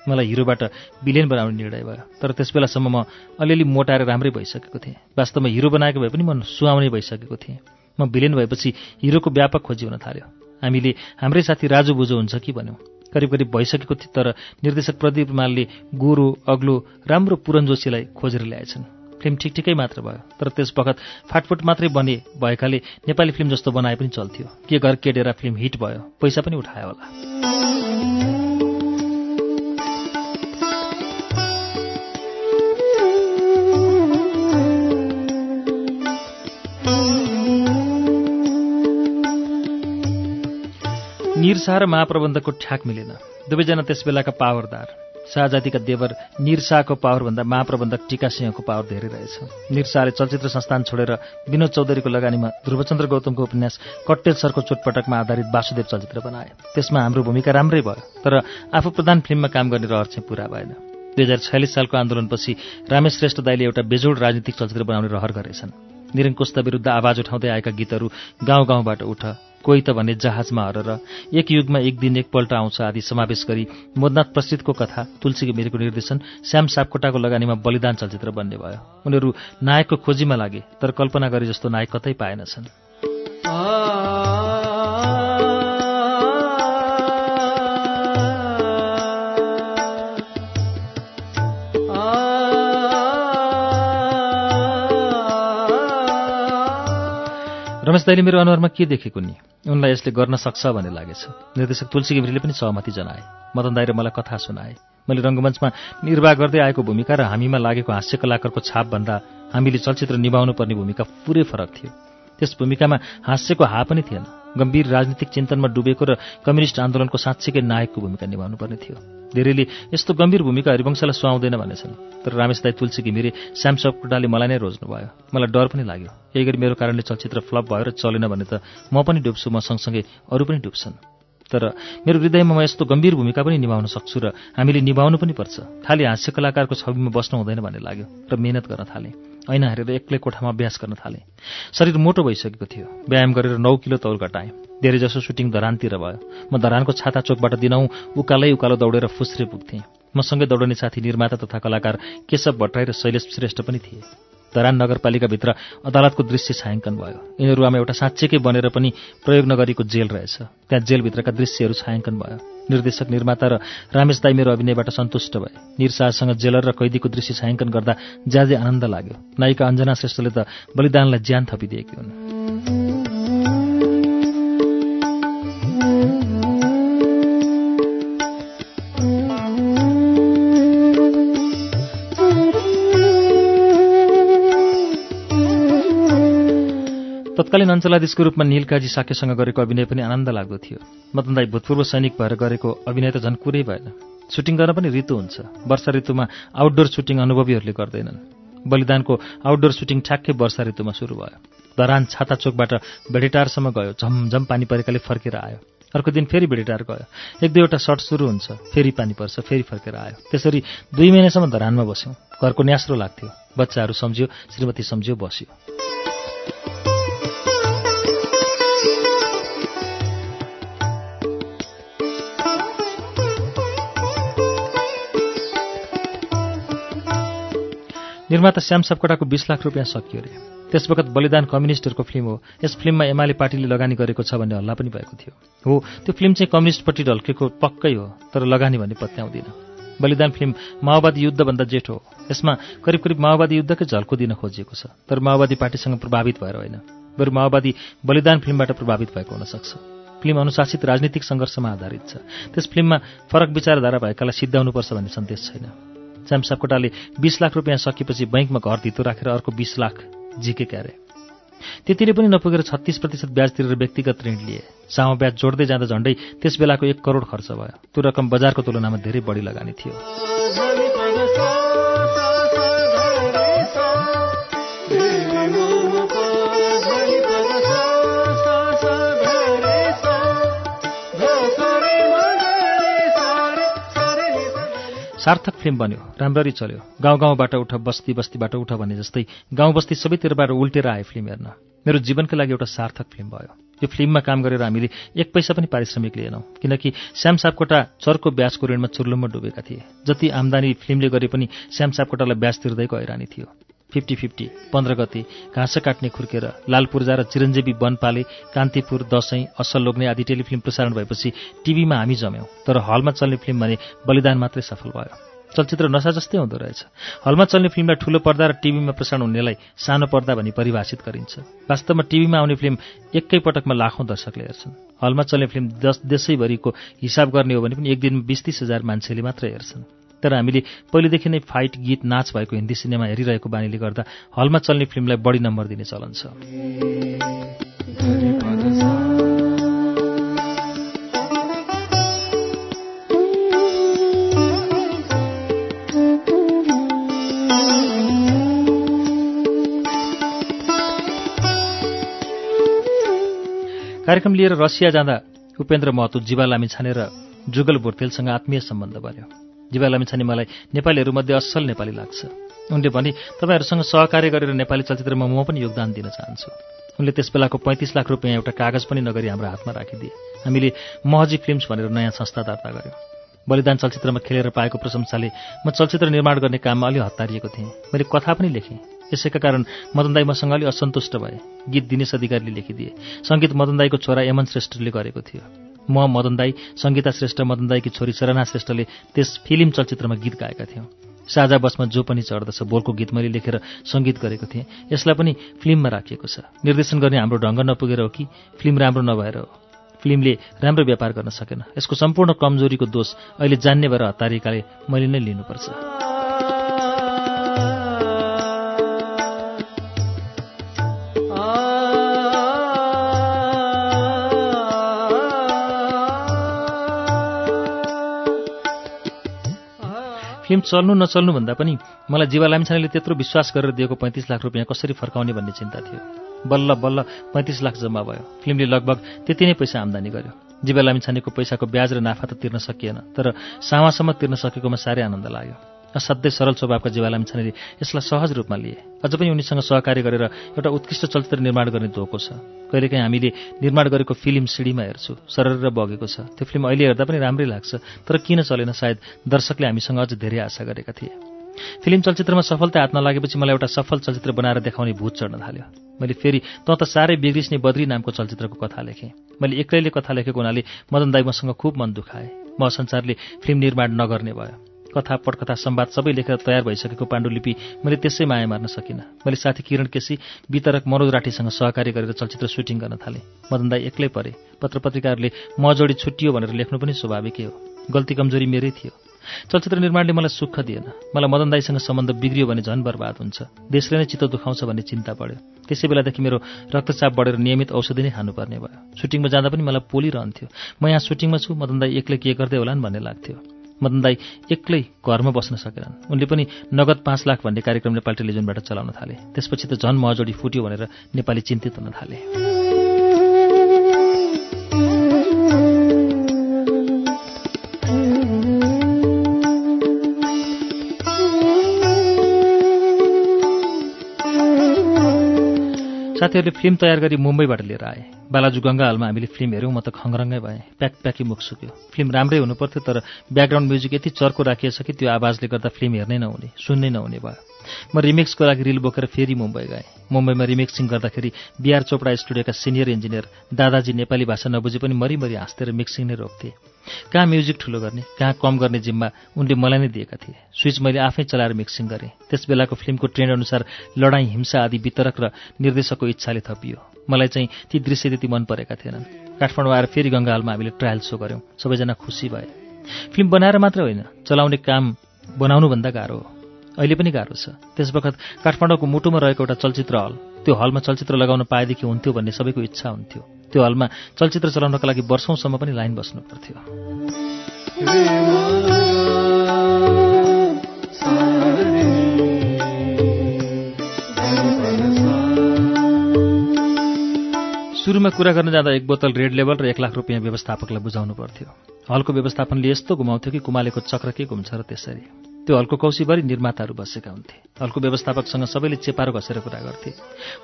मलाई हिरोबाट बिलियन बनाउने निर्णय भयो। तर त्यस बेलासम्म म अलिअलि मोटाएर राम्रै भइसकेको थिएँ। वास्तवमा हिरो बनाएको भए पनि म सुहाउने भइसकेको थिएँ। म बिलियन भएपछि हिरोको व्यापक खोजी हुन थाल्यो। हामीले हाम्रै साथी राजु बुझो हुन्छ कि भन्यौँ। करिब करिब भइसकेको थियो तर निर्देशक प्रदीप रुमालले गोरो अग्लो राम्रो पुरन जोशीलाई खोजेर ल्याएछन्। फिल्म ठिक ठिकै मात्र भयो। तर त्यस बखत फाटफुट मात्रै बने भएकाले नेपाली फिल्म जस्तो बनाए पनि चल्थ्यो। के घर के डेरा फिल्म हिट भयो पैसा पनि उठायो होला। निरसा र महाप्रबन्धकको ठ्याक मिलेन। दुवैजना त्यस बेलाका पावरदार। शाहजातिका देवर निरसाको पावरभन्दा महाप्रबन्धक टिका सिंहको पावर धेरै रहेछ। निरसाले चलचित्र संस्थान छोडेर विनोद चौधरीको लगानीमा ध्रुवचन्द्र गौतमको उपन्यास कट्टेल सरको चोटपटकमा आधारित वासुदेव चलचित्र बनाए त्यसमा हाम्रो भूमिका राम्रै भयो तर आफू प्रधान फिल्ममा काम गर्ने रहर चाहिँ पूरा भएन। दुई हजार छयालिस सालको आन्दोलनपछि रामेश श्रेष्ठ दाईले एउटा बेजोड राजनीतिक चलचित्र बनाउने रहर गरेछन्। निरङ्कुशता विरुद्ध आवाज उठाउँदै आएका गीतहरू गाउँ गाउँबाट उठ कोही त भने जहाजमा हरेर एक युगमा एक दिन एकपल्ट आउँछ आदि समावेश गरी मोदनाथ प्रसिद्धको कथा तुलसी घिमिरेको निर्देशन श्याम सापकोटाको लगानीमा बलिदान चलचित्र बन्ने भयो। उनीहरू नायकको खोजीमा लागे तर कल्पना गरे जस्तो नायक कतै पाएनछन्। रमेश दाईले मेरो अनुहारमा के देखेको नि उनलाई यसले गर्न सक्छ भन्ने लागेछ। निर्देशक तुलसी घिमिरेले पनि सहमति जनाए। मदन दाई र मलाई कथा सुनाए। मैले रङ्गमञ्चमा निर्वाह गर्दै आएको भूमिका र हामीमा लागेको हास्य कलाकारको छापभन्दा हामीले चलचित्र निभाउनु पर्ने भूमिका पुरै फरक थियो। त्यस भूमिकामा हास्यको हा पनि थिएन। गम्भीर राजनीतिक चिन्तनमा डुबेको र कम्युनिस्ट आन्दोलनको साँच्चीकै नायकको भूमिका निभाउनु पर्ने थियो। धेरैले यस्तो गम्भीर भूमिका हरिवंशलाई सुहाउँदैन भनेछन्। तर रमेश दाई तुलसी घिमिरे श्याम सपकोटाले मलाई नै रोज्नु भयो। मलाई डर पनि लाग्यो। यही गरी मेरो कारणले चलचित्र फ्लप भयो र चलेन भने त म पनि डुब्छु म सँगसँगै अरू पनि डुब्छन्। तर मेरो हृदयमा म यस्तो गम्भीर भूमिका पनि निभाउन सक्छु र हामीले निभाउनु पनि पर्छ। खालि हास्य कलाकारको छविमा बस्नु हुँदैन भन्ने लाग्यो र मेहनत गर्न थालेँ। ऐना हेरेर एक्लै कोठामा अभ्यास गर्न थालेँ। शरीर मोटो भइसकेको थियो। व्यायाम गरेर नौ किलो तौल घटाएँ। धेरैजसो सुटिङ धरानतिर भयो। म धरानको छाता चोकबाट दिनौँ उकालै उकालो दौडेर फुस्रे पुग्थेँ। मसँगै दौडने साथी निर्माता तथा कलाकार केशव भट्टराई र शैलेश श्रेष्ठ पनि थिए। धरान नगरपालिकाभित्र अदालतको दृश्य छायाङ्कन भयो। यिनीहरू आमा एउटा साँच्चैकै बनेर पनि प्रयोग नगरेको जेल रहेछ। त्यहाँ जेलभित्रका दृश्यहरू छायाङ्कन भयो। निर्देशक निर्माता र रामेश दाई मेरो अभिनयबाट सन्तुष्ट भए। निरसासँग जेलर र कैदीको दृश्य छायाङ्कन गर्दा ज्यादै आनन्द लाग्यो। नायिका अञ्जना श्रेष्ठले त बलिदानलाई ज्यान थपिदिएकी हुन्। तत्कालीन अञ्चलाधीशको रूपमा नीलकाजी साक्यसँग गरेको अभिनय पनि आनन्द लाग्दो थियो। मदन दाई भूतपूर्व सैनिक भएर गरेको अभिनय त झन् कुरै भएन। सुटिङ गर्न पनि ऋतु हुन्छ। वर्षा ऋतुमा आउटडोर सुटिङ अनुभवीहरूले गर्दैनन्। बलिदानको आउटडोर सुटिङ ठ्याक्कै वर्षा ऋतुमा सुरु भयो। धरान छाता चोकबाट भेडेटारसम्म गयो। झमझम पानी परेकाले फर्केर आयो। अर्को दिन फेरि भेडेटार गयो। एक दुईवटा सर्ट सुरु हुन्छ। फेरि पानी पर्छ फेरि फर्केर आयो। त्यसरी दुई महिनासम्म धरानमा बस्यौँ। घरको न्यास्रो लाग्थ्यो। बच्चाहरू सम्झ्यो श्रीमती सम्झ्यो बस्यो। निर्माता श्याम सापकोटाको बिस लाख रुपियाँ सकियो अरे त्यस वखत बलिदान कम्युनिस्टहरूको फिल्म हो। यस फिल्ममा एमाले पार्टीले लगानी गरेको छ भन्ने हल्ला पनि भएको थियो। हो त्यो फिल्म चाहिँ कम्युनिस्टपट्टि ढल्केको पक्कै हो तर लगानी भन्ने पत्याउँदिन। बलिदान फिल्म माओवादी युद्धभन्दा जेठो हो। यसमा करिब करिब माओवादी युद्धकै झल्को दिन खोजिएको छ तर माओवादी पार्टीसँग प्रभावित भएर होइन। बरु माओवादी बलिदान फिल्मबाट प्रभावित भएको हुनसक्छ फिल्म अनुशासित राजनीतिक सङ्घर्षमा आधारित छ। त्यस फिल्ममा फरक विचारधारा भएकालाई सिद्धाउनुपर्छ भन्ने सन्देश छैन। श्याम सापकोटाले बिस लाख रुपियाँ सकेपछि बैङ्कमा घर धितो राखेर अर्को बिस लाख झिके क्यारे। त्यतिले पनि नपुगेर छत्तिस प्रतिशत ब्याज तिरेर व्यक्तिगत ऋण लिए। सामो ब्याज जोड्दै जाँदा झण्डै त्यस बेलाको एक करोड खर्च भयो। त्यो रकम बजारको तुलनामा धेरै बढी लगानी थियो। सार्थक फिल्म बन्यो राम्ररी चल्यो। गाउँ गाउँबाट उठ बस्ती बस्तीबाट उठ भने जस्तै गाउँ बस्ती सबैतिरबाट उल्टेर आए फिल्म हेर्न। मेरो जीवनको लागि एउटा सार्थक फिल्म भयो। यो फिल्ममा काम गरेर हामीले एक पैसा पनि पारिश्रमिक लिएनौँ किनकि श्याम सापकोटा चर्को ब्याजको ऋणमा चुर्लुममा डुबेका थिए। जति आम्दानी फिल्मले गरे पनि श्याम सापकोटालाई ब्याज तिर्दैको हैरानी थियो। फिफ्टी फिफ्टी पन्ध्र गते घाँस काट्ने खुर्केर लालपूर्जा र चिरञ्जीवी वनपाले कान्तिपुर दसैँ असल लोग्ने आदि टेलिफिल्म प्रसारण भएपछि टिभीमा हामी जम्यौँ। तर हलमा चल्ने फिल्म भने बलिदान मात्रै सफल भयो। चलचित्र नसा जस्तै हुँदो रहेछ। हलमा चल्ने फिल्मलाई ठूलो पर्दा र टिभीमा प्रसारण हुनेलाई सानो पर्दा भनी परिभाषित गरिन्छ। वास्तवमा टिभीमा आउने फिल्म एकै पटकमा लाखौँ दर्शकले हेर्छन्। हलमा चल्ने फिल्म दस देशैभरिको हिसाब गर्ने हो भने पनि एक दिनमा बिस तिस हजार मान्छेले मात्रै हेर्छन्। तर हामीले पहिलेदेखि नै फाइट गीत नाच भएको हिन्दी सिनेमा हेरिरहेको बानीले गर्दा हलमा चल्ने फिल्मलाई बढी नम्बर दिने चलन छ। कार्यक्रम लिएर रसिया जाँदा उपेन्द्र महतो जीवा लामिछाने र जुगल बोर्तेलसँग आत्मीय सम्बन्ध बन्यो। जीवा लामिछाने मलाई नेपालीहरूमध्ये असल नेपाली लाग्छ। उनले भने तपाईँहरूसँग सहकार्य गरेर नेपाली चलचित्रमा म पनि योगदान दिन चाहन्छु। उनले त्यस बेलाको पैँतिस लाख रुपियाँ एउटा कागज पनि नगरी हाम्रो हातमा राखिदिए। हामीले महजी फिल्म्स भनेर नयाँ संस्था दर्ता गऱ्यौँ बलिदान चलचित्रमा खेलेर पाएको प्रशंसाले म चलचित्र निर्माण गर्ने काममा अलि हतारिएको थिएँ। मैले कथा पनि लेखेँ। यसैका कारण मदन दाई मसँग अलि असन्तुष्ट भए। गीत दिनेश अधिकारीले लेखिदिए। सङ्गीत मदन दाईको छोरा यमन श्रेष्ठले गरेको थियो। म मदन दाई सङ्गीता श्रेष्ठ मदन दाईकी छोरी सरना श्रेष्ठले त्यस फिल्म चलचित्रमा गीत गाएका थियौँ। साझा बसमा जो पनि चढ्दछ बोलको गीत मैले लेखेर सङ्गीत गरेको थिएँ। यसलाई पनि फिल्ममा राखिएको छ। निर्देशन गर्ने हाम्रो ढङ्ग नपुगेर हो कि फिल्म राम्रो नभएर हो। फिल्मले राम्रो व्यापार गर्न सकेन। यसको सम्पूर्ण कमजोरीको दोष अहिले जान्ने भएर हतारिकाले मैले नै लिनुपर्छ। फिल्म चल्नु नचल्नु भन्दा पनि मलाई जीवा लामिछानेले त्यत्रो विश्वास गरेर दिएको पैँतिस लाख रुपियाँ कसरी फर्काउने भन्ने चिन्ता थियो। बल्ल बल्ल पैँतिस लाख जम्मा भयो। फिल्मले लगभग त्यति नै पैसा आम्दानी गर्यो। जीवा लामिछानेको पैसाको ब्याज र नाफा त तिर्न सकिएन तर सामासम्म तिर्न सकेकोमा साह्रै आनन्द लाग्यो। असाध्यै सरल स्वभावका जीवा लामिछानेले यसलाई सहज रूपमा लिए। अझ पनि उनीसँग सहकार्य गरेर एउटा उत्कृष्ट चलचित्र निर्माण गर्ने धोको छ। कहिलेकाहीँ हामीले निर्माण गरेको फिल्म सिडीमा हेर्छु सरर बगेको छ। त्यो फिल्म अहिले हेर्दा पनि राम्रै लाग्छ तर किन चलेन सायद दर्शकले हामीसँग अझ धेरै आशा गरेका थिए। फिल्म चलचित्रमा सफलता हात नलागेपछि मलाई एउटा सफल चलचित्र बनाएर देखाउने भूत चढ्न थाल्यो। मैले फेरि त त साह्रै बिग्रिस्ने बद्री नामको चलचित्रको कथा लेखेँ। मैले एक्लैले कथा लेखेको हुनाले मदन दाई मसँग खुब मन दुखाए। म संसारले फिल्म निर्माण नगर्ने भयो। कथा पटकथा संवाद सबै लेखेर तयार भइसकेको पाण्डुलिपि मैले त्यसै माया मार्न सकिनँ। मैले साथी किरण केसी वितरक मनोज राठीसँग सहकार्य गरेर चलचित्र सुटिङ गर्न थालेँ। मदन दाई एक्लै परे। पत्र पत्रिकाहरूले म जोडी छुट्टियो भनेर लेख्नु पनि स्वाभाविकै हो। गल्ती कमजोरी मेरै थियो। चलचित्र निर्माणले मलाई सुख दिएन। मलाई मदन दाईसँग सम्बन्ध बिग्रियो भने झन् बर्बाद हुन्छ। देशले नै चित्त दुखाउँछ भन्ने चिन्ता बढ्यो। त्यसै बेलादेखि मेरो रक्तचाप बढेर नियमित औषधि नै खानुपर्ने भयो। सुटिङमा जाँदा पनि मलाई पोलिरहन्थ्यो। म यहाँ सुटिङमा छु। मदन दाई एक्लै के गर्दै होलान् भन्ने लाग्थ्यो। मदन दाई एक्लै घरमा बस्न सकेनन्। उनले पनि नगद पाँच लाख भन्ने कार्यक्रम नेपाल टेलिभिजनबाट चलाउन थाले। त्यसपछि त झन् महजोडी फुट्यो भनेर नेपाली चिन्तित हुन थाले। साथीहरूले फिल्म तयार गरी मुम्बईबाट लिएर आए। बालाजु गङ्गा हलमा हामीले फिल्म हेऱ्यौँ म त खङ्गरङ्गै भएँ। प्याक प्याकी मुख सुक्यो। फिल्म राम्रै हुनुपर्थ्यो तर ब्याकग्राउन्ड म्युजिक यति चर्को राखिएछ कि त्यो आवाजले गर्दा फिल्म हेर्नै नहुने सुन्नै नहुने भयो। म रिमिक्सको लागि रिल बोकेर फेरि मुम्बई गएँ। मुम्बईमा रिमिक्सिङ गर्दाखेरि बिआर चोपडा स्टुडियोका सिनियर इन्जिनियर दादाजी नेपाली भाषा नबुझे पनि मरिमरि हाँस्थे र मिक्सिङ नै रोक्थे। कहाँ म्युजिक ठुलो गर्ने कहाँ कम गर्ने जिम्मा उनले मलाई नै दिएका थिए। स्विच मैले आफै चलाएर मिक्सिङ गरेँ। त्यस बेलाको फिल्मको ट्रेन्ड अनुसार लडाईँ हिंसा आदि वितरक र निर्देशकको इच्छाले थपियो। मलाई चाहिँ ती दृश्य त्यति मन परेका थिएनन्। काठमाडौँ आएर फेरि गङ्गाहालमा हामीले ट्रायल सो गऱ्यौँ। सबैजना खुसी भए। फिल्म बनाएर मात्र होइन चलाउने काम बनाउनुभन्दा गाह्रो हो। अहिले पनि गाह्रो छ। त्यस बखत काठमाडौँको मुटुमा रहेको एउटा चलचित्र हल त्यो हलमा चलचित्र लगाउन पाएदेखि हुन्थ्यो भन्ने सबैको इच्छा हुन्थ्यो। त्यो हलमा चलचित्र चलाउनका लागि वर्षौँसम्म पनि लाइन बस्नु पर्थ्यो सुरुमा कुरा गर्न जाँदा एक बोतल रेड लेभल र एक लाख रुपियाँ व्यवस्थापकलाई बुझाउनु पर्थ्यो। हलको व्यवस्थापनले यस्तो घुमाउँथ्यो कि कुमालेको चक्र के घुम्छ र त्यसरी। त्यो हलको कौशीभरि निर्माताहरू बसेका हुन्थे। हलको व्यवस्थापकसँग सबैले चेपारो घसेर कुरा गर्थे।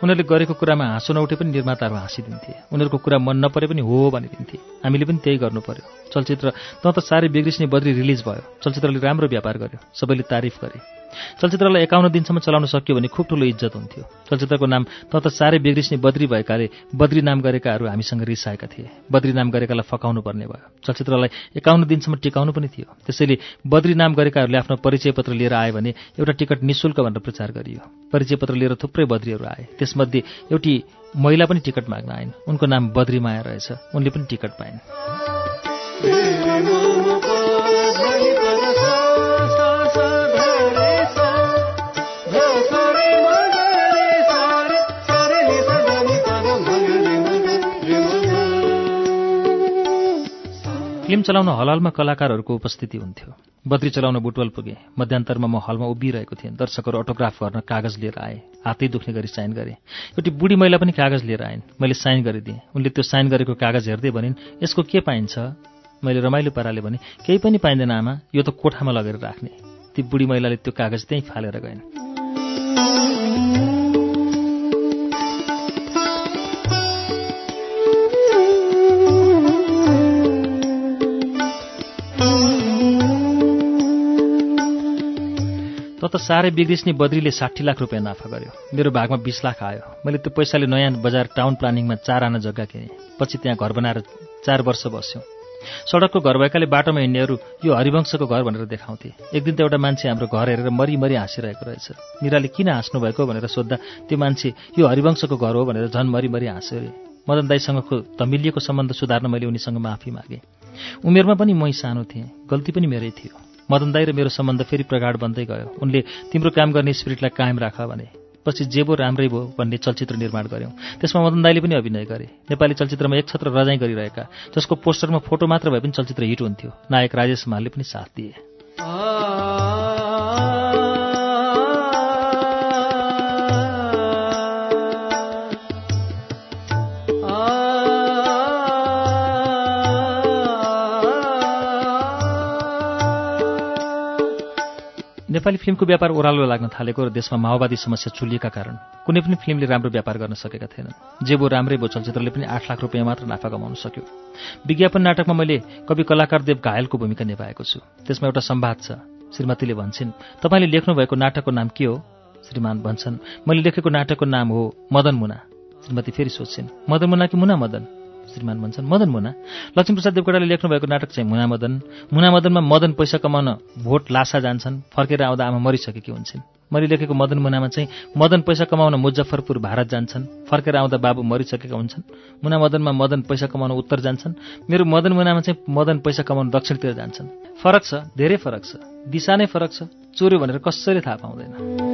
उनीहरूले गरेको कुरामा हाँसो नउठे पनि निर्माताहरू हाँसिदिन्थे। उनीहरूको कुरा मन नपरे पनि हो भनिदिन्थे। हामीले पनि त्यही गर्नु पर्यो। चलचित्र त त साह्रै बिग्रिस्ने बद्री रिलिज भयो। चलचित्रले राम्रो व्यापार गर्यो। सबैले तारिफ गरे। चलचित्रलाई एकाउन्न दिनसम्म चलाउन सक्यो भने खुब ठुलो इज्जत हुन्थ्यो। चलचित्रको नाम त त साह्रै बिग्रिस्ने बद्री भएकाले बद्री नाम गरेकाहरू हामीसँग रिसाएका थिए। बद्री नाम गरेकालाई फकाउनु पर्ने भयो। चलचित्रलाई एकाउन्न दिनसम्म टिकाउनु पनि थियो। त्यसैले बद्री नाम गरेकाहरूले आफ्नो परिचय पत्र लिएर आए भने एउटा टिकट निशुल्क भनेर प्रचार गरियो। परिचय पत्र लिएर थुप्रै बद्रीहरू आए। त्यसमध्ये एउटी महिला पनि टिकट माग्न आइन्। उनको नाम बद्रीमाया रहेछ। उनले पनि टिकट पाइन्। फिल्म चलाउन हल हलमा कलाकारहरूको उपस्थिति हुन्थ्यो। बद्री चलाउन बुटवल पुगे। मध्यान्तरमा म हलमा उभिरहेको थिएँ। दर्शकहरू अटोग्राफ गर्न कागज लिएर आए। हातै दुख्ने गरी साइन गरे। एउटी बुढी महिला पनि कागज लिएर आइन्। मैले साइन गरिदिएँ। उनले त्यो साइन गरेको कागज हेर्दै भनिन् यसको के पाइन्छ? मैले रमाइलो पाराले भने केही पनि पाइँदैन आमा। यो त कोठामा लगेर राख्ने। ती बुढी महिलाले त्यो कागज त्यहीँ फालेर गइन्। त त साह्रै बिग्रिस्ने बद्रीले साठी लाख रुपियाँ नाफा गर्यो। मेरो भागमा बिस लाख आयो। मैले त्यो पैसाले नयाँ बजार टाउन प्लानिङमा चार आना जग्गा किनेँ। पछि त्यहाँ घर बनाएर चार वर्ष बस्यौँ। सडकको घर भएकाले बाटोमा हिँड्नेहरू यो हरिवंशको घर भनेर देखाउँथे। एक दिन त एउटा मान्छे हाम्रो घर हेरेर मरिमरि हाँसिरहेको रहेछ। मिराले किन हाँस्नु भएको भनेर सोद्धा त्यो मान्छे यो हरिवंशको घर हो भनेर झन् मरिमरि हाँस्यो अरे मदन दाईसँगको तमिलिएको सम्बन्ध सुधार्न मैले उनीसँग माफी मागेँ। उमेरमा पनि मै सानो थिएँ। गल्ती पनि मेरै थियो। मदन दाई र मेरो सम्बन्ध फेरि प्रगाढ बन्दै गयो। उनले तिम्रो काम गर्ने स्पिरिटलाई कायम राख भने पछि जे भो राम्रै भयो भन्ने चलचित्र निर्माण गऱ्यौँ त्यसमा मदन दाईले पनि अभिनय गरे। नेपाली चलचित्रमा एक छत्र रजाइ गरिरहेका जसको पोस्टरमा फोटो मात्र भए पनि चलचित्र हिट हुन्थ्यो। नायक राजेश मालले पनि साथ दिए। नेपाली फिल्मको व्यापार ओह्रालो लाग्न थालेको र देशमा माओवादी समस्या चुलिएका कारण कुनै पनि फिल्मले राम्रो व्यापार गर्न सकेका थिएनन्। जे बो राम्रै बो चलचित्रले पनि आठ लाख रुपियाँ मात्र नाफा कमाउन सक्यो। विज्ञापन नाटकमा मैले कवि कलाकार देव घायलको भूमिका निभाएको छु। त्यसमा एउटा सम्वाद छ। श्रीमतीले भन्छन् तपाईँले लेख्नुभएको नाटकको नाम के हो? श्रीमान भन्छन् मैले लेखेको नाटकको नाम हो मदन मुना। श्रीमती फेरि सोध्छिन् मदन मुना कि मुना मदन? श्रीमान भन्छन् मदन मुना। लक्ष्मीप्रसाद देवकोटाले लेख्नुभएको नाटक चाहिँ मुना मदन मुना मदनमा मदन पैसा कमाउन भोट लासा जान्छन् फर्केर आउँदा आमा मरिसकेकी हुन्छन्। मैले लेखेको मदन मुनामा चाहिँ मदन पैसा कमाउन मुजफ्फरपुर भारत जान्छन् फर्केर आउँदा बाबु मरिसकेका हुन्छन्। मुना मदनमा मदन पैसा कमाउन उत्तर जान्छन् मेरो मदन मुनामा चाहिँ मदन पैसा कमाउन दक्षिणतिर जान्छन्। फरक छ धेरै फरक छ। दिशा नै फरक छ चोर्यो भनेर कसैले थाहा पाउँदैन।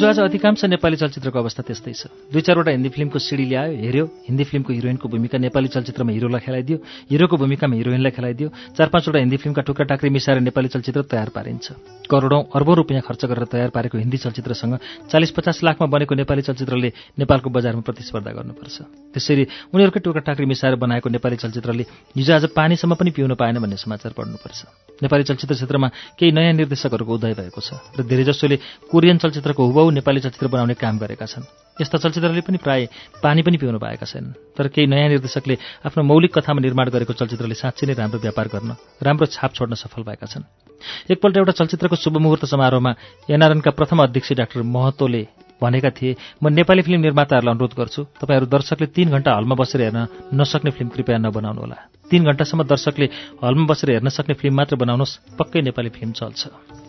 हिजो आज अधिकांश नेपाली चलचित्रको अवस्था त्यस्तै छ। दुई चारवटा हिन्दी फिल्मको सिडी ल्यायो हेऱ्यो। हिन्दी फिल्मको हिरोइनको भूमिका नेपाली चलचित्रमा हिरोलाई खेलाइदियो। हिरोको भूमिकामा हिरोइनलाई खेलाइदियो। चार पाँचवटा हिन्दी फिल्मका टुक्रा टाक्री मिसाएर नेपाली चलचित्र तयार पारिन्छ। करोडौँ अर्बौँ रुपियाँ खर्च गरेर तयार पारेको हिन्दी चलचित्रसँग चालिस पचास लाखमा बनेको नेपाली चलचित्रले नेपालको बजारमा प्रतिस्पर्धा गर्नुपर्छ। त्यसरी उनीहरूकै टुक्रा टाक्री मिसाएर बनाएको नेपाली चलचित्रले हिजो आज पानीसम्म पनि पिउन पाएन भन्ने समाचार पढ्नुपर्छ। नेपाली चलचित्र क्षेत्रमा केही नयाँ निर्देशकहरूको उदय भएको छ र धेरैजसोले कोरियन चलचित्रको हुबहु नेपाली चलचित्र बनाउने काम गरेका छन्। यस्ता चलचित्रले पनि प्राय पानी पनि पिउन पाएका छैनन् तर केही नयाँ निर्देशकले आफ्नो मौलिक कथामा निर्माण गरेको चलचित्रले साँच्चै नै राम्रो व्यापार गर्न राम्रो छाप छोड्न सफल भएका छन्। एकपल्ट एउटा चलचित्रको शुभ मुहुर्त समारोहमा एनआरएनका प्रथम अध्यक्ष डाक्टर महतोले भनेका थिए म नेपाली फिल्म निर्माताहरूलाई अनुरोध गर्छु तपाईँहरू दर्शकले तीन घण्टा हलमा बसेर हेर्न नसक्ने फिल्म कृपया नबनाउनुहोला तीन घण्टासम्म दर्शकले हलमा बसेर हेर्न सक्ने फिल्म मात्र बनाउनुहोस् पक्कै नेपाली फिल्म चल्छ।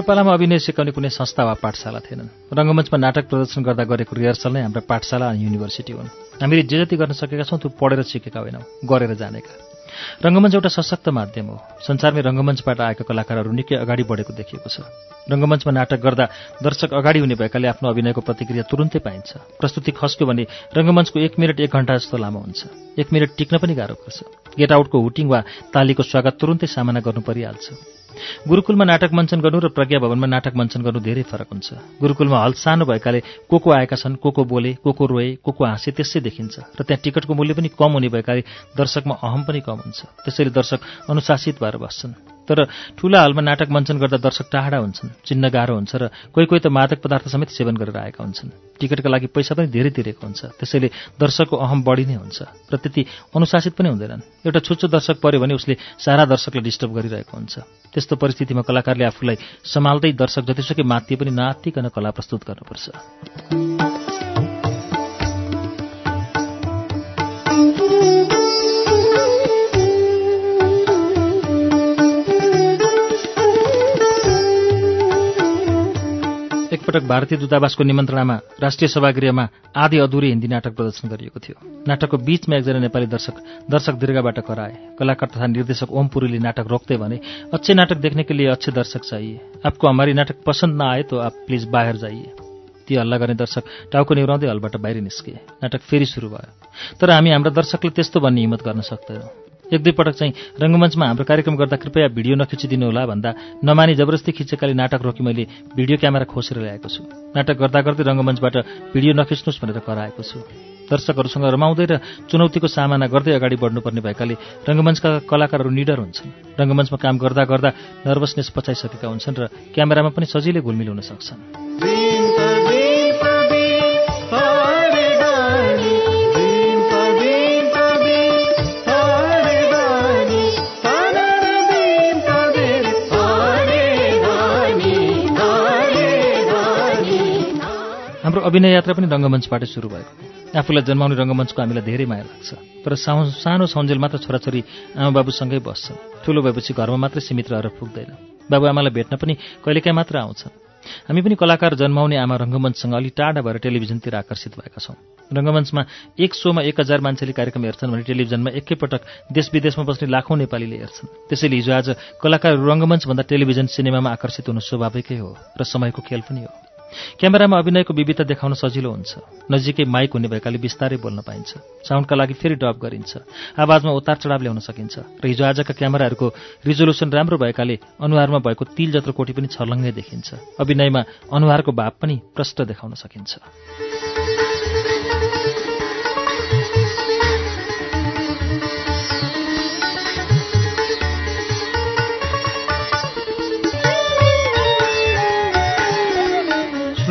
हाम्रो पालामा अभिनय सिकाउने कुनै संस्था वा पाठशाला थिएनन्। रङ्गमञ्चमा नाटक प्रदर्शन गर्दा गरेको रिहर्सल नै हाम्रा पाठशाला अनि युनिभर्सिटी हुन्। हामीले जे जति गर्न सकेका छौँ त्यो पढेर सिकेका होइनौँ गरेर जानेका। रङ्गमञ्च एउटा सशक्त माध्यम हो। संसारमै रङ्गमञ्चबाट आएका कलाकारहरू निकै अगाडि बढेको देखिएको छ। रङ्गमञ्चमा नाटक गर्दा दर्शक अगाडि हुने भएकाले आफ्नो अभिनयको प्रतिक्रिया तुरुन्तै पाइन्छ। प्रस्तुति खस्क्यो भने रङ्गमञ्चको एक मिनट एक घण्टा जस्तो लामो हुन्छ। एक मिनट टिक्न पनि गाह्रो पर्छ। गेट आउटको हुटिङ वा तालीको स्वागत तुरुन्तै सामना गर्नु परिहाल्छ। गुरुकुलमा नाटक मञ्चन गर्नु र प्रज्ञा भवनमा नाटक मञ्चन गर्नु धेरै फरक हुन्छ। गुरुकुलमा हल सानो भएकाले को को आएका छन् को को बोले को को रोए को को हाँसे त्यसै देखिन्छ। र त्यहाँ टिकटको मूल्य पनि कम हुने भएकाले दर्शकमा अहम पनि कम हुन्छ। त्यसैले दर्शक अनुशासित भएर बस्छन्। तर ठुला हलमा नाटक मञ्चन गर्दा दर्शक टाढा हुन्छन् चिन्न गाह्रो हुन्छ र कोही कोही त मादक पदार्थ समेत सेवन गरेर आएका हुन्छन्। टिकटका लागि पैसा पनि धेरै तिरेको हुन्छ त्यसैले दर्शकको अहम बढी नै हुन्छ र त्यति अनुशासित पनि हुँदैनन्। एउटा छुच्चो दर्शक पर्यो भने उसले सारा दर्शकलाई डिस्टर्ब गरिरहेको हुन्छ। त्यस्तो परिस्थितिमा कलाकारले आफूलाई सम्हाल्दै दर्शक जतिसुकै मात्तिए पनि नातिकन कला प्रस्तुत गर्नुपर्छ। एकपटक भारतीय दूतावासको निमन्त्रणामा राष्ट्रिय सभागृहमा आधि अधुरी हिन्दी नाटक प्रदर्शन गरिएको थियो। नाटकको बीचमा एकजना नेपाली दर्शक दर्शक दीर्घबाट कराए। कलाकार तथा निर्देशक ओम पुरीले नाटक रोक्दै भने अच्छे नाटक देखने के लिए अच्छे दर्शक चाहिए? आपको हमारी नाटक पसन्द नआए तो आप प्लिज बाहिर जाइए। ती हल्ला गर्ने दर्शक टाउको निहुराउँदै हलबाट बाहिर निस्के। नाटक फेरि सुरु भयो। तर हामी हाम्रा दर्शकले त्यस्तो भन्ने हिम्मत गर्न सक्दैनौँ। एक दुई पटक चाहिँ रङ्गमञ्चमा हाम्रो कार्यक्रम गर्दा कृपया भिडियो नखिचिदिनु होला भन्दा नमानी जबरजस्ती खिचेकाले नाटक रोकी मैले भिडियो क्यामेरा खोसेर ल्याएको छु। नाटक गर्दा गर्दै रङ्गमञ्चबाट भिडियो नखिच्नुहोस् भनेर कराएको छु। दर्शकहरूसँग रमाउँदै र चुनौतीको सामना गर्दै अगाडि बढ्नुपर्ने भएकाले रङ्गमञ्चका कलाकारहरू निडर हुन्छन्। रङ्गमञ्चमा काम गर्दा गर्दा नर्भसनेस पचाइसकेका हुन्छन् र क्यामेरामा पनि सजिलै घुलमिल हुन सक्छन्। हाम्रो अभिनय यात्रा पनि रङ्गमञ्चबाटै सुरु भएको आफूलाई जन्माउने रङ्गमञ्चको हामीलाई धेरै माया लाग्छ। तर सानो सानो सौन्जेल मात्र छोराछोरी आमा बाबुसँगै बस्छन्। ठुलो भएपछि घरमा मात्रै सीमित रहेर पुग्दैन। बाबुआमालाई भेट्न पनि कहिलेकाहीँ मात्र आउँछन्। हामी पनि कलाकार जन्माउने आमा रङ्गमञ्चसँग अलि टाढा भएर टेलिभिजनतिर आकर्षित भएका छौँ। रङ्गमञ्चमा एक सोमा एक हजार मान्छेले कार्यक्रम हेर्छन् भने टेलिभिजनमा एकैपटक देश विदेशमा बस्ने लाखौँ नेपालीले हेर्छन्। त्यसैले हिजो आज कलाकारहरू रङ्गमञ्चभन्दा टेलिभिजन सिनेमामा आकर्षित हुनु स्वाभाविकै हो र समयको खेल पनि हो। क्यामेरामा अभिनयको विविधता देखाउन सजिलो हुन्छ। नजिकै माइक हुने भएकाले बिस्तारै बोल्न पाइन्छ। साउन्डका लागि फेरि डब गरिन्छ। आवाजमा उतार चढाव ल्याउन सकिन्छ। र हिजो आजका क्यामेराहरूको रिजोल्युसन राम्रो भएकाले अनुहारमा भएको तिल जत्रो कोटी पनि छर्लङ्गै देखिन्छ। अभिनयमा अनुहारको भाव पनि प्रष्ट देखाउन सकिन्छ।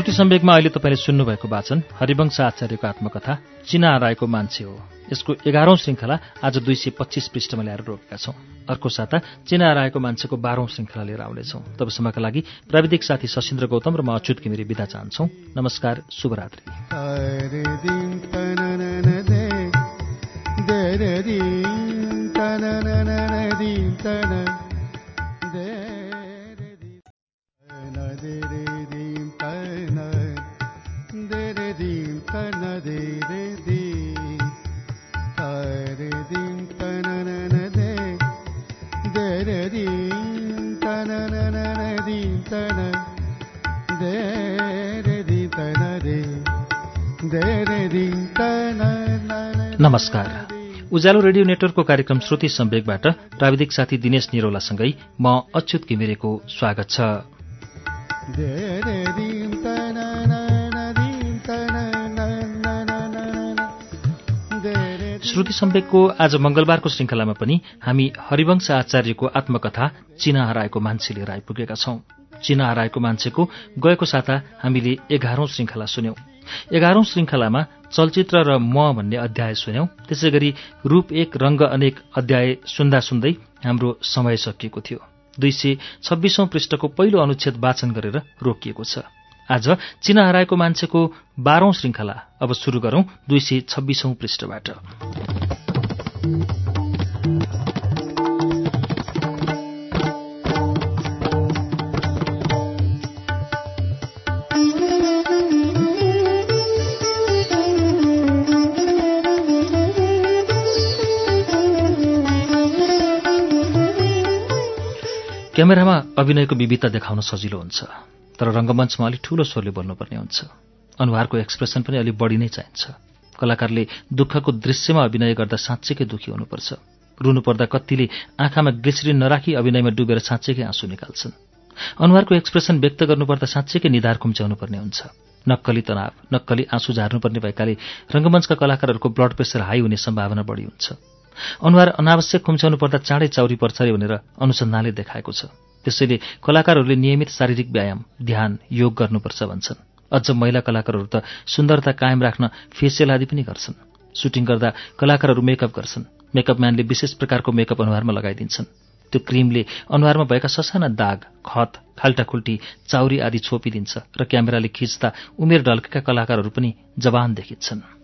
श्रुति सम्वेकमा अहिले तपाईँले सुन्नुभएको वाचन हरिवंश आचार्यको आत्मकथा चिना हराएको मान्छे हो। यसको एघारौं श्रृङ्खला आज दुई सय पच्चिस पृष्ठमा ल्याएर रोकेका छौं। अर्को साता चिना हराएको मान्छेको बाह्रौं श्रृङ्खला लिएर आउनेछौं। तबसम्मका लागि प्राविधिक साथी सशिन्द्र गौतम र म अच्युत घिमिरे विदा चाहन्छौ। नमस्कार शुभरात्रि। नमस्कार। उज्यालो रेडियो नेटवर्कको कार्यक्रम श्रुति सम्वेकबाट प्राविधिक साथी दिनेश निरौलासँगै म अच्युत घिमिरेको स्वागत छ। श्रुति सम्वेकको आज मंगलबारको श्रृङ्खलामा पनि हामी हरिवंश आचार्यको आत्मकथा चिना हराएको मान्छे लिएर आइपुगेका छौं। चिना हराएको मान्छेको गएको साता हामीले एघारौं श्रृङ्खला सुन्यौं। एघारौं श्रृङ्खलामा चलचित्र र म भन्ने अध्याय सुन्यौं। त्यसै गरी रूप एक रंग अनेक अध्याय सुन्दा सुन्दै हाम्रो समय सकिएको थियो। दुई सय छब्बीसौं पृष्ठको पहिलो अनुच्छेद वाचन गरेर रोकिएको छ। आज चिना हराएको मान्छेको बाह्रौं श्रृङ्खला अब शुरू गरौं दुई सय छब्बीसौं पृष्ठबाट। क्यामेरामा अभिनयको विविधता देखाउन सजिलो हुन्छ। तर रङ्गमञ्चमा अलिक ठूलो स्वरले बोल्नुपर्ने हुन्छ। अनुहारको एक्सप्रेसन पनि अलिक बढी नै चाहिन्छ। कलाकारले दुःखको दृश्यमा अभिनय गर्दा साँच्चैकै दुःखी हुनुपर्छ। रुनुपर्दा कतिले आँखामा ग्लिसरिन नराखी अभिनयमा डुबेर साँच्चैकै आँसु निकाल्छन्। अनुहारको एक्सप्रेसन व्यक्त गर्नुपर्दा साँच्चैकै निधार खुम्च्याउनु पर्ने हुन्छ। नक्कली तनाव नक्कली आँसु झार्नुपर्ने भएकाले रङ्गमञ्चका कलाकारहरूको ब्लड प्रेसर हाई हुने सम्भावना बढी हुन्छ। अनुहार अनावश्यक खुम्च्याउनु पर्दा चाँडै चाउरी पर्छ अरे भनेर अनुसन्धानले देखाएको छ। त्यसैले कलाकारहरूले नियमित शारीरिक व्यायाम ध्यान योग गर्नुपर्छ भन्छन्। अझ महिला कलाकारहरू त सुन्दरता कायम राख्न फेसियल आदि पनि गर्छन्। सुटिङ गर्दा कलाकारहरू मेकअप गर्छन्। मेकअप म्यानले विशेष प्रकारको मेकअप अनुहारमा लगाइदिन्छन्। त्यो क्रिमले अनुहारमा भएका ससाना दाग खत खाल्टाखुल्टी चाउरी आदि छोपिदिन्छ र क्यामेराले खिच्दा उमेर ढल्केका कलाकारहरू पनि जवान देखिन्छन्।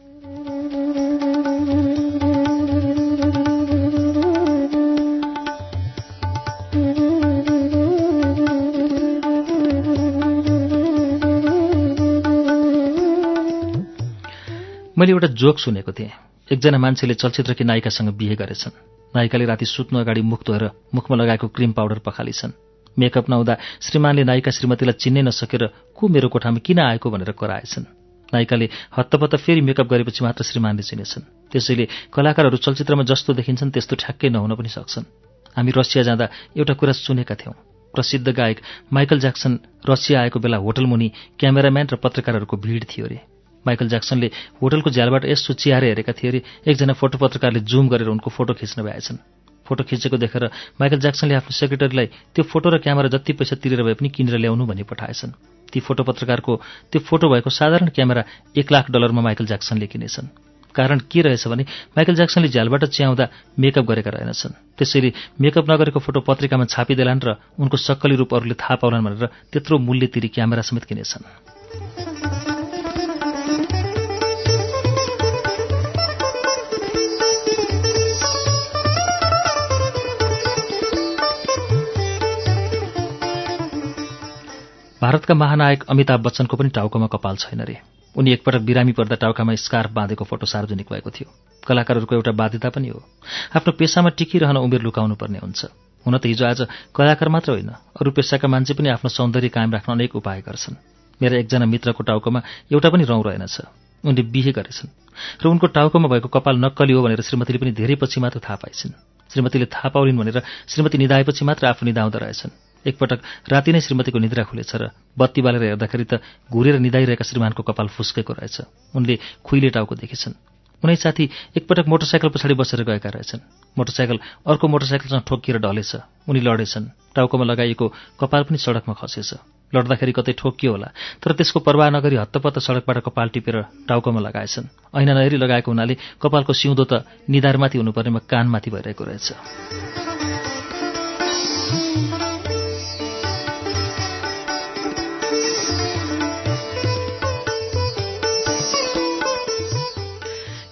मैले एउटा जोक सुनेको थिएँ। एकजना मान्छेले चलचित्रकी नायिकासँग बिहे गरेछन्। नायिकाले राति सुत्नु अगाडि मुख धोएर मुखमा लगाएको क्रिम पाउडर पखालिछन्। मेकअप नहुँदा श्रीमानले नायिका श्रीमतीलाई चिन्नै नसकेर को मेरो कोठामा किन आएको? भनेर कराएछन्। नायिकाले हत्तपत्त फेरि मेकअप गरेपछि मात्र श्रीमानले चिनेछन्। त्यसैले कलाकारहरू चलचित्रमा जस्तो देखिन्छन् त्यस्तो ठ्याक्कै नहुन पनि सक्छन्। हामी रसिया जाँदा एउटा कुरा सुनेका थियौँ। प्रसिद्ध गायक माइकल ज्याक्सन रसिया आएको बेला होटल मुनि क्यामेराम्यान र पत्रकारहरूको भिड थियो अरे। माइकल ज्याक्सनले होटलको झ्यालबाट यसो चियाएर हेरेका थिए अरे एकजना फोटो पत्रकारले जुम गरेर उनको फोटो खिच्न भएछन् फोटो खिचेको देखेर माइकल ज्याक्सनले आफ्नो सेक्रेटरीलाई त्यो फोटो र क्यामेरा जति पैसा तिरेर भए पनि किनेर ल्याउनु भनी पठाएछन्। ती फोटो पत्रकारको त्यो फोटो भएको साधारण क्यामेरा एक लाख डलरमा माइकल ज्याक्सनले किनेछन्। कारण के रहेछ भने माइकल ज्याक्सनले झ्यालबाट च्याउँदा मेकअप गरेका रहेनछन्। त्यसैले मेकअप नगरेको फोटो पत्रिकामा छापिदेलान् र उनको सक्कली रूप अरूले थाहा पाउलान् भनेर त्यत्रो मूल्य तिरी क्यामेरा समेत किनेछन्। भारतका महानायक अमिताभ बच्चनको पनि टाउकोमा कपाल छैन रे। उनी एकपटक बिरामी पर्दा टाउकामा स्कार्फ बाँधेको फोटो सार्वजनिक भएको थियो। कलाकारहरूको एउटा बाध्यता पनि हो। आफ्नो पेसामा टिकिरहन उमेर लुकाउनु पर्ने हुन्छ। हुन त हिजो आज कलाकार मात्र होइन अरू पेसाका मान्छे पनि आफ्नो सौन्दर्य कायम राख्न अनेक उपाय गर्छन्। मेरा एकजना मित्रको टाउकोमा एउटा पनि रौँ रहेनछ उनले बिहे गरेछन् र उनको टाउकोमा भएको कपाल नक्कली हो भनेर श्रीमतीले पनि धेरै पछि मात्र थाहा पाइछन् श्रीमतीले थाहा पाउलिन् भनेर श्रीमती निधाएपछि मात्र आफू निधाउँदो रहेछन्। एकपटक राति नै श्रीमतीको निद्रा खुलेछ र बत्ती बालेर हेर्दाखेरि त घुरेर निधाइरहेका श्रीमानको कपाल फुस्केको रहेछ। उनले खुइले टाउको देखेछन्। उनै साथी एकपटक मोटरसाइकल पछाडि बसेर गएका रहेछन्। मोटरसाइकल अर्को मोटरसाइकलसँग ठोकिएर ढलेछ। उनी लडेछन्। टाउकोमा लगाइएको कपाल पनि सडकमा खसेछ। लड्दाखेरि कतै ठोकियो होला तर त्यसको प्रवाह नगरी हत्तपत्त सडकबाट कपाल टिपेर टाउकोमा लगाएछन्। ऐना नहेरी लगाएको हुनाले कपालको सिउँदो त निधारमाथि हुनुपर्नेमा कानमाथि भइरहेको रहेछ।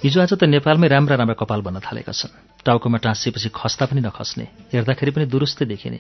हिजो आज त नेपालमै राम्रा राम्रा कपाल बन्न थालेका छन्। टाउकोमा टाँसिएपछि खस्ता पनि नखस्ने हेर्दाखेरि पनि दुरुस्तै देखिने।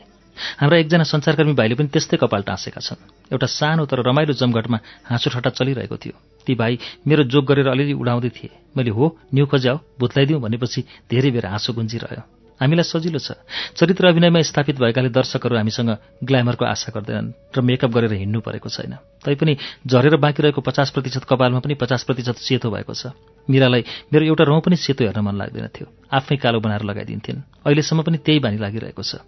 हाम्रा एकजना सञ्चारकर्मी भाइले पनि त्यस्तै कपाल टाँसेका छन्। एउटा सानो तर रमाइलो जमघटमा हाँसो ठट्टा चलिरहेको थियो। ती भाइ मेरो जोग गरेर अलिअलि उडाउँदै थिए। मैले हो न्यु खोज्याऊ भुत्लाइदिउँ भनेपछि धेरै बेर हाँसो गुन्जिरह्यो। हामीलाई सजिलो छ। चरित्र अभिनयमा स्थापित भएकाले दर्शकहरू हामीसँग ग्ल्यामरको आशा गर्दैनन् र मेकअप गरेर हिँड्नु परेको छैन। तैपनि झरेर बाँकी रहेको पचास प्रतिशत कपालमा पनि पचास प्रतिशत सेतो भएको छ। मिरालाई मेरो एउटा रौँ पनि सेतो हेर्न मन लाग्दैन थियो। आफै कालो बनाएर लगाइदिन्थिन्। अहिलेसम्म पनि त्यही बानी लागिरहेको छ।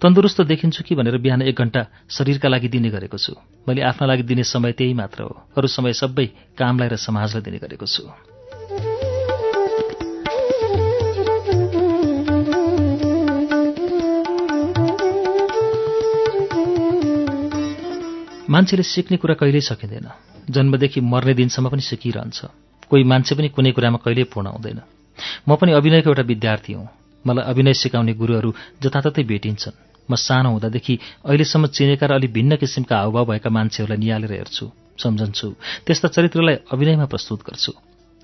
तन्दुरुस्त देखिन्छु कि भनेर बिहान एक घन्टा शरीरका लागि दिने गरेको छु। मैले आफ्ना लागि दिने समय त्यही मात्र हो। अरू समय सबै कामलाई र समाजलाई दिने गरेको छु। मान्छेले सिक्ने कुरा कहिल्यै सकिँदैन। जन्मदेखि मर्ने दिनसम्म पनि सिकिरहन्छ। कोही मान्छे पनि कुनै कुरामा कहिल्यै पूर्ण हुँदैन। म पनि अभिनयको एउटा विद्यार्थी हुँ। मलाई अभिनय सिकाउने गुरुहरू जताततै भेटिन्छन्। म सानो हुँदादेखि अहिलेसम्म चिनेका र अलि भिन्न किसिमका हावभाव भएका मान्छेहरूलाई निहालेर हेर्छु सम्झन्छु। त्यस्ता चरित्रलाई अभिनयमा प्रस्तुत गर्छु।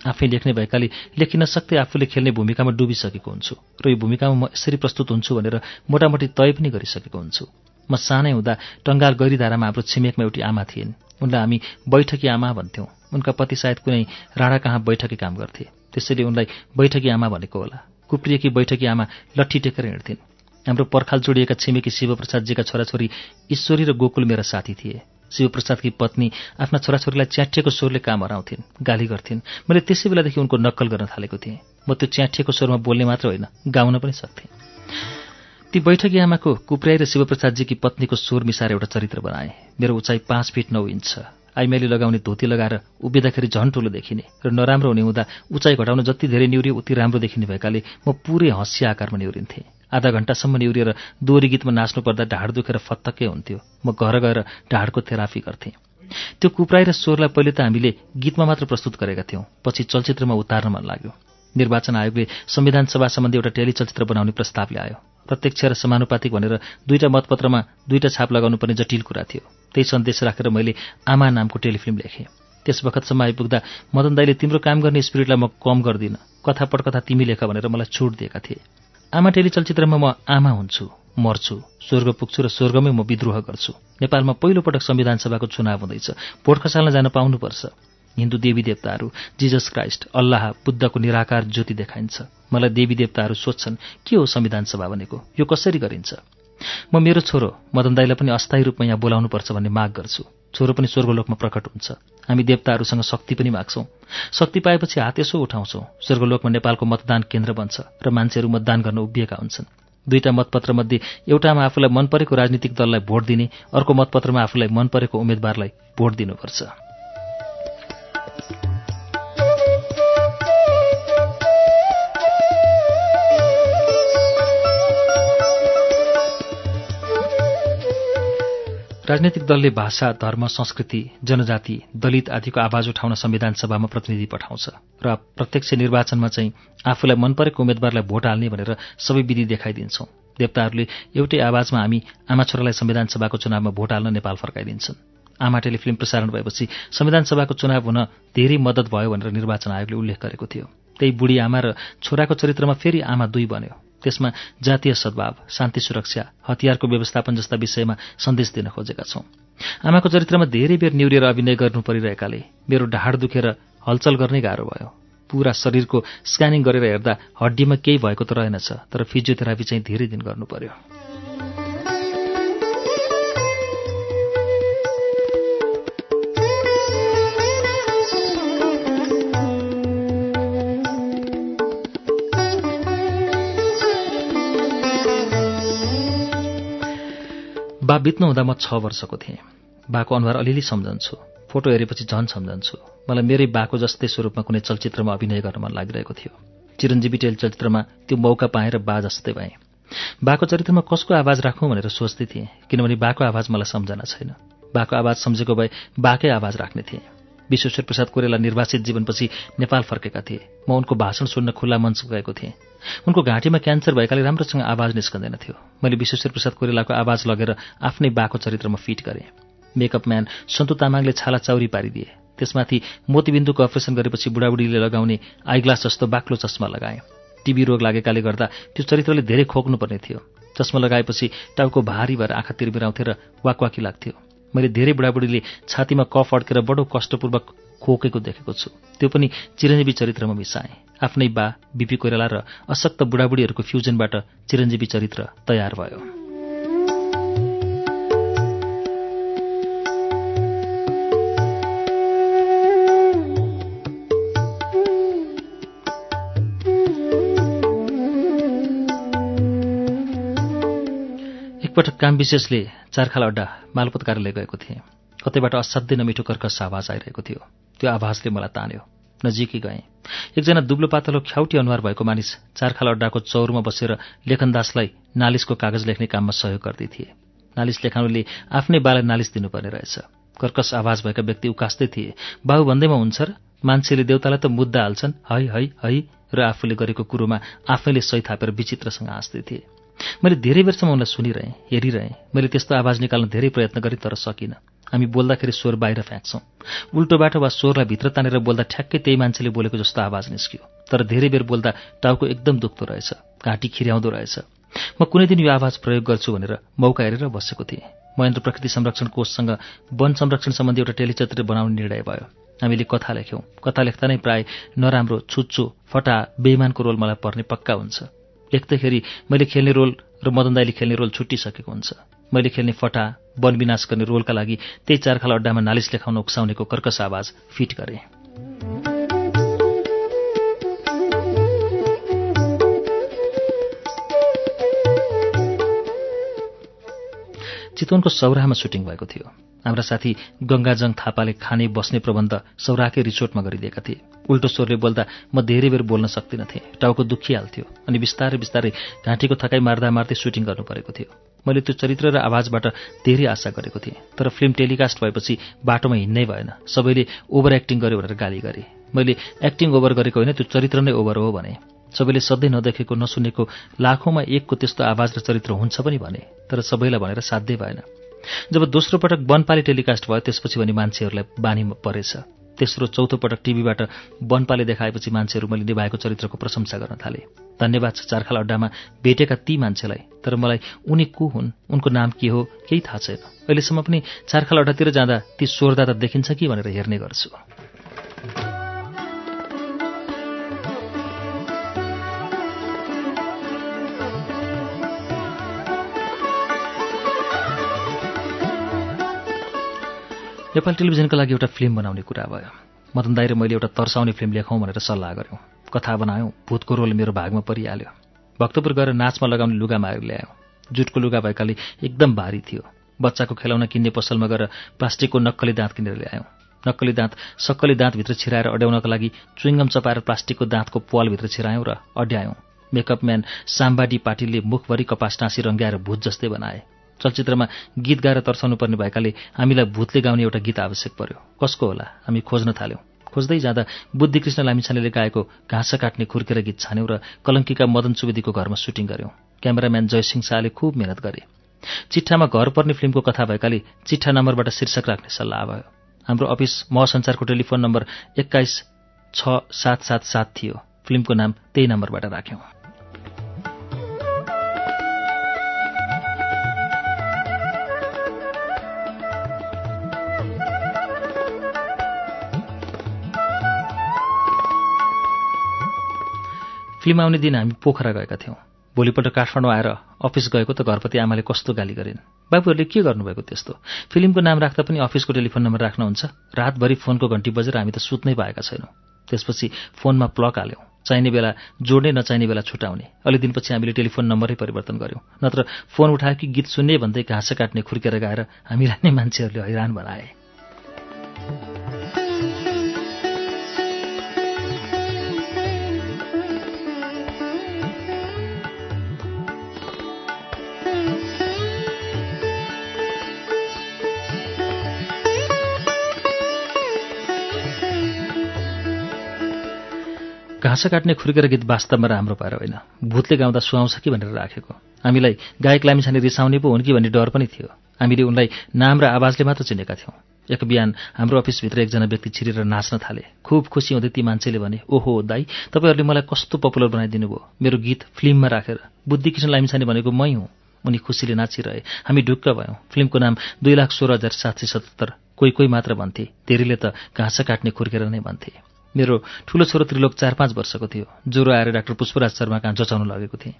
आफै लेख्ने भएकाले लेखिन सक्दै आफूले खेल्ने भूमिकामा डुबिसकेको हुन्छु। र यो भूमिकामा म यसरी प्रस्तुत हुन्छु भनेर मोटामोटी तय पनि गरिसकेको हुन्छु। म सानै हुँदा टङ्गाल गैरीधारामा हाम्रो छिमेकमा एउटी आमा थिइन्। उनलाई हामी बैठकी आमा भन्थ्यौँ। उनका पति सायद कुनै राणा कहाँ बैठकी काम गर्थे। त्यसैले उनलाई बैठकी आमा भनेको होला। कुप्रिएकी बैठकी आमा लट्ठी टेकेर हिँड्थिन्। हाम्रो पर्खाल जोडिएका छिमेकी शिवप्रसादजीका छोराछोरी ईश्वरी र गोकुल मेरा साथी थिए। शिवप्रसादकी पत्नी आफ्ना छोराछोरीलाई च्याटिएको स्वरले काम हराउँथिन् गाली गर्थिन्। मैले त्यसै बेलादेखि उनको नक्कल गर्न थालेको थिएँ। म त्यो च्याटिएको स्वरमा बोल्ने मात्र होइन गाउन पनि सक्थेँ। ती बैठकी आमाको कुप्राई र शिवप्रसादजीकी पत्नीको स्वर मिसाएर एउटा चरित्र बनाए। मेरो उचाइ पाँच फिट नौ इन्च छ। आइमाईले लगाउने धोती लगाएर उभिँदाखेरि झन् ठुलो देखिने र नराम्रो हुने हुँदा उचाइ घटाउन जति धेरै निहुरियो उति राम्रो देखिने भएकाले म पुरै हँसिया आकारमा निहुरिन्थेँ। आधा घन्टासम्म निहुरिएर दोहोरी गीतमा नाच्नु पर्दा ढाड दुखेर फत्तक्कै हुन्थ्यो। म घर गएर ढाडको थेरापी गर्थेँ। त्यो कुप्राई र स्वरलाई पहिले त हामीले गीतमा मात्र प्रस्तुत गरेका थियौँ पछि चलचित्रमा उतार्न मन लाग्यो। निर्वाचन आयोगले संविधान सभा सम्बन्धी एउटा टेलिचलचित्र बनाउने प्रस्ताव ल्यायो प्रत्यक्ष र समानुपातिक भनेर दुईटा मतपत्रमा दुईटा छाप लगाउनु पर्ने जटिल कुरा थियो। त्यही सन्देश राखेर मैले आमा नामको टेलिफिल्म लेखेँ। त्यस बखतसम्म आइपुग्दा मदन दाईले तिम्रो काम गर्ने स्पिरिटलाई म कम गर्दिनँ। कथा पटकथा तिमी लेख भनेर मलाई छुट दिएका थिए। आमा टेलिचलचित्रमा म आमा हुन्छु मर्छु स्वर्ग पुग्छु र स्वर्गमै म विद्रोह गर्छु। नेपालमा पहिलोपटक संविधान सभाको चुनाव हुँदैछ। भोट खसाल्न जान पाउनुपर्छ। हिन्दू देवी देवताहरू जिजस क्राइस्ट अल्लाह बुद्धको निराकार ज्योति देखाइन्छ। मलाई देवी देवताहरू सोध्छन् के हो संविधान सभा भनेको? यो कसरी गरिन्छ? म मेरो छोरो मदन दाईलाई पनि अस्थायी रूपमा यहाँ बोलाउनुपर्छ भन्ने माग गर्छु। छोरो पनि स्वर्गलोकमा प्रकट हुन्छ। हामी देवताहरूसँग शक्ति पनि माग्छौँ। शक्ति पाएपछि हात यसो उठाउँछौँ। स्वर्गलोकमा नेपालको मतदान केन्द्र बन्छ र मान्छेहरू मतदान गर्न उभिएका हुन्छन्। दुईटा मतपत्रमध्ये एउटामा आफूलाई मन परेको राजनीतिक दललाई भोट दिने अर्को मतपत्रमा आफूलाई मन परेको उम्मेद्वारलाई भोट दिनुपर्छ। राजनैतिक दलले भाषा धर्म संस्कृति जनजाति दलित आदिको आवाज उठाउन संविधान सभामा प्रतिनिधि पठाउँछ र प्रत्यक्ष निर्वाचनमा चाहिँ आफूलाई मन परेको उम्मेद्वारलाई भोट हाल्ने भनेर सबै विधि देखाइदिन्छौँ। देवताहरूले एउटै आवाजमा हामी आमा छोरालाई संविधान सभाको चुनावमा भोट हाल्न नेपाल फर्काइदिन्छन्। आमा टेलिफिल्म प्रसारण भएपछि संविधान सभाको चुनाव हुन धेरै मद्दत भयो भनेर निर्वाचन आयोगले उल्लेख गरेको थियो। त्यही बुढी आमा र छोराको चरित्रमा फेरि आमा दुई बन्यो। त्यसमा जातीय सद्भाव शान्ति सुरक्षा हतियारको व्यवस्थापन जस्ता विषयमा सन्देश दिन खोजेका छौँ। आमाको चरित्रमा धेरै बेर निहुरिएर अभिनय गर्नु परिरहेकाले मेरो ढाड दुखेर हलचल गर्नै गाह्रो भयो। पुरा शरीरको स्क्यानिङ गरेर हेर्दा हड्डीमा केही भएको त रहेनछ तर फिजियोथेरापी चाहिँ धेरै दिन गर्नु पर्यो। बा बित्नु हुँदा म छ वर्षको थिएँ। बाको अनुहार अलिअलि सम्झन्छु। फोटो हेरेपछि झन् सम्झन्छु। मलाई मेरै बाको जस्तै स्वरूपमा कुनै चलचित्रमा अभिनय गर्न मन लागिरहेको थियो। चिरञ्जीवी टेल चलचित्रमा त्यो मौका पाएर बा जस्तै भएँ। बाको चरित्रमा कसको आवाज राखौँ भनेर सोच्दै थिएँ किनभने बाको आवाज मलाई सम्झना छैन। बाको आवाज सम्झेको भए बाकै आवाज राख्ने थिएँ। विश्वेश्वर प्रसाद कोइराला निर्वाचित जीवनपछि नेपाल फर्केका थिए। म उनको भाषण सुन्न खुल्ला मञ्च गएको थिएँ। उनको घाँटीमा क्यान्सर भएकाले राम्रोसँग आवाज निस्कँदैन थियो। मैले विश्वेश्वर प्रसाद कोइरालाको आवाज लगेर आफ्नै बाको चरित्रमा फिट गरेँ। मेकअप म्यान सन्तु तामाङले छाला चाउरी पारिदिए। त्यसमाथि मोतीबिन्दुको अपरेसन गरेपछि बुढाबुढीले लगाउने आइग्लास जस्तो बाक्लो चस्मा लगाएँ। टिबी रोग लागेकाले गर्दा त्यो चरित्रले धेरै खोक्नुपर्ने थियो। चस्मा लगाएपछि टाउको भारी भएर आँखा तिरबिराउँथे र वाकवाकी लाग्थ्यो। मैले धेरै बुढाबुढीले छातीमा कफ अड्केर बडो कष्टपूर्वक खोकेको देखेको छु। त्यो पनि चिरञ्जीवी चरित्रमा मिसाएँ। आफ्नै बा बिपी कोइराला र अशक्त बुढाबुढीहरूको फ्युजनबाट चिरञ्जीवी चरित्र तयार भयो। एकपटक काम विशेषले चारखाल अड्डा मालपोत कार्यालय गएको थिएँ। कतैबाट असाध्यै नमिठो कर्कश आवाज आइरहेको थियो। त्यो आवाजले मलाई तान्यो। नजिकै गएँ। एकजना दुब्लो पातलो ख्याउटी अनुहार भएको मानिस चारखाल अड्डाको चौरमा बसेर लेखनदासलाई नालिसको कागज लेख्ने काममा सहयोग गर्दै थिए। नालिस लेखाउनुले आफ्नै बालाई नालिस दिनुपर्ने रहेछ। कर्कस आवाज भएका व्यक्ति उकास्दै थिए बाबु भन्दैमा हुन्छ र मान्छेले देउतालाई त मुद्दा हाल्छन्। है है है र आफूले गरेको कुरोमा आफैले सही थापेर विचित्रसँग हाँस्दै थिए। मैले धेरै बेरसम्म उनलाई सुनिरहेँ हेरिरहेँ। मैले त्यस्तो आवाज निकाल्न धेरै प्रयत्न गरेँ तर सकिनँ। हामी बोल्दाखेरि स्वर बाहिर फ्याँक्छौँ। उल्टोबाट वा स्वरलाई भित्र तानेर बोल्दा ठ्याक्कै त्यही मान्छेले बोलेको जस्तो आवाज निस्कियो। तर धेरै बेर बोल्दा टाउको एकदम दुख्दो रहेछ घाँटी खिर्याउँदो रहेछ। म कुनै दिन यो आवाज प्रयोग गर्छु भनेर मौका हेरेर बसेको थिएँ। महेन्द्र प्रकृति संरक्षण कोषसँग वन संरक्षण सम्बन्धी एउटा टेलिचित्र बनाउने निर्णय भयो। हामीले कथा लेख्यौँ। कथा लेख्दा नै प्राय नराम्रो छुच्चो फटा बेइमानको रोल मलाई पर्ने पक्का हुन्छ। लेख्दाखेरि मैले खेल्ने रोल र मदन दाईले खेल्ने रोल छुट्टिसकेको हुन्छ। मैले खेल्ने फटा वन विनाश गर्ने रोलका लागि त्यही चारखाल अड्डामा नालिस लेखाउन उक्साउनेको कर्कस आवाज फिट गरेँ। चितवनको सौराहमा सुटिङ भएको थियो। हाम्रा साथी गङ्गाजङ थापाले खाने बस्ने प्रबन्ध सौराकै रिसोर्टमा गरिदिएका थिए। उल्टो स्वरले बोल्दा म धेरै बेर बोल्न सक्दिनथेँ टाउको दुखिहाल्थ्यो अनि बिस्तारै बिस्तारै घाँटीको थकाइ मार्दा मार्दै सुटिङ गर्नु परेको थियो। मैले त्यो चरित्र र आवाजबाट धेरै आशा गरेको थिएँ तर फिल्म टेलिकास्ट भएपछि बाटोमा हिँड्नै भएन। सबैले ओभर एक्टिङ गर्यो भनेर गाली गरे। मैले एक्टिङ ओभर गरेको होइन त्यो चरित्र नै ओभर हो भने। सबैले सधैँ नदेखेको नसुनेको लाखौँमा एकको त्यस्तो आवाज र चरित्र हुन्छ पनि भने तर सबैलाई भनेर साध्यै भएन। जब दोस्रो पटक वनपाले टेलिकास्ट भयो त्यसपछि भने मान्छेहरूलाई बानी परेछ। तेस्रो चौथो पटक टिभीबाट वनपाले देखाएपछि मान्छेहरू मैले निभाएको चरित्रको प्रशंसा गर्न थाले। धन्यवाद छ चारखाल अड्डामा भेटेका ती मान्छेलाई। तर मलाई उनी को हुन्? उनको नाम के हो? केही थाहा छैन। अहिलेसम्म पनि चारखाल अड्डातिर जाँदा ती स्वरदाता देखिन्छ कि भनेर हेर्ने गर्छु। नेपाल टेलिभिजनका लागि एउटा फिल्म बनाउने कुरा भयो। मदन दाई र मैले एउटा तर्साउने फिल्म लेखौँ भनेर सल्लाह गऱ्यौँ। कथा बनायौँ भूतको रोल मेरो भागमा परिहाल्यो। भक्तपुर गएर नाचमा लगाउने लुगा मारेर ल्यायौँ। जुटको लुगा भएकाले एकदम भारी थियो। बच्चाको खेलाउन किन्ने पसलमा गएर प्लास्टिकको नक्कली दाँत किनेर ल्यायौँ। नक्कली दाँत सक्कली दाँतभित्र छिराएर अड्याउनका लागि चुइङ्गम चपाएर प्लास्टिकको दाँतको पालभित्र छिरायौँ र अड्यायौँ। मेकअप म्यान साम्बाडी पाटिलले मुखभरि कपास टाँसी रङ्ग्याएर भूत जस्तै बनाए। चलचित्रमा गीत गाएर तर्साउनु पर्ने भएकाले हामीलाई भूतले गाउने एउटा गीत आवश्यक पर्यो। कसको होला? हामी खोज्न थाल्यौँ। खोज्दै जाँदा बुद्धिकृष्ण लामिछानेले गाएको घाँस काट्ने खुर्केर गीत छान्यौँ र कलङ्कीका मदन सुवेदीको घरमा सुटिङ गऱ्यौँ क्यामेराम्यान जयसिंह शाहले खुब मेहनत गरे। चिट्ठामा घर पर्ने फिल्मको कथा भएकाले चिट्ठा नम्बरबाट शीर्षक राख्ने सल्लाह भयो। हाम्रो अफिस महसञ्चारको टेलिफोन नम्बर एक्काइस छ सात सात सात थियो। फिल्मको नाम त्यही नम्बरबाट राख्यौँ। फिल्म आउने दिन हामी पोखरा गएका थियौँ। भोलिपल्ट काठमाडौँ आएर अफिस गएको त घरपति आमाले कस्तो गाली गरिन्। बाबुहरूले के गर्नुभएको त्यस्तो? फिल्मको नाम राख्दा पनि अफिसको टेलिफोन नम्बर राख्नुहुन्छ रातभरि फोनको घन्टी बजेर हामी त सुत्नै पाएका छैनौँ। त्यसपछि फोनमा प्लक हाल्यौँ। चाहिने बेला जोड्ने नचाहिने बेला छुटाउने। अलि दिनपछि हामीले टेलिफोन नम्बरै परिवर्तन गऱ्यौँ नत्र फोन उठायो कि गीत सुन्ने भन्दै घाँस काट्ने खुर्केर गाएर हामीलाई नै मान्छेहरूले हैरान बनाए। घाँस काट्ने खुर्केर गीत वास्तवमा राम्रो पाएर होइन। भूतले गाउँदा सुहाउँछ कि भनेर राखेको। हामीलाई गायक लामिछाने रिसाउने पो हुन् कि भन्ने डर पनि थियो। हामीले उनलाई नाम र आवाजले मात्र चिनेका थियौँ। एक बिहान हाम्रो अफिसभित्र एकजना व्यक्ति छिरेर नाच्न थाले। खुब खुसी हुँदै ती मान्छेले भने ओहो दाई तपाईँहरूले मलाई कस्तो पपुलर बनाइदिनु भयो? मेरो गीत फिल्ममा राखेर। बुद्धिकृष्ण लामिछाने भनेको मै हुँ उनी खुसीले नाचिरहे। हामी ढुक्क भयौँ। फिल्मको नाम दुई लाख सोह्र हजार सात सय सतहत्तर कोही कोही मात्र भन्थे। धेरैले त घाँस काट्ने खुर्केर नै भन्थे। मेरो ठुलो छोरो त्रिलोक चार पाँच वर्षको थियो। ज्वरो आएर डाक्टर पुष्पराज शर्मा कहाँ जचाउन लगेको थिएँ।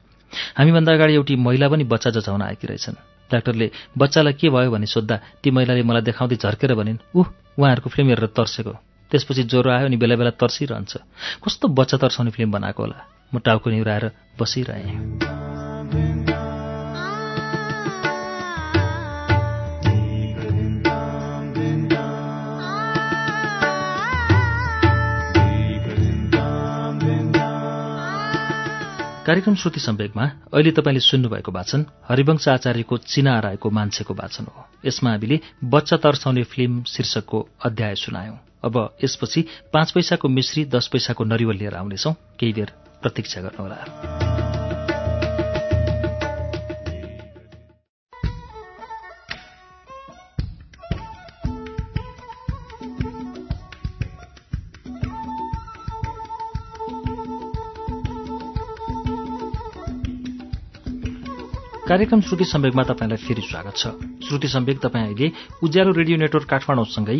हामीभन्दा अगाडि एउटी महिला पनि बच्चा जचाउन आएकी रहेछन्। डाक्टरले बच्चालाई के भयो भने सोद्धा ती महिलाले मलाई देखाउँदै झर्केर भनिन् उह उहाँहरूको फिल्म हेरेर तर्सेको। त्यसपछि ज्वरो आयो अनि बेला बेला तर्सिरहन्छ। कस्तो बच्चा तर्साउने फिल्म बनाएको होला। म टाउको निहुराएर बसिरहेँ। कार्यक्रम श्रुति सम्वेकमा अहिले तपाईँले सुन्नुभएको वाचन हरिवंश आचार्यको चिना रायको मान्छेको वाचन हो। यसमा हामीले बच्चा तर्साउने फिल्म शीर्षकको अध्याय सुनायौं। अब यसपछि पाँच पैसाको मिश्री दस पैसाको नरिवल लिएर आउनेछौ। केही बेर प्रतीक्षा गर्नुहोला। कार्यक्रम श्रुति सम्वेकमा तपाईँलाई फेरि स्वागत छ। श्रुति सम्वेक तपाईँ अहिले उज्यालो रेडियो नेटवर्क काठमाडौँसँगै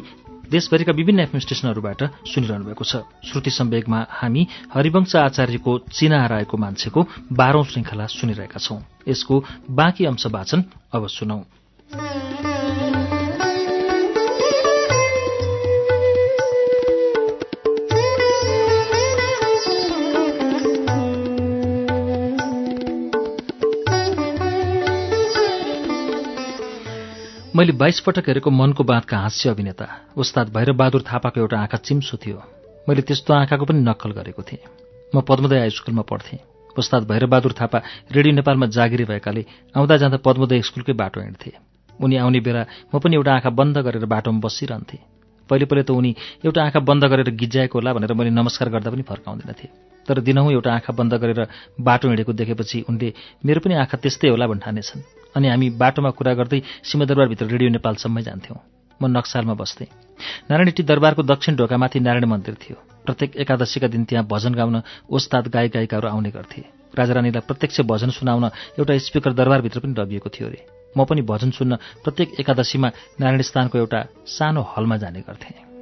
देशभरिका विभिन्न एफएम स्टेशनहरूबाट सुनिरहनु भएको छ। श्रुति सम्वेकमा हामी हरिवंश आचार्यको चिना हराएको मान्छेको बाह्रौं श्रृङ्खला सुनिरहेका छौं। यसको बाँकी अंश वाचन अब सुनौ। मैले बाइस पटक हेरेको मनको बाँधका हाँस्य अभिनेता उस्ताद भैरबबहादुर थापाको एउटा आँखा चिम्सो थियो। मैले त्यस्तो आँखाको पनि नक्कल गरेको थिएँ। म पद्मोदय हाई स्कुलमा पढ्थेँ। उस्ताद भैरबबहादुर थापा रेडियो नेपालमा जागिरी भएकाले आउँदा जाँदा पद्मोदय स्कुलकै बाटो हिँड्थे। उनी आउने बेला म पनि एउटा आँखा बन्द गरेर बाटोमा बसिरहन्थेँ। पहिले पहिले त उनी एउटा आँखा बन्द गरेर गिज्जाएको होला भनेर मैले नमस्कार गर्दा पनि फर्काउँदैनथे तर दिनहुँ एउटा आँखा बन्द गरेर बाटो हिँडेको देखेपछि उनले मेरो पनि आँखा त्यस्तै होला भन्ठानेछन् अनि हामी बाटोमा कुरा गर्दै सिंहदरबारभित्र रेडियो नेपालसम्मै जान्थ्यौँ। म नक्सालमा बस्थेँ। नारायणटी दरबारको दक्षिण ढोकामाथि नारायण मन्दिर थियो। प्रत्येक एकादशीका दिन त्यहाँ भजन गाउन ओस्ताद गायक गायिकाहरू आउने गर्थे। राजारानीलाई प्रत्यक्ष भजन सुनाउन एउटा स्पिकर दरबारभित्र पनि लगिएको थियो अरे। म पनि भजन सुन्न प्रत्येक एकादशीमा नारायण स्थानको एउटा सानो हलमा जाने गर्थेँ।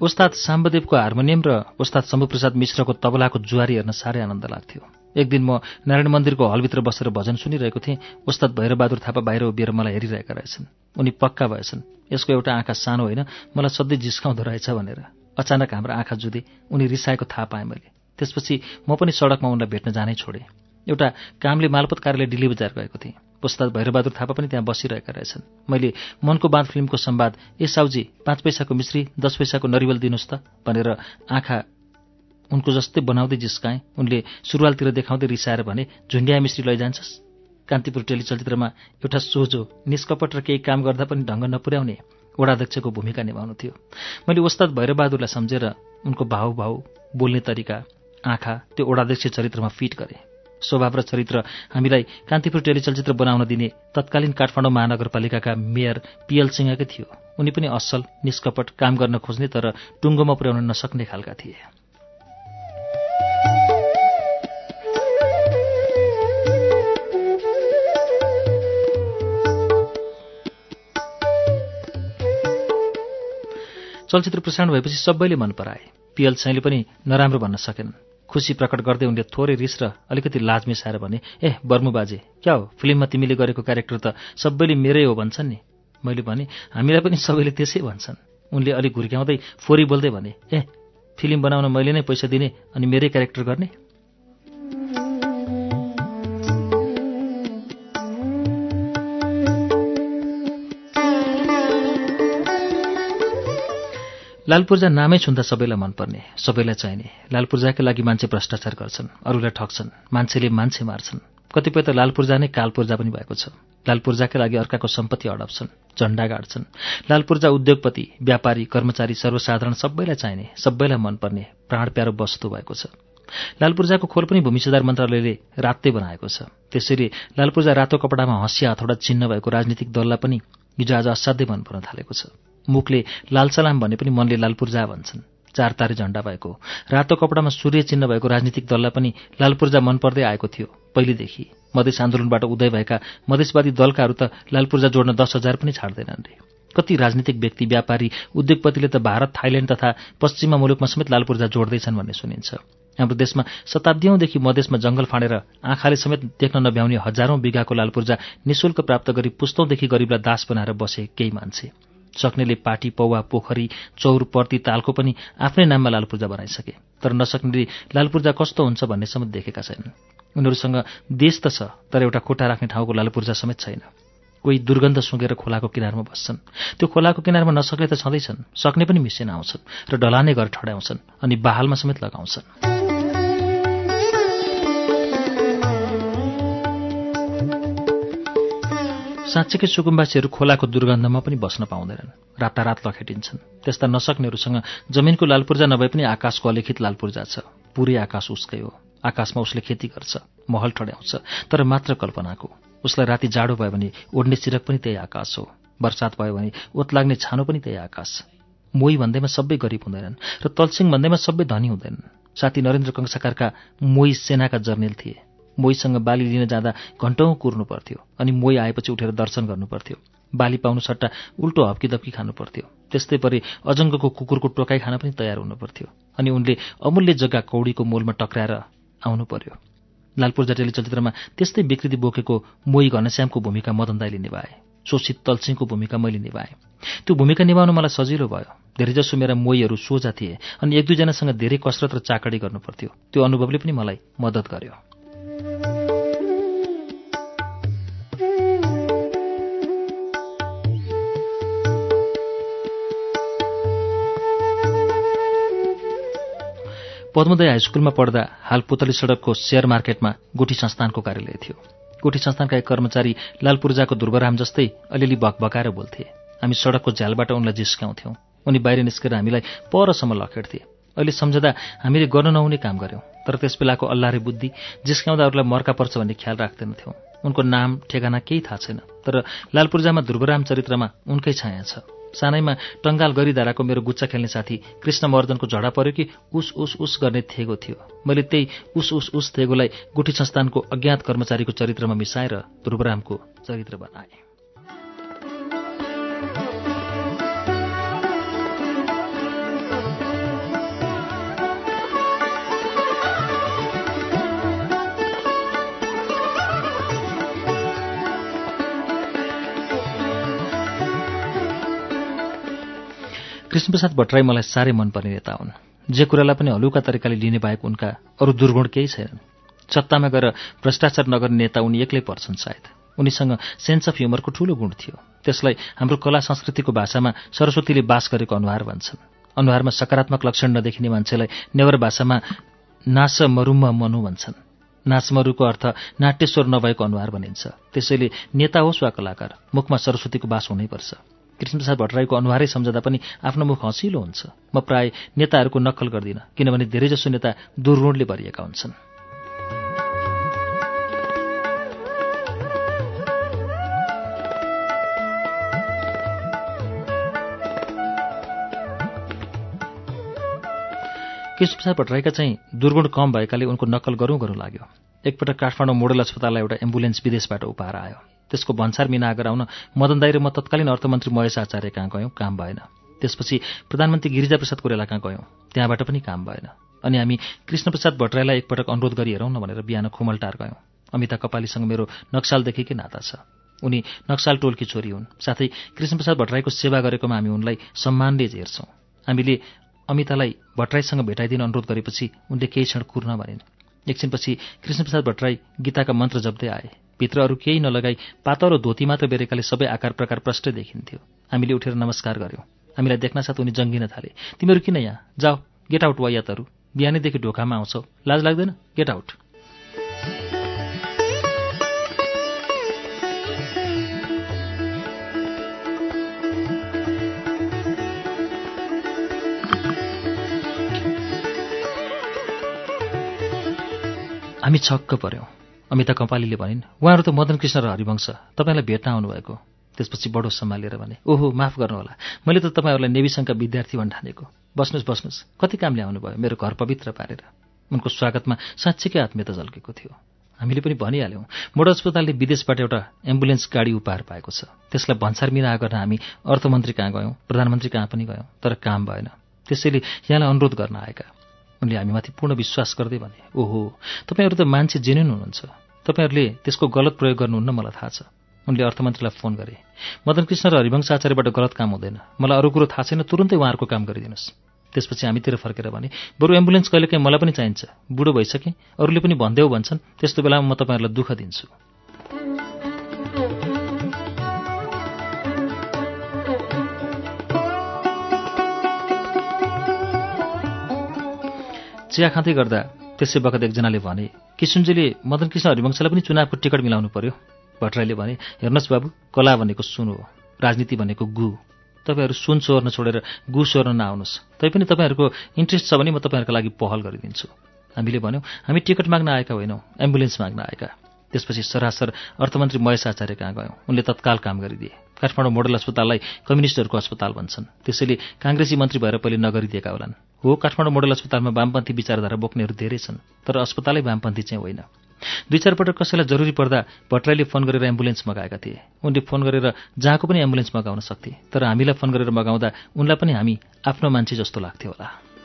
उस्ताद साम्बदेवको हार्मोनियम र उस्ताद शम्भुप्रसाद मिश्रको तबलाको जुवारी हेर्न साह्रै आनन्द लाग्थ्यो। एक दिन म नारायण मन्दिरको हलभित्र बसेर भजन सुनिरहेको थिएँ। उस्ताद भैरबहादुर थापा बाहिर उभिएर मलाई हेरिरहेका रहेछन्। उनी पक्का भएछन्। यसको एउटा आँखा सानो होइन मलाई सधैँ जिस्काउँदो रहेछ भनेर। अचानक हाम्रो आँखा जुधे उनी रिसाएको थाहा पाएँ मैले। त्यसपछि म पनि सडकमा उनलाई भेट्न जानै छोडेँ। एउटा कामले मालपत कार्यालय दिल्ली बजार गएको थिएँ। उस्ताद भैरबहादुर थापा पनि त्यहाँ बसिरहेका रहेछन्। मैले मनको बाँध फिल्मको संवाद ए साउजी पाँच पैसाको मिश्री दस पैसाको नरिवल दिनुहोस् त भनेर आँखा उनको जस्तै बनाउँदै जिस्काएँ। उनले सुरुवालतिर देखाउँदै रिसाएर भने झुन्ड्या मिश्री लैजान्छस्? कान्तिपुर टेलिचलचित्रमा एउटा सोझो निष्कपट र केही काम गर्दा पनि ढङ्ग नपुर्याउने वडाध्यक्षको भूमिका निभाउनु थियो। मैले उस्ताद भैरबहादुरलाई सम्झेर उनको भाउ बोल्ने तरिका आँखा त्यो वडाध्यक्ष चरित्रमा फिट गरेँ। स्वभाव र चरित्र हामीलाई कान्तिपुर टेलिचलचित्र बनाउन दिने तत्कालीन काठमाडौँ महानगरपालिकाका मेयर पिएल सिंहकै थियो। उनी पनि असल निष्कपट काम गर्न खोज्ने तर टुङ्गोमा पुर्याउन नसक्ने खालका थिए। चलचित्र प्रसारण भएपछि सबैले मन पराए। पिएल साईले पनि नराम्रो भन्न सकेनन्। खुसी प्रकट गर्दै उनले थोरै रिस र अलिकति लाज मिसाएर भने ए बर्मु बाजे क्या हो? फिल्ममा तिमीले गरेको क्यारेक्टर त सबैले मेरै हो भन्छन् नि। मैले भने हामीलाई पनि सबैले त्यसै भन्छन्। उनले अलिक घुर्क्याउँदै फोरी बोल्दै भने ए फिल्म बनाउन मैले नै पैसा दिने अनि मेरै क्यारेक्टर गर्ने? लालपूर्जा नामै छुन्दा सबैलाई मनपर्ने सबैलाई चाहिने। लालपूर्जाकै लागि मान्छे भ्रष्टाचार गर्छन् अरूलाई ठग्छन् मान्छेले मान्छे मार्छन्। कतिपय त लालपूर्जा नै कालपूर्जा पनि भएको छ। लालपूर्जाकै लागि अर्काको सम्पत्ति अडप्छन् झण्डा गाड्छन्। लालपूर्जा उद्योगपति व्यापारी कर्मचारी सर्वसाधारण सबैलाई चाहिने सबैलाई मनपर्ने प्राण प्यारो वस्तु भएको छ। लालपूर्जाको खोल पनि भूमि सुधार मन्त्रालयले रातै बनाएको छ। त्यसरी लालपूर्जा रातो कपडामा हँसिया हथौडा चिन्ह भएको राजनीतिक दललाई पनि हिजो आज असाध्यै मन पर्न थालेको छ। मुखले लाल सलाम भने पनि मनले लालपूर्जा भन्छन्। चार तारे झण्डा भएको। रातो कपडामा सूर्य चिन्ह भएको राजनीतिक दललाई पनि लालपूर्जा मन पर्दै आएको थियो पहिलेदेखि। मधेस आन्दोलनबाट उदय भएका मधेसवादी दलकाहरू त लालपूर्जा जोड्न दस हजार पनि छाड्दैनन् रे। कति राजनीतिक व्यक्ति व्यापारी उद्योगपतिले त भारत थाइल्याण्ड तथा पश्चिमा मुलुकमा समेत लालपूर्जा जोड्दैछन् भन्ने सुनिन्छ। हाम्रो देशमा शताब्दीौँदेखि मधेसमा जङ्गल फाँडेर आँखाले समेत देख्न नभ्याउने हजारौं बिघाको लालपूर्जा निशुल्क प्राप्त गरी पुस्तौंदेखि गरिबलाई दास बनाएर बसे केही मान्छे। सक्नेले पाटी पौवा पोखरी चौर पर्ती तालको पनि आफ्नै नाममा लालपूर्जा बनाइसके। तर नसक्नेले लालपूर्जा कस्तो हुन्छ भन्ने समेत देखेका छैनन्। उनीहरूसँग देश त छ तर एउटा खुट्टा राख्ने ठाउँको लालपूर्जा समेत छैन। कोही दुर्गन्ध सुँगेर खोलाको किनारमा बस्छन्। त्यो खोलाको किनारमा नसक्ने त छँदैछन्। सक्ने पनि मिसिन आउँछन् र ढलाने घर ठड्याउँछन् अनि बहालमा समेत लगाउँछन्। साँच्चैकै सुकुम्बासीहरू खोलाको दुर्गन्धमा पनि बस्न पाउँदैनन्। रातारात लखेटिन्छन्। त्यस्ता नसक्नेहरूसँग जमिनको लालपूर्जा नभए पनि आकाशको अलिखित लालपूर्जा छ। पुरै आकाश उसकै हो। आकाशमा उसले खेती गर्छ महल ठड्याउँछ तर मात्र कल्पनाको। उसलाई राति जाडो भयो भने ओड्ने चिरक पनि त्यही आकाश हो। वर्षात भयो भने ओत लाग्ने छानो पनि त्यही आकाश। मोही भन्दैमा सबै गरिब हुँदैनन् र तलसिङ भन्दैमा सबै धनी हुँदैनन्। साथी नरेन्द्र कंसाकारका मोही सेनाका जर्नेल थिए। मोहीसँग बाली लिन जाँदा घन्टौँ कुर्नु पर्थ्यो अनि मोही आएपछि उठेर दर्शन गर्नु पर्थ्यो। बाली पाउनु सट्टा उल्टो हप्की दप्की खानु पर्थ्यो। त्यस्तै परि अजङ्गको कुकुरको टोकाइ खान पनि तयार हुनु पर्थ्यो अनि उनले अमूल्य जग्गा कौडीको मोलमा टक्राएर आउनु पर्यो। लालपुर जटेली चलचित्रमा त्यस्तै विकृति बोकेको मोही घनश्यामको भूमिका मदन दाईले निभाए। शोषित तलसिंहको भूमिका मैले निभाएँ। त्यो भूमिका निभाउनु मलाई सजिलो भयो। धेरैजसो मेरा मोहीहरू सोझा थिए अनि एक दुईजनासँग धेरै कसरत र चाकडी गर्नु पर्थ्यो। त्यो अनुभवले पनि मलाई मद्दत गर्यो। पद्मोदय हाई स्कुलमा पढ्दा हाल पुतली सडकको सेयर मार्केटमा गुठी संस्थानको कार्यालय थियो। गुठी संस्थानका एक कर्मचारी लाल पूर्जाको दुर्गाराम जस्तै अलिअलि भकभकाएर बोल्थे। हामी सडकको झ्यालबाट उनलाई जिस्काउँथ्यौँ। उनी बाहिर निस्केर हामीलाई परसम्म लखेड्थे अहिले सम्झँदा हामीले गर्न नहुने काम गऱ्यौँ तर त्यस बेलाको बुद्धि जिस्काउँदा अरूलाई मर्का पर्छ भन्ने ख्याल राख्दैनथ्यौँ। उनको नाम ठेगाना केही थाहा छैन तर लालपूर्जामा दुर्गाराम चरित्रमा उनकै छाया छ। सानैमा टङ्गाल गरिधाराको मेरो गुच्चा खेल्ने साथी कृष्ण मर्दनको झडा पर्यो कि उस उस उस गर्ने थेगो थियो। मैले त्यही उस उस उस थेगोलाई गुठी संस्थानको अज्ञात कर्मचारीको चरित्रमा मिसाएर ध्रुवरामको चरित्र बनाएँ। कृष्णप्रसाद भट्टराई मलाई साह्रै मनपर्ने नेता हुन्। जे कुरालाई पनि हलुका तरिकाले लिने बाहेक उनका अरू दुर्गुण केही छैनन्। सत्तामा गएर भ्रष्टाचार नगर्ने नेता उनी एक्लै पर्छन् सायद। उनीसँग सेन्स अफ ह्युमरको ठूलो गुण थियो। त्यसलाई हाम्रो कला संस्कृतिको भाषामा सरस्वतीले बास गरेको अनुहार भन्छन्। अनुहारमा सकारात्मक लक्षण नदेखिने मान्छेलाई नेवर भाषामा नास मरुम्म मनु भन्छन्। नाचमरुको अर्थ नाट्यस्वर नभएको अनुहार भनिन्छ। त्यसैले नेता होस् वा कलाकार मुखमा सरस्वतीको बास हुनैपर्छ। कृष्णप्रसाद भट्टराईको अनुहारै सम्झँदा पनि आफ्नो मुख हँसिलो हुन्छ। म प्राय नेताहरूको नक्कल गर्दिनँ किनभने धेरैजसो नेता दुर्गुणले भरिएका हुन्छन्। कृष्णप्रसाद भट्टराईका चाहिँ दुर्गुण कम भएकाले उनको नक्कल गरौँ गरौँ लाग्यो। एकपटक काठमाडौँ मोडल अस्पताललाई एउटा एम्बुलेन्स विदेशबाट उपहार आयो। त्यसको भन्सार मिना गराउन मदन दाई र म तत्कालीन अर्थमन्त्री महेश आचार्य कहाँ गयौँ काम भएन। त्यसपछि प्रधानमन्त्री गिरिजाप्रसाद कोइराला कहाँ गयौँ त्यहाँबाट पनि काम भएन। अनि हामी कृष्णप्रसाद भट्टराईलाई एकपटक अनुरोध गरी हेरौँ न भनेर बिहान खुमलटार गयौँ। अमिता कपालीसँग मेरो नक्सालदेखिकै नाता छ? उनी नक्साल टोलकी छोरी हुन्। साथै कृष्णप्रसाद भट्टराईको सेवा गरेकोमा हामी उनलाई सम्मानले हेर्छौँ। हामीले अमितालाई भट्टराईसँग भेटाइदिन अनुरोध गरेपछि उनले केही क्षण कुर्न भनिन्। एकछिनपछि कृष्णप्रसाद भट्टराई गीताका मन्त्र जप्दै आए। भित्र अरू केही नलगाई पातलो धोती मात्र बेरेकाले सबै आकार प्रकार प्रष्ट देखिन्थ्यो। हामीले उठेर नमस्कार गऱ्यौँ हामीलाई देख्नासाथ उनी जङ्गिन थाले। तिमीहरू किन यहाँ? जाऊ गेट आउट वायातहरू बिहानैदेखि ढोकामा आउँछौ। लाज लाग्दैन? गेट आउट हामी छक्क पर्यौँ। अमिता कपालीले भनिन् उहाँहरू त मदन कृष्ण र हरिवंश। तपाईँलाई भेट्न आउनुभएको। त्यसपछि बडो सम्हालेर भने ओहो माफ गर्नुहोला। मैले त तपाईँहरूलाई नेविसङ्घका विद्यार्थी ठानेको बस्नुहोस् बस्नुहोस्। कति कामले आउनुभयो? मेरो घर पवित्र पारेर। उनको स्वागतमा साँच्चीकै आत्मीयता झल्केको थियो। हामीले पनि भनिहाल्यौँ मोड अस्पतालले विदेशबाट एउटा एम्बुलेन्स गाडी उपहार पाएको छ। त्यसलाई भन्सार मिना गर्न हामी अर्थमन्त्री कहाँ गयौँ? प्रधानमन्त्री कहाँ पनि गयौँ? तर काम भएन। त्यसैले यहाँलाई अनुरोध गर्न आएका। उनले हामीमाथि पूर्ण विश्वास गर्दै भने ओहो तपाईँहरू त मान्छे जेन्युन हुनुहुन्छ। तपाईँहरूले त्यसको गलत प्रयोग गर्नुहुन्न मलाई थाहा छ। उनले अर्थमन्त्रीलाई फोन गरे मदन कृष्ण र हरिवंश आचार्यबाट गलत काम हुँदैन। मलाई अरू कुरो थाहा छैन तुरन्तै उहाँहरूको काम गरिदिनुहोस्। त्यसपछि हामीतिर फर्केर भने बरु एम्बुलेन्स कहिलेकाहीँ मलाई पनि चाहिन्छ। बुढो भइसकेँ अरूले पनि भन्देऊ भन्छन् त्यस्तो बेलामा म तपाईँहरूलाई दुःख दिन्छु। चिया खाँदै गर्दा त्यसै बखत एकजनाले भने किसुनजीले मदन कृष्ण हरिवंशलाई पनि चुनावको टिकट मिलाउनु पर्यो? भट्टराईले भने हेर्नुहोस् बाबु कला भनेको सुन हो राजनीति भनेको गु। तपाईँहरू सुन चोर्न छोडेर गु चोर्न नआउनुहोस् तैपनि तपाईँहरूको इन्ट्रेस्ट छ भने म तपाईँहरूको लागि पहल गरिदिन्छु। हामीले भन्यौँ हामी टिकट माग्न आएका होइनौँ एम्बुलेन्स माग्न आएका। त्यसपछि सरासर अर्थमन्त्री महेश आचार्य कहाँ गयौँ? उनले तत्काल काम गरिदिए। काठमाडौँ मोडल अस्पताललाई कम्युनिस्टहरूको अस्पताल भन्छन्। त्यसैले काङ्ग्रेसी मन्त्री भएर पहिले नगरिदिएका होलान्। हो काठमाडौँ मोडल अस्पतालमा वामपन्थी विचारधारा बोक्नेहरू धेरै छन् तर अस्पतालै वामपन्थी चाहिँ होइन। दुई चार पटक कसैलाई जरुरी पर्दा भट्टराईले फोन गरेर एम्बुलेन्स मगाएका थिए। उनले फोन गरेर जहाँको पनि एम्बुलेन्स मगाउन सक्थे तर हामीलाई फोन गरेर मगाउँदा उनलाई पनि हामी आफ्नो मान्छे जस्तो लाग्थ्यो होला।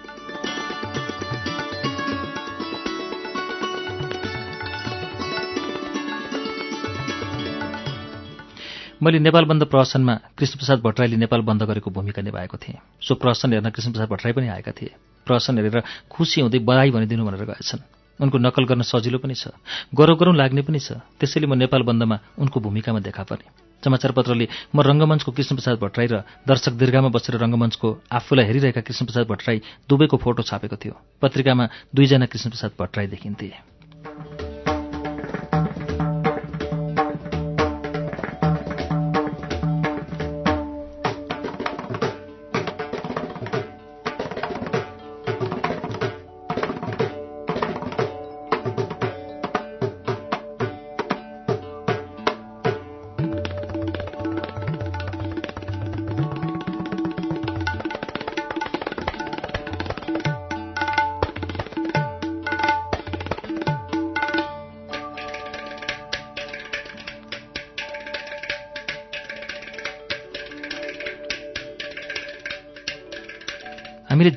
मैले नेपाल बन्द प्रहसनमा कृष्णप्रसाद भट्टराईले नेपाल बन्द गरेको भूमिका निभाएको थिएँ। सो प्रहसन हेर्न कृष्णप्रसाद भट्टराई पनि आएका थिए। प्रहसन हेरेर खुसी हुँदै बधाई भनिदिनु भनेर गएछन् उनको नकल गर्न सजिलो पनि छ गरौँ गरौँ लाग्ने पनि छ। त्यसैले म नेपाल बन्दमा उनको भूमिकामा देखा परेँ समाचारपत्रले म रङ्गमञ्चको कृष्णप्रसाद भट्टराई र दर्शक दीर्घामा बसेर रङ्गमञ्चको आफूलाई हेरिरहेका कृष्णप्रसाद भट्टराई दुवैको फोटो छापेको थियो। पत्रिकामा दुईजना कृष्णप्रसाद भट्टराई देखिन्थे।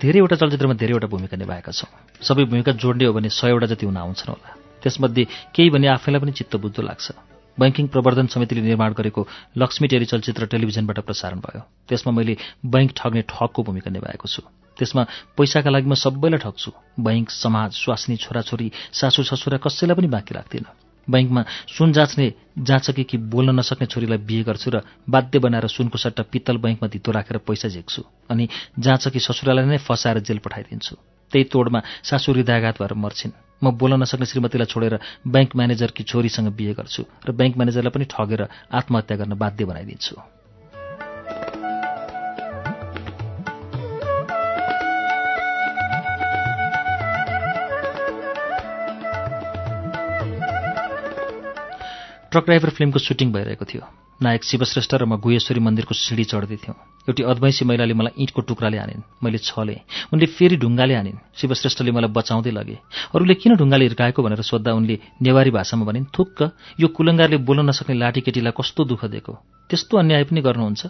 धेरैवटा चलचित्रमा धेरैवटा भूमिका निभाएका छौँ। सबै भूमिका जोड्ने हो भने सयवटा जति हुन आउँछन् होला। त्यसमध्ये केही भने आफैलाई पनि चित्त बुझ्दो लाग्छ। बैङ्किङ प्रवर्धन समितिले निर्माण गरेको लक्ष्मी टेली चलचित्र टेलिभिजनबाट प्रसारण भयो। त्यसमा मैले बैङ्क ठग्ने ठगको भूमिका निभाएको छु। त्यसमा पैसाका लागि म सबैलाई ठग्छु। बैङ्क समाज स्वास्नी छोराछोरी सासू ससुरा कसैलाई पनि बाँकी राख्दिनँ। बैङ्कमा सुन जाँच्ने जाँचकी कि बोल्न नसक्ने छोरीलाई बिहे गर्छु र बाध्य बनाएर सुनको सट्टा पित्तल बैङ्कमा धितो राखेर पैसा झेक्छु अनि जाँचकी ससुरालाई नै फसाएर जेल पठाइदिन्छु। त्यही तोडमा सासू हृदयाघात भएर मर्छिन्। म बोल्न नसक्ने श्रीमतीलाई छोडेर ब्याङ्क म्यानेजरकी छोरीसँग बिहे गर्छु र ब्याङ्क म्यानेजरलाई पनि ठगेर आत्महत्या गर्न बाध्य बनाइदिन्छु। ट्रक ड्राइभर फिल्मको सुटिङ भइरहेको थियो। नायक शिवश्रेष्ठ र म गुहेश्वरी मन्दिरको सिँढी चढ्दै थियौँ। एउटी अद्वैंसी महिलाले मलाई इँटको टुक्राले हानिन्। मैले छले। उनले फेरि ढुङ्गाले हानिन्। शिवश्रेष्ठले मलाई बचाउँदै लगे। अरूले किन ढुङ्गाले हिर्काएको भनेर सोद्धा उनले नेवारी भाषामा भनिन् थुक्क यो कुलङ्गारले बोल्न नसक्ने लाठीकेटीलाई कस्तो दुःख दिएको? त्यस्तो अन्याय पनि गर्नुहुन्छ?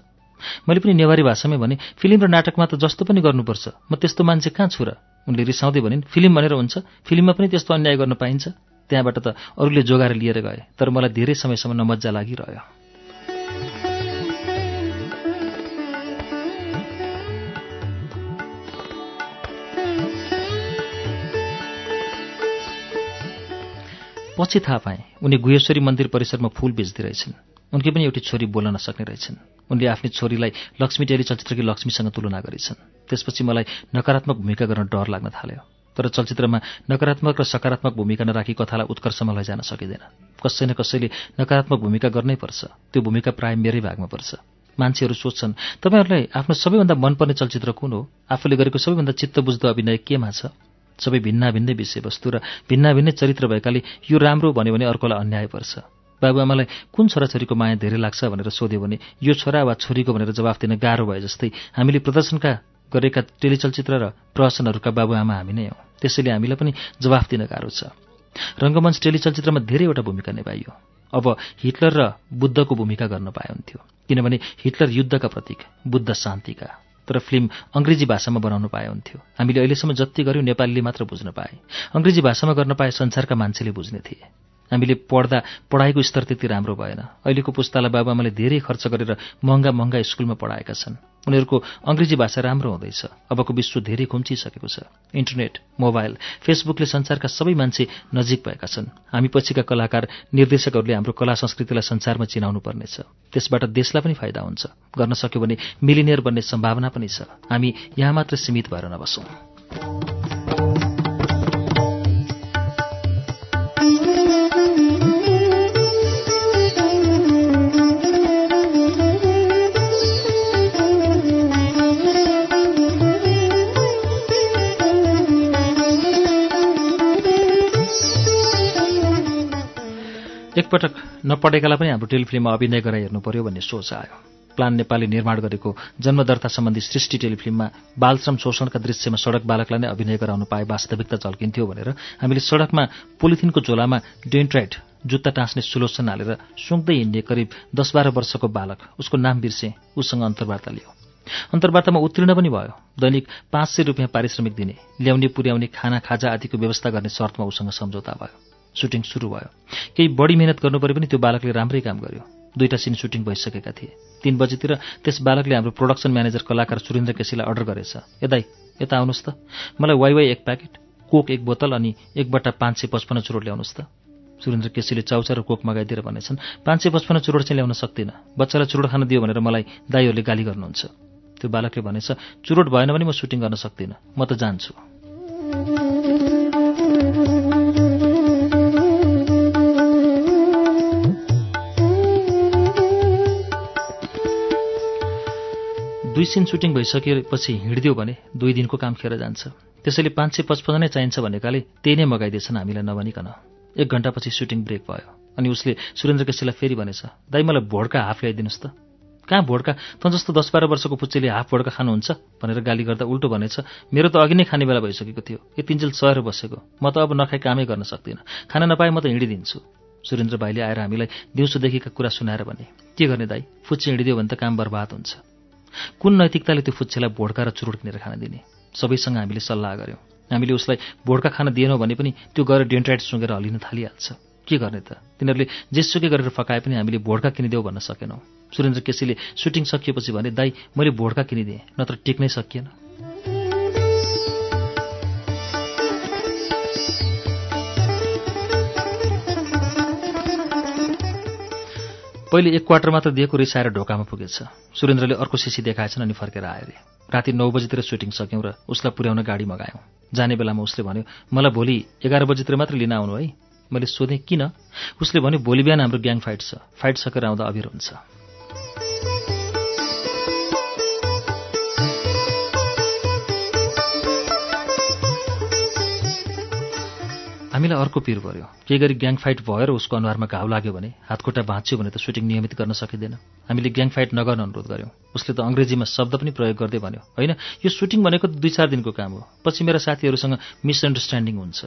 मैले पनि नेवारी भाषामै भने फिल्म र नाटकमा त जस्तो पनि गर्नुपर्छ। म त्यस्तो मान्छे कहाँ छु र? उनले रिसाउँदै भनिन् फिल्म भनेर हुन्छ। फिल्ममा पनि त्यस्तो अन्याय गर्न पाइन्छ। त्यहाँबाट त अरूले जोगाएर लिएर गए तर मलाई धेरै समयसम्म नमज्जा लागिरह्यो। पछि थाहा पाएँ उनी गुहेश्वरी मन्दिर परिसरमा फूल बेच्दै रहेछन्। उनकी पनि एउटी छोरी बोल्न नसक्ने रहेछन्। उनले आफ्नै छोरीलाई लक्ष्मी टेली चलचित्रकी लक्ष्मीसँग तुलना गरेछन्। त्यसपछि मलाई नकारात्मक भूमिका गर्न डर लाग्न थाल्यो। तर चलचित्रमा नकारात्मक र सकारात्मक भूमिका नराखी कथालाई उत्कर्षमा लैजान सकिँदैन। कसै न कसैले नकारात्मक भूमिका गर्नै पर्छ। त्यो भूमिका प्राय मेरै भागमा पर्छ। मान्छेहरू सोध्छन् तपाईँहरूलाई आफ्नो सबैभन्दा मनपर्ने चलचित्र कुन हो? आफूले गरेको सबैभन्दा चित्त बुझ्दो अभिनय केमा छ? सबै भिन्ना भिन्नै विषयवस्तु र भिन्ना भिन्नै चरित्र भएकाले यो राम्रो भन्यो भने अर्कोलाई अन्याय पर्छ। बाबुआमालाई कुन छोराछोरीको माया धेरै लाग्छ भनेर सोध्यो भने यो छोरा वा छोरीको भनेर जवाफ दिन गाह्रो भए जस्तै हामीले प्रदर्शनका गरेका टेलिचलचित्र र प्रहसनहरूका बाबुआमा हामी नै हौँ। त्यसैले हामीलाई पनि जवाफ दिन गाह्रो छ। रङ्गमञ्च टेलिचलचित्रमा धेरैवटा भूमिका निभाइयो। अब हिटलर र बुद्धको भूमिका गर्न पाए हुन्थ्यो। किनभने हिटलर युद्धका प्रतीक बुद्ध शान्तिका। तर फिल्म अङ्ग्रेजी भाषामा बनाउनु पाए हुन्थ्यो। हामीले अहिलेसम्म जति गऱ्यौँ नेपालीले मात्र बुझ्न पाए। अङ्ग्रेजी भाषामा गर्न पाए संसारका मान्छेले बुझ्ने थिए। हामीले पढ्दा पढाइको स्तर त्यति राम्रो भएन। अहिलेको पुस्तालाई बाबाआमाले धेरै खर्च गरेर महँगा महँगा स्कुलमा पढाएका छन्। उनीहरूको अङ्ग्रेजी भाषा राम्रो हुँदैछ। अबको विश्व धेरै खुम्चिसकेको छ। इन्टरनेट मोबाइल फेसबुकले संसारका सबै मान्छे नजिक भएका छन्। हामी पछिका कलाकार निर्देशकहरूले हाम्रो कला संस्कृतिलाई संसारमा चिनाउनु पर्नेछ त्यसबाट देशलाई पनि फाइदा हुन्छ। गर्न सक्यो भने मिलिनियर बन्ने सम्भावना पनि छ। हामी यहाँ मात्र सीमित भएर नबसौँ। एकपटक नपढेकालाई पनि हाम्रो टेलिफिल्ममा अभिनय गराइ हेर्नु पर्यो भन्ने सोच आयो। प्लान नेपालले निर्माण गरेको जन्मदर्ता सम्बन्धी सृष्टि टेलिफिल्ममा बालश्रम शोषणका दृश्यमा सडक बालकलाई नै अभिनय गराउनु पाए वास्तविकता झल्किन्थ्यो भनेर हामीले सडकमा पोलिथिनको झोलामा डेन्ट्राइट जुत्ता टाँस्ने सुलोसन हालेर सुँग्दै हिँड्ने करिब दस बाह्र वर्षको बालक उसको नाम बिर्से उसँग अन्तर्वार्ता लियो। अन्तर्वार्तामा उत्तीर्ण पनि भयो। दैनिक पाँच सय रुपियाँ पारिश्रमिक दिने ल्याउने पुर्याउने खाना खाजा आदिको व्यवस्था गर्ने शर्तमा उसँग सम्झौता भयो। सुटिङ सुरु भयो। केही बढी मेहनत गर्नु परे पनि त्यो बालकले राम्रै काम गर्यो। दुईटा सिन सुटिङ भइसकेका थिए। तीन बजीतिर त्यस बालकले हाम्रो प्रोडक्सन म्यानेजर कलाकार सुरेन्द्र केसीलाई अर्डर गरेछ। यदाई यता आउनुहोस् त। मलाई वाइवाई एक प्याकेट कोक एक बोतल अनि एक बट्टा पाँच सय पचपन्न चुरोट ल्याउनुहोस् त। सुरेन्द्र केसीले चाउचा र कोक मगाइदिएर भनेछन् पाँच सय पचपन्न चुरोट चाहिँ ल्याउन सक्दिनँ। बच्चालाई चुरोट खान दियो भनेर मलाई दाईहरूले गाली गर्नुहुन्छ। त्यो बालकले भनेछ चुरोट भएन भने म सुटिङ गर्न सक्दिनँ। म त जान्छु। दुई सिन सुटिङ भइसकेपछि हिँडिदियो भने दुई दिनको काम खेर जान्छ। त्यसैले पाँच सय पचपन्न नै चाहिन्छ भनेकाले त्यही नै मगाइदिएछन् हामीलाई नभनिकन। एक घन्टापछि सुटिङ ब्रेक भयो अनि उसले सुरेन्द्र केसीलाई फेरि भनेछ दाइ मलाई भोड्का हाफ ल्याइदिनुहोस् त। कहाँ भोड्का? तँ जस्तो दस बाह्र वर्षको पुच्चेले हाफ भोड्का खानुहुन्छ भनेर गाली गर्दा उल्टो भनेछ मेरो त अघि नै खाने बेला भइसकेको थियो। यतिन्जेल सहेर बसेको। म त अब नखाइ कामै गर्न सक्दिनँ। खाना नपाए म त हिँडिदिन्छु। सुरेन्द्र भाइले आएर हामीलाई दिउँसोदेखिका कुरा सुनाएर भने के गर्ने दाई? फुच्चे हिँडिदियो भने त काम बर्बाद हुन्छ। कुन नैतिकताले त्यो फुच्चेलाई भोड्का र चुरोट किनेर खान दिने? सबैसँग हामीले सल्लाह गऱ्यौँ हामीले उसलाई भोड्का खान दिएनौँ भने पनि त्यो गएर डेन्ट्राइट सुँगेर हलिन थालिहाल्छ। के गर्ने त? तिनीहरूले जेसुकै गरेर फकाए पनि हामीले भोड्का किनिदेऊ भन्न सकेनौँ। सुरेन्द्र केसीले सुटिङ सकिएपछि भने दाई मैले भोड्का किनिदिएँ नत्र टेक्नै सकिएन। पहिले एक क्वार्टर मात्र दिएको रिसाएर ढोकामा पुगेछ। सुरेन्द्रले अर्को सिसी देखाएछन् अनि फर्केर आयो अरे। राति नौ बजीतिर सुटिङ सक्यौँ र उसलाई पुर्याउन गाडी मगायौँ। जाने बेलामा उसले भन्यो मलाई भोलि एघार बजीतिर मात्र लिन आउनु है। मैले सोधेँ किन? उसले भन्यो भोलि बिहान हाम्रो ग्याङ फाइट छ। फाइट सकेर आउँदा अभिर हुन्छ। हामीलाई अर्को पिर पर्यो। केही गरी ग्याङ फाइट भयो र उसको अनुहारमा घाउ लाग्यो भने हातखुट्टा भाँच्यो भने त सुटिङ नियमित गर्न सकिँदैन। हामीले ग्याङ फाइट नगर्न अनुरोध गऱ्यौँ उसले त अङ्ग्रेजीमा शब्द पनि प्रयोग गर्दै भन्यो होइन यो सुटिङ भनेको दुई चार दिनको काम हो। पछि मेरा साथीहरूसँग मिसअन्डरस्ट्यान्डिङ हुन्छ।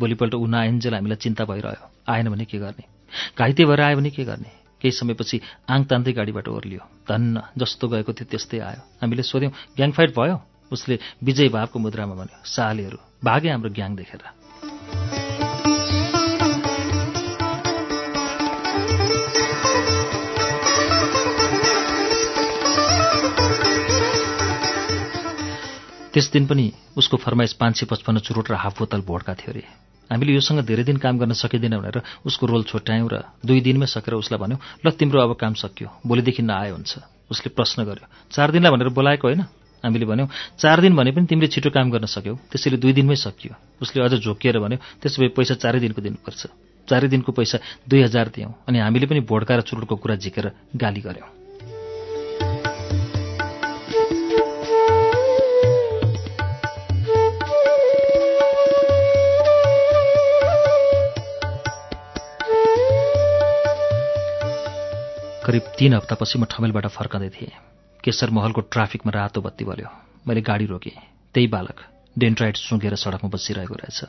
भोलिपल्ट ऊ नआइन्जेल हामीलाई चिन्ता भइरह्यो। आएन भने के गर्ने? घाइते भएर आयो भने के गर्ने? केही समयपछि आङ तान्दै गाडीबाट ओर्लियो। धन्न जस्तो गएको थियो त्यस्तै आयो। हामीले सोध्यौँ ग्याङ फाइट भयो? उसले विजय भावको मुद्रामा भन्यो सालेहरू भागे हाम्रो ग्याङ देखेर। त्यस दिन पनि उसको फरमाइस पाँच सय पचपन्न चुरोट र हाफ बोतल भोड्का थियो अरे। हामीले योसँग धेरै दिन काम गर्न सकिँदैन भनेर उसको रोल छोट्यायौँ र दुई दिनमै सकेर उसलाई भन्यौँ ल तिम्रो अब काम सकियो। भोलिदेखि नआए हुन्छ। उसले प्रश्न गर्यो चार दिनलाई भनेर बोलाएको होइन? हामीले भन्यौँ चार दिन भने पनि तिमीले छिटो काम गर्न सक्यौ। त्यसैले दुई दिनमै सकियो। उसले अझ झोकिएर भन्यो त्यसो भए पैसा चारै दिनको दिनुपर्छ। चारै दिनको पैसा दुई हजार दियौँ। अनि हामीले पनि भोड्का र चुरोटको कुरा झिकेर गाली गऱ्यौँ करिब तीन हप्तापछि म ठमेलबाट फर्कँदै थिएँ। केशर महलको ट्राफिकमा रातो बत्ती बल्यो। मैले गाडी रोकेँ। त्यही बालक डेन्ट्राइट सुँगेर सडकमा बसिरहेको रहेछ।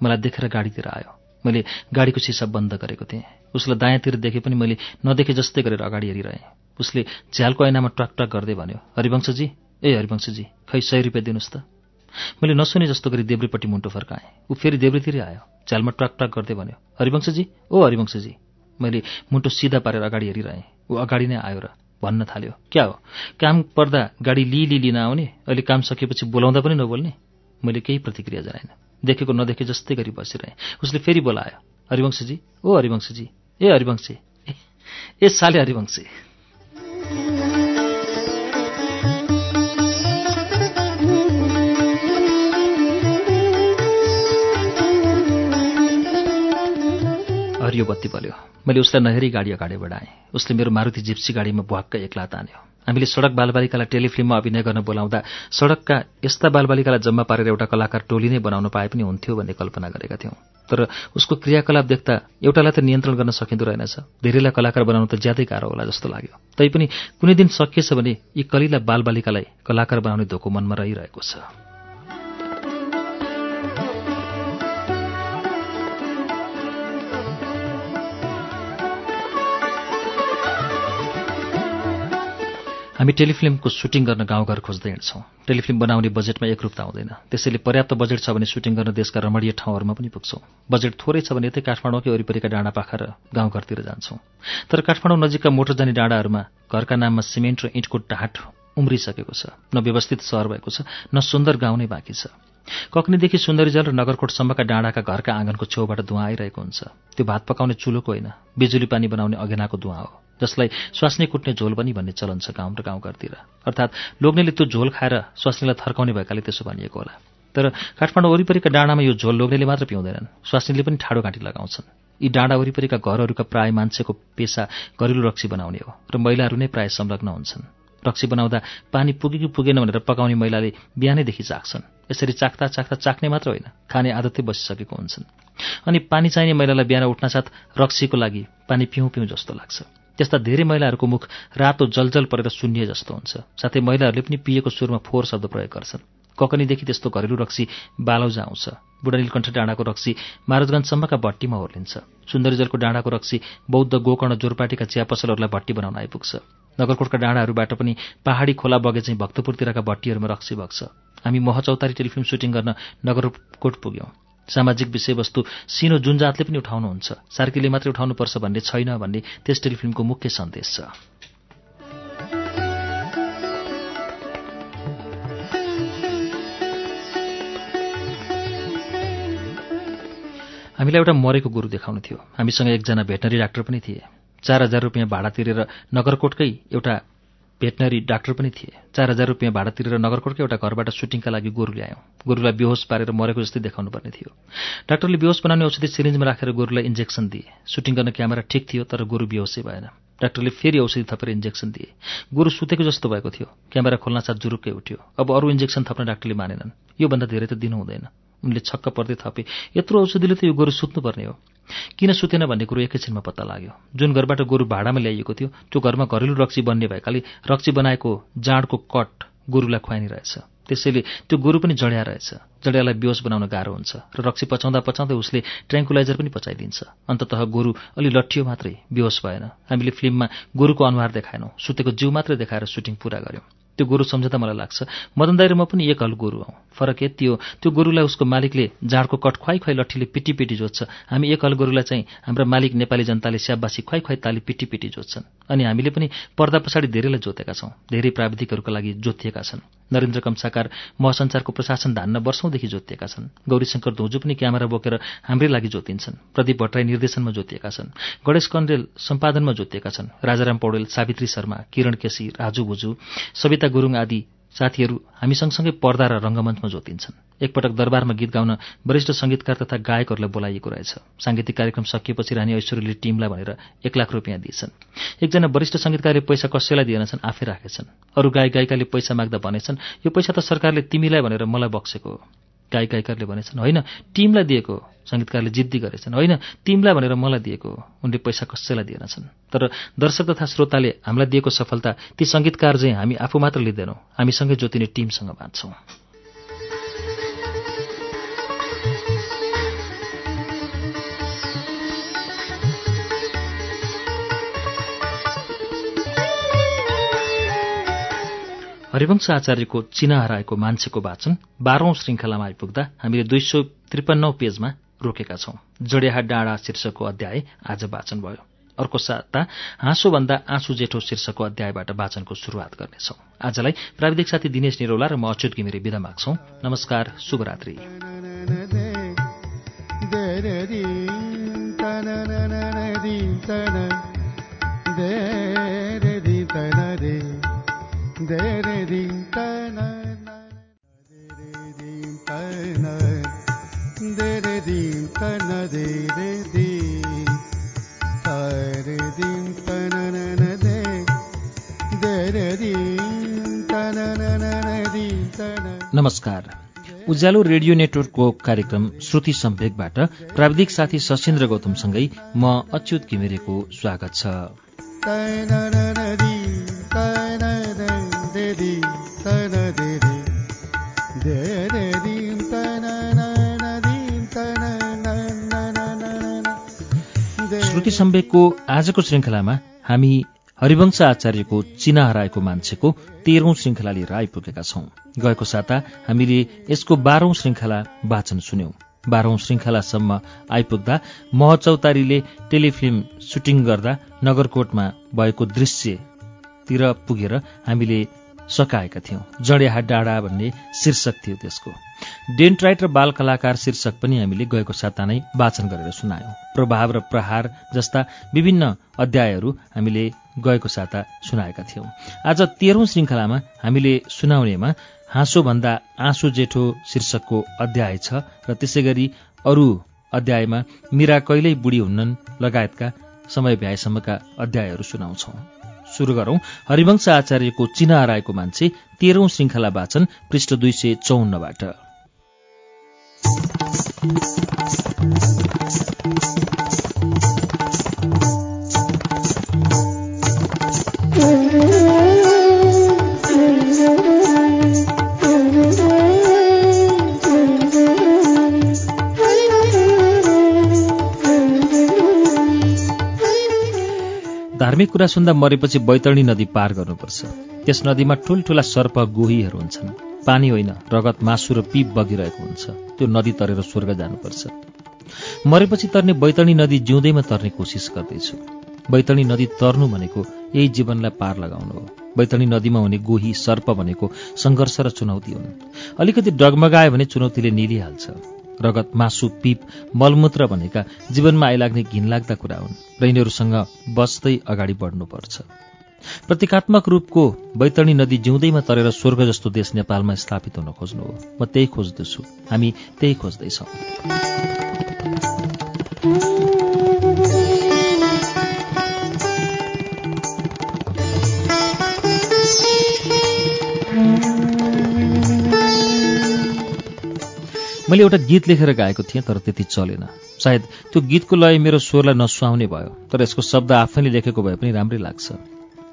मलाई देखेर गाडीतिर आयो। मैले गाडीको सिसा बन्द गरेको थिएँ। उसलाई दायाँतिर देखे पनि मैले नदेखे जस्तै गरेर अगाडि हेरिरहेँ। उसले झ्यालको ऐनामा ट्वाक ट्वाक गर्दै भन्यो हरिवंशजी ए हरिवंशजी खै सय रुपियाँ दिनुहोस् त? मैले नसुने जस्तो गरी देब्रेपट्टि मुन्टो फर्काएँ। ऊ फेरि देब्रेतिरै आयो। झ्यालमा ट्वाक ट्वाक गर्दै भन्यो हरिवंशजी ओ हरिवंशजी। मैले मुन्टो सिधा पारेर अगाडि हेरिरहेँ। ऊ अगाडि नै आयो र भन्न थाल्यो। क्या हो? काम पर्दा गाडी लिली लिन आउने अहिले काम सकेपछि बोलाउँदा पनि नबोल्ने? मैले केही प्रतिक्रिया जनाइनँ। देखेको नदेखे जस्तै गरी बसिरहेँ। उसले फेरि बोलायो हरिवंशजी ओ हरिवंशजी ए हरिवंशी ए साले हरिवंशी हरियो बत्ती बल्यो। मैले उसलाई नहेरी गाडी अगाडि बढाएँ। उसले मेरो मारुति जिप्सी गाडीमा भुवाक्क एक्ला तान्यो। हामीले सडक बालबालिकालाई टेलिफिल्ममा अभिनय गर्न बोलाउँदा सडकका यस्ता बालबालिकालाई जम्मा पारेर एउटा कलाकार टोली नै बनाउन पाए पनि हुन्थ्यो भन्ने कल्पना गरेका थियौँ। तर उसको क्रियाकलाप देख्दा एउटालाई त नियन्त्रण गर्न सकिँदो रहेनछ। धेरैलाई कलाकार बनाउनु त ज्यादै गाह्रो होला जस्तो लाग्यो। तैपनि कुनै दिन सकिएछ भने यी कलिला बालबालिकालाई कलाकार बनाउने धोको मनमा रहिरहेको छ। हामी टेलिफिल्मको सुटिङ गर्न गाउँघर खोज्दै हिँड्छौँ। टेलिफिल्म बनाउने बजेटमा एकरूपता हुँदैन। त्यसैले पर्याप्त बजेट छ भने सुटिङ गर्न देशका रमणीय ठाउँहरूमा पनि पुग्छौँ। बजेट थोरै छ भने यतै काठमाडौँकै वरिपरिका डाँडापाखा र गाउँघरतिर जान्छौँ। तर काठमाडौँ नजिकका मोटर जाने डाँडाहरूमा घरका नाममा सिमेन्ट र इँटको टाट उम्रिसकेको छ। न व्यवस्थित सहर भएको छ न सुन्दर गाउँ नै बाँकी छ। कक्नीदेखि सुन्दरीजल र नगरकोटसम्मका डाँडाका घरका आँगनको छेउबाट धुवा आइरहेको हुन्छ। त्यो भात पकाउने चुलोको होइन बिजुली पानी बनाउने अघेनाको धुवा हो। जसलाई स्वास्नी कुट्ने झोल पनि भन्ने चलन छ गाउँ र गाउँघरतिर। अर्थात् लोग्नेले त्यो झोल खाएर स्वास्नीलाई थर्काउने भएकाले त्यसो भनिएको होला। तर काठमाडौँ वरिपरिका डाँडामा यो झोल लोग्नेले मात्र पिउँदैनन्। स्वास्नीले पनि ठाडो घाँटी लगाउँछन्। यी डाँडा वरिपरिका घरहरूका प्राय मान्छेको पेसा घरेलु रक्सी बनाउने हो र महिलाहरू नै प्राय संलग्न हुन्छन्। रक्सी बनाउँदा पानी पुगे कि पुगेन भनेर पकाउने महिलाले बिहानैदेखि चाख्छन्। यसरी चाख्दा चाख्दा चाख्ने मात्र होइन खाने आदतै बसिसकेको हुन्छन्। अनि पानी चाहिने महिलालाई बिहान उठ्नासाथ रक्सीको लागि पानी पिउँ पिउँ जस्तो लाग्छ। त्यस्ता धेरै महिलाहरूको मुख रातो जलजल परेर सुन्निए जस्तो हुन्छ। साथै महिलाहरूले पनि पिएको सुरमा फोहोर शब्द प्रयोग गर्छन्। ककनीदेखि त्यस्तो घरेलु रक्सी बालौजा आउँछ। बुढा नीलकण्ठ डाँडाको रक्सी महाराजगञ्जसम्मका भट्टीमा ओर्लिन्छ। सुन्दरीजलको डाँडाको रक्सी बौद्ध गोकर्ण जोरपाटीका चिया पसलहरूलाई भट्टी बनाउन आइपुग्छ। नगरकोटका डाँडाहरूबाट पनि पहाडी खोला बगे चाहिँ भक्तपुरतिरका भट्टीहरूमा रक्सी बग्छ। हामी महचौतारी टेलिफिल्म सुटिङ गर्न नगरकोट पुग्यौँ। सामाजिक विषयवस्तु सिनो जुन जातले पनि उठाउनुहुन्छ। सार्कीले मात्रै उठाउनुपर्छ भन्ने छैन भन्ने त्यस टेलिफिल्मको मुख्य सन्देश छ। हामीलाई एउटा मरेको गुरु देखाउनु थियो। हामीसँग एकजना भेटनरी डाक्टर पनि थिए। चार हजार रुपियाँ भाडा तिरेर नगरकोटकै एउटा भेटनरी डाक्टर पनि थिए। चार हजार रुपियाँ भाडा तिरेर नगरकोटकै एउटा घरबाट सुटिङका लागि गोरु ल्यायौँ गोरुलाई बेहोस पारेर मरेको जस्तै देखाउनु पर्ने थियो। डाक्टरले बेहोस बनाउने औषधि सिरिन्जमा राखेर गोरुलाई इन्जेक्सन दिए। सुटिङ गर्न क्यामेरा ठिक थियो तर गोरु बेहोसै भएन। डाक्टरले फेरि औषधि थपेर इन्जेक्सन दिए। गोरु सुतेको जस्तो भएको थियो। क्यामेरा खोल्न साथ जुरुक्कै उठ्यो। अब अरू इन्जेक्सन थप्न डाक्टरले मानेनन्। योभन्दा धेरै त दिनु हुँदैन। उनले छक्क पर्दै थपे। यत्रो औषधिले त यो गोरु सुत्नुपर्ने हो। किन सुतेन भन्ने कुरो एकैछिनमा पत्ता लाग्यो। जुन घरबाट गोरु भाडामा ल्याइएको थियो त्यो घरमा घरेलु रक्सी बन्ने भएकाले रक्सी बनाएको जाँडको कट गोरुलाई खुवाइने रहेछ। त्यसैले त्यो गोरु पनि जड्या रहेछ। जड्यालाई बेहोस बनाउन गाह्रो हुन्छ र रक्सी पचाउँदा पचाउँदै उसले ट्र्याङ्कुलाइजर पनि पचाइदिन्छ। अन्ततः गोरु अलि लट्ठियो मात्रै बेहोस भएन। हामीले फिल्ममा गोरुको अनुहार देखाएनौँ। सुतेको जिउ मात्रै देखाएर सुटिङ पुरा गऱ्यौँ त्यो गोरु सम्झँदा मलाई लाग्छ मदन दाइ र म पनि एक हल गोरु हौँ। फरक यति हो त्यो गोरुलाई उसको मालिकले जाँडको कट खुवाइ खुवाइ लट्ठीले पिटी पिटी जोत्छ। हामी एक हल गोरुलाई चाहिँ हाम्रा मालिक नेपाली जनताले स्याबासी खुवाइ खुवाइ ताली पिटी पिटी जोत्छन्। अनि हामीले पनि पर्दा पछाडि धेरैलाई जोतेका छौँ धेरै प्राविधिकहरूका लागि जोतिएका छन्। नरेन्द्र कम्साकार महसञ्चारको प्रशासन धान्न वर्षौंदेखि जोतिएका छन्। गौरीशङ्कर धोजु पनि क्यामेरा बोकेर हाम्रै लागि जोतिन्छन्। प्रदीप भट्टराई निर्देशनमा जोतिएका छन्। गणेश कण्डेल सम्पादनमा जोतिएका छन्। राजाराम पौडेल सावित्री शर्मा किरण केसी राजु भुजु सविता गुरुङ आदि साथीहरू हामी सँगसँगै पर्दा र रङ्गमञ्चमा जोतिन्छन्। एकपटक दरबारमा गीत गाउन वरिष्ठ सङ्गीतकार तथा गायकहरूलाई बोलाइएको रहेछ। साङ्गीतिक कार्यक्रम सकिएपछि रानी ऐश्वर्यले टिमलाई भनेर एक लाख रुपियाँ दिएछन्। एकजना वरिष्ठ सङ्गीतकारले पैसा कसैलाई दिएनछन् आफै राखेछन्। अरू गायक गायिकाले पैसा माग्दा भनेछन् यो पैसा त सरकारले तिमीलाई भनेर मलाई बक्सेको हो। गायक गायिकाले भनेछन् होइन टिमलाई दिएको सङ्गीतकारले जिद्दी गरेछन् होइन टिमलाई भनेर मलाई दिएको उनले पैसा कसैलाई दिएनछन् तर दर्शक तथा श्रोताले हामीलाई दिएको सफलता ती सङ्गीतकार चाहिँ हामी आफू मात्र लिँदैनौँ हामीसँगै जोतिने टिमसँग बाँच्छौँ। हरिवंश आचार्यको चिना हराएको मान्छेको वाचन बाह्रौं श्रृङ्खलामा आइपुग्दा हामीले दुई सौ त्रिपन्नौ पेजमा रोकेका छौं जडेहा डाँडा शीर्षकको अध्याय आज वाचन भयो अर्को साता हाँसोभन्दा आँसु जेठो शीर्षकको अध्यायबाट वाचनको शुरूआत गर्नेछौं आजलाई प्राविधिक साथी दिनेश निरौला र म अच्युत घिमिरे विदा माग्छौ नमस्कार शुभरात्री नमस्कार। उज्यालो रेडियो नेटवर्कको कार्यक्रम श्रुति सम्वेकबाट प्राविधिक साथी सशेन्द्र गौतमसँगै म अच्युत घिमिरेको स्वागत छ। श्रुति सम्वेकको आजको श्रृङ्खलामा हामी हरिवंश आचार्यको चिना हराएको मान्छेको तेह्रौं श्रृङ्खला लिएर आइपुगेका छौं। गएको साता हामीले यसको बाह्रौं श्रृङ्खला वाचन सुन्यौं। बाह्रौं श्रृङ्खलासम्म आइपुग्दा महचौतारीले टेलिफिल्म सुटिङ गर्दा नगरकोटमा भएको दृश्यतिर पुगेर हामीले सकाएका थियौं। जडेहा डाँडा भन्ने शीर्षक थियो त्यसको। डेन्ट्राइट र बाल कलाकार शीर्षक पनि हामीले गएको साता नै वाचन गरेर सुनायौं। प्रभाव र प्रहार जस्ता विभिन्न अध्यायहरू हामीले गएको साता सुनाएका थियौं। आज तेह्रौं श्रृङ्खलामा हामीले सुनाउनेमा हाँसोभन्दा आँसु जेठो शीर्षकको अध्याय छ र त्यसै गरी अरू अध्यायमा मीरा कहिल्यै बुढी हुन्नन् लगायतका समय भ्याएसम्मका अध्यायहरू सुनाउँछौं। सुरु गरौं। हरिवंश आचार्यको चिना हराएको मान्छे तेह्रौं श्रृङ्खला वाचन पृष्ठ दुई सय चौन्नबाट धार्मिक कुरा सुन्दा मरेपछि बैतरणी नदी पार गर्नुपर्छ। त्यस नदीमा ठूल्ठूला सर्प गोहीहरू हुन्छन्। पानी होइन रगत मासु र पिप बगिरहेको हुन्छ। त्यो नदी तरेर स्वर्ग जानुपर्छ। मरेपछि तर्ने बैतरणी नदी जिउँदैमा तर्ने कोसिस गर्दैछु। बैतरणी नदी तर्नु भनेको यही जीवनलाई पार लगाउनु हो। बैतरणी नदीमा हुने गोही सर्प भनेको सङ्घर्ष र चुनौती हुन्। अलिकति डगमगायो भने चुनौतीले निलिहाल्छ। रगत मासु पिप मलमूत्र भनेका जीवनमा आइलाग्ने घिनलाग्दा कुरा हुन् र यिनीहरूसँग बस्दै अगाडि बढ्नुपर्छ। प्रतीकात्मक रूपको बैतरणी नदी जिउँदैमा तरेर स्वर्ग जस्तो देश नेपालमा स्थापित हुन खोज्नु हो। म त्यही खोज्दछु। हामी त्यही खोज्दैछौँ। मैले एउटा गीत लेखेर गाएको थिएँ तर त्यति चलेन। सायद त्यो गीतको लय मेरो स्वरलाई नसुहाउने भयो तर यसको शब्द आफैले लेखेको भए पनि राम्रै लाग्छ।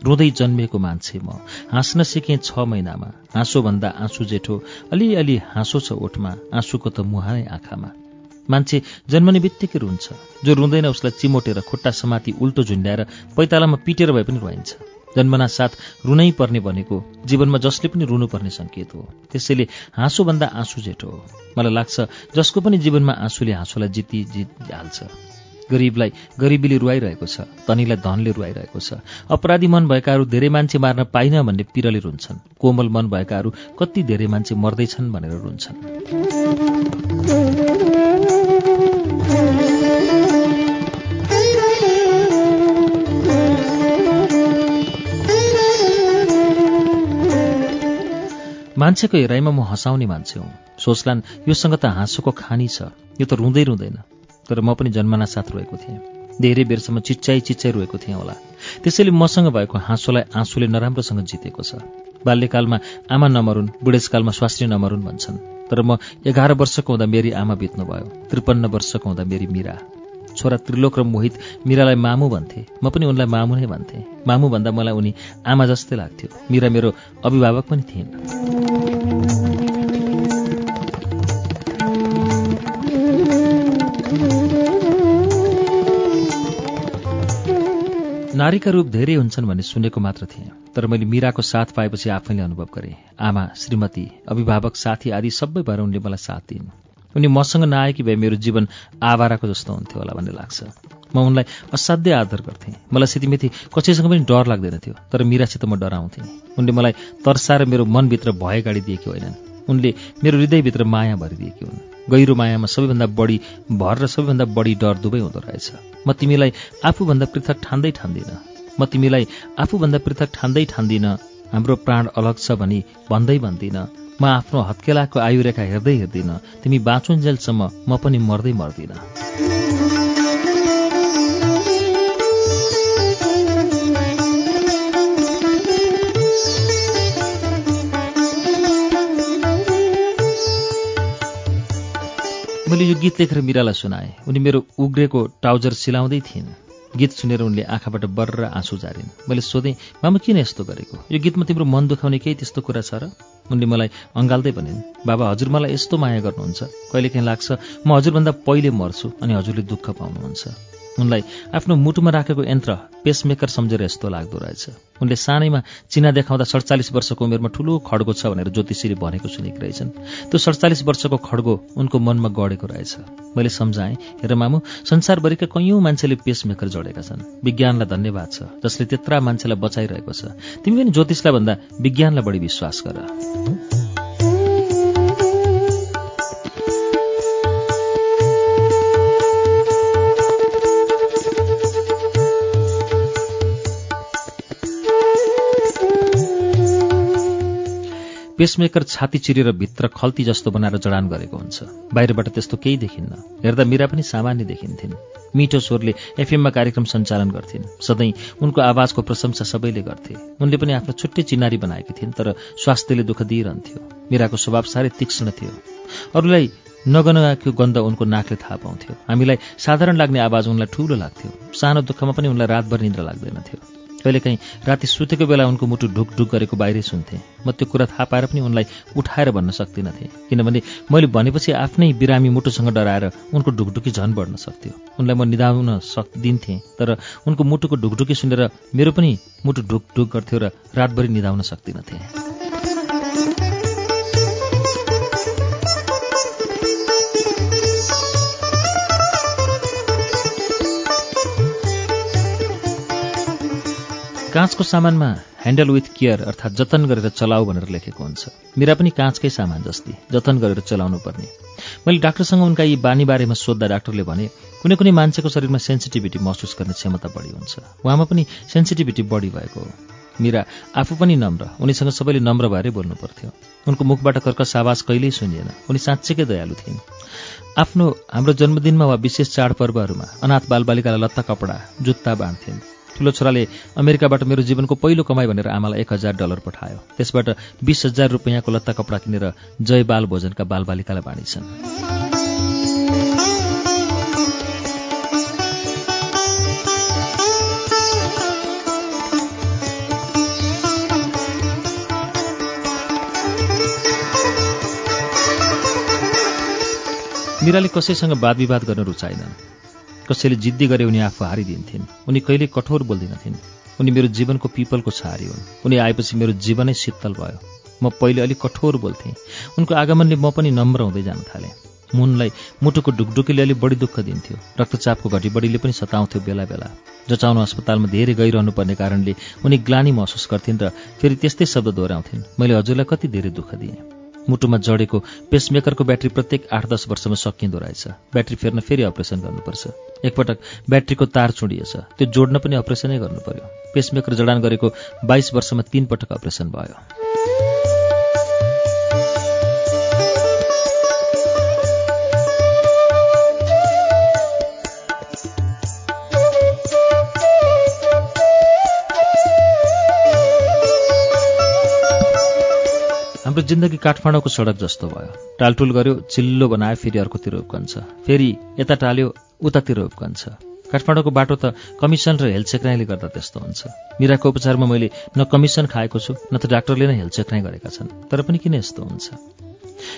रुँदै जन्मिएको मान्छे म। हाँस्न सिकेँ छ महिनामा। हाँसोभन्दा आँसु जेठो अलिअलि हाँसो छ ओठमा आँसुको त मुहानै आँखामा। मान्छे जन्मने बित्तिकै रुन्छ। जो रुँदैन उसलाई चिमोटेर खुट्टा समाति उल्टो झुन्ड्याएर पैतालामा पिटेर भए पनि रुवाइन्छ जन्मना साथ रुनै पर्ने भनेको जीवनमा जसले पनि रुनुपर्ने सङ्केत हो। त्यसैले हाँसोभन्दा आँसु जेठो हो। मलाई लाग्छ जसको पनि जीवनमा आँसुले हाँसोलाई जिति जितिहाल्छ गरिबलाई गरिबीले रुवाइरहेको छ धनीलाई धनले रुवाइरहेको छ। अपराधी मन भएकाहरू धेरै मान्छे मार्न पाइन भन्ने पिरले रुन्छन्। कोमल मन भएकाहरू कति धेरै मान्छे मर्दैछन् भनेर रुन्छन्। मान्छेको हेराइमा म हँसाउने मान्छे हुँ। सोचलान् योसँग त हाँसोको खानी छ। यो त रुँदै रुँदैन। तर म पनि जन्मना साथ रोएको थिएँ। धेरै बेरसम्म चिच्चाइ चिच्चाइ रोएको थिएँ होला। त्यसैले मसँग भएको हाँसोलाई आँसुले नराम्रोसँग जितेको छ। बाल्यकालमा आमा नमरुन् बुढेसकालमा स्वास्नी नमरुन् भन्छन्। तर म एघार वर्षको हुँदा मेरी आमा बित्नुभयो। त्रिपन्न वर्षको हुँदा मेरी मिरा। छोरा त्रिलोक र मोहित मिरालाई मामु भन्थे। म पनि उनलाई मामु नै भन्थेँ। मामु भन्दा मलाई उनी आमा जस्तै लाग्थ्यो। मिरा मेरो अभिभावक पनि थिइन्। नारीका रूप धेरै हुन्छन् भन्ने सुनेको मात्र थिएँ। तर मैले मिराको साथ पाएपछि आफैले अनुभव गरेँ। आमा श्रीमती अभिभावक साथी आदि सबै भएर उनले मलाई साथ दिइन्। उनी मसँग नआएकी भए मेरो जीवन आवाराको जस्तो हुन्थ्यो होला भन्ने लाग्छ। म उनलाई असाध्य आदर गर्थेँ। मलाई सितिमेथी कसैसँग पनि डर लाग्दैन थियो तर मिरासित म डराउँथेँ। उनले मलाई तर्साएर मेरो मनभित्र भय गाडिदिएकी होइनन्। उनले मेरो हृदयभित्र माया भरिदिएकी हुन्। गहिरो मायामा सबैभन्दा बढी भर र सबैभन्दा बढी डर दुवै हुँदो रहेछ। म तिमीलाई आफूभन्दा पृथक ठान्दै ठान्दिनँ। म तिमीलाई आफूभन्दा पृथक ठान्दै ठान्दिनँ। हाम्रो प्राण अलग छ भनी भन्दै भन्दिनँ। म आफ्नो हत्केलाको आयुरेखा हेर्दै हेर्दिनँ। तिमी बाँचुन्जेलसम्म म पनि मर्दै मर्दिनँ। मैले यो गीत लेखेर मिरालाई सुनाएँ। उनी मेरो उग्रेको ट्राउजर सिलाउँदै थिइन्। गीत सुनेर उनले आँखाबाट बर्र आँसु झारिन्। मैले सोधेँ मामा किन यस्तो गरेको? यो गीतमा तिम्रो मन दुखाउने केही त्यस्तो कुरा छ र? उनले मलाई अँगाल्दै भनिन् बाबा हजुर मलाई यस्तो माया गर्नुहुन्छ। कहिलेकाहीँ लाग्छ म हजुरभन्दा पहिले मर्छु अनि हजुरले दुःख पाउनुहुन्छ। उनलाई आफ्नो मुटुमा राखेको यन्त्र पेसमेकर सम्झेर यस्तो लाग्दो रहेछ। उनले सानैमा चिना देखाउँदा सडचालिस वर्षको उमेरमा ठुलो खड्गो छ भनेर ज्योतिषीले भनेको सुनेकी रहेछन्। त्यो सडचालिस वर्षको खड्गो उनको मनमा गढेको रहेछ। मैले सम्झाएँ हेर मामु संसारभरिका कैयौँ मान्छेले पेसमेकर जोडेका छन्। विज्ञानलाई धन्यवाद छ जसले त्यत्रा मान्छेलाई बचाइरहेको छ। तिमी पनि ज्योतिषलाई भन्दा विज्ञानलाई बढी विश्वास गर। पेसमेकर छाती चिरेर भित्र खल्ती जस्तो बनाएर जडान गरेको हुन्छ। बाहिरबाट त्यस्तो केही देखिन्न। हेर्दा मिरा पनि सामान्य देखिन्थिन्। मिठो स्वरले एफएममा कार्यक्रम सञ्चालन गर्थिन्। सधैँ उनको आवाजको प्रशंसा सबैले गर्थे। उनले पनि आफ्नो छुट्टै चिनारी बनाएकी थिइन् तर स्वास्थ्यले दुःख दिइरहन्थ्यो। मिराको स्वभाव साह्रै तीक्ष्ण थियो। अरूलाई नगनाएको गन्ध उनको नाकले थाहा पाउँथ्यो। हामीलाई साधारण लाग्ने आवाज उनलाई ठूलो लाग्थ्यो। सानो दुःखमा पनि उनलाई रातभर निन्द्रा लाग्दैनथ्यो कहिलेकाहीँ राति सुतेको बेला उनको मुटु ढुक ढुक गरेको बाहिरै सुन्थेँ। म त्यो कुरा थाहा पाएर पनि उनलाई उठाएर भन्न सक्दिनथेँ किनभने मैले भनेपछि आफ्नै बिरामी मुटुसँग डराएर उनको ढुकढुकी झन् बढ्न सक्थ्यो। उनलाई म निधाउन सक् दिन्थेँ तर उनको मुटुको ढुकढुकी सुनेर मेरो पनि मुटु ढुक ढुक गर्थ्यो र रातभरि निधाउन सक्दिनथेँ। काँचको सामानमा ह्यान्डल विथ केयर अर्थात् जतन गरेर चलाऊ भनेर लेखेको हुन्छ। मेरा पनि काँचकै सामान जस्तै जतन गरेर चलाउनु पर्ने मैले डाक्टरसँग उनका यी बानी बारेमा सोद्धा डाक्टरले भने कुनै कुनै मान्छेको शरीरमा सेन्सिटिभिटी महसुस गर्ने क्षमता बढी हुन्छ। उहाँमा पनि सेन्सिटिभिटी बढी भएको हो। मिरा आफू पनि नम्र उनीसँग सबैले नम्र भएरै बोल्नु पर्थ्यो उनको मुखबाट कर्कस आवाज कहिल्यै सुनिएन। उनी साँच्चैकै दयालु थिइन्। आफ्नो हाम्रो जन्मदिनमा वा विशेष चाडपर्वहरूमा अनाथ बालबालिकालाई लत्ता कपडा जुत्ता बाँड्थिन् ठुलो छोराले अमेरिकाबाट मेरो जीवनको पहिलो कमाई भनेर आमालाई एक हजार डलर पठायो। त्यसबाट बिस हजार रुपियाँको लत्ता कपडा किनेर जय बाल भोजनका बालबालिकालाई बाँडिछन्। मिराले कसैसँग वाद विवाद गर्न रुचाइनन् कसैले जिद्दी गरे उनी आफू हारिदिन्थिन्। उनी कहिल्यै कठोर बोल्दिनथिन्। उनी मेरो जीवनको पिपलको छहारी हुन्। उनी आएपछि मेरो जीवनै शीतल भयो। म पहिले अलिक कठोर बोल्थेँ। उनको आगमनले म पनि नम्र हुँदै जान थालेँ। मुनलाई मुटुको ढुकढुकीले अलिक बढी दुःख दिन्थ्यो। रक्तचापको घटीबढीले पनि सताउँथ्यो बेला बेला जचाउन अस्पतालमा धेरै गइरहनु पर्ने कारणले उनी ग्लानी महसुस गर्थिन् र फेरि त्यस्तै शब्द दोहोऱ्याउँथिन्। मैले हजुरलाई कति धेरै दुःख दिएँ। मुटुमा जडेको पेसमेकरको ब्याट्री प्रत्येक आठ दस वर्षमा सकिँदो रहेछ। ब्याट्री फेर्न फेरि अपरेसन गर्नुपर्छ। एकपटक ब्याट्रीको तार चुडिएछ। त्यो जोड्न पनि अपरेसनै गर्नु पर्यो पेसमेकर जडान गरेको बाइस वर्षमा तीन पटक अपरेसन भयो। हाम्रो जिन्दगी काठमाडौँको सडक जस्तो भयो। टालटुल गर्यो चिल्लो बनायो फेरि अर्कोतिर उब्कन्छ। फेरि यता टाल्यो उतातिर उब्कन्छ। काठमाडौँको बाटो त कमिसन र हेलचेक्राइले गर्दा त्यस्तो हुन्छ। मिराको उपचारमा मैले न कमिसन खाएको छु न त डाक्टरले नै हेलचेक्राइ गरेका छन्। तर पनि किन यस्तो हुन्छ?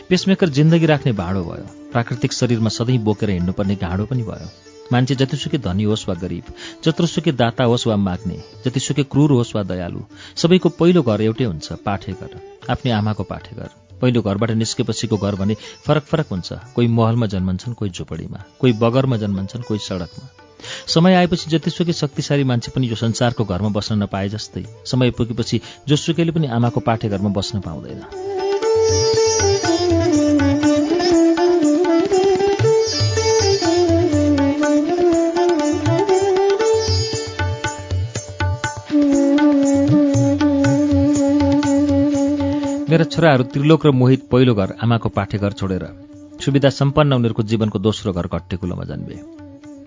पेसमेकर जिन्दगी राख्ने भाँडो भयो। प्राकृतिक शरीरमा सधैँ बोकेर हिँड्नुपर्ने घाँडो पनि भयो। मान्छे जतिसुकै धनी होस् वा गरिब जत्रोसुकै दाता होस् वा माग्ने जतिसुकै क्रूर होस् वा दयालु सबैको पहिलो घर एउटै हुन्छ पाठेघर। आफ्नै आमाको पाठेघर। पहिलो घरबाट निस्केपछिको घर भने फरक फरक हुन्छ। कोही महलमा जन्मन्छन् कोही झोपडीमा। कोही बगरमा जन्मन्छन् कोही सडकमा। समय आएपछि जतिसुकै शक्तिशाली मान्छे पनि यो संसारको घरमा बस्न नपाए जस्तै समय पुगेपछि जोसुकैले पनि आमाको पाठेघरमा बस्न पाउँदैन। मेरा छोराहरू त्रिलोक र मोहित पहिलो घर आमाको पाठेघर छोडेर सुविधा सम्पन्न उनीहरूको जीवनको दोस्रो घर घट्टेकुलोमा जन्मे।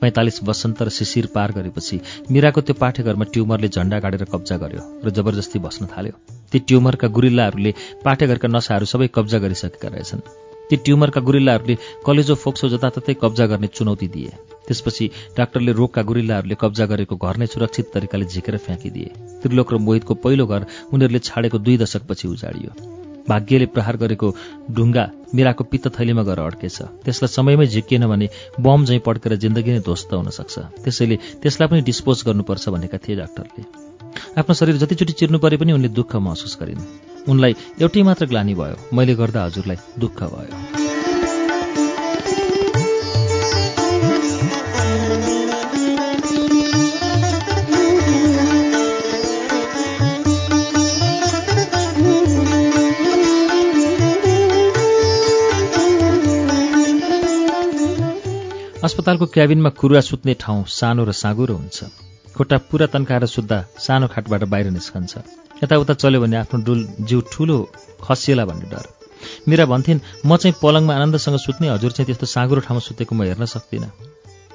पैँतालिस वसन्त र शिशिर पार गरेपछि मिराको त्यो पाठेघरमा ट्युमरले झण्डा गाडेर कब्जा गर्यो र जबरजस्ती बस्न थाल्यो। ती ट्युमरका गुरिल्लाहरूले पाठेघरका नसाहरू सबै कब्जा गरिसकेका रहेछन्। ती ट्युमरका गुरिल्लाहरूले कलेजो फोक्सो जताततै कब्जा गर्ने चुनौती दिए। त्यसपछि डाक्टरले रोगका गुरिल्लाहरूले कब्जा गरेको घर नै सुरक्षित तरिकाले झिकेर फ्याँकिदिए। त्रिलोक र मोहितको पहिलो घर उनीहरूले छाडेको दुई दशकपछि उजाडियो। भाग्यले प्रहार गरेको ढुङ्गा मिराको पित्त थैलीमा गएर अड्केछ। त्यसलाई समयमै झिकिएन भने बम झैँ पड्केर जिन्दगी नै ध्वस्त हुन सक्छ। त्यसैले त्यसलाई पनि डिस्पोज गर्नुपर्छ भनेका थिए डाक्टरले। आफ्नो शरीर जतिचोटि चिर्नु परे पनि उनले दुःख महसुस गरिन्। उनलाई एउटै मात्र ग्लानी भयो। मैले गर्दा हजुरलाई दुःख भयो। अस्पतालको क्याबिनमा कुरुवा सुत्ने ठाउँ सानो र साँगुरो हुन्छ। खुट्टा पुरा तन्काएर सुत्दा सानो खाटबाट बाहिर निस्कन्छ। यताउता चल्यो भने आफ्नो डुल जिउ ठुलो खसिएला भन्ने डर। मेरा भन्थिन् म चाहिँ पलङमा आनन्दसँग सुत्ने हजुर चाहिँ त्यस्तो साँगुरो ठाउँमा सुतेको म हेर्न सक्दिनँ।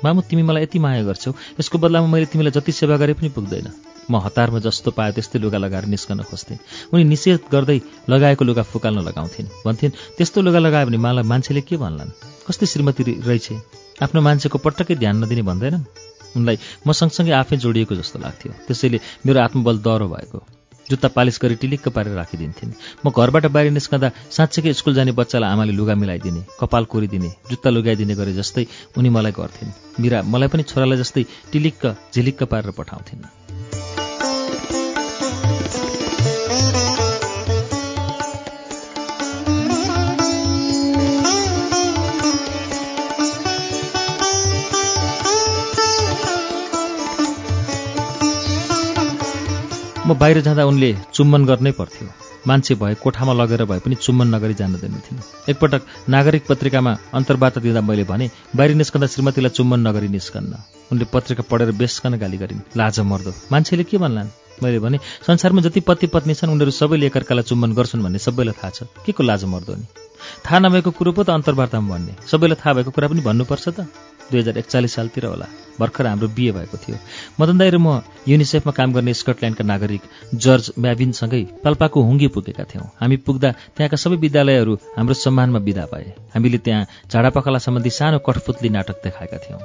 मामु तिमी मलाई यति माया गर्छौ। यसको बदलामा मैले तिमीलाई जति सेवा गरे पनि पुग्दैन। म हतारमा जस्तो पायो त्यस्तै लुगा लगाएर निस्कन खोज्थेँ उनी निषेध गर्दै लगाएको लुगा फुकाल्न लगाउँथिन्। भन्थिन् त्यस्तो लुगा लगायो भने मलाई मान्छेले के भन्लान्? कस्तै श्रीमती रहेछ आफ्नो मान्छेको पटक्कै ध्यान नदिने भन्दैनन्? उनलाई म सँगसँगै आफै जोडिएको जस्तो लाग्थ्यो। त्यसैले मेरो आत्मबल दह्रो भएको। जुत्ता पालिस गरी टिलिक्क पारेर राखिदिन्थिन्। म घरबाट बाहिर निस्कँदा साँच्चैकै स्कुल जाने बच्चालाई आमाले लुगा मिलाइदिने कपाल कोरिदिने जुत्ता लुगाइदिने गरे जस्तै उनी मलाई गर्थिन्। मिरा मलाई पनि छोरालाई जस्तै टिलिक्क झिलिक्क पारेर पठाउँथिन्। बाहिर जाँदा उनले चुम्बन गर्नै पर्थ्यो। मान्छे भए कोठामा लगेर भए पनि चुम्बन नगरी जान दिन्थिन् एकपटक नागरिक पत्रिकामा अन्तर्वार्ता दिँदा मैले भने बाहिर निस्कँदा श्रीमतीलाई चुम्बन नगरी निस्कन्न। उनले पत्रिका पढेर बेसकन गाली गरिन्। लाज मर्दो मान्छेले के भन्लान्? मैले भने संसारमा जति पति पत्नी छन् उनीहरू सबैले एकअर्कालाई चुम्बन गर्छन् भन्ने सबैलाई थाहा छ। के को लाज मर्दो नि? थाहा नभएको कुरो पो त अन्तर्वार्तामा भन्ने। सबैलाई थाहा भएको कुरा पनि भन्नुपर्छ त। दुई हजार एकचालिस सालतिर होला। भर्खर हाम्रो बिहे भएको थियो। मदन दाई र म युनिसेफमा काम गर्ने स्कटल्यान्डका नागरिक जर्ज म्याबिनसँगै पाल्पाको हुङ्गी पुगेका थियौँ। हामी पुग्दा त्यहाँका सबै विद्यालयहरू हाम्रो सम्मानमा विदा पाए हामीले त्यहाँ झाडापखाला सम्बन्धी सानो कठपुतली नाटक देखाएका थियौँ।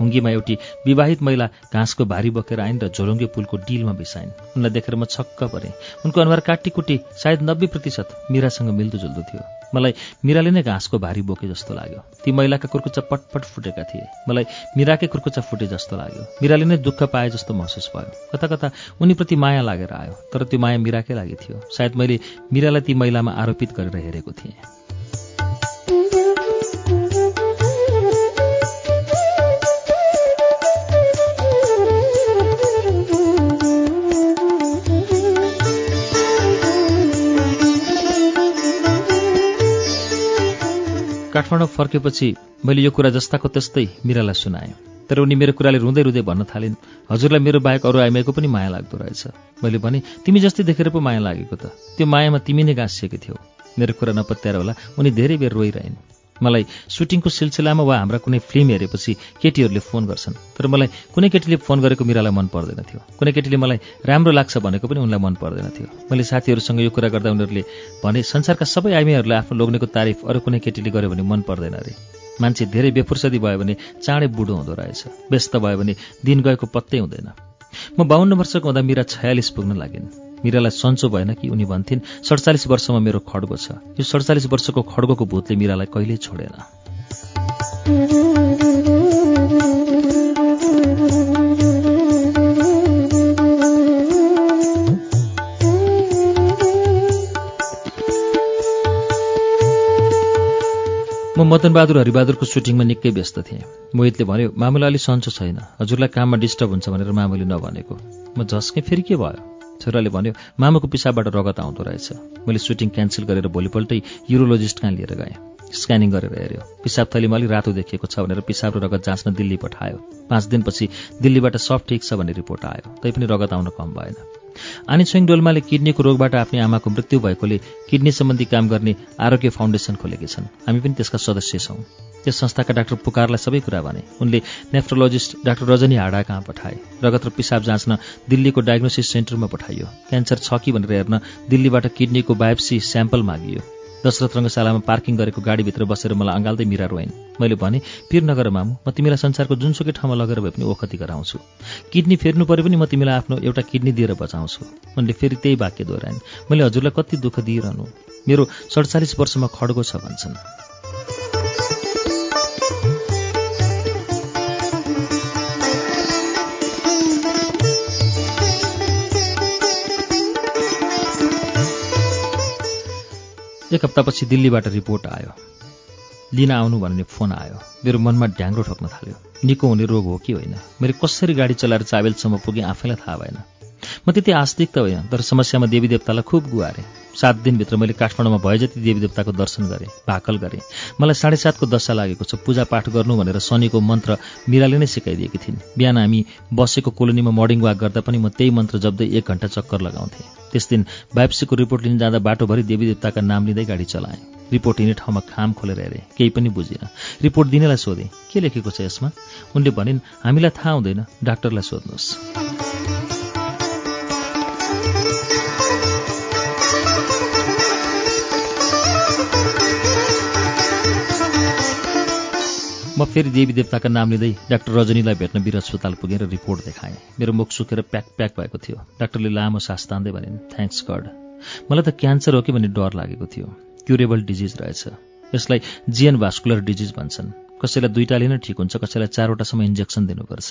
हुङ्गीमा एउटी विवाहित महिला घाँसको भारी बोकेर आइन् र झोलुङ्गे पुलको डिलमा बिसाइन्। उनलाई देखेर म छक्क परेँ। उनको अनुहार काटीकुटी सायद नब्बे प्रतिशत मिरासँग मिल्दोजुल्दो थियो। मलाई मिराले नै घाँसको भारी बोके जस्तो लाग्यो। ती महिलाका कुर्कुच्चा पटपट फुटेका थिए। मलाई मिराकै कुर्कुच्चा फुटे जस्तो लाग्यो। मिराले नै दुःख पाए जस्तो महसुस भयो। कता कता उनीप्रति माया लागेर आयो तर त्यो माया मिराकै लागि थियो। सायद मैले मिरालाई ती महिलामा आरोपित गरेर हेरेको थिएँ। काठमाडौँ फर्केपछि मैले यो कुरा जस्ताको त्यस्तै मिरालाई सुनाएँ। तर उनी मेरो कुराले रुँदै रुँदै भन्न थालिन् हजुरलाई मेरो बाहेक अरू आइमाईको पनि माया लाग्दो रहेछ। मैले भने तिमी जस्तै देखेर पो माया लागेको त। त्यो मायामा तिमी नै गाँसिएकी थियौ। मेरो कुरा नपत्याएर होला उनी धेरै बेर रोइरहन्। मलाई सुटिङको सिलसिलामा वा हाम्रा कुनै फिल्म हेरेपछि केटीहरूले फोन गर्छन्। तर मलाई कुनै केटीले फोन गरेको मिरालाई मन पर्दैन थियो। कुनै केटीले मलाई राम्रो लाग्छ भनेको पनि उनलाई मन पर्दैन थियो। मैले साथीहरूसँग यो कुरा गर्दा उनीहरूले भने संसारका सबै आइमीहरूलाई आफ्नो लोग्नेको तारिफ अरू कुनै केटीले गर्यो भने मन पर्दैन अरे। मान्छे धेरै बेफुर्सदी भयो भने चाँडै बुढो हुँदो रहेछ। व्यस्त भयो भने दिन गएको पत्तै हुँदैन। म बाहन्न वर्षको हुँदा मिरा छयालिस पुग्न लागिन्। मिरालाई सन्चो भएन कि उनी भन्थिन् सडचालिस वर्षमा मेरो खड्गो छ। यो सडचालिस वर्षको खड्गोको भूतले मिरालाई कहिल्यै छोडेन। म मदनबहादुर हरिबहादुरको सुटिङमा निकै व्यस्त थिएँ। मोहितले भन्यो मामुलाई अलि सन्चो छैन। हजुरलाई काममा डिस्टर्ब हुन्छ भनेर मामुले नभनेको। म झस्केँ फेरि के भयो? छोराले भन्यो मामुको पिसाबबाट रगत आउँदो रहेछ। मैले सुटिङ क्यान्सल गरेर भोलिपल्टै युरोलोजिस्ट कहाँ लिएर गएँ। स्क्यानिङ गरेर हेऱ्यो। पिसाब थलीमा अलिक रातो देखिएको छ भनेर पिसाब र रगत जाँच्न दिल्ली पठायो। पाँच दिनपछि दिल्लीबाट सब ठिक छ भन्ने रिपोर्ट आयो। तैपनि रगत आउन कम भएन। आनी छोइङ डोल्माले किडनीको रोगबाट आफ्नै आमाको मृत्यु भएकोले किडनी सम्बन्धी काम गर्ने आरोग्य फाउन्डेसन खोलेकी छन् हामी पनि त्यसका सदस्य छौँ। त्यस संस्थाका डाक्टर पुकारलाई सबै कुरा भने। उनले नेफ्रोलोजिस्ट डाक्टर रजनी हाडा कहाँ पठाए? रगत र पिसाब जाँच्न दिल्लीको डायग्नोसिस सेन्टरमा पठाइयो। क्यान्सर छ कि भनेर हेर्न दिल्लीबाट किडनीको बायोप्सी स्याम्पल मागियो। दशरथ रङ्गशालामा पार्किङ गरेको गाडीभित्र बसेर मलाई अँगाल्दै मिरा रोइन् मैले भने पिर नगर मामु म तिमीलाई संसारको जुनसुकै ठाउँमा लगेर भए पनि ओखति गराउँछु। किडनी फेर्नु पऱ्यो पनि म तिमीलाई आफ्नो एउटा किडनी दिएर बचाउँछु। उनले फेरि त्यही वाक्य दोहोऱ्याइन्। मैले हजुरलाई कति दुःख दिइरहनु। मेरो सडचालिस वर्षमा खड्गो छ भन्छन्। एक हप्तापछि दिल्लीबाट रिपोर्ट आयो। लिन आउनु भन्ने फोन आयो। मेरो मनमा ढ्याङ्ग्रो ठोक्न थाल्यो। निको हुने रोग हो कि होइन? मैले कसरी गाडी चलाएर चाबेलसम्म पुगेँ आफैलाई थाहा भएन। म त्यति आस्तिक त होइन तर समस्यामा देवी देवतालाई खुब गुहारेँ सात दिनभित्र मैले काठमाडौँमा भए जति देवी देवताको दर्शन गरेँ भाकल गरेँ। मलाई साढे सातको दशा लागेको छ पूजापाठ गर्नु भनेर शनिको मन्त्र मिराले नै सिकाइदिएकी थिइन्। बिहान हामी बसेको कोलोनीमा मर्निङ वाक गर्दा पनि म त्यही मन्त्र जप्दै एक घन्टा चक्कर लगाउँथेँ। त्यस दिन बायोप्सीको रिपोर्ट लिन जाँदा बाटोभरि देवी देवताका नाम लिँदै गाडी चलाएँ। रिपोर्ट हिँड्ने ठाउँमा खाम खोलेर हेरेँ केही पनि बुझिनँ। रिपोर्ट दिनेलाई सोधेँ के लेखेको छ यसमा? उनले भनिन् हामीलाई थाहा हुँदैन डाक्टरलाई सोध्नुहोस्। म फेरि देवी देवताका नाम लिँदै डाक्टर रजनीलाई भेट्न वीर अस्पताल पुगेर रिपोर्ट देखाएँ। मेरो मुख सुकेर प्याक प्याक भएको थियो। डाक्टरले लामो सास तान्दै भनिन् थ्याङ्क्स गड मलाई त क्यान्सर हो कि भन्ने डर लागेको थियो। क्युरेबल डिजिज रहेछ। यसलाई जिएन भास्कुलर डिजिज भन्छन्। कसैलाई दुईटाले नै ठिक हुन्छ कसैलाई चारवटासम्म इन्जेक्सन दिनुपर्छ।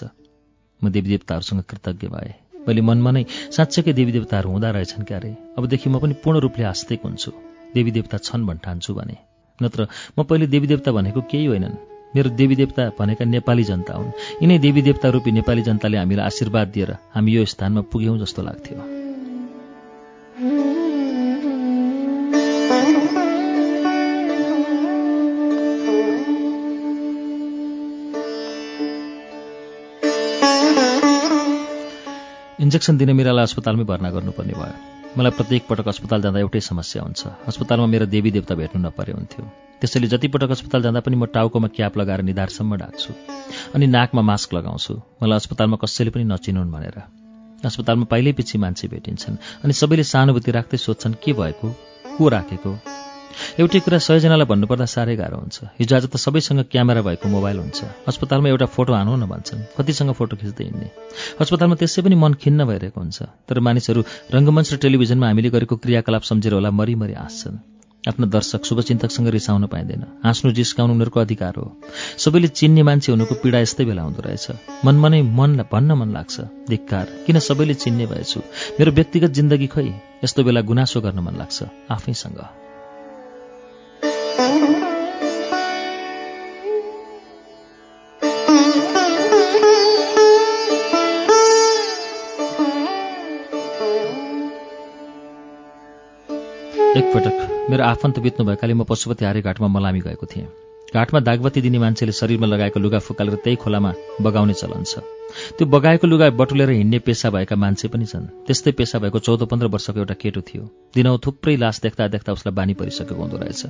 म देवी देवताहरूसँग कृतज्ञ भएँ। मैले मनमा नै साँच्चैकै देवी देवताहरू हुँदा रहेछन् क्यारे। अबदेखि म पनि पूर्ण रूपले आस्तिक हुन्छु। देवी देवता छन् भन् ठान्छु भने। नत्र म पहिले देवी देवता भनेको केही होइनन्। मेरो देवी देवता भनेका नेपाली जनता हुन्। यिनै देवी देवता रूपी नेपाली जनताले हामीलाई आशीर्वाद दिएर हामी यो स्थानमा पुग्यौँ जस्तो लाग्थ्यो। इन्जेक्सन दिने मिरालाई अस्पतालमै भर्ना गर्नुपर्ने भयो। मलाई प्रत्येक पटक अस्पताल जाँदा एउटै समस्या हुन्छ। अस्पतालमा मेरो देवी देवता भेट्नु नपरे हुन्थ्यो। त्यसैले जति पटक अस्पताल जाँदा पनि म टाउकोमा क्याप लगाएर निधारसम्म ढाक्छु अनि नाकमा मास्क लगाउँछु। मलाई अस्पतालमा कसैले पनि नचिनुन् भनेर। अस्पतालमा पहिल्यै पछि मान्छे भेटिन्छन् अनि सबैले सहानुभूति राख्दै सोध्छन् के भएको? को राखेको? एउटै कुरा सयजनालाई भन्नुपर्दा साह्रै गाह्रो हुन्छ। हिजो आज त सबैसँग क्यामेरा भएको मोबाइल हुन्छ। अस्पतालमा एउटा फोटो हानु न भन्छन्। कतिसँग फोटो खिच्दै हिँड्ने। अस्पतालमा त्यसै पनि मन खिन्न भइरहेको हुन्छ। तर मानिसहरू रङ्गमञ्च र टेलिभिजनमा हामीले गरेको क्रियाकलाप सम्झेर होला मरिमरि हाँस्छन्। आफ्ना दर्शक शुभचिन्तकसँग रिसाउन पाइँदैन। हाँस्नु जिस्काउनु उनीहरूको अधिकार हो। सबैले चिन्ने मान्छे हुनुको पीडा यस्तै बेला हुँदो रहेछ। मनमा नै मनलाई भन्न मन लाग्छ। धिक्कार। किन सबैले चिन्ने भएछु? मेरो व्यक्तिगत जिन्दगी खै? यस्तो बेला गुनासो गर्न मन लाग्छ। आफैसँग। एकपटक मेरो आफन्त बित्नु भएकाले म पशुपति हारे घाटमा मलामी गएको थिएँ। घाटमा दागबत्ती दिने मान्छेले शरीरमा लगाएको लुगा फुकालेर त्यही खोलामा बगाउने चलन छ। त्यो बगाएको लुगा बटुलेर हिँड्ने पेसा भएका मान्छे पनि छन्। त्यस्तै पेसा भएको चौध पन्ध्र वर्षको एउटा केटो थियो। दिनौ थुप्रै लास देख्दा देख्दा उसलाई बानी परिसकेको हुँदो रहेछ।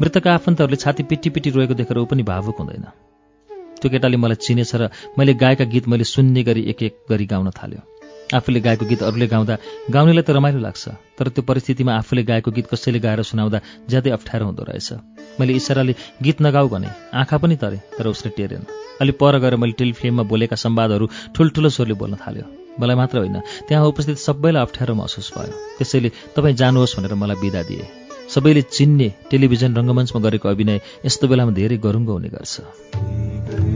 मृतकका आफन्तहरूले छाती पिटी पिटी रोएको देखेर ऊ पनि भावुक हुँदैन। त्यो केटाले मलाई चिनेछ र मैले गाएका गीत मैले सुन्ने गरी एक एक गरी गाउन थाल्यो। आफूले गाएको गीत अरूले गाउँदा गाउनेलाई त रमाइलो लाग्छ तर त्यो परिस्थितिमा आफूले गाएको गीत कसैले गाएर सुनाउँदा ज्यादै अप्ठ्यारो हुँदो रहेछ। मैले इसाराले गीत नगाऊ भने आँखा पनि तरे तर उसले टेरेन। अलि पर गएर मैले टेलिफिल्ममा बोलेका संवादहरू ठुल्ठुलो स्वरले बोल्न थाल्यो। मलाई मात्र होइन त्यहाँ उपस्थित सबैलाई अप्ठ्यारो महसुस भयो। त्यसैले तपाईँ जानुहोस् भनेर मलाई बिदा दिए। सबैले चिन्ने टेलिभिजन रङ्गमञ्चमा गरेको अभिनय यस्तो बेलामा धेरै गरुङ्गो हुने गर्छ।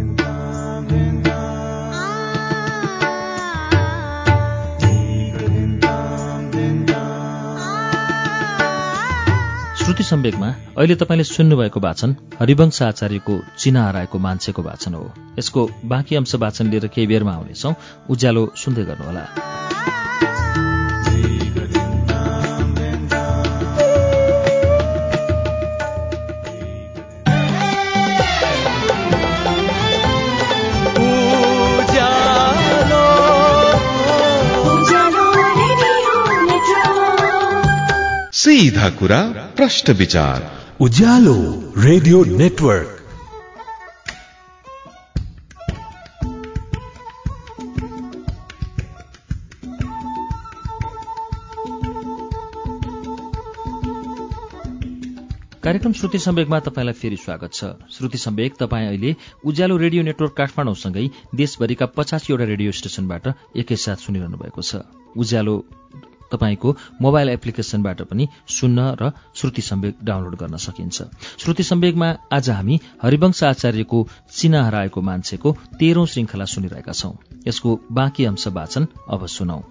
श्रुति सम्वेकमा अहिले तपाईँले सुन्नुभएको वाचन हरिवंश आचार्यको चिना हराएको मान्छेको वाचन हो। यसको बाँकी अंश वाचन लिएर केही बेरमा आउनेछौँ। उज्यालो सुन्दै गर्नुहोला।
सीधा कुरा प्रश्न विचार।
Ujyaalo radio network.
कार्यक्रम श्रुति सम्वेकमा तपाईँलाई फेरि स्वागत छ। श्रुति सम्वेक तपाईँ अहिले उज्यालो रेडियो नेटवर्क काठमाडौँसँगै देशभरिका पचासीवटा रेडियो स्टेशनबाट एकैसाथ सुनिरहनु भएको छ। उज्यालो तपाईँको मोबाइल एप्लिकेसनबाट पनि सुन्न र श्रुति सम्वेक डाउनलोड गर्न सकिन्छ। श्रुति सम्वेकमा आज हामी हरिवंश आचार्यको चिना हराएको मान्छेको तेह्रौं श्रृङ्खला सुनिरहेका छौं। यसको बाँकी अंश वाचन अब सुनौ।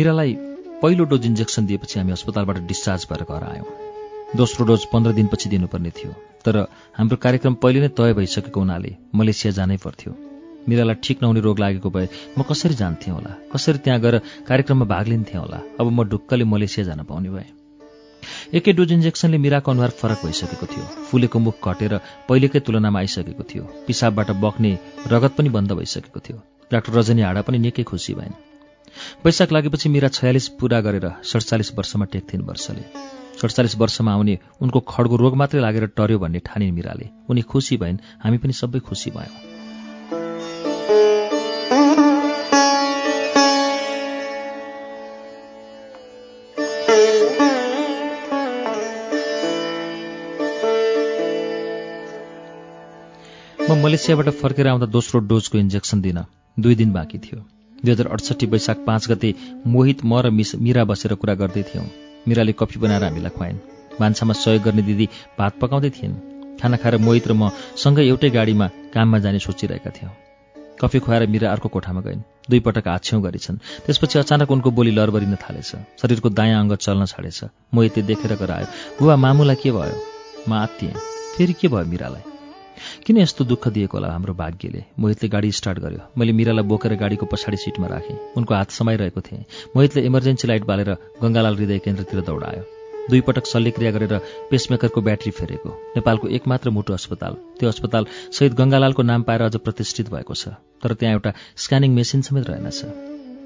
मीरालाई पहिलो डोज इन्जेक्सन दिएपछि हामी अस्पतालबाट डिस्चार्ज भएर घर आयौँ। दोस्रो डोज पन्ध्र दिनपछि दिनुपर्ने थियो। तर हाम्रो कार्यक्रम पहिले नै तय भइसकेको हुनाले मलेसिया जानै पर्थ्यो। मीरालाई ठिक नहुने रोग लागेको भए म कसरी जान्थेँ होला? कसरी त्यहाँ गएर कार्यक्रममा भाग लिन्थेँ होला? अब म ढुक्कले मलेसिया जान पाउने भएँ। एकै डोज इन्जेक्सनले मिराको अनुहार फरक भइसकेको थियो। फुलेको मुख घटेर पहिलेकै तुलनामा आइसकेको थियो। पिसाबबाट बग्ने रगत पनि बन्द भइसकेको थियो। डाक्टर रजनी हाडा पनि निकै खुसी भइन्। वैशाख लागेपछि मिरा छयालिस पुरा गरेर सडचालिस वर्षमा टेक्थिन् वर्षले। सडचालिस वर्षमा आउने उनको खड्गो रोग मात्रै लागेर टर्यो भन्ने ठानिन् मिराले। उनी खुसी भइन् हामी पनि सबै खुसी भयौँ। म मलेसियाबाट फर्केर आउँदा दोस्रो डोजको इन्जेक्सन दिन। दुई दिन बाँकी थियो। दुई हजार अडसट्ठी वैशाख पाँच गते मोहित म र मिस मिरा बसेर कुरा गर्दै थियौँ। मिराले कफी बनाएर हामीलाई खुवाइन्। भान्सामा सहयोग गर्ने दिदी भात पकाउँदै थिइन्। खाना खाएर मोहित र म सँगै एउटै गाडीमा काममा जाने सोचिरहेका थियौँ। कफी खुवाएर मिरा अर्को कोठामा गइन्। दुई पटक हाछ्यौँ गरेछन्। त्यसपछि अचानक उनको बोली लरबरिन थालेछ। शरीरको दायाँ अङ्ग चल्न छाडेछ। मोहितले देखेर गरायो बुवा मामुलाई के भयो? म आत्तिएँ। फेरि के भयो मिरालाई? किन यस्तो दुःख दिएको होला हाम्रो भाग्यले? मोहितले गाडी स्टार्ट गर्यो। मैले मिरालाई बोकेर गाडीको पछाडि सिटमा राखेँ। उनको हात समाइरहेको थिएँ। मोहितले इमर्जेन्सी लाइट बालेर गङ्गालाल हृदय केन्द्रतिर दौडायो। दुई पटक शल्यक्रिया गरेर पेसमेकरको ब्याट्री फेरेको। नेपालको एकमात्र मुटु अस्पताल। त्यो अस्पताल शहीद गङ्गालालको नाम पाएर अझ प्रतिष्ठित भएको छ। तर त्यहाँ एउटा स्क्यानिङ मेसिन समेत रहेनछ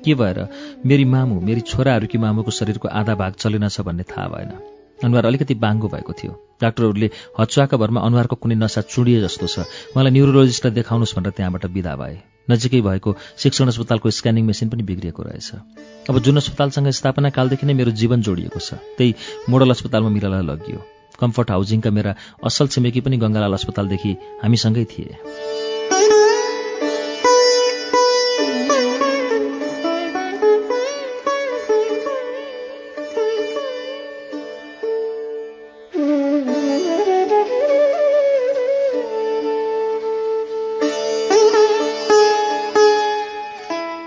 के भएर? मेरी मामु मेरी छोराहरूकी मामुको शरीरको आधा भाग चलेनछ भन्ने थाहा भएन। अनुहार अलिकति बाङ्गो भएको थियो। डाक्टरहरूले हचुवाका भरमा अनुहारको कुनै नसा चुडिए जस्तो छ। मलाई न्युरोलोजिस्टलाई देखाउनुहोस् भनेर त्यहाँबाट विदा भए। नजिकै भएको शिक्षण अस्पतालको स्क्यानिङ मेसिन पनि बिग्रिएको रहेछ। अब जुन अस्पतालसँग स्थापना कालदेखि नै मेरो जीवन जोडिएको छ त्यही मोडल अस्पतालमा मिरालाई लगियो। कम्फर्ट हाउसिङका मेरा असल छिमेकी पनि गङ्गालाल अस्पतालदेखि हामीसँगै थिए।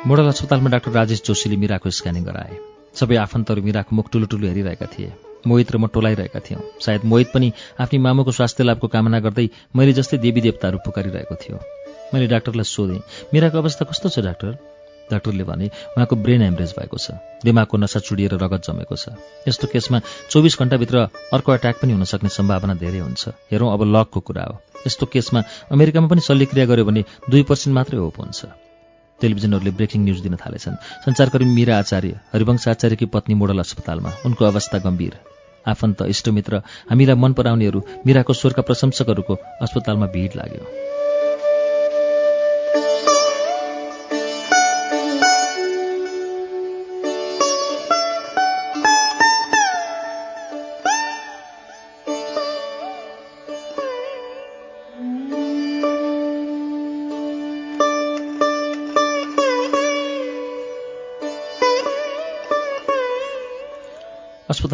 मोडल अस्पतालमा डाक्टर राजेश जोशीले मिराको स्क्यानिङ गराए। सबै आफन्तहरू मिराको मुख टुलु टुलु हेरिरहेका थिए। मोहित र म टोलाइरहेका थियौँ। सायद मोहित पनि आफ्नी मामुको स्वास्थ्य लाभको कामना गर्दै मैले जस्तै देवी देवताहरू पुकारिरहेको थियो। मैले डाक्टरलाई सोधेँ मिराको अवस्था कस्तो छ डाक्टर? डाक्टरले भने उहाँको ब्रेन हेमरेज भएको छ। दिमागको नसा चुडिएर रगत जमेको छ। यस्तो केसमा चौबिस घन्टाभित्र अर्को अट्याक पनि हुन सक्ने सम्भावना धेरै हुन्छ। हेरौँ अब लकको कुरा हो। यस्तो केसमा अमेरिकामा पनि शल्यक्रिया गर्यो भने दुई पर्सेन्ट मात्रै होप हुन्छ। टेलिभिजनहरूले ब्रेकिङ न्युज दिन थालेछन्। सञ्चारकर्मी मीरा आचार्य हरिवंश आचार्यकी पत्नी मोडल अस्पतालमा। उनको अवस्था गम्भीर। आफन्त इष्टमित्र हामीलाई मन पराउनेहरू मीराको स्वरका प्रशंसकहरूको अस्पतालमा भिड लाग्यो।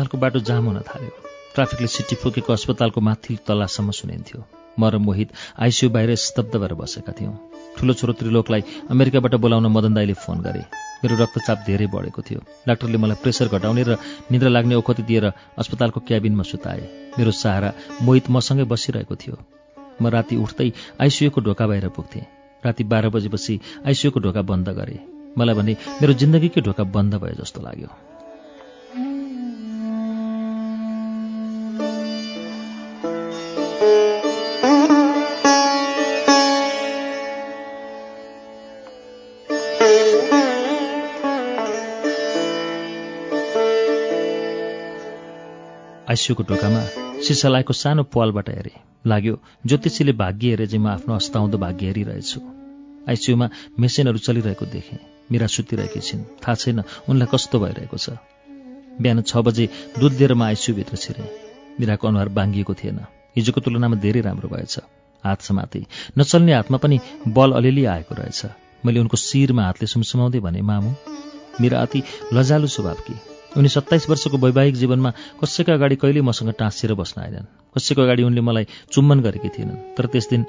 अस्पतालको बाटो जाम हुन थाल्यो। ट्राफिकले सिटी फुकेको अस्पतालको माथि तलासम्म सुनिन्थ्यो। म र मोहित आइसियु बाहिर स्तब्ध भएर बसेका थियौँ। ठुलो छोरो त्रिलोकलाई अमेरिकाबाट बोलाउन मदन दाईले फोन गरे। मेरो रक्तचाप धेरै बढेको थियो। डाक्टरले मलाई प्रेसर घटाउने र निद्रा लाग्ने औखति दिएर अस्पतालको क्याबिनमा सुताए। मेरो सहारा मोहित मसँगै बसिरहेको थियो। म राति उठ्दै आइसियुको ढोका बाहिर पुग्थेँ। राति बाह्र बजेपछि आइसियुको ढोका बन्द गरेँ। मलाई भने मेरो जिन्दगीकै ढोका बन्द भयो जस्तो लाग्यो। आइसियूको ढोकामा सिसालाएको सानो पालबाट हेरेँ। लाग्यो ज्योतिषीले भाग्य हेरे चाहिँ म आफ्नो अस्ताउँदो भाग्य हेरिरहेछु। आइसियूमा मेसिनहरू चलिरहेको देखेँ। मिरा सुतिरहेकी छिन्। थाहा छैन उनलाई कस्तो भइरहेको छ। बिहान छ बजे दुध लिएर म आइसियूभित्र छिरेँ। मिराको अनुहार बाङ्गिएको थिएन। हिजोको तुलनामा धेरै राम्रो भएछ। हात समाते। नचल्ने हातमा पनि बल अलिअलि आएको रहेछ। मैले उनको शिरमा हातले सुमसुमाउँदै भने मामु मेरा अति लजालु स्वभावकी उनी सत्ताइस वर्षको वैवाहिक जीवनमा कसैको अगाडि कहिले मसँग टाँसिएर बस्न आएनन् कसैको अगाडि उनले मलाई चुम्बन गरेकी थिएनन्। तर त्यस दिन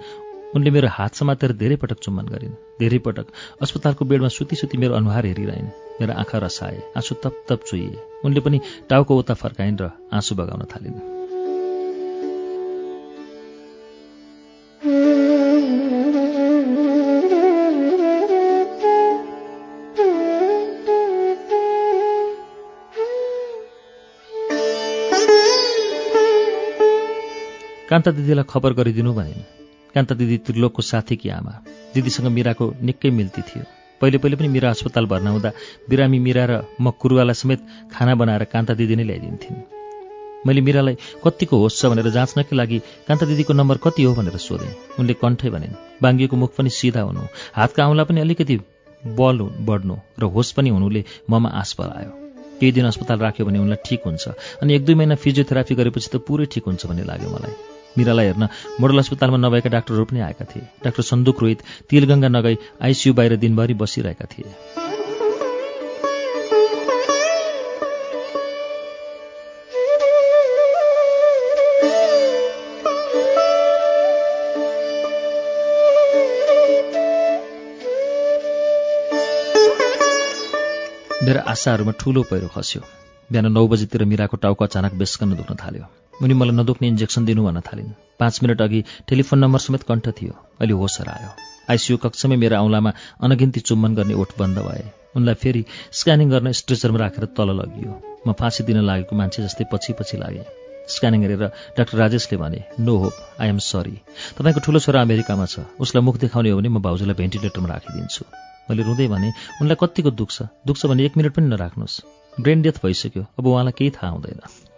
उनले मेरो हात समातेर धेरै पटक चुम्बन गरिन्। धेरै पटक अस्पतालको बेडमा सुती सुती मेरो अनुहार हेरिरहन्। मेरो आँखा रसाए आँसु तप तप चुइए उनले पनि टाउको उता फर्काइन् र आँसु बगाउन थालिन्। कान्ता दिदीलाई खबर गरिदिनु भनिन्। कान्ता दिदी त्रिलोकको साथीकी आमा। दिदीसँग मिराको निकै मिल्ती थियो। पहिले पहिले पनि मिरा अस्पताल भर्ना हुँदा बिरामी मिरा र म कुरुवालाई समेत खाना बनाएर कान्ता दिदी नै ल्याइदिन्थिन् मैले मिरालाई कतिको होस छ भनेर जाँच्नकै लागि कान्ता दिदीको नम्बर कति हो भनेर सोधेँ। उनले कण्ठै भनिन् बाङ्गिएको मुख पनि सिधा हुनु हातका औँला पनि अलिकति बल बढ्नु र होस पनि हुनुले ममा आश पलायो केही दिन अस्पताल राख्यो भने उनलाई ठिक हुन्छ अनि एक दुई महिना फिजियोथेरापी गरेपछि त पुरै ठिक हुन्छ भन्ने लाग्यो मलाई। मिरालाई हेर्न मोडल अस्पतालमा नभएका डाक्टरहरू पनि आएका थिए। डाक्टर सन्दुक रोहित तिलगङ्गा नगई आइसियू बाहिर दिनभरि बसिरहेका थिए। मेरा आशाहरूमा ठूलो पहिरो खस्यो। बिहान नौ बजीतिर मिराको टाउको अचानक बेस्कन दुख्न थाल्यो। उनी मलाई नदुख्ने इन्जेक्सन दिनु भन्न थालिन्। पाँच मिनट अघि टेलिफोन नम्बर समेत कण्ठ थियो। अहिले होस हरायो। आइसियू कक्षमै मेरो औँलामा अनगिन्ती चुम्बन गर्ने ओठ बन्द भए। उनलाई फेरि स्क्यानिङ गर्न स्ट्रेचरमा राखेर तल लगियो। म फाँसी दिन लागेको मान्छे जस्तै पछि पछि लागेँ। स्क्यानिङ हेरेर डाक्टर राजेशले भने no hope I am sorry तपाईँको ठुलो छोरा अमेरिकामा छ। उसलाई मुख देखाउने हो भने म भाउजूलाई भेन्टिलेटरमा राखिदिन्छु। मैले रुँदै भने उनलाई कतिको दुख्छ दुख्छ भने एक मिनट पनि नराख्नुहोस्। ब्रेन डेथ भइसक्यो। अब उहाँलाई केही थाहा हुँदैन।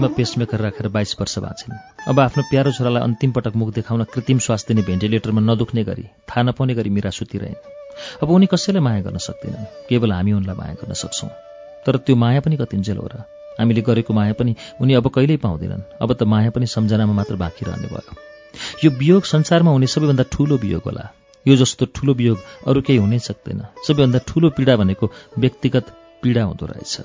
छातीमा पेसमेकर राखेर बाइस वर्ष बाँचिन्। अब आफ्नो प्यारो छोरालाई अन्तिम पटक मुख देखाउन कृत्रिम श्वास दिने भेन्टिलेटरमा नदुख्ने गरी थाहा नपाउने गरी मिरा सुतिरहन्। अब उनी कसैलाई माया गर्न सक्दैनन् केवल हामी उनलाई माया गर्न सक्छौँ। तर त्यो माया पनि कतिन्जेल हो र हामीले गरेको माया पनि उनी अब कहिल्यै पाउँदैनन्। अब त माया पनि सम्झनामा मात्र बाँकी रहने भयो। यो वियोग संसारमा हुने सबैभन्दा ठूलो वियोग होला। यो जस्तो ठूलो वियोग अरू केही हुनै सक्दैन। सबैभन्दा ठूलो पीडा भनेको व्यक्तिगत पीडा हुँदो रहेछ।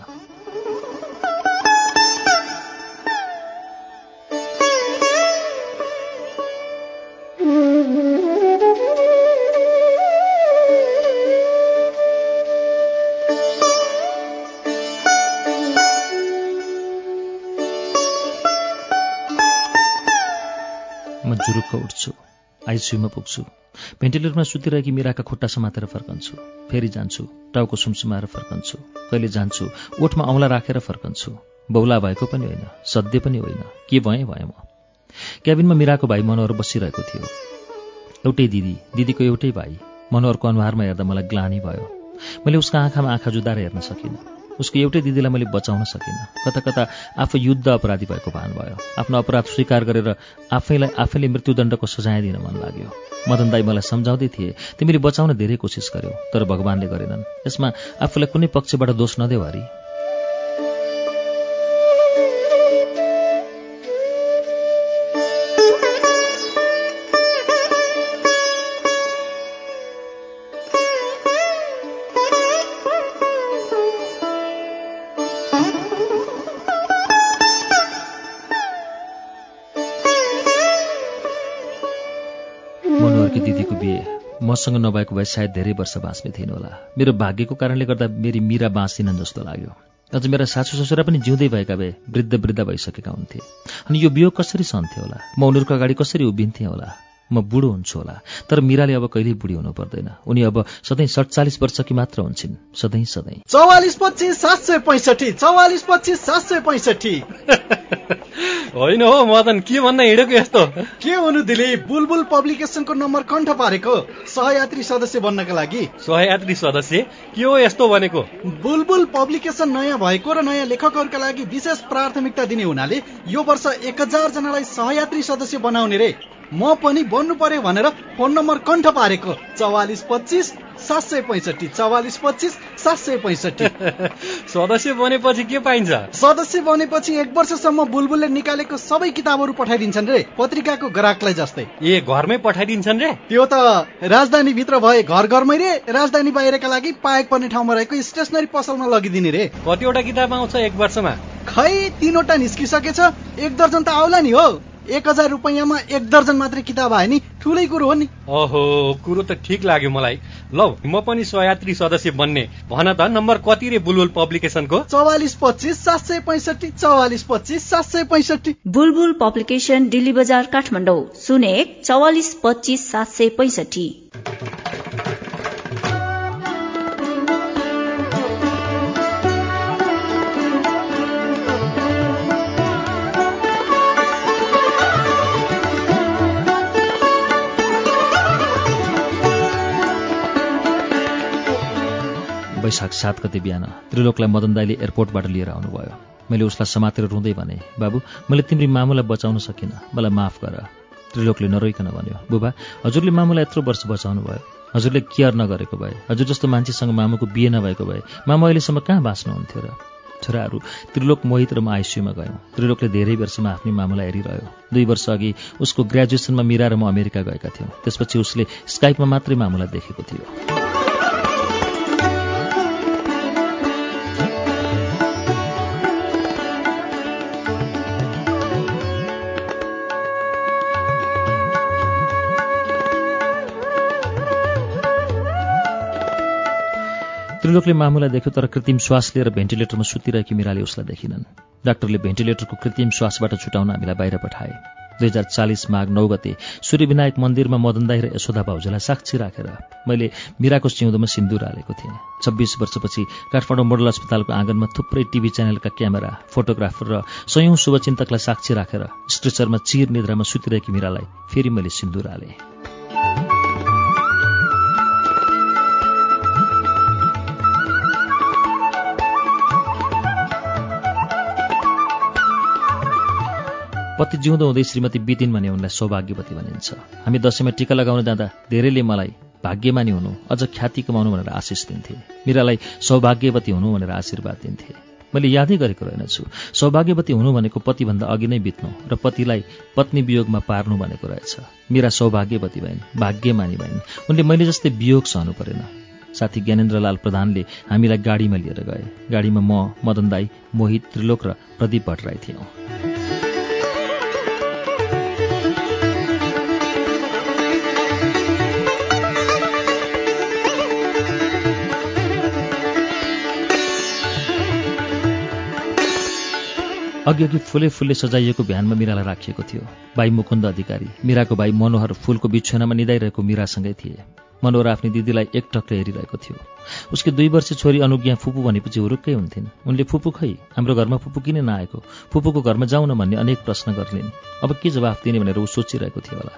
जुरुक्क उठ्छु आइसियूमा पुग्छु भेन्टिलेटरमा सुतिरहेकी मिराका खुट्टा समातेर फर्कन्छु फेरि जान्छु टाउको सुमसुमाएर फर्कन्छु कहिले जान्छु ओठमा औँला राखेर फर्कन्छु बौला भएको पनि होइन सध्य पनि होइन के भएँ भएँ म? क्याबिनमा मिराको भाइ मनोहर बसिरहेको थियो। एउटै दिदी दिदीको एउटै भाइ मनोहरको अनुहारमा हेर्दा मलाई ग्लानी भयो। मैले उसको आँखामा आँखा जुदाएर हेर्न सकिनँ। उसको एउटै दिदीलाई मैले बचाउन सकिनँ। कता कता आफू युद्ध अपराधी भएको भान भयो। आफ्नो अपराध स्वीकार गरेर आफैलाई आफैले मृत्युदण्डको सजाय दिन मन लाग्यो। मदन दाई मलाई सम्झाउँदै थिए तिमीले बचाउन धेरै कोसिस गर्यौ तर भगवान्ले गरेनन्। यसमा आफूलाई कुनै पक्षबाट दोष नदेऊ हरि। मसँग नभएको भए सायद धेरै वर्ष बाँच्ने थिएन होला। मेरो भाग्यको कारणले गर्दा मेरी मिरा बाँच्दिनन् जस्तो लाग्यो। अझ मेरा सासू ससुरा पनि जिउँदै भएका भए वृद्ध वृद्ध भइसकेका हुन्थे। अनि यो वियोग कसरी सहन्थे होला? म उनीहरूको अगाडि कसरी उभिन्थेँ होला? म बुढो हुन्छु होला। तर मिराले अब कहिल्यै बुढी हुनु पर्दैन। उनी अब सधैँ सडचालिस वर्षकी मात्र हुन्छन्। सधैँ सधैँ।
चौवालिस पच्चिस सात सय पैँसठी चौवालिस पच्चिस सात सय पैँसठी।
होइन हो मदन के भन्न हिँडेको यस्तो?
के हुनु दिलीप बुलबुल पब्लिकेसनको नम्बर कण्ठ पारेको? सहयात्री सदस्य बन्नका लागि?
सहयात्री सदस्य? के हो यस्तो भनेको?
बुलबुल पब्लिकेसन नयाँ भएको र नयाँ लेखकहरूका लागि विशेष प्राथमिकता दिने हुनाले यो वर्ष एक हजार जनालाई सहयात्री सदस्य बनाउने रे। म पनि बन्नु पर्यो भनेर फोन नम्बर कण्ठ पारेको। चौवालिस पच्चिस सात सय पैँसठी चौवालिस पच्चिस सात सय पैँसठी। [laughs]
सदस्य बनेपछि के पाइन्छ?
सदस्य बनेपछि एक वर्षसम्म बुलबुलले निकालेको सबै किताबहरू पठाइदिन्छन् रे पत्रिकाको ग्राहकलाई जस्तै।
ए घरमै पठाइदिन्छन् रे?
त्यो त राजधानी भित्र भए घर घरमै रे राजधानी बाहिरका लागि पाएक पर्ने ठाउँमा रहेको स्टेसनरी पसलमा लगिदिने रे।
कतिवटा किताब आउँछ एक वर्षमा?
खै तिनवटा निस्किसकेछ एक दर्जन त आउला नि हो। एक हजार रुपियाँमा एक दर्जन मात्रै किताब आयो नि। ठुलै कुरो हो नि।
ओहो कुरो त ठिक लाग्यो मलाई। लौ म पनि सहयात्री सदस्य बन्ने। भन त नम्बर कति रे बुलबुल पब्लिकेसनको?
चौवालिस पच्चिस सात सय पैँसठी चौवालिस पच्चिस सात सय पैँसठी।
बुलबुल पब्लिकेसन दिल्ली बजार काठमाडौँ। शून्य एक चौवालिस पच्चिस सात सय पैँसठी।
वैशाख सात गते बिहान त्रिलोकलाई मदन दाईले एयरपोर्टबाट लिएर आउनुभयो। मैले उसलाई समातेर रुँदै भने बाबु मैले तिम्री मामुलाई बचाउन सकिनँ। मलाई माफ गर। त्रिलोकले नरोइकन भन्यो बुबा हजुरले मामुलाई यत्रो वर्ष बचाउनु भयो हजुरले केयर नगरेको भए हजुर जस्तो मान्छेसँग मामुको बिहे नभएको भए मामु अहिलेसम्म कहाँ बाँच्नुहुन्थ्यो र? छोराहरू त्रिलोक मोहित र म आइसियुमा गयौँ। त्रिलोकले धेरै वर्षमा आफ्नै मामुलाई हेरिरह्यो। दुई वर्ष अघि उसको ग्रेजुएसनमा मिरा र म अमेरिका गएका थियौँ। त्यसपछि उसले स्काइपमा मात्रै मामुलाई देखेको थियो। त्रिलोकले मामुलाई देख्यो तर कृत्रिम श्वास लिएर भेन्टिलेटरमा सुतिरहेकी मिराले उसलाई देखिनन्। डाक्टरले भेन्टिलेटरको कृत्रिम श्वासबाट छुटाउन हामीलाई बाहिर पठाए। दुई हजार चालिस माघ नौ गते सूर्यविनायक मन्दिरमा मदनदाई र यशोदा भाउजूलाई साक्षी राखेर मैले मिराको सिउँदोमा सिन्दुर हालेको थिएँ। छब्बिस वर्षपछि काठमाडौँ मोडल अस्पतालको आँगनमा थुप्रै टिभी च्यानलका क्यामेरा फोटोग्राफर र सयौं शुभचिन्तकलाई साक्षी राखेर स्ट्रेचरमा चिर निद्रामा सुतिरहेकी मिरालाई फेरि मैले सिन्दुर हालेँ। पति जिउँदो हुँदै श्रीमती बितिन् भने उनलाई सौभाग्यवती भनिन्छ। हामी दसैँमा टिका लगाउन जाँदा धेरैले मलाई भाग्यमानी हुनु अझ ख्याति कमाउनु भनेर आशिष दिन्थे। मिरालाई सौभाग्यवती हुनु भनेर आशीर्वाद दिन्थे। मैले यादै गरेको रहेनछु। सौभाग्यवती हुनु भनेको पतिभन्दा अघि नै बित्नु र पतिलाई पत्नी वियोगमा पार्नु भनेको रहेछ। मिरा सौभाग्यवती भइन् भाग्यमानी भइन्। उनले मैले जस्तै वियोग सहनु परेन। साथी ज्ञानेन्द्रलाल प्रधानले हामीलाई गाडीमा लिएर गए। गाडीमा म मदन दाई मोहित त्रिलोक र प्रदीप भट्टराई थियौँ। अघि अघि फुले फुलले सजाइएको भ्यानमा मिरालाई राखिएको थियो। भाइ मुकुन्द अधिकारी मिराको भाइ मनोहर फुलको बिछुनामा निदाइरहेको मिरासँगै थिए। मनोहर आफ्नी दिदीलाई एकटक्क हेरिरहेको थियो। उसकी दुई वर्ष छोरी अनुज्ञा फुपू भनेपछि हुरुक्कै हुन्थिन्। उनले फुपू खै हाम्रो घरमा फुपू किन नआएको? फुपूको घरमा जाउँ भन्ने अनेक प्रश्न गर्लिन् अब के जवाफ दिने भनेर ऊ सोचिरहेको थियो होला।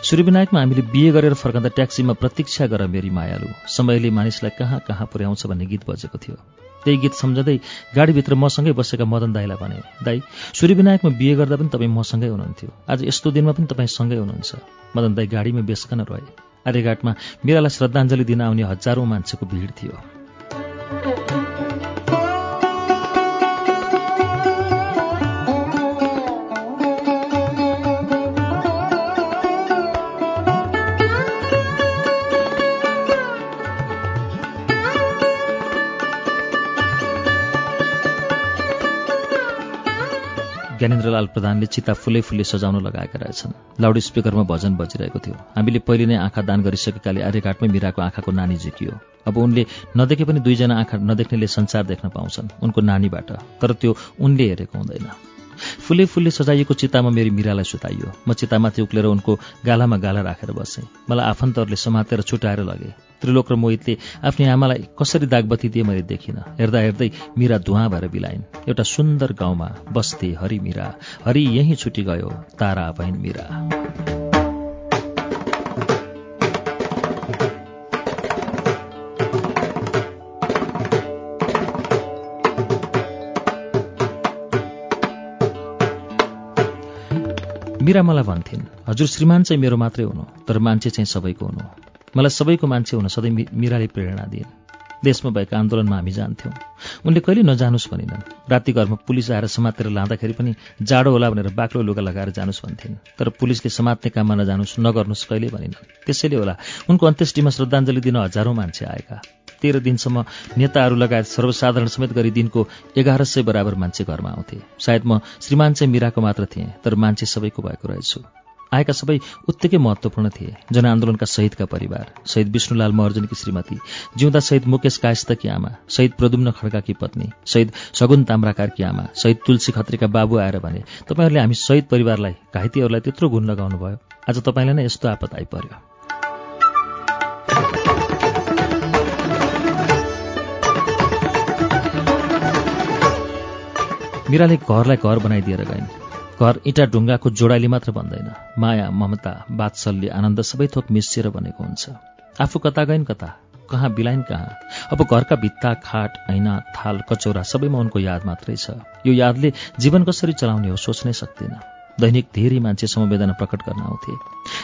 सूर्यविनायकमा हामीले बिहे गरेर फर्कँदा ट्याक्सीमा प्रतीक्षा गर मेरी मायालु। समयले मानिसलाई कहाँ कहाँ पुर्याउँछ भन्ने गीत बजेको थियो। त्यही गीत सम्झँदै गाडीभित्र मसँगै बसेका मदन दाईलाई भने दाई सूर्यविनायकमा बिहे गर्दा पनि तपाईँ मसँगै हुनुहुन्थ्यो। आज यस्तो दिनमा पनि तपाईँ सँगै हुनुहुन्छ मदन दाई गाडीमा बेसकन रहे। आर्यघाटमा मेरालाई श्रद्धाञ्जली दिन आउने हजारौँ मान्छेको भिड थियो। ज्ञानेन्द्रलाल प्रधानले चिता फुलै फुलै सजाउन लगाएका रहेछन्। लाउड स्पिकरमा भजन बजिरहेको थियो। हामीले पहिले नै आँखा दान गरिसकेकाले आर्यघाटमै मिराको आँखाको नानी झिकियो। अब उनले नदेखे पनि दुईजना आँखा नदेख्नेले संसार देख्न पाउँछन् उनको नानीबाट। तर त्यो उनले हेरेको हुँदैन। फुले फुलले सजाइएको चितामा मेरी मिरालाई सुताइयो। म चितामाथि उक्लेर उनको गालामा गाला राखेर बसेँ। मलाई आफन्तहरूले समातेर छुटाएर लगे। त्रिलोक र मोहितले आफ्नै आमालाई कसरी दागबत्ती दिए मैले देखिनँ। हेर्दा हेर्दै मिरा धुवा भएर बिलाइन्। एउटा सुन्दर गाउँमा बस्थे हरि मिरा। हरि यहीँ छुटी गयो तारा बहिन मिरा। मिरा मलाई भन्थिन् हजुर श्रीमान चाहिँ मेरो मात्रै हुनु तर मान्छे चाहिँ सबैको हुनु। मलाई सबैको मान्छे हुन सधैँ मिराले प्रेरणा दिइन्। देशमा भएका आन्दोलनमा हामी जान्थ्यौँ। उनले कहिले नजानुस् भनिनन्। राति घरमा पुलिस आएर समातेर लाँदाखेरि पनि जाडो होला भनेर बाक्लो लुगा लगाएर जानुस् भन्थिन्। तर पुलिसले समात्ने काममा नजानुस् नगर्नुहोस् कहिले भनिनन्। त्यसैले होला उनको अन्त्येष्टिमा श्रद्धाञ्जली दिन हजारौँ मान्छे आएका। तेह्र दिनसम्म नेताहरू लगायत सर्वसाधारण समेत गरी दिनको एघार सय बराबर मान्छे घरमा आउँथे। सायद म श्रीमान चाहिँ मिराको मात्र थिएँ तर मान्छे सबैको भएको रहेछु। आएका सबै उत्तिकै महत्त्वपूर्ण थिए। जनआन्दोलनका शहीदका परिवार शहीद विष्णुलाल महर्जनकी श्रीमती जिउँदा शहीद मुकेश कायस्तकी आमा शहीद प्रदुम्न खड्काकी पत्नी शहीद सगुन ताम्राकारकी आमा शहीद तुलसी खत्रीका बाबु आएर भने तपाईँहरूले हामी शहीद परिवारलाई घाइतेहरूलाई त्यत्रो गुण लगाउनु भयो आज तपाईँलाई नै यस्तो आपत आइपर्यो मिराले घरलाई घर बनाइदिएर गइन्। घर इँटा ढुङ्गाको जोडाइले मात्र बन्दैन। माया ममता वात्सल्य आनन्द सबै थोक मिसिएर बनेको हुन्छ। आफू कता गइन् कता? कहाँ बिलाइन् कहाँ? अब घरका भित्ता खाट ऐना थाल कचौरा सबैमा उनको याद मात्रै छ। यो यादले जीवन कसरी चलाउने हो सोच्नै सक्दिनँ। दैनिक धेरै मान्छे समवेदना प्रकट गर्न आउँथे।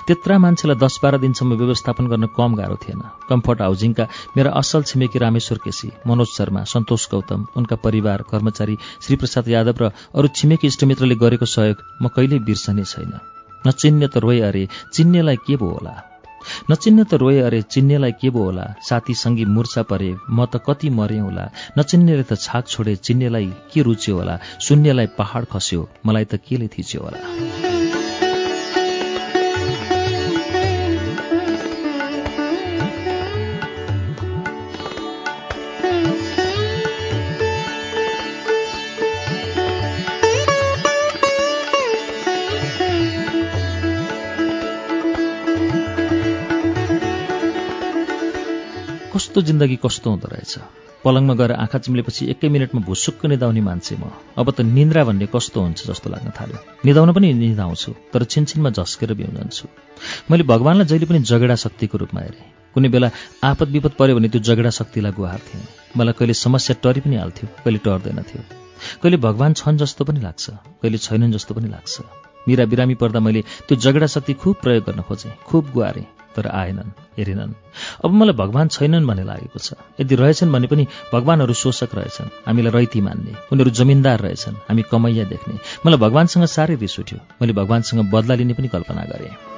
त्यत्रा मान्छेलाई दस बाह्र दिनसम्म व्यवस्थापन गर्न कम गाह्रो थिएन। कम्फर्ट हाउजिङका मेरा असल छिमेकी रामेश्वर केसी मनोज शर्मा सन्तोष गौतम उनका परिवार कर्मचारी श्रीप्रसाद यादव र अरू छिमेकी इष्टमित्रले गरेको सहयोग म कहिल्यै बिर्सने छैन। नचिन्ने त रोए अरे चिन्नेलाई के भो होला? नचिन्ने त रोए अरे चिन्नेलाई के भो होला? साथी सङ्गी मुर्छा परे म त कति मरे होला। नचिन्नेले त छाक छोडे चिन्नेलाई के रुच्यो होला? शून्यलाई पहाड खस्यो मलाई त केले थिच्यो होला? कस्तो जिन्दगी कस्तो हुँदो रहेछ? पलङमा गएर आँखा चिम्लेपछि एकै मिनटमा भुसुक्क निदाउने मान्छे म। अब त निन्द्रा भन्ने कस्तो हुन्छ जस्तो लाग्न थाल्यो। निदाउन पनि निदाउँछु तर छिनछिनमा झस्केर बिउजन्छु मैले भगवान्लाई जहिले पनि जगेडा शक्तिको रूपमा हेरेँ। कुनै बेला आपत विपद पऱ्यो भने त्यो जगेडा शक्तिलाई गुहार थिएँ। मलाई कहिले समस्या टरी पनि हाल्थ्यो कहिले टर्दैन थियो कहिले भगवान् छन् जस्तो पनि लाग्छ कहिले छैनन् जस्तो पनि लाग्छ। मिरा बिरामी पर्दा मैले त्यो जगेडा शक्ति खुब प्रयोग गर्न खोजेँ खुब गुहारेँ। तर आएनन् हेरेनन्। अब मलाई भगवान् छैनन् भन्ने लागेको छ। यदि रहेछन् भने पनि भगवान्हरू शोषक रहेछन्। हामीलाई रैती मान्ने उनीहरू जमिनदार रहेछन्। हामी कमैया देख्ने। मलाई भगवान्सँग साह्रै रिस उठ्यो। मैले भगवान्सँग बदला लिने पनि कल्पना गरेँ।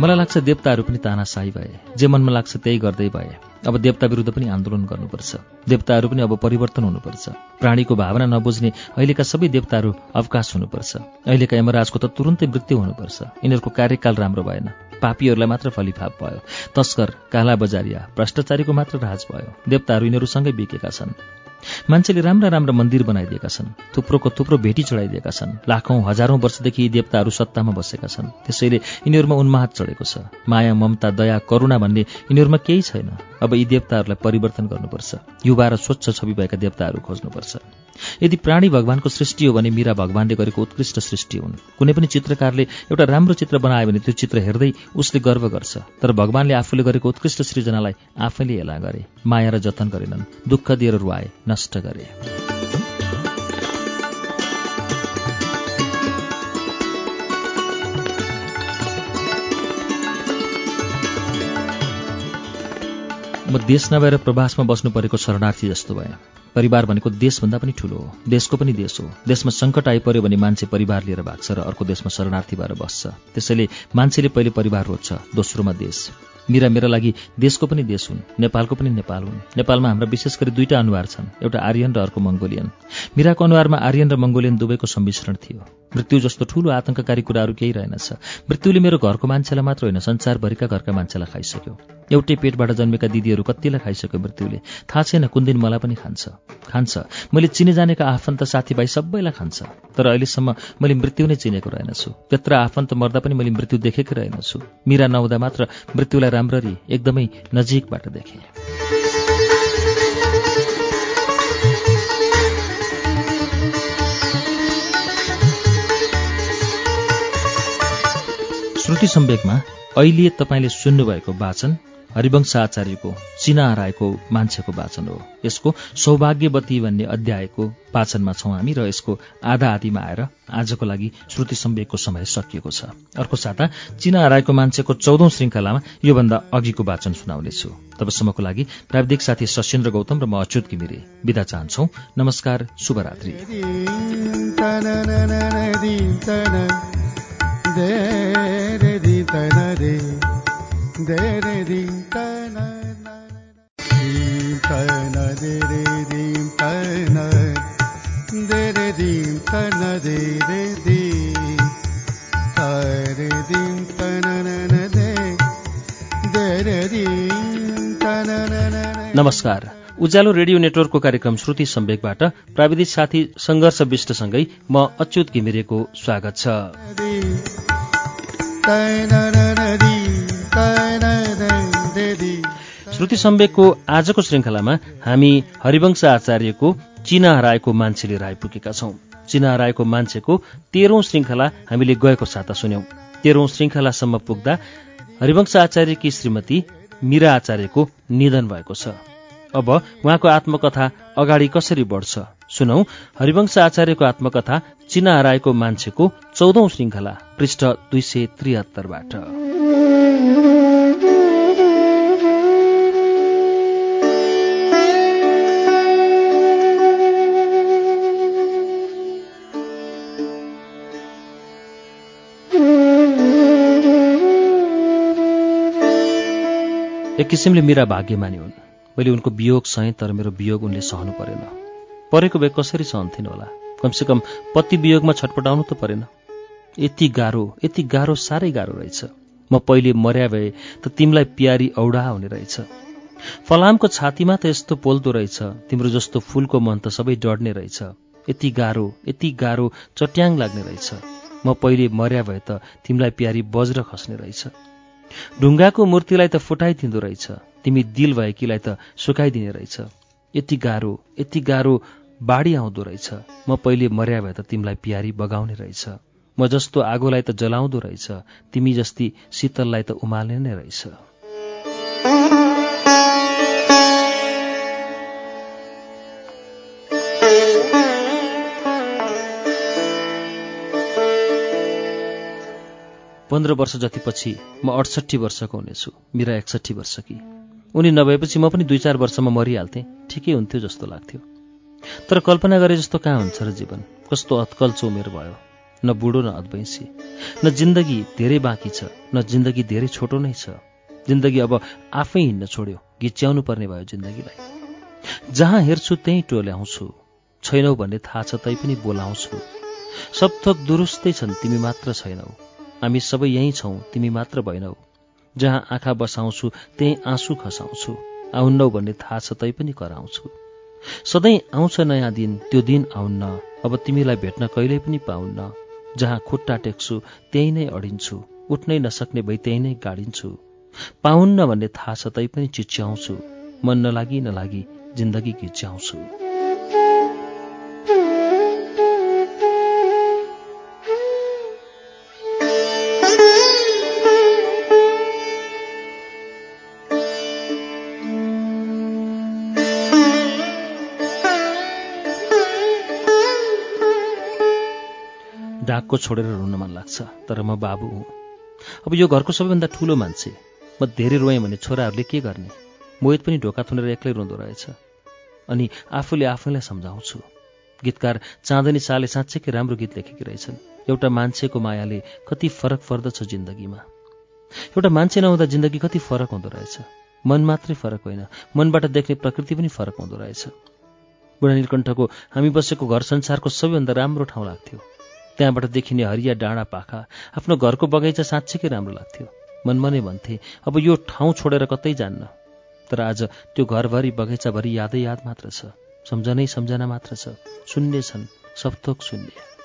मलाई लाग्छ देवताहरू पनि तानासाही भए। जे मनमा लाग्छ त्यही गर्दै भए। अब देवता विरुद्ध पनि आन्दोलन गर्नुपर्छ। देवताहरू पनि अब परिवर्तन हुनुपर्छ। प्राणीको भावना नबुझ्ने अहिलेका सबै देवताहरू अवकाश हुनुपर्छ। अहिलेका यमराजको त तुरुन्तै मृत्यु हुनुपर्छ। यिनीहरूको कार्यकाल राम्रो भएन। पापीहरूलाई मात्र फलिफाप भयो। तस्कर काला बजारिया भ्रष्टाचारीको मात्र राज भयो। देवताहरू यिनीहरूसँगै बिकेका छन्। मान्छेले राम्रा राम्रा मन्दिर बनाइदिएका छन् थुप्रोको थुप्रो भेटी चढाइदिएका छन् लाखौँ हजारौँ वर्षदेखि यी देवताहरू सत्तामा बसेका छन्। त्यसैले यिनीहरूमा उन्माद चढेको छ। माया ममता दया करुणा भन्ने यिनीहरूमा केही छैन। अब यी देवताहरूलाई परिवर्तन गर्नुपर्छ। युवा र स्वच्छ छवि भएका देवताहरू खोज्नुपर्छ। यदि प्राणी भगवान्को सृष्टि हो भने मीरा भगवान्ले गरेको उत्कृष्ट सृष्टि हुन्। कुनै पनि चित्रकारले एउटा राम्रो चित्र बनायो भने त्यो चित्र हेर्दै उसले गर्व गर्छ। तर भगवान्ले आफूले गरेको उत्कृष्ट सृजनालाई आफैले हेला गरे। माया र जतन गरेनन्। दुःख दिएर रुवाए। नष्ट गरे। म देश नभएर प्रवासमा बस्नु परेको शरणार्थी जस्तो भएँ। परिवार भनेको देशभन्दा पनि ठुलो हो। देशको पनि देश हो। देशमा सङ्कट आइपर्यो भने मान्छे परिवार लिएर भाग्छ र अर्को देशमा शरणार्थी भएर बस्छ। त्यसैले मान्छेले पहिले परिवार रोज्छ। दोस्रोमा देश। मिरा मेरा लागि देशको पनि देश हुन् नेपालको पनि नेपाल हुन्। नेपालमा हाम्रा विशेष गरी दुईटा अनुहार छन् एउटा आर्यन र अर्को मङ्गोलियन। मिराको अनुहारमा आर्यन र मङ्गोलियन दुवैको सम्मिश्रण थियो। मृत्यु जस्तो ठूलो आतंककारी कुराहरू केही रहेनछ। मृत्युले मेरो घरको मान्छेलाई मात्र होइन संसारभरिका घरका मान्छेलाई खाइसक्यो। एउटै पेटबाट जन्मेका दिदीहरू कतिलाई खाइसक्यो मृत्युले? थाहा छैन कुन दिन मलाई पनि खान्छ। खान्छ। मैले चिने जानेका आफन्त साथीभाइ सबैलाई खान्छ। तर अहिलेसम्म मैले मृत्यु नै चिनेको रहेनछु। त्यत्र आफन्त मर्दा पनि मैले मृत्यु देखेकै रहेनछु। मिरा नहुँदा मात्र मृत्युलाई राम्ररी एकदमै नजिकबाट देखेँ। श्रुति सम्वेकमा अहिले तपाईँले सुन्नुभएको वाचन हरिवंश आचार्यको चिना हराएको मान्छेको वाचन हो यसको सौभाग्यवती भन्ने अध्यायको वाचनमा छौँ हामी र यसको आधा आधीमा आएर आजको लागि श्रुति सम्वेकको समय सकिएको छ अर्को साता चिना हराएको मान्छेको चौधौं श्रृङ्खलामा योभन्दा अघिको वाचन सुनाउनेछु तबसम्मको लागि प्राविधिक साथी सशेन्द्र गौतम र म अच्युत घिमिरे विदा चाहन्छौ नमस्कार शुभरात्रि नमस्कार उज्यालो रेडियो नेटवर्कको कार्यक्रम श्रुति सम्वेकबाट प्राविधिक साथी सङ्घर्ष विष्टसँगै म अच्युत घिमिरेको स्वागत छ। श्रुति सम्वेकको आजको श्रृङ्खलामा हामी हरिवंश आचार्यको चिना हराएको मान्छे लिएर आइपुगेका छौं। चिना हराएको मान्छेको तेह्रौं श्रृङ्खला हामीले गएको साता सुन्यौं। तेह्रौं श्रृङ्खलासम्म पुग्दा हरिवंश आचार्यकी श्रीमती मीरा आचार्यको निधन भएको छ। अब उहाँको आत्मकथा अगाडि कसरी बढ्छ? सुनौ हरिवंश आचार्यको आत्मकथा चिना हराएको मान्छेको चौधौं श्रृङ्खला पृष्ठ दुई सय त्रिहत्तरबाट एक किसिमले मेरा भाग्यमानी हुन्। मैले उनको वियोग सहेँ तर मेरो वियोग उनले सहनु परेन। परेको भए कसरी सहन्थिन् होला? कमसेकम पति वियोगमा छटपटाउनु त परेन। यति गाह्रो यति गाह्रो साह्रै गाह्रो रहेछ। म पहिले मर्या भए त तिमीलाई प्यारी औडा हुने रहेछ। फलामको छातीमा त यस्तो पोल्दो रहेछ। तिम्रो जस्तो फुलको मन त सबै डढ्ने रहेछ। यति गाह्रो यति गाह्रो चट्याङ लाग्ने रहेछ। म पहिले मर्या भए त तिमीलाई प्यारी बज्र खस्ने रहेछ। ढुङ्गाको मूर्तिलाई त फुटाइदिँदो रहेछ। तिमी दिल भएकीलाई त सुकाइदिने रहेछ। यति गाह्रो यति गाह्रो बाढी आउँदो रहेछ। म पहिले मर्या भए त तिमीलाई प्यारी बगाउने रहेछ। म जस्तो आगोलाई त जलाउँदो रहेछ। तिमी जस्ती शीतललाई त उमाल्ने नै रहेछ। पन्ध्र वर्ष जतिपछि म अडसट्ठी वर्षको हुनेछु। मिरा एकसट्ठी वर्षकी उनी नभएपछि म पनि दुई चार वर्षमा मरिहाल्थेँ। ठिकै हुन्थ्यो जस्तो लाग्थ्यो। तर कल्पना गरे जस्तो कहाँ हुन्छ र जीवन? कस्तो अत्कल्च उमेर भयो। न बुढो न अद्वैंसी न जिन्दगी धेरै बाँकी छ। न जिन्दगी धेरै छोटो नै छ। जिन्दगी अब आफै हिँड्न छोड्यो। घिच्याउनु पर्ने भयो जिन्दगीलाई। जहाँ हेर्छु त्यहीँ टोल्याउँछु। छैनौ भन्ने थाहा छ तै पनि बोलाउँछु। सब थोक दुरुस्तै छन्। तिमी मात्र छैनौ। हामी सबै यहीँ छौँ तिमी मात्र भएनौ। जहाँ आँखा बसाउँछु त्यहीँ आँसु खसाउँछु। आउन्नौ भन्ने थाहा छ तै पनि कराउँछु। सधैँ आउँछ नयाँ दिन त्यो दिन आउन्न। अब तिमीलाई भेट्न कहिल्यै पनि पाउन्न। जहाँ खुट्टा टेक्छु त्यही नै अडिन्छु। उठ्नै नसक्ने भई त्यही नै गाडिन्छु। पाउन्न भन्ने थाहा छ तै पनि चिच्याउँछु। मन नलागी नलागी जिन्दगी घिच्याउँछु। डाकको छोडेर रुन मन लाग्छ तर म बाबु हुँ। अब यो घरको सबैभन्दा ठुलो मान्छे म धेरै रोएँ भने छोराहरूले के गर्ने? मोहित पनि ढोका थुनेर एक्लै रुँदो रहेछ। अनि आफूले आफैलाई सम्झाउँछु। गीतकार चाँदनी शाहले साँच्चैकै राम्रो गीत लेखेकी रहेछन्। एउटा मान्छेको मायाले कति फरक पर्दछ जिन्दगीमा। एउटा मान्छे नहुँदा जिन्दगी कति फरक हुँदो रहेछ। मन मात्रै फरक होइन। मनबाट देख्ने प्रकृति पनि फरक हुँदो रहेछ। बुढा नीलकण्ठको हामी बसेको घर संसारको सबैभन्दा राम्रो ठाउँ लाग्थ्यो। त्यहाँबाट देखिने हरिया डाँडा पाखा आफ्नो घरको बगैँचा साँच्चीकै राम्रो लाग्थ्यो। मनमनै भन्थे अब यो ठाउँ छोडेर कतै जान्न? तर आज त्यो घरभरि बगैँचाभरि यादै याद मात्र छ। सम्झनै सम्झना मात्र छ। शून्य छन् सपथोक शून्य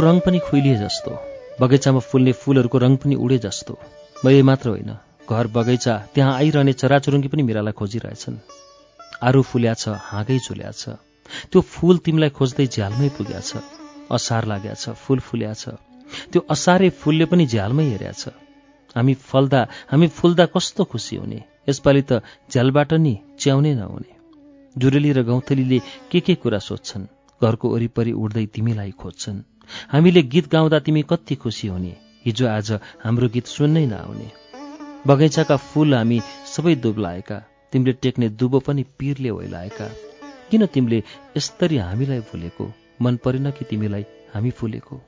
रङ पनि खुइलिए जस्तो। बगैँचामा फुल्ने फुलहरूको रङ पनि उडे जस्तो। मैले मात्र होइन घर बगैँचा त्यहाँ आइरहने चराचुरुङ्गी पनि मेरालाई खोजिरहेछन्। आरु फुल्या छ हाँगै झुल्या छ त्यो फुल तिमीलाई खोज्दै झ्यालमै पुग्या छ असार लाग्या छ फुल फुल्या छ त्यो असारे फुलले पनि झ्यालमै हेर्या छ हामी फल्दा हामी फुल्दा कस्तो खुसी हुने। यसपालि त झ्यालबाट नि च्याउनै नहुने। जुरेली र गौँथलीले के के कुरा सोध्छन्? घरको वरिपरि उड्दै तिमीलाई खोज्छन्। हामीले गीत गाउँदा तिमी कति खुसी हुने। हिजो आज हाम्रो गीत सुन्नै नआउने। बगैँचाका फूल हामी सबै दुब्लाएका। तिमीले टेक्ने दुबो पनि पिरले ओइलाएका। किन तिमीले यसरी हामीलाई भुलेको? मन परेन कि तिमीलाई हामी फुलेको?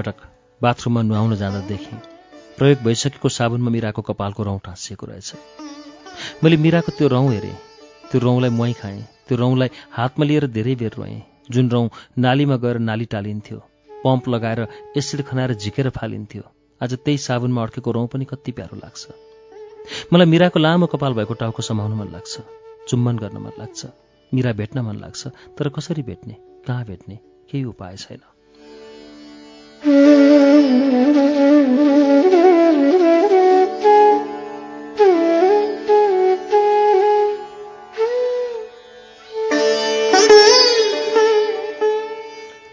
एकपटक बाथरुममा नुहाउन जाँदा देखेँ प्रयोग भइसकेको साबुनमा मिराको कपालको रौँ टाँसिएको रहेछ। मैले मिराको त्यो रौँ हेरेँ। त्यो रौँलाई मुहाई खाएँ। त्यो रौँलाई हातमा लिएर धेरै बेर रोएँ। जुन रौँ नालीमा गएर नाली टालिन्थ्यो। पम्प लगाएर एसिड खनाएर झिकेर फालिन्थ्यो। आज त्यही साबुनमा अड्केको रौँ पनि कति प्यारो लाग्छ। मलाई मिराको लामो कपाल भएको टाउको समाउन मन लाग्छ। चुम्बन गर्न मन लाग्छ। मिरा भेट्न मन लाग्छ। तर कसरी भेट्ने? कहाँ भेट्ने? केही उपाय छैन।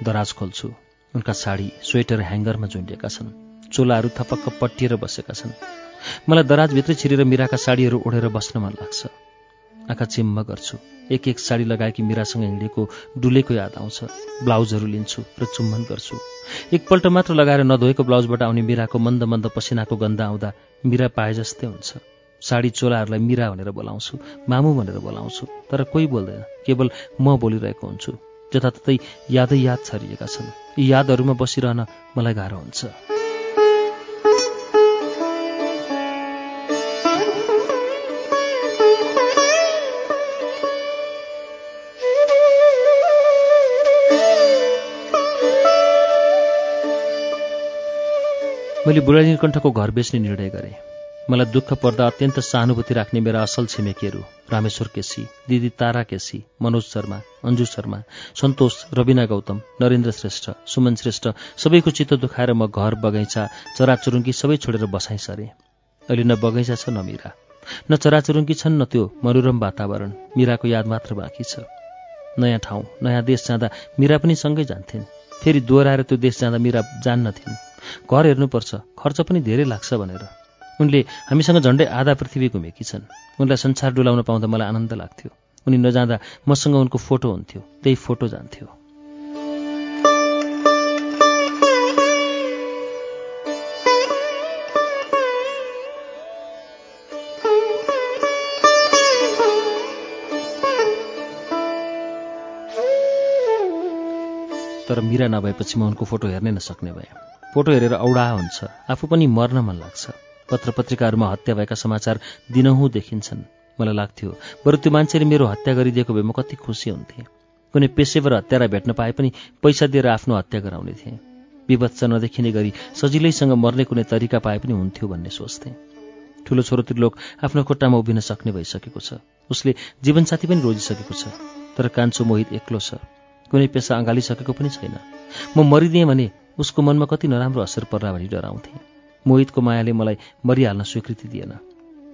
दराज खोल्छु। उनका साडी स्वेटर ह्याङ्गरमा झुन्डिएका छन्। चोलाहरू थपक्क पट्टिएर बसेका छन्। मलाई दराजभित्रै छिरेर मिराका साडीहरू ओढेर बस्न मन लाग्छ। आँखा चिम्म गर्छु। एक एक साडी लगाएकी मिरासँग हिँडेको डुलेको याद आउँछ। ब्लाउजहरू लिन्छु र चुम्बन गर्छु। एकपल्ट मात्र लगाएर नधोएको ब्लाउजबाट आउने मिराको मन्द मन्द पसिनाको गन्ध आउँदा मिरा पाए जस्तै हुन्छ। साडी चोलाहरूलाई मिरा भनेर बोलाउँछु मामु भनेर बोलाउँछु तर कोही बोल्दैन। केवल म बोलिरहेको हुन्छु। जताततै यादै याद छरिएका छन्। यी यादहरूमा बसिरहन मलाई गाह्रो हुन्छ। मैले बुढा नीलकण्ठको घर बेच्ने निर्णय गरेँ। मलाई दुःख पर्दा अत्यन्त सहानुभूति राख्ने मेरा असल छिमेकीहरू रामेश्वर केसी दिदी तारा केसी मनोज शर्मा अन्जु शर्मा सन्तोष रविना गौतम नरेन्द्र श्रेष्ठ सुमन श्रेष्ठ सबैको चित्त दुखाएर म घर बगैँचा चराचुरुङ्गी सबै छोडेर बसाइ सरेँ। अहिले न बगैँचा छ न मिरा। न चराचुरुङ्गी छन् न त्यो मनोरम वातावरण। मिराको याद मात्र बाँकी छ। नयाँ ठाउँ नयाँ देश जाँदा मिरा पनि सँगै जान्थिन्। फेरि दोहोऱ्याएर त्यो देश जाँदा मिरा जान्नथिन् घर हेर्नुपर्छ खर्च पनि धेरै लाग्छ भनेर। उनले हामीसँग झन्डै आधा पृथ्वी घुमेकी छन्। उनलाई संसार डुलाउन पाउँदा मलाई आनन्द लाग्थ्यो। उनी नजाँदा मसँग उनको फोटो हुन्थ्यो त्यही फोटो जान्थ्यो। तर मिरा नभएपछि म उनको फोटो हेर्नै नसक्ने भएँ। फोटो हेरेर औडा हुन्छ। आफू पनि मर्न मन लाग्छ। पत्र पत्रिकाहरूमा हत्या भएका समाचार दिनहुँ देखिन्छन्। मलाई लाग्थ्यो बरु त्यो मान्छेले मेरो हत्या गरिदिएको भए म कति खुसी हुन्थेँ। कुनै पेसेवर हत्यारा भेट्न पाए पनि पैसा दिएर आफ्नो हत्या गराउने थिएँ। विभत्स नदेखिने गरी सजिलैसँग मर्ने कुनै तरिका पाए पनि हुन्थ्यो भन्ने सोच्थेँ। ठुलो छोरो त्रिलोक आफ्नो खुट्टामा उभिन सक्ने भइसकेको छ। उसले जीवनसाथी पनि रोजिसकेको छ। तर कान्छो मोहित एक्लो छ। कुनै पेसा अँगालिसकेको पनि छैन। म मरिदिएँ भने उसको मनमा कति नराम्रो असर पर्ला भनी डराउँथेँ। मोहितको मायाले मलाई मरिहाल्न स्वीकृति दिएन।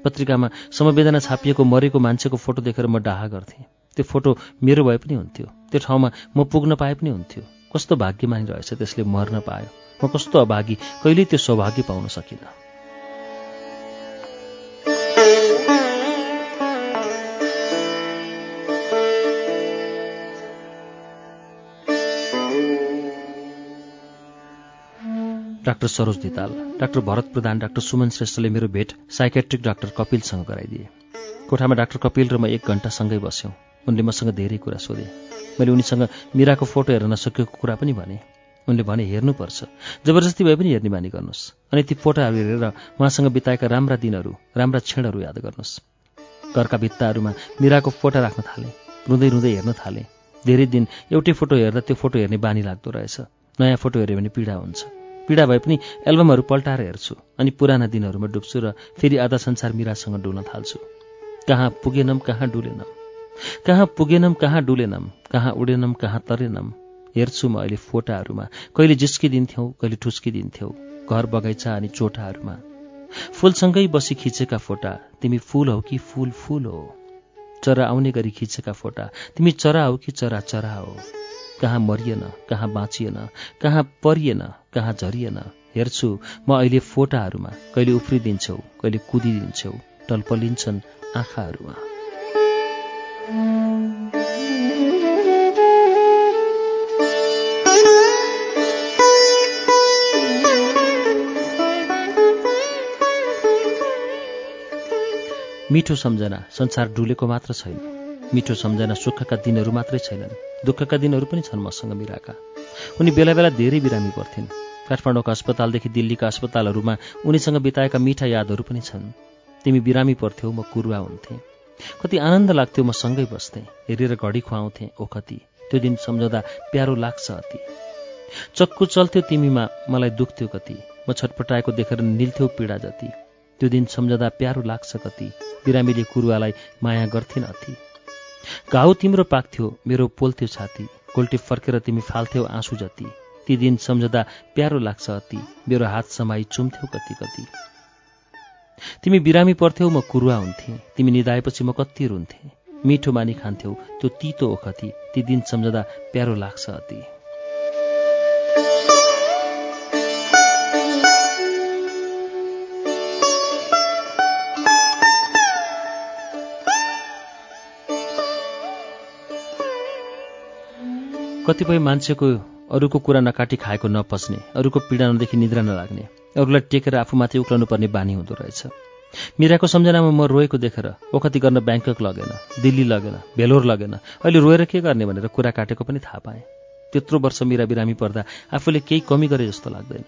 पत्रिकामा समवेदना छापिएको मरेको मान्छेको फोटो देखेर म डाहा गर्थेँ। त्यो फोटो मेरो भए पनि हुन्थ्यो। त्यो ठाउँमा म पुग्न पाए पनि हुन्थ्यो। कस्तो भाग्यमानी रहेछ त्यसले मर्न पायो। म कस्तो अभागी कहिल्यै त्यो सौभाग्य पाउन सकिनँ। Doctor Saroj Dhital doctor Bharat Pradhan doctor Suman श्रेष्ठले मेरो भेट साइकेट्रिक डाक्टर कपिलसँग गराइदिए। कोठामा डाक्टर कपिल र म एक घन्टासँगै बस्यौँ। उनले मसँग धेरै कुरा सोधे। मैले उनीसँग मिराको फोटो हेर्न नसकेको कुरा पनि भने। उनले भने हेर्नुपर्छ। जबरजस्ती भए पनि हेर्ने बानी गर्नुहोस्। अनि ती फोटोहरू हेरेर उहाँसँग बिताएका राम्रा दिनहरू राम्रा क्षणहरू याद गर्नुहोस्। घरका भित्ताहरूमा मिराको फोटो राख्न थालेँ रुँदै रुँदै हेर्न थालेँ। धेरै दिन एउटै फोटो हेर्दा त्यो फोटो हेर्ने बानी लाग्दो रहेछ। नयाँ फोटो हेऱ्यो भने पीडा हुन्छ। पीडा भए पनि एल्बमहरू पल्टाएर हेर्छु अनि पुराना दिनहरूमा डुब्छु र फेरि आधा संसार मिरासँग डुल्न थाल्छु। कहाँ पुगेनम कहाँ डुलेनम? कहाँ पुगेनम कहाँ डुलेनम? कहाँ उडेनम कहाँ तरेनम? हेर्छु म अहिले फोटाहरूमा। कहिले जिस्किदिन्थ्यौ कहिले ठुस्किदिन्थ्यौ घर बगैँचा अनि चोटाहरूमा। फुलसँगै बसी खिचेका फोटा तिमी फुल हौ कि फुल फुल हो? चरा आउने गरी खिचेका फोटा तिमी चरा हौ कि चरा चरा हो? कहाँ मरिएन कहाँ बाँचिएन कहाँ परिएन कहाँ झरिएन? हेर्छु म अहिले फोटाहरूमा कहिले उफ्रिदिन्छौ कहिले कुदिदिन्छौ टल्पलिन्छन् आँखाहरूमा। मिठो सम्झना संसार डुलेको मात्र छैन। मिठो सम्झना सुखका दिनहरू मात्रै छैनन्। दुःखका दिनहरू पनि छन् मसँग मिराका उनी बेला बेला धेरै बिरामी पर्थिन्। काठमाडौँका अस्पतालदेखि दिल्लीका अस्पतालहरूमा उनीसँग बिताएका मिठा यादहरू पनि छन्। तिमी बिरामी पर्थ्यौ म कुरुवा हुन्थेँ। कति आनन्द लाग्थ्यो म सँगै बस्थेँ। हेरेर घडी खुवाउँथेँ ओखती त्यो दिन सम्झाउँदा प्यारो लाग्छ अति। चक्कु चल्थ्यो तिमीमा मलाई दुख्थ्यो कति। म छटपटाएको देखेर निल्थ्यौ पीडा जति। त्यो दिन सम्झँदा प्यारो लाग्छ कति। बिरामीले कुरुवालाई माया गर्थिन् अति। घाउ तिम्रो पाक्थ्यो मेरो पोल्थ्यो छाती। कोल्टी फर्केर तिमी फाल्थ्यौ आँसु जति। ती दिन सम्झँदा प्यारो लाग्छ अति। मेरो हात समाई चुम्थ्यौ कति कति। तिमी बिरामी पर्थ्यौ म कुरुवा हुन्थेँ। तिमी निधाएपछि म कति रुन्थेँ मिठो मानी खान्थ्यौ त्यो तितो ओखती ती दिन सम्झँदा प्यारो लाग्छ अति। कतिपय मान्छेको अरूको कुरा नकाटी खाएको नपच्ने अरूको पीडा नदेखि निद्रा नलाग्ने अरूलाई टेकेर आफूमाथि उक्लनु पर्ने बानी हुँदो रहेछ। मिराको सम्झनामा म रोएको देखेर ओखति गर्न ब्याङ्कक लगेन दिल्ली लगेन भेलोर लगेन। अहिले रोएर के गर्ने भनेर कुरा काटेको पनि थाहा पाएँ। त्यत्रो वर्ष मिरा बिरामी पर्दा आफूले केही कमी गरे जस्तो लाग्दैन।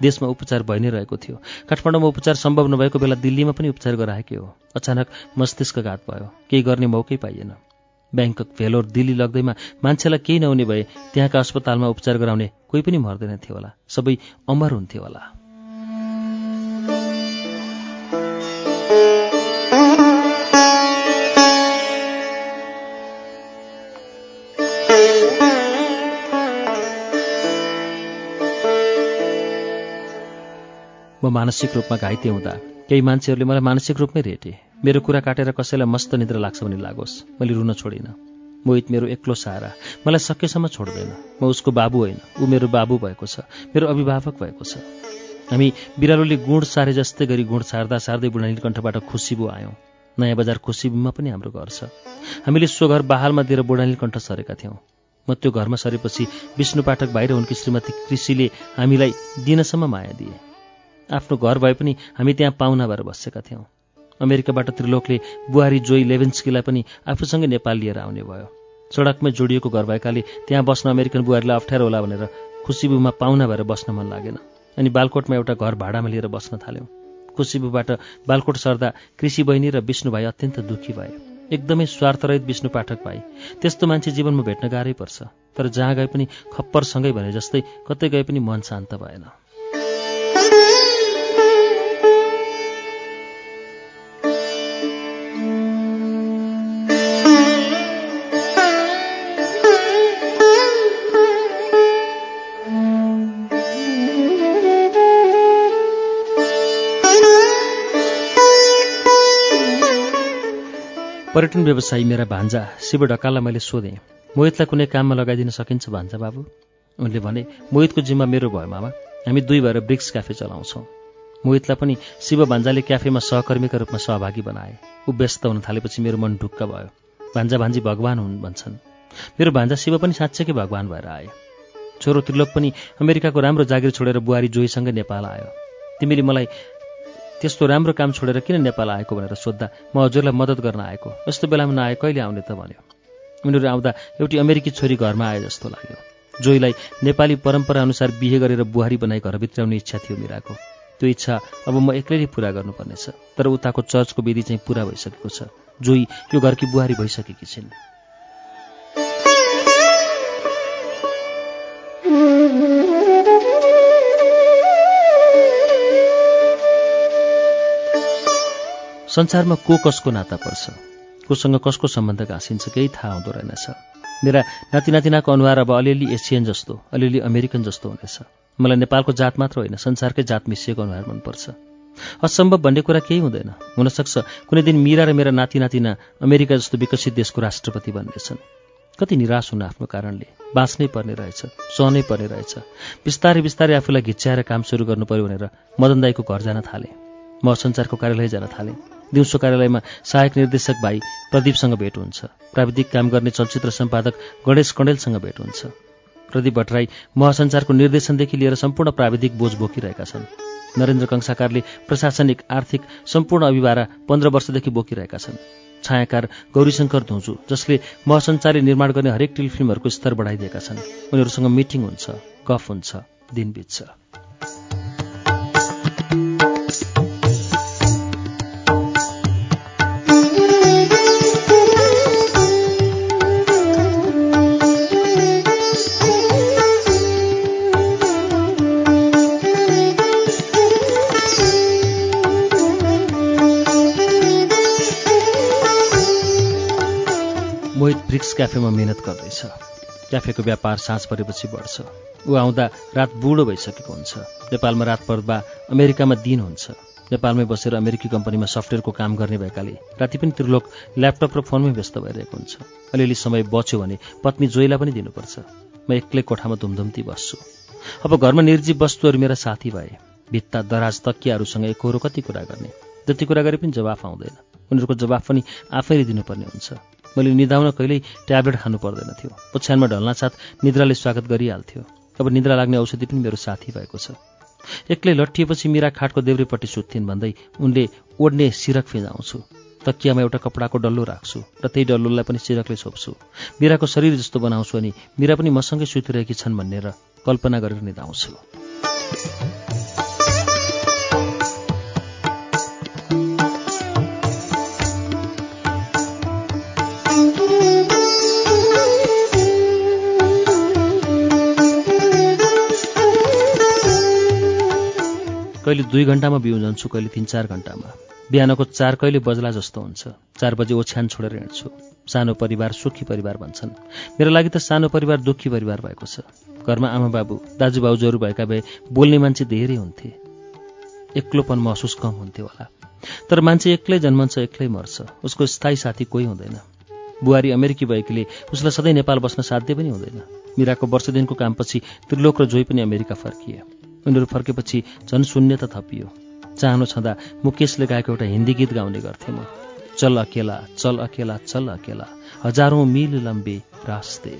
देशमा उपचार भइ नै रहेको थियो। काठमाडौँमा उपचार सम्भव नभएको बेला दिल्लीमा पनि उपचार गराएकै हो। अचानक मस्तिष्कघात भयो। केही गर्ने मौकै पाइएन। ब्याङ्कक भेलोर दिल्ली लग्दैमा मान्छेलाई केही नहुने भए त्यहाँका अस्पतालमा उपचार गराउने कोही पनि मर्दैन थियो होला। सबै अमर हुन्थ्यो होला। म मानसिक रूपमा घाइते हुँदा केही मान्छेहरूले मलाई मानसिक रूपमै रेटे। मेरो कुरा काटेर कसैलाई मस्त निद्रा लाग्छ भने लागोस्। मैले रुन छोडिनँ। मोहित मेरो एक्लो सहारा मलाई सकेसम्म छोड्दैन। म उसको बाबु होइन। ऊ मेरो बाबु भएको छ। मेरो अभिभावक भएको छ। हामी बिरालोले गुण सारे जस्तै गरी गुण सार्दा सार्दै बुढानील कण्ठबाट खुसीबु आयौँ। नयाँ बजार खुसीबुमा पनि हाम्रो घर छ। हामीले सो घर बहालमा दिएर बुढानील कण्ठ सरेका थियौँ। म त्यो घरमा सरेपछि विष्णु पाठक भाइ र उनकी श्रीमती कृषिले हामीलाई दिनसम्म माया दिए। आफ्नो घर भए पनि हामी त्यहाँ पाहुना भएर बसेका थियौँ। अमेरिकाबाट त्रिलोकले बुहारी जोई लेभेन्स्कीलाई पनि आफूसँगै नेपाल लिएर आउने भयो। सडकमै जोडिएको घर भएकाले त्यहाँ बस्न अमेरिकन बुहारीलाई अप्ठ्यारो होला भनेर खुसीबुमा पाहुना भएर बस्न मन लागेन अनि बालकोटमा एउटा घर भाडामा लिएर बस्न थाल्यौँ। खुसीबुबाट बालकोट सर्दा कृषि बहिनी र विष्णु भाइ अत्यन्त दुःखी भए। एकदमै स्वार्थरहित विष्णु पाठक भाइ। त्यस्तो मान्छे जीवनमा भेट्न गाह्रै पर्छ। तर जहाँ गए पनि खप्परसँगै भने जस्तै कतै गए पनि मन शान्त भएन। पर्यटन व्यवसायी मेरा भान्जा शिव ढकाललाई मैले सोधेँ मोहितलाई कुनै काममा लगाइदिन सकिन्छ भान्जा बाबु? उनले भने मोहितको जिम्मा मेरो भयो मामा हामी दुई भएर ब्रिक्स क्याफे चलाउँछौँ। मोहितलाई पनि शिव भान्जाले क्याफेमा सहकर्मीका रूपमा सहभागी बनाए। ऊ व्यस्त हुन थालेपछि मेरो मन ढुक्क भयो। भान्जा भान्जी भगवान् हुन् भन्छन्। मेरो भान्जा शिव पनि साँच्चैकै भगवान् भएर आए। छोरो त्रिलोक पनि अमेरिकाको राम्रो जागिर छोडेर बुहारी जोहीसँगै नेपाल आयो। तिमीले मलाई त्यस्तो राम्रो काम छोडेर किन नेपाल आएको भनेर सोद्धा म हजुरलाई मद्दत गर्न आएको। यस्तो बेलामा नआए कहिले आउने त भन्यो। उनीहरू आउँदा एउटी अमेरिकी छोरी घरमा आए जस्तो लाग्यो। जोईलाई नेपाली परम्परा अनुसार बिहे गरेर बुहारी बनाई आउने इच्छा थियो मिराको। त्यो इच्छा अब म एक्लैले पुरा गर्नुपर्नेछ। तर उताको चर्चको विधि चाहिँ पुरा भइसकेको छ। जोई यो घरकी बुहारी भइसकेकी छिन्। [laughs] संसारमा को कसको नाता पर्छ? कोसँग कसको सम्बन्ध घाँसिन्छ? केही थाहा हुँदो रहेनछ। मेरा नाति नातिनाको अनुहार अब अलिअलि एसियन जस्तो अलिअलि अमेरिकन जस्तो हुनेछ। मलाई नेपालको जात मात्र होइन संसारकै जात मिसिएको अनुहार मनपर्छ। असम्भव भन्ने कुरा केही हुँदैन। हुनसक्छ कुनै दिन मिरा र मेरा नाति नातिना अमेरिका जस्तो विकसित देशको राष्ट्रपति बन्नेछन्। कति निराश हुन आफ्नो कारणले। बाँच्नै पर्ने रहेछ सहनै पर्ने रहेछ। बिस्तारै बिस्तारै आफूलाई घिच्याएर काम सुरु गर्नु पर्यो भनेर मदन दाईको घर जान थालेँ। म संसारको कार्यालय जान थालेँ। दिउँसो कार्यालयमा सहायक निर्देशक भाइ प्रदीपसँग भेट हुन्छ। प्राविधिक काम गर्ने चलचित्र सम्पादक गणेश कण्डेलसँग भेट हुन्छ। प्रदीप भट्टराई महासञ्चारको निर्देशनदेखि लिएर सम्पूर्ण प्राविधिक बोझ बोकिरहेका छन्। नरेन्द्र कंसाकारले प्रशासनिक आर्थिक सम्पूर्ण अभिभारा पन्ध्र वर्षदेखि बोकिरहेका छन्। छायाकार गौरीशङ्कर धुजु जसले महासञ्चारले निर्माण गर्ने हरेक टेलिफिल्महरूको स्तर बढाइदिएका छन्। उनीहरूसँग मिटिङ हुन्छ गफ हुन्छ दिन बित्छ ब्रिक्स क्याफेमा मिहिनेत गर्दैछ। क्याफेको व्यापार साँझ परेपछि बढ्छ। ऊ आउँदा रात बुढो भइसकेको हुन्छ। नेपालमा रात पर्दा अमेरिकामा दिन हुन्छ। नेपालमै बसेर अमेरिकी कम्पनीमा सफ्टवेयरको काम गर्ने भएकाले राति पनि त्रिलोक ल्यापटप र फोनमै व्यस्त भइरहेको हुन्छ। अलिअलि समय बच्यो भने पत्नी जोइलाई पनि दिनुपर्छ। म एक्लै कोठामा धुमधुम्ती बस्छु। अब घरमा निर्जीव वस्तुहरू मेरा साथी भए। भित्ता दराज तकियाहरूसँग एकहोरो कति कुरा गर्ने। जति कुरा गरे पनि जवाफ आउँदैन। उनीहरूको जवाफ पनि आफैले दिनुपर्ने हुन्छ। मैले निदाउन कहिल्यै ट्याब्लेट खानु पर्दैन थियो। ओछ्यानमा ढल्नासाथ निद्राले स्वागत गरिहाल्थ्यो। अब निद्रा लाग्ने औषधि पनि मेरो साथी भएको छ। एक्लै लट्ठिएपछि मिरा खाटको देब्रेपट्टि सुत्थिन् भन्दै उनले ओड्ने सिरक फिजाउँछु। तकियामा एउटा कपडाको डल्लो राख्छु र त्यही डल्लोलाई पनि सिरकले छोप्छु। मिराको शरीर जस्तो बनाउँछु अनि मिरा पनि मसँगै सुतिरहेकी छन् भनेर कल्पना गरेर निधाउँछु। कहिले दुई घन्टामा बिउ जान्छु कहिले तिन चार घन्टामा बिहानको चार कहिले बजला जस्तो हुन्छ। चार बजे ओछ्यान छोडेर हिँड्छु। सानो परिवार सुखी परिवार भन्छन्। मेरो लागि त सानो परिवार दुःखी परिवार भएको छ। घरमा आमा बाबु दाजुभाउजूहरू भएका भए बोल्ने मान्छे धेरै हुन्थे। एक्लोपन महसुस कम हुन्थ्यो होला। तर मान्छे एक्लै जन्मन्छ एक्लै मर्छ। उसको स्थायी साथी कोही हुँदैन। बुहारी अमेरिकी भएकीले उसलाई सधैँ नेपाल बस्न साध्य पनि हुँदैन। मिराको वर्ष दिनको कामपछि त्रिलोक र जोई पनि अमेरिका फर्किए। उनीहरू फर्केपछि शून्यता थपियो। चाहनु छँदा मुकेशले गाएको एउटा हिन्दी गीत गाउने गर्थेँ म। चल अकेला चल अकेला चल अकेला हजारौँ मिल लम्बे रास्ते।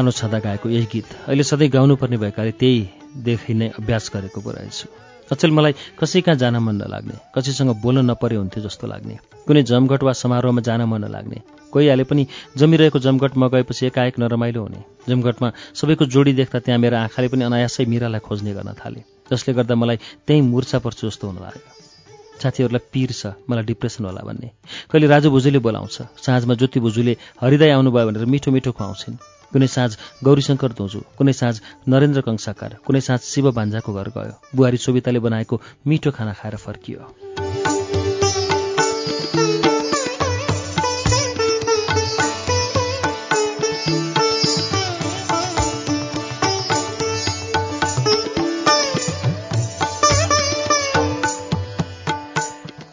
सानो छँदा गाएको यही गीत अहिले सधैँ गाउनुपर्ने भएकाले त्यहीदेखि नै अभ्यास गरेको पो रहेछु। अचेल मलाई कसै कहाँ जान मन नलाग्ने कसैसँग बोल्न नपरे हुन्थ्यो जस्तो लाग्ने कुनै जमघट वा समारोहमा जान मन नलाग्ने कोही हाले पनि जमिरहेको जमघटमा गएपछि एकाएक नरमाइलो हुने जमघटमा सबैको जोडी देख्दा त्यहाँ मेरो आँखाले पनि अनायासै मिरालाई खोज्ने गर्न थाले जसले गर्दा मलाई त्यहीँ मुर्छा पर्छु जस्तो हुन लाग्यो। साथीहरूलाई पिर छ मलाई डिप्रेसन होला भन्ने। कहिले राजु भुजुले बोलाउँछ साँझमा ज्योति भुजुले हरिदाई आउनुभयो भनेर मिठो मिठो खुवाउँछिन्। कुनै साँझ गौरीशङ्कर धोजु कुनै साँझ नरेन्द्र कंसाकार कुनै साँझ शिव भान्जाको घर गयो। बुहारी सोभिताले बनाएको मिठो खाना खाएर फर्कियो।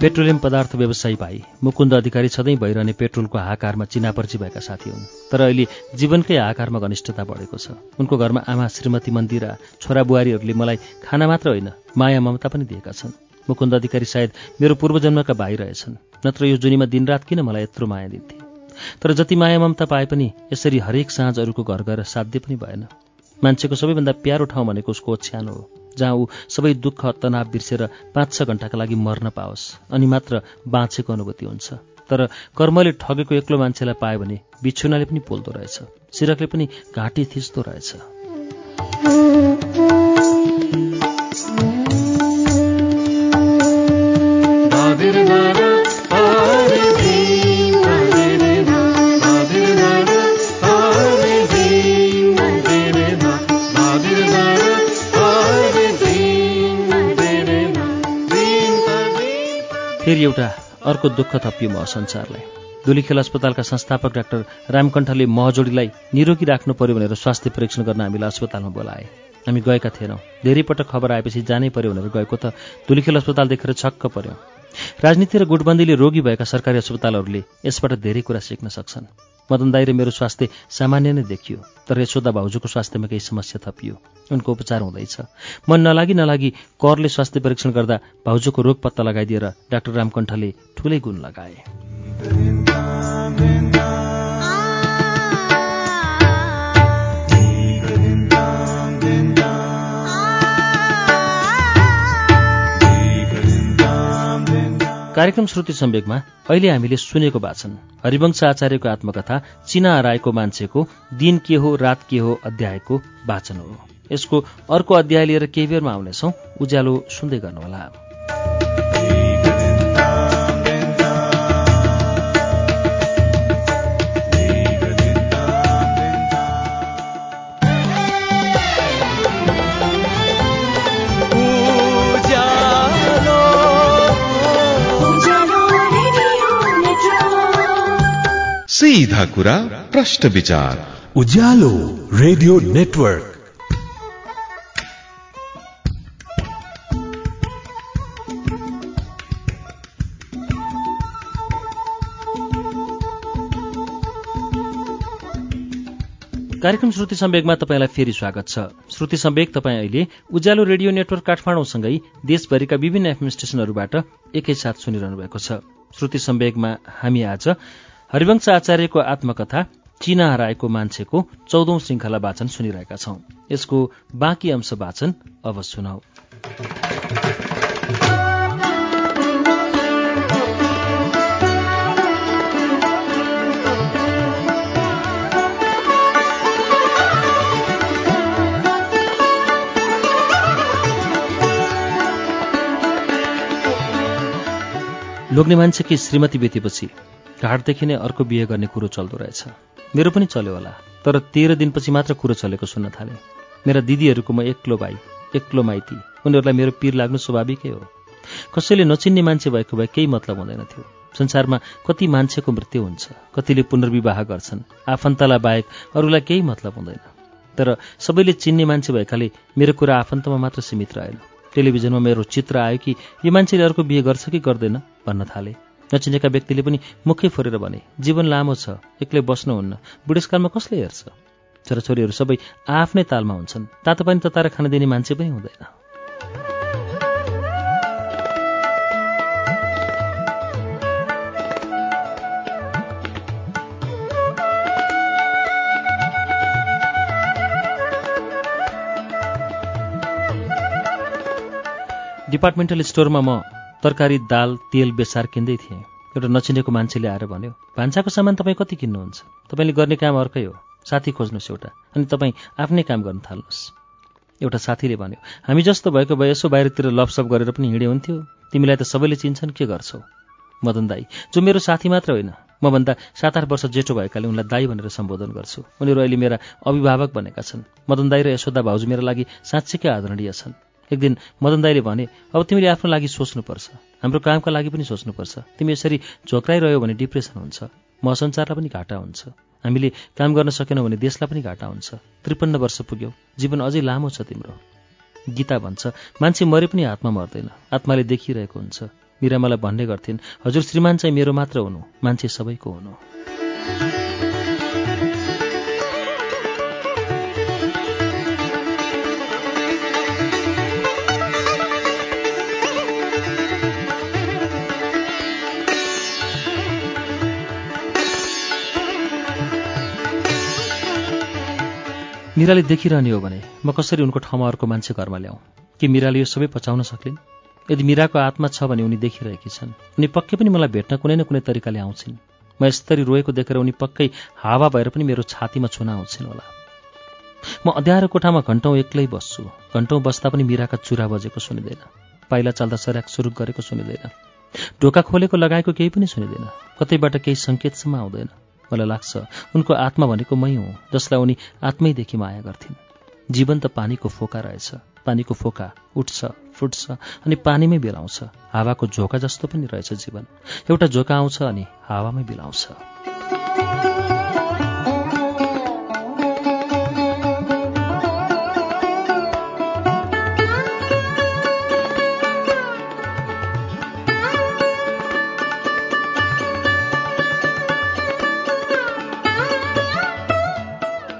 पेट्रोलियम पदार्थ व्यवसायी भाइ मुकुन्द अधिकारी सधैँ भइरहने पेट्रोलको हाकारमा चिनापर्ची भएका साथी हुन्। तर अहिले जीवनकै आकारमा घनिष्ठता बढेको छ। उनको घरमा आमा श्रीमती मन्दिरा छोरा बुहारीहरूले मलाई खाना मात्र होइन माया ममता पनि दिएका छन्। मुकुन्द अधिकारी सायद मेरो पूर्वजन्मका भाइ रहेछन् नत्र यो जुनीमा दिनरात किन मलाई यत्रो माया दिन्थे? तर जति माया ममता पाए पनि यसरी हरेक साँझ अरूको घर गएर साध्य पनि भएन। मान्छेको सबैभन्दा प्यारो ठाउँ भनेको उसको ओछ्यानो हो। जहाँ ऊ सबै दुःख तनाव बिर्सेर पाँच छ घन्टाका लागि मर्न पाओस्। अनि मात्र बाँचेको अनुभूति हुन्छ। तर कर्मले ठगेको एक्लो मान्छेलाई पायो भने बिछुनाले पनि पोल्दो रहेछ। सिरकले पनि घाँटी थिच्दो रहेछ। फेरि एउटा अर्को दुःख थपियो म संसारलाई दुलीखेल अस्पतालका संस्थापक डाक्टर रामकण्ठले महजोडीलाई निरोगी राख्नु पर्यो भनेर स्वास्थ्य परीक्षण गर्न हामीलाई अस्पतालमा बोलाए। हामी गएका थिएनौँ। धेरै पटक खबर आएपछि जानै पर्यो भनेर गएको त दुलीखेल अस्पताल देखेर छक्क पर्यो। राजनीति र गुटबन्दीले रोगी भएका सरकारी अस्पतालहरूले यसबाट धेरै कुरा सिक्न सक्छन्। मदन दाई र मेरो स्वास्थ्य सामान्य नै देखियो तर यशोदा भाउजूको स्वास्थ्यमा केही समस्या थपियो। उनको उपचार हुँदैछ। मन नलागी नलागी करले स्वास्थ्य परीक्षण गर्दा भाउजूको रोग पत्ता लगाइदिएर डाक्टर रामकण्ठले ठुलै गुण लगाए। कार्यक्रम श्रुति सम्वेकमा अहिले हामीले सुनेको वाचन हरिवंश आचार्यको आत्मकथा चिना हराएको मान्छेको दिन के हो रात के हो अध्यायको वाचन हो। यसको अर्को अध्याय लिएर केही बेरमा आउनेछौँ। उज्यालो सुन्दै गर्नुहोला।
सीधा कुरा प्रश्न विचार।
Ujyalo radio network.
कार्यक्रम श्रुति सम्वेकमा तपाईँलाई फेरि स्वागत छ। श्रुति सम्वेक तपाईँ अहिले उज्यालो रेडियो नेटवर्क काठमाडौँसँगै देशभरिका विभिन्न एफएम स्टेशनहरूबाट एकैसाथ सुनिरहनु भएको छ। श्रुति सम्वेकमा हामी आज हरिवंश आचार्यको आत्मकथा चिना हराएको मान्छेको चौधौं श्रृङ्खला वाचन सुनिरहेका छौं। यसको बाँकी अंश वाचन अब सुनौ। लोग्ने मान्छेकी श्रीमती बेतेपछि घाटदेखि नै अर्को बिहे गर्ने कुरो चल्दो रहेछ। मेरो पनि चल्यो होला तर तेह्र दिनपछि मात्र कुरो चलेको सुन्न थालेँ। मेरा दिदीहरूको म एक्लो भाइ एक्लो माइती उनीहरूलाई मेरो पिर लाग्नु स्वाभाविकै हो। कसैले नचिन्ने मान्छे भएको भए केही मतलब हुँदैन थियो। संसारमा कति मान्छेको मृत्यु हुन्छ कतिले पुनर्विवाह गर्छन् आफन्तलाई बाहेक अरूलाई केही मतलब हुँदैन। तर सबैले चिन्ने मान्छे भएकाले मेरो कुरा आफन्तमा मात्र सीमित रहेन। टेलिभिजनमा मेरो चित्र आयो कि यो मान्छेले अर्को बिहे गर्छ कि गर्दैन भन्न थाले। नचिनेका व्यक्तिले पनि मुखै फोरेर भने जीवन लामो छ एक्लै बस्नुहुन्न बुढेसकालमा कसले हेर्छ? छोराछोरीहरू सबै आफ्नै तालमा हुन्छन्। तातो पानी तताएर खान दिने मान्छे पनि हुँदैन। डिपार्टमेन्टल स्टोरमा म तरकारी दाल तेल बेसार किन्दै थिएँ। एउटा नचिनेको मान्छेले आएर भन्यो भान्साको सामान तपाईँ कति किन्नुहुन्छ? तपाईँले गर्ने काम अर्कै हो। साथी खोज्नुहोस् एउटा अनि तपाईँ आफ्नै काम गर्न थाल्नुहोस्। एउटा साथीले भन्यो हामी जस्तो भएको भए यसो बाहिरतिर लपसप गरेर पनि हिँडे हुन्थ्यो। तिमीलाई त सबैले चिन्छन् के गर्छौ? मदन दाई जो मेरो साथी मात्र होइन मभन्दा सात आठ वर्ष जेठो भएकाले उनलाई दाई भनेर सम्बोधन गर्छु। उनीहरू अहिले मेरा अभिभावक बनेका छन्। मदन दाई र यशोदा भाउजू मेरा लागि साँच्चीकै आदरणीय छन्। एक दिन मदन दाईले भने अब तिमीले आफ्नो लागि सोच्नुपर्छ। हाम्रो कामका लागि पनि सोच्नुपर्छ। तिमी यसरी झोक्राइरह्यो भने डिप्रेसन हुन्छ। म संसारलाई पनि घाटा हुन्छ। हामीले काम गर्न सकेनौँ भने देशलाई पनि घाटा हुन्छ। त्रिपन्न वर्ष पुग्यौ। जीवन अझै लामो छ तिम्रो गीता भन्छ मान्छे मरे पनि आत्मा मर्दैन। आत्माले देखिरहेको हुन्छ। मिरा मलाई भन्ने गर्थिन् हजुर श्रीमान चाहिँ मेरो मात्र हुनु। मान्छे सबैको हुनु। मिराले देखिरहने हो भने म कसरी उनको ठाउँमा अर्को मान्छे घरमा ल्याउँ कि मिराले यो सबै पचाउन सक्लिन्? यदि मिराको आत्मा छ भने उनी देखिरहेकी छन्। उनी पक्कै पनि मलाई भेट्न कुनै न कुनै तरिकाले आउँछिन्। म यसरी रोएको देखेर उनी पक्कै हावा भएर पनि मेरो छातीमा छुन आउँछिन् होला। म अँध्यारो कोठामा घन्टौँ एक्लै बस्छु। घन्टौँ बस्दा पनि मिराका चुरा बजेको सुनिँदैन। पाइला चाल्दा सराक सुरुक गरेको सुनिँदैन। ढोका खोलेको लगाएको केही पनि सुनिँदैन। कतैबाट केही सङ्केतसम्म आउँदैन। मलाई लाग्छ। उनको आत्मा भनेको मै हुँ जसलाई उनी आत्मैदेखि माया गर्थिन्। जीवन त पानीको फोका रहेछ। पानीको फोका उठ्छ फुट्छ अनि पानीमै बिलाउँछ। हावाको झोका जस्तो पनि रहेछ जीवन। एउटा झोका आउँछ अनि हावामै बिलाउँछ।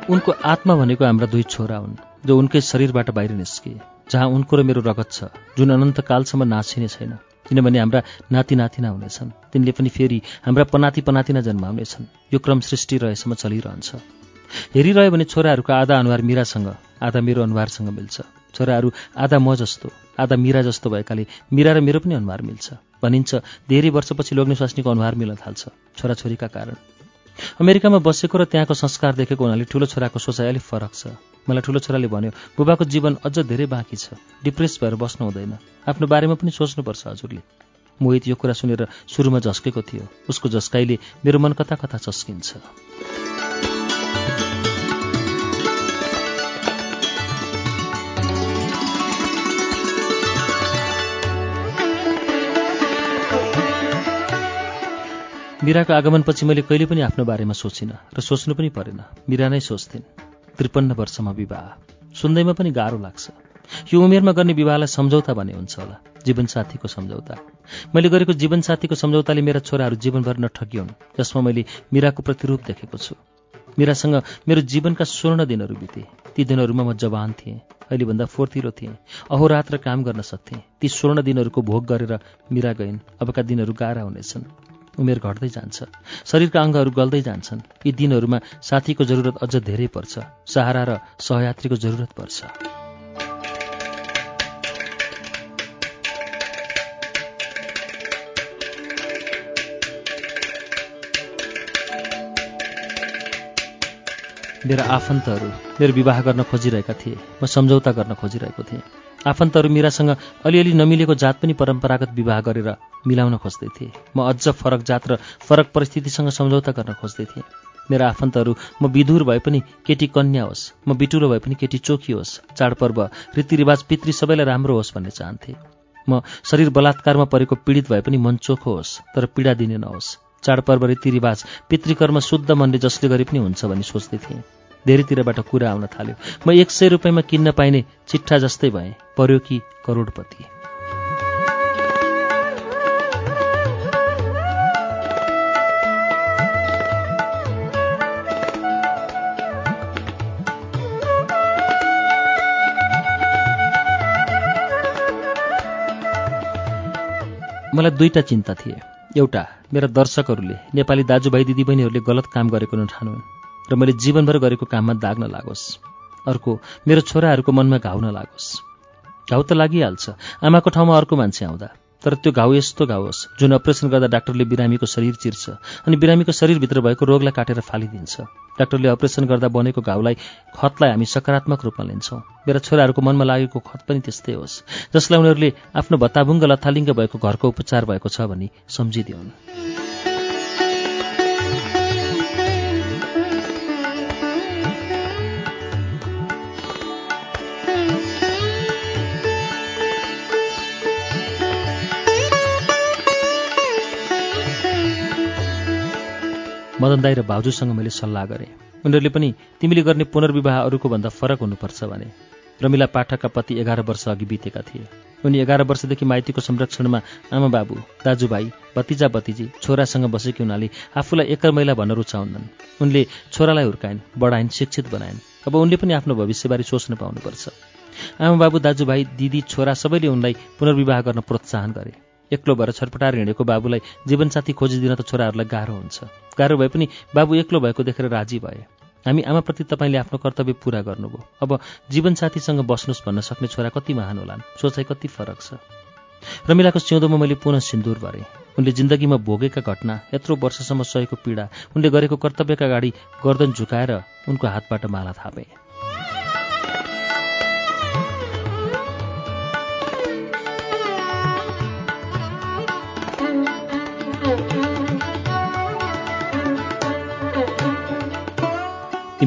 उनको आत्मा भनेको हाम्रा दुई छोरा हुन् जो उनकै शरीरबाट बाहिर निस्के जहाँ उनको र मेरो रगत छ जुन अनन्तकालसम्म नाचिने छैन। किनभने हाम्रा नाति नातिना हुनेछन्। तिनले पनि फेरि हाम्रा पनाति पनातिना जन्माउनेछन्। यो क्रम सृष्टि रहेसम्म चलिरहन्छ। हेरिरह्यो भने छोराहरूको आधा अनुहार मिरासँग आधा मेरो अनुहारसँग मिल्छ। छोराहरू आधा म जस्तो आधा मिरा जस्तो भएकाले मिरा र मेरो पनि अनुहार मिल्छ। भनिन्छ धेरै वर्षपछि लोग्ने स्वास्नीको अनुहार मिल्न थाल्छ। छोराछोरीका कारण। अमेरिकामा बसेको र त्यहाँको संस्कार देखेको हुनाले ठुलो छोराको सोचाइ अलिक फरक छ। मलाई ठुलो छोराले भन्यो बुबाको जीवन अझ धेरै बाँकी छ। डिप्रेस भएर बस्नु हुँदैन। आफ्नो बारेमा पनि सोच्नुपर्छ हजुरले। मोहित यो कुरा सुनेर सुरुमा झस्केको थियो। उसको झस्काइले मेरो मन कता कता चस्किन्छ मिराको आगमनपछि मैले कहिले पनि आफ्नो बारेमा सोचिनँ र सोच्नु पनि परेन। मिरा नै सोच्थिन्। त्रिपन्न वर्षमा विवाह। सुन्दैमा पनि गाह्रो लाग्छ। यो उमेरमा गर्ने विवाहलाई सम्झौता भने हुन्छ होला। जीवनसाथीको सम्झौता। मैले गरेको जीवनसाथीको सम्झौताले मेरा छोराहरू जीवनभर नठगिउन् जसमा मैले मिराको प्रतिरूप देखेको छु। मिरासँग मेरो जीवनका स्वर्ण दिनहरू बिते। ती दिनहरूमा म जवान थिएँ। अहिलेभन्दा फुर्तिलो थिएँ। अहोरात्र काम गर्न सक्थेँ। ती स्वर्ण दिनहरूको भोग गरेर मिरा गइन्। अबका दिनहरू गाह्रा हुनेछन्। उमेर घट्दै जान्छ। शरीरका अङ्गहरू गल्दै जान्छन्। यी दिनहरूमा साथीको जरुरत अझ धेरै पर्छ। सहारा र सहयात्रीको जरुरत पर्छ। मेरा आफन्तहरू मेरो विवाह गर्न खोजिरहेका थिए। म सम्झौता गर्न खोजिरहेको थिएँ। आफन्तहरू मिरासँग अलिअलि नमिलेको जात पनि परम्परागत विवाह गरेर मिलाउन खोज्दै थिए। म अझ फरक जात र फरक परिस्थितिसँग सम्झौता गर्न खोज्दै थिएँ। मेरा आफन्तहरू म विधुर भए पनि केटी कन्या होस् म बिटुलो भए पनि केटी चोखी होस् चाडपर्व रीतिरिवाज पितृ सबैलाई राम्रो होस् भन्ने चाहन्थे। म शरीर बलात्कारमा परेको पीडित भए पनि मन चोखो होस् तर पीडा दिने नहोस्। चाडपर्व रीतिरिवाज पितृकर्म शुद्ध मनले जसले गरे पनि हुन्छ भन्ने सोच्दै थिएँ। धेरैतिरबाट कुरा आउन थाल्यो। म एक सय रुपियाँमा किन्न पाइने चिट्ठा जस्तै भएँ पर्यो कि करोडपति। मलाई दुईटा चिन्ता थिए। एउटा मेरा दर्शकहरूले नेपाली दाजुभाइ दिदीबहिनीहरूले गलत काम गरेको नठानुन् र मैले जीवनभर गरेको काममा दाग नलागोस् अर्को मेरो छोराहरूको मनमा घाउ नलागोस्। घाउ त लागिहाल्छ आमाको ठाउँमा अर्को मान्छे आउँदा। तर त्यो घाउ यस्तो घाउ होस् जुन अपरेसन गर्दा डाक्टरले बिरामीको शरीर चिर्छ अनि बिरामीको शरीरभित्र भएको रोगलाई काटेर फालिदिन्छ। डाक्टरले अपरेसन गर्दा बनेको घाउलाई खतलाई हामी सकारात्मक रूपमा लिन्छौँ। मेरा छोराहरूको मनमा लागेको खत पनि त्यस्तै होस् जसलाई उनीहरूले आफ्नो भत्ताभुङ्ग लथालिङ्ग भएको घरको उपचार भएको छ भनी सम्झिदिउन् मदन दाई र भाउजूसँग मैले सल्लाह गरेँ। उनीहरूले पनि तिमीले गर्ने पुनर्विवाह अरूको भन्दा फरक हुनुपर्छ भने। रमिला पाठकका पति एघार वर्ष अघि बितेका थिए। उनी एघार वर्षदेखि माइतीको संरक्षणमा आमा बाबु दाजुभाइ भतिजा भतिजी छोरासँग बसेकी हुनाले आफूलाई एकर महिला भन्न रुचाउन्नन् उनले छोरालाई हुर्काइन् बढाइन् शिक्षित बनाइन्। अब उनले पनि आफ्नो भविष्यबारे सोच्न पाउनुपर्छ। आमा बाबु दाजुभाइ दिदी छोरा सबैले उनलाई पुनर्विवाह गर्न प्रोत्साहन गरे। एक्लो भएर छटपटाएर हिँडेको बाबुलाई जीवनसाथी खोजिदिन त छोराहरूलाई गाह्रो हुन्छ। गाह्रो भए पनि बाबु एक्लो भएको देखेर राजी भए। हामी आमाप्रति तपाईँले आफ्नो कर्तव्य पूरा गर्नुभयो। अब जीवनसाथीसँग बस्नुहोस् भन्न सक्ने छोरा कति महान होलान्। सोचाइ कति फरक छ। रमिलाको सिउँदोमा मैले पुनः सिन्दुर भरेँ। उनले जिन्दगीमा भोगेका घटना यत्रो वर्षसम्म सहेको पीडा उनले गरेको कर्तव्यका अगाडि गर्दन झुकाएर उनको हातबाट माला थापे।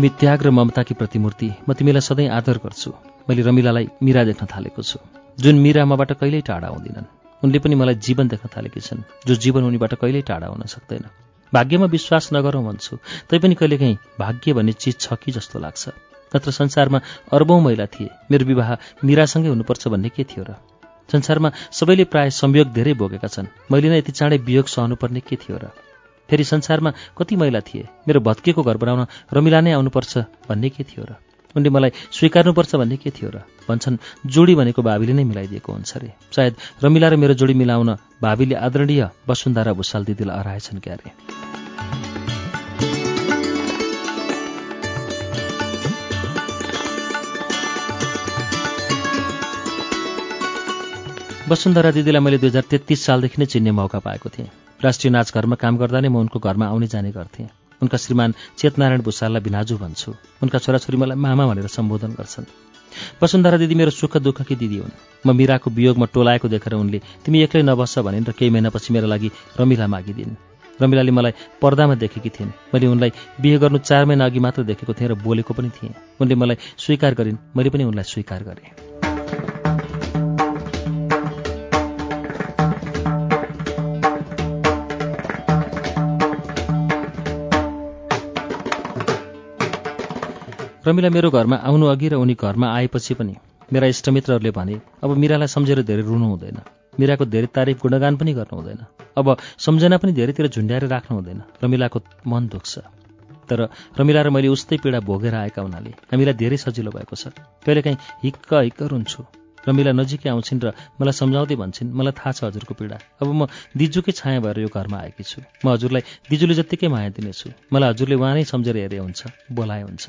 तिमी त्याग र ममताकी प्रतिमूर्ति म तिमीलाई सधैँ आदर गर्छु। मैले रमिलालाई मिरा देख्न थालेको छु जुन मिरा मबाट कहिल्यै टाढा हुँदिनन् उनले पनि मलाई जीवन देख्न थालेकी छन् जो जीवन उनीबाट कहिल्यै टाढा हुन सक्दैन। भाग्यमा विश्वास नगरौँ भन्छु तैपनि कहिलेकाहीँ भाग्य भन्ने चिज छ कि जस्तो लाग्छ। नत्र संसारमा अर्बौँ महिला थिए मेरो विवाह मिरासँगै हुनुपर्छ भन्ने के थियो र? संसारमा सबैले प्राय संयोग धेरै भोगेका छन् मैले नै यति चाँडै वियोग सहनुपर्ने के थियो र? फेरि संसारमा कति महिला थिए? मेरो भत्किएको घर बनाउन रमिला नै आउनुपर्छ भन्ने के थियो र? उनले मलाई स्वीकार्नुपर्छ भन्ने के थियो र? भन्छन् जोडी भनेको भावीले नै मिलाइदिएको हुन्छ अरे सायद रमिला र मेरो जोडी मिलाउन भावीले आदरणीय वसुन्धरा भूषाल दिदीलाई हराएछन् क्यारे। वसुन्धरा दिदीलाई मैले दुई हजार तेत्तिस सालदेखि नै चिन्ने मौका पाएको थिएँ। राष्ट्रिय नाचघरमा काम गर्दा नै म उनको घरमा आउने जाने गर्थेँ। उनका श्रीमान चेतनारायण भूषाललाई भिनाजु भन्छु। उनका छोराछोरी मलाई मामा भनेर सम्बोधन गर्छन्। वसुन्धरा दिदी मेरो सुख दुःखकी दिदी हुन्। म मिराको वियोगमा टोलाएको देखेर उनले तिमी एक्लै नबस्छ भनिन् र केही महिनापछि मेरा लागि रमिला मागिदिन्। रमिलाले मलाई पर्दामा देखेकी थिइन्। मैले उनलाई बिहे गर्नु चार महिना अघि मात्र देखेको थिएँ र बोलेको पनि थिएँ। उनले मलाई स्वीकार गरिन्। मैले पनि उनलाई स्वीकार गरेँ। रमिला मेरो घरमा आउनु अघि र उनी घरमा आएपछि पनि मेरा इष्टमित्रहरूले भने अब मिरालाई सम्झेर धेरै रुनु हुँदैन। मिराको धेरै तारिफ गुणगान पनि गर्नु हुँदैन। अब सम्झना पनि धेरैतिर झुन्ड्याएर राख्नु हुँदैन। रमिलाको मन दुख्छ। तर रमिला र मैले उस्तै पीडा भोगेर आएका हुनाले हामीलाई धेरै सजिलो भएको छ। कहिलेकाहीँ हिक्क हिक्क रुन्छु। रमिला नजिकै आउँछिन् र मलाई सम्झाउँदै भन्छन् मलाई थाहा छ हजुरको पीडा। अब म दिजुकै छाया भएर यो घरमा आएकी छु। म हजुरलाई दिजुले जत्तिकै माया दिनेछु। मलाई हजुरले उहाँ नै सम्झेर हेरे हुन्छ बोलाए हुन्छ।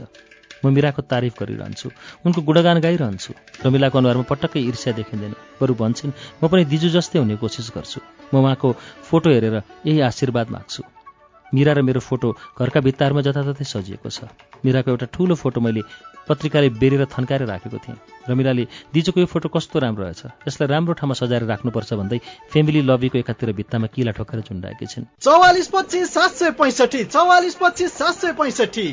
म मिराको तारिफ गरिरहन्छु। उनको गुणगान गाइरहन्छु। रमिलाको अनुहारमा पटक्कै ईर्ष्या देखिँदैन। बरु भन्छन् म पनि दिजु जस्तै हुने कोसिस गर्छु। म उहाँको फोटो हेरेर यही आशीर्वाद माग्छु। मिरा र मेरो फोटो घरका भित्ताहरूमा जताततै सजिएको छ। मिराको एउटा ठुलो फोटो मैले पत्रिकाले बेरेर थन्काएर राखेको थिएँ। रमिलाले दिजुको यो फोटो कस्तो राम्रो रहेछ? यसलाई राम्रो ठाउँमा सजाएर राख्नुपर्छ भन्दै फेमिली लबीको एकातिर भित्तामा किला ठोकेर झुन्डाएकी छिन्।
चौवालिस पच्चिस सात सय पैँसठी चौवालिस पच्चिस सात सय पैँसठी।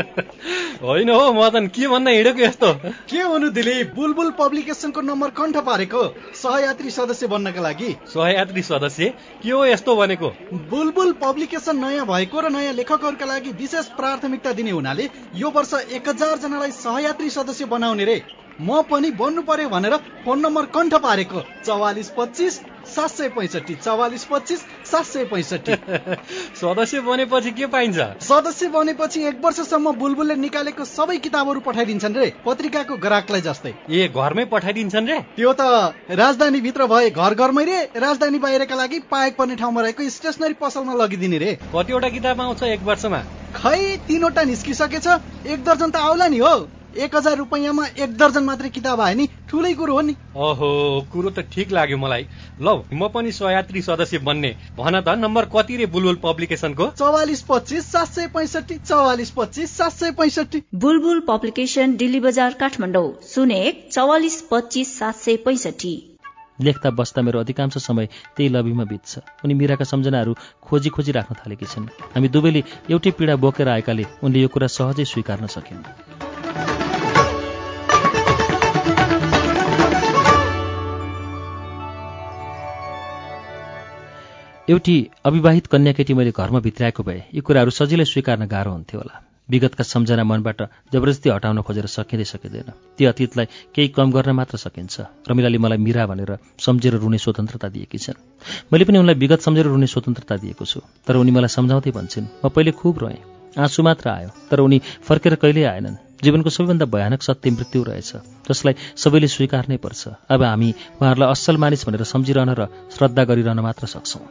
होइन हो मदन के भन्न हिँडेको यस्तो?
के हुनु दिलीप? बुलबुल पब्लिकेसनको नम्बर कण्ठ पारेको। सहयात्री सदस्य बन्नका लागि।
सहयात्री सदस्य? के हो यस्तो भनेको?
बुलबुल पब्लिकेसन नयाँ भएको र नयाँ लेखकहरूका लागि विशेष प्राथमिकता दिने हुनाले यो वर्ष एक हजार जनालाई सहयात्री सदस्य बनाउने रे। म पनि बन्नु पर्यो भनेर फोन नम्बर कण्ठ पारेको। चौवालिस पच्चिस सात सय पैँसठी। चौवालिस पच्चिस सात सय पैँसठी। [laughs]
सदस्य बनेपछि के पाइन्छ?
सदस्य बनेपछि एक वर्षसम्म बुलबुलले निकालेको सबै किताबहरू पठाइदिन्छन् रे पत्रिकाको ग्राहकलाई जस्तै।
ए घरमै पठाइदिन्छन् रे?
त्यो त राजधानी भित्र भए घर घरमै रे राजधानी बाहिरका लागि पाएक पर्ने ठाउँमा रहेको स्टेसनरी पसलमा लगिदिने रे।
कतिवटा किताब आउँछ एक वर्षमा?
खै तिनवटा निस्किसकेछ। एक दर्जन त आउला नि हो। एक हजार रुपियाँमा एक दर्जन मात्रै किताब आयो नि। ठुलै कुरो हो नि।
ओहो कुरो त ठिक लाग्यो मलाई। लौ म पनि सहयात्री सदस्य बन्ने। भन त नम्बर कति रे बुलबुल पब्लिकेसनको?
चौवालिस पच्चिस सात सय पैँसठी चौवालिस पच्चिस सात सय पैँसठी।
बुलबुल पब्लिकेशन दिल्ली बजार काठमाडौँ। शून्य एक चौवालिस पच्चिस सात सय पैँसठी।
लेख्दा बस्दा मेरो अधिकांश समय त्यही लबीमा बित्छ। उनी मिराका सम्झनाहरू खोजी खोजी राख्न थालेकी छिन्। हामी दुवैले एउटै पीडा बोकेर आएकाले उनले यो कुरा सहजै स्वीकार्न सकिन्। एउटी अविवाहित कन्या केटी मैले घरमा भित्राएको भए यी कुराहरू सजिलै स्वीकार्न गाह्रो हुन्थ्यो होला। विगतका सम्झना मनबाट जबरजस्ती हटाउन खोजेर सकिँदै सकिँदैन। ती अतीतलाई केही कम गर्न मात्र सकिन्छ। रमिलाले मलाई मिरा भनेर सम्झेर रुने स्वतन्त्रता दिएकी छन्। मैले पनि उनलाई विगत सम्झेर रुने स्वतन्त्रता दिएको छु। तर उनी मलाई सम्झाउँदै भन्छन् म पहिले खुब रोएँ। आँसु मात्र आयो। तर उनी फर्केर कहिल्यै आएनन्। जीवनको सबैभन्दा भयानक सत्य मृत्यु रहेछ। जसलाई सबैले स्वीकार्नै पर्छ। अब हामी उहाँहरूलाई असल मानिस भनेर सम्झिरहन र श्रद्धा गरिरहन मात्र सक्छौँ।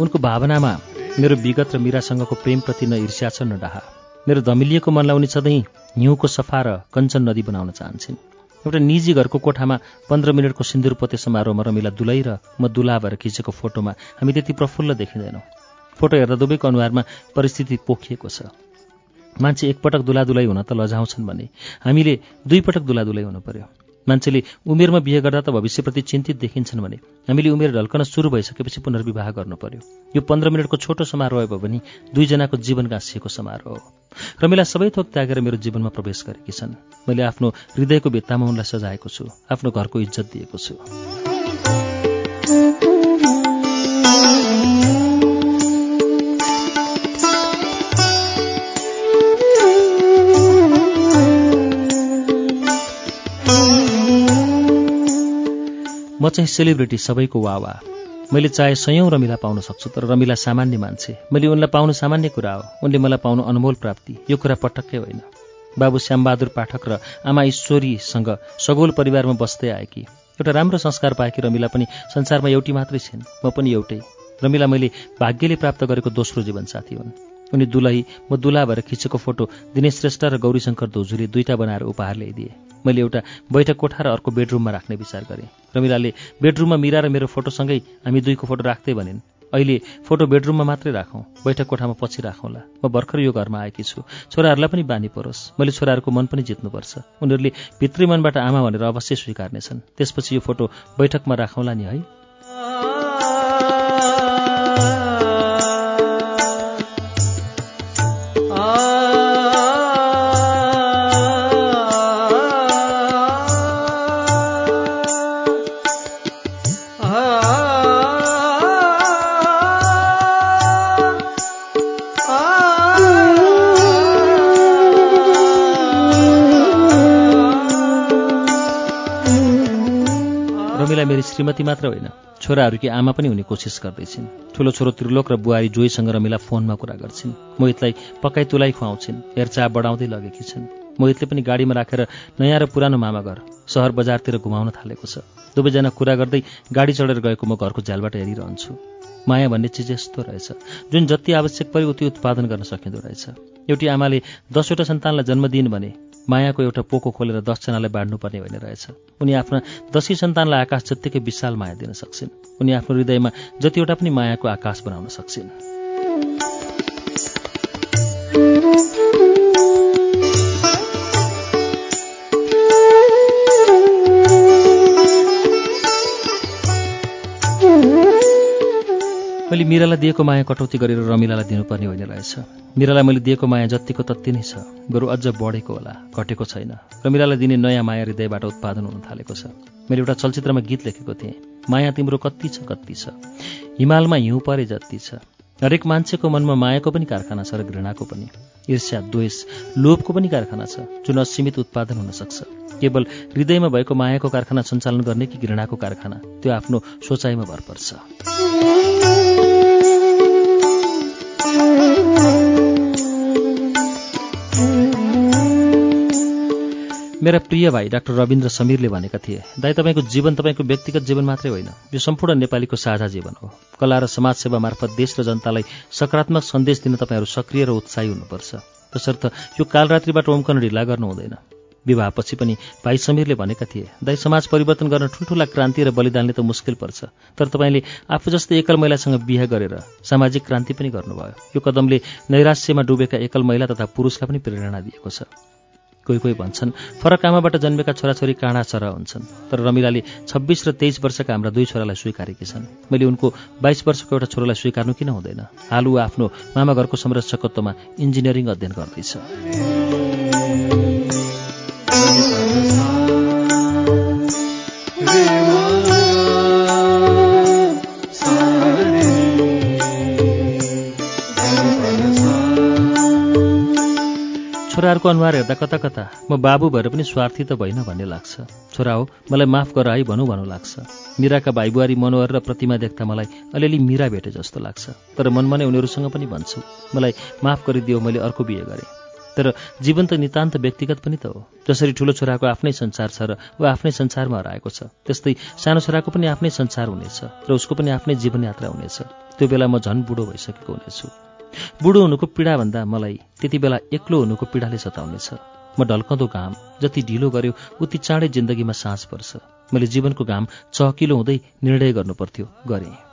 उनको भावनामा मेरो विगत र मिरासँगको प्रेमप्रति न ईर्ष्या छ न डाहा। मेरो धमिलिएको मनलाई उनी सधैँ हिउँको सफा र कञ्चन नदी बनाउन चाहन्छन्। एउटा निजी घरको कोठामा पन्ध्र मिनटको सिन्दुर पोते समारोहमा रमिला दुलै र म दुला भएर खिचेको फोटोमा हामी त्यति प्रफुल्ल देखिँदैनौँ। फोटो हेर्दा दुवैको अनुहारमा परिस्थिति पोखिएको छ। मान्छे एकपटक दुलादुलाई हुन त लजाउँछन् भने हामीले दुईपटक दुलादुलाई हुनु पर्यो। मान्छेले उमेरमा बिहे गर्दा त भविष्यप्रति चिन्तित देखिन्छन् भने हामीले उमेर ढल्कन सुरु भइसकेपछि पुनर्विवाह गर्नु पर्यो। यो पन्ध्र मिनटको छोटो समारोह भयो भने दुईजनाको जीवन गाँसिएको समारोह हो। रमिला सबै थोक त्यागेर मेरो जीवनमा प्रवेश गरेकी छन्। मैले आफ्नो हृदयको भित्तामा उनलाई सजाएको छु आफ्नो घरको इज्जत दिएको छु। म चाहिँ सेलिब्रिटी सबैको वा वा मैले चाहे सयौँ रमिला पाउन सक्छु तर रमिला सामान्य मान्छे। मैले उनलाई पाउनु सामान्य कुरा हो। उनले मलाई पाउनु अनमोल प्राप्ति। यो कुरा पटक्कै होइन। बाबु श्यामबहादुर पाठक र आमा ईश्वरीसँग सगोल परिवारमा बस्दै आएकी। एउटा राम्रो संस्कार पाएकी रमिला पनि संसारमा एउटी मात्रै छिन्। म पनि एउटै। रमिला मैले भाग्यले प्राप्त गरेको दोस्रो जीवनसाथी हुन्। उनी दुलही म दुला भएर खिचेको फोटो दिनेश श्रेष्ठ र गौरीशङ्कर दोजुले दुईटा बनाएर उपहार ल्याइदिए। मैले एउटा बैठक कोठा र अर्को बेडरुममा राख्ने विचार गरेँ। रमिलाले बेडरुममा मिरा र मेरो फोटोसँगै हामी दुईको फोटो राख्दै भनिन्। अहिले फोटो बेडरुममा मात्रै राखौँ बैठक कोठामा पछि राखौँला। म भर्खर यो घरमा आएकी छु। छोराहरूलाई पनि बानी परोस्। मैले छोराहरूको मन पनि जित्नुपर्छ। उनीहरूले भित्री मनबाट आमा भनेर अवश्य स्वीकार्नेछन्। त्यसपछि यो फोटो बैठकमा राखौँला नि है? श्रीमती मात्र होइन छोराहरूकी आमा पनि हुने कोसिस गर्दैछिन्। ठुलो छोरो त्रिलोक र बुहारी जोईसँग रमिला फोनमा कुरा गर्छिन्। मोहितलाई पकाइ तुलाइ खुवाउँछिन् हेरचाह बढाउँदै लगेकी छन्। मोहितले पनि गाडीमा राखेर नयाँ र पुरानो मामा घर सहर बजारतिर घुमाउन थालेको छ। दुवैजना कुरा गर्दै गाडी चढेर गएको म घरको झ्यालबाट हेरिरहन्छु। माया भन्ने चिज यस्तो रहेछ जुन जति आवश्यक पऱ्यो उति उत्पादन गर्न सकिँदो रहेछ। एउटी आमाले दसवटा सन्तानलाई जन्म दिइन् भने मायाको एउटा पोको खोलेर दसजनालाई बाँड्नुपर्ने होइन रहेछ। उनी आफ्ना दसैँ सन्तानलाई आकाश जत्तिकै विशाल माया दिन सक्छिन्। उनी आफ्नो हृदयमा जतिवटा पनि मायाको आकाश बनाउन सक्छिन्। मैले मिरालाई दिएको माया कटौती गरेर रमिलालाई दिनुपर्ने होइन रहेछ। मिरालाई मैले दिएको माया जतिको तत्ति नै छ। बरु अझ बढेको होला घटेको छैन। रमिलालाई दिने नयाँ माया हृदयबाट उत्पादन हुन थालेको छ। मैले एउटा चलचित्रमा गीत लेखेको थिएँ। माया तिम्रो कति छ कति छ। हिमालमा हिउँ परे जति छ। हरेक मान्छेको मनमा मायाको पनि कारखाना छ र घृणाको पनि। ईर्ष्या द्वेष लोभको पनि कारखाना छ जुन असीमित उत्पादन हुन सक्छ। केवल हृदयमा भएको मायाको कारखाना सञ्चालन गर्ने कि घृणाको कारखाना त्यो आफ्नो सोचाइमा भर पर्छ। मेरा प्रिय भाइ डाक्टर रविन्द्र समीरले भनेका थिए दाइ तपाईँको जीवन तपाईँको व्यक्तिगत जीवन मात्रै होइन यो सम्पूर्ण नेपालीको साझा जीवन हो। कला र समाजसेवा मार्फत देश र जनतालाई सकारात्मक सन्देश दिन तपाईँहरू सक्रिय र उत्साही हुनुपर्छ। तसर्थ यो कालरात्रिबाट ओम्कन ढिला गर्नु हुँदैन विवाहपछि पनि भाइ समीरले भनेका थिए दाइ समाज परिवर्तन गर्न ठुल्ठुला क्रान्ति र बलिदानले त मुस्किल पर्छ तर तपाईँले आफू जस्तै एकल महिलासँग बिहे गरेर सामाजिक क्रान्ति पनि गर्नुभयो। यो कदमले नैराश्यमा डुबेका एकल महिला तथा पुरुषलाई पनि प्रेरणा दिएको छ। कोही कोही भन्छन् फरक आमाबाट जन्मेका छोराछोरी काँडा चरा हुन्छन् तर रमिलाले छब्बिस र तेइस वर्षका हाम्रा दुई छोरालाई स्वीकारेकी छन्। मैले उनको बाइस वर्षको एउटा छोरालाई स्वीकार्नु किन हुँदैन? हाल ऊ आफ्नो मामा घरको संरक्षकत्वमा इन्जिनियरिङ अध्ययन गर्दैछ। छोराहरूको अनुहार हेर्दा कता कता? म बाबु भएर पनि स्वार्थी त भइन भन्ने लाग्छ। छोरा हो मलाई माफ गर है भनौँ भनौँ लाग्छ। मिराका भाइ बुहारी मनोहर र प्रतिमा देख्दा मलाई अलिअलि मिरा भेटे जस्तो लाग्छ। तर मनमा नै उनीहरूसँग पनि भन्छु मलाई माफ गरिदियो मैले अर्को बिहे गरेँ। तर जीवन त नितान्त व्यक्तिगत पनि त हो। जसरी ठुलो छोराको आफ्नै संसार छ र ऊ आफ्नै संसारमा हराएको छ त्यस्तै सानो छोराको पनि आफ्नै संसार हुनेछ र उसको पनि आफ्नै जीवनयात्रा हुनेछ। त्यो बेला म झन् बुढो भइसकेको हुनेछु। बुढो हुनुको पीडाभन्दा मलाई त्यति बेला एक्लो हुनुको पीडाले सताउनेछ। म ढल्कँदो घाम जति ढिलो गर्यो उति चाँडै जिन्दगीमा सास पर्छ। मैले जीवनको घाम चहकिलो हुँदै निर्णय गर्नु पर्थ्यो गरेँ।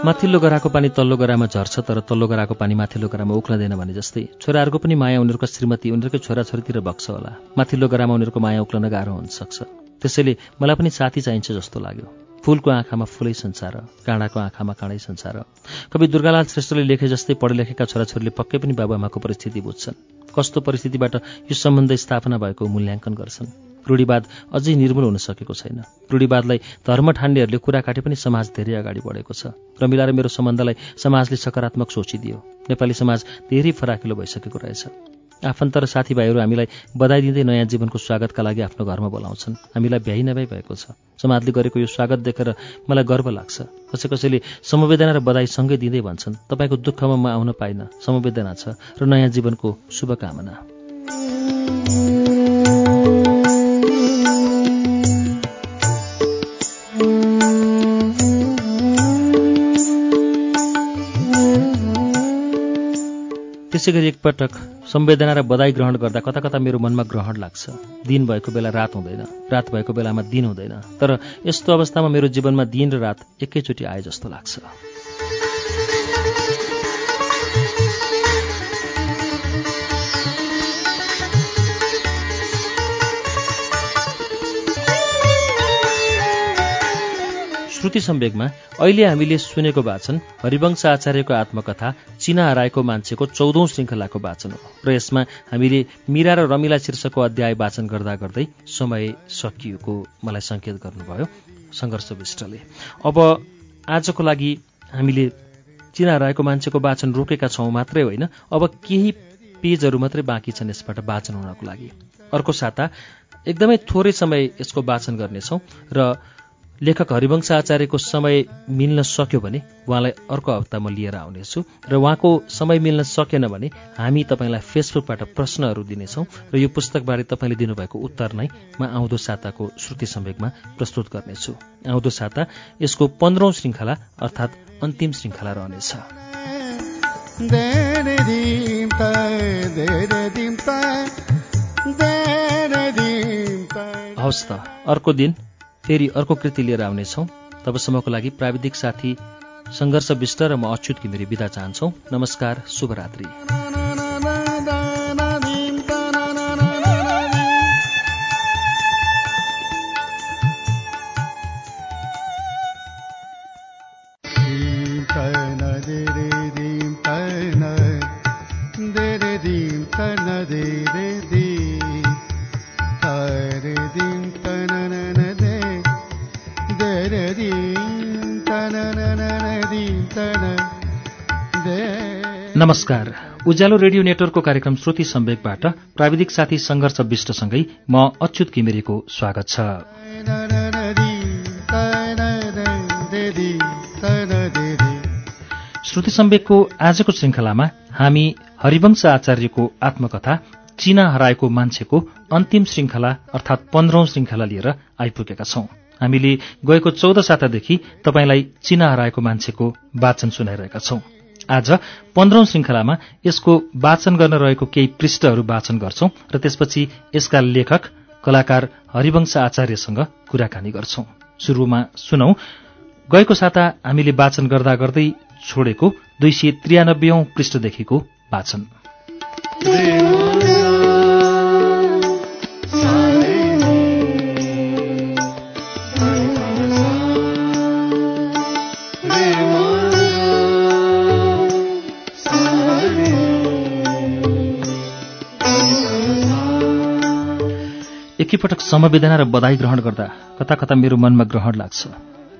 माथिल्लो गराको पानी तल्लो गरामा झर्छ तर तल्लो गराको पानी माथिल्लो गरामा उक्लँदैन भने जस्तै छोराहरूको पनि माया उनीहरूको श्रीमती उनीहरूकै छोराछोरीतिर बग्छ होला। माथिल्लो गरामा उनीहरूको माया उक्लन गाह्रो हुन सक्छ। त्यसैले मलाई पनि साथी चाहिन्छ जस्तो लाग्यो। फुलको आँखामा फुलै संसार काँडाको आँखामा काँडै संसार। कवि दुर्गालाल श्रेष्ठले लेखे जस्तै पढे लेखेका छोराछोरीले पक्कै पनि बाबुआमाको परिस्थिति बुझ्छन्। कस्तो परिस्थितिबाट यो सम्बन्ध स्थापना भएको मूल्याङ्कन गर्छन्। रूढिवाद अझै निर्मूल हुन सकेको छैन। रूढिवादलाई धर्म ठान्नेहरूले कुरा काटे पनि समाज धेरै अगाडि बढेको छ। रमिला र मेरो सम्बन्धलाई समाजले सकारात्मक सोचिदियो। नेपाली समाज धेरै फराकिलो भइसकेको रहेछ। आफन्त र साथीभाइहरू हामीलाई बधाई दिँदै नयाँ जीवनको स्वागतका लागि आफ्नो घरमा बोलाउँछन्। हामीलाई भ्याइ नभ्याइ भएको छ। समाजले गरेको यो स्वागत देखेर मलाई गर्व लाग्छ। कसै कसैले समवेदना र बधाई सँगै दिँदै भन्छन् तपाईँको दुःखमा म आउन पाइनँ। समवेदना छ र नयाँ जीवनको शुभकामना। त्यसै गरी एकपटक संवेदना र बधाई ग्रहण गर्दा कता कता मेरो मनमा ग्रहण लाग्छ। दिन भएको बेला रात हुँदैन। रात भएको बेलामा दिन हुँदैन। तर यस्तो अवस्थामा मेरो जीवनमा दिन र रात एकैचोटि आए जस्तो लाग्छ। श्रुति सम्वेकमा अहिले हामीले सुनेको वाचन हरिवंश आचार्यको आत्मकथा चिना हराएको मान्छेको चौधौं श्रृङ्खलाको वाचन हो। र यसमा हामीले मीरा र रमिला शीर्षकको अध्याय वाचन गर्दा गर्दै समय सकिएको मलाई सङ्केत गर्नुभयो सङ्घर्ष विष्टले। अब आजको लागि हामीले चिना हराएको मान्छेको वाचन रोकेका छौँ मात्रै होइन अब केही पेजहरू मात्रै बाँकी छन् यसबाट वाचन हुनको लागि। अर्को साता एकदमै थोरै समय यसको वाचन गर्नेछौँ र लेखक हरिवंश आचार्यको समय मिल्न सक्यो भने उहाँलाई अर्को हप्ता म लिएर आउनेछु र उहाँको समय मिल्न सकेन भने हामी तपाईँलाई फेसबुकबाट प्रश्नहरू दिनेछौँ र यो पुस्तकबारे तपाईँले दिनुभएको उत्तर नै म आउँदो साताको श्रुति सम्वेकमा प्रस्तुत गर्नेछु। आउँदो साता यसको पन्ध्रौं श्रृङ्खला अर्थात् अन्तिम श्रृङ्खला रहनेछ। हवस् त अर्को दिन फेरि अर्को कृति लिएर आउनेछौँ। तबसम्मको लागि प्राविधिक साथी सङ्घर्ष विष्ट र म अच्युत घिमिरे बिदा चाहन्छौ। नमस्कार शुभरात्री। नमस्कार। उज्यालो रेडियो नेटवर्कको कार्यक्रम श्रुति सम्वेकबाट प्राविधिक साथी सङ्घर्ष विष्टसँगै म अच्युत घिमिरेको स्वागत छ। श्रुति सम्वेकको आजको श्रृङ्खलामा हामी हरिवंश आचार्यको आत्मकथा चिना हराएको मान्छेको अन्तिम श्रृङ्खला अर्थात् पन्ध्रौं श्रृङ्खला लिएर आइपुगेका छौं। हामीले गएको चौध सातादेखि तपाईँलाई चिना हराएको मान्छेको वाचन सुनाइरहेका छौं। आज पन्ध्रौं श्रृङ्खलामा यसको वाचन गर्न रहेको केही पृष्ठहरू वाचन गर्छौं र त्यसपछि यसका लेखक कलाकार हरिवंश आचार्यसँग कुराकानी गर्छौं। सुरुमा सुनौ गएको साता हामीले वाचन गर्दा गर्दै छोडेको दुई सय त्रियानब्बेौं पृष्ठदेखिको वाचन। एकैपटक समवेदना र बधाई ग्रहण गर्दा कता कता मेरो मनमा ग्रहण लाग्छ।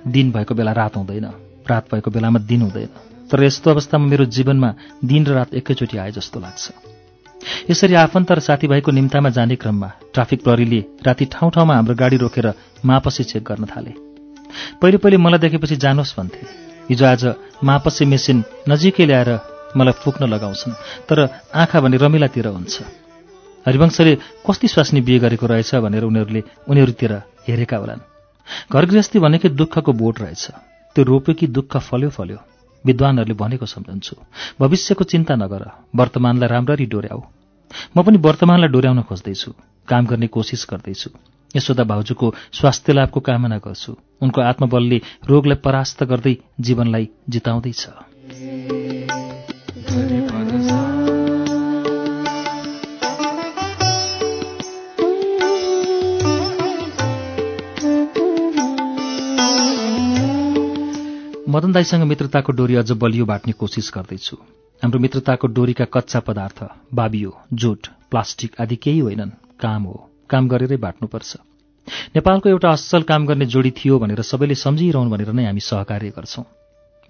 दिन भएको बेला रात हुँदैन रात भएको बेलामा दिन हुँदैन। तर यस्तो अवस्थामा मेरो जीवनमा दिन र रात एकैचोटि आए जस्तो लाग्छ। यसरी आफन्त र साथीभाइको निम्तामा जाने क्रममा ट्राफिक प्रहरीले राति ठाउँ ठाउँमा हाम्रो गाडी रोकेर मापसी चेक गर्न थाले। पहिले पहिले मलाई देखेपछि जानुहोस् भन्थे। हिजो आज मापसी मेसिन नजिकै ल्याएर मलाई फुक्न लगाउँछन् तर आँखा भने रमिलातिर हुन्छ। हरिवंशले कस्ती स्वास्नी बिहे गरेको रहेछ भनेर उनीहरूले उनीहरूतिर हेरेका होलान्। घर गृहस्थी भनेकै दुःखको बोट रहेछ। त्यो रोप्यो कि दुःख फल्यो फल्यो विद्वानहरूले भनेको सम्झन्छु। भविष्यको चिन्ता नगर वर्तमानलाई राम्ररी डोर्याऊ। म पनि वर्तमानलाई डोर्याउन खोज्दैछु काम गर्ने कोसिस गर्दैछु। यशोदा भाउजूको स्वास्थ्य लाभको कामना गर्छु। उनको आत्मबलले रोगलाई परास्त गर्दै जीवनलाई जिताउँदैछ। मदन दाईसँग मित्रताको डोरी अझ बलियो बाट्ने कोसिस गर्दैछु। हाम्रो मित्रताको डोरीका कच्चा पदार्थ बाबियो जुट प्लास्टिक आदि केही होइनन्। काम हो। काम गरेरै बाट्नुपर्छ। नेपालको एउटा असल काम गर्ने जोडी थियो भनेर सबैले सम्झिरहन् भनेर नै हामी सहकार्य गर्छौं।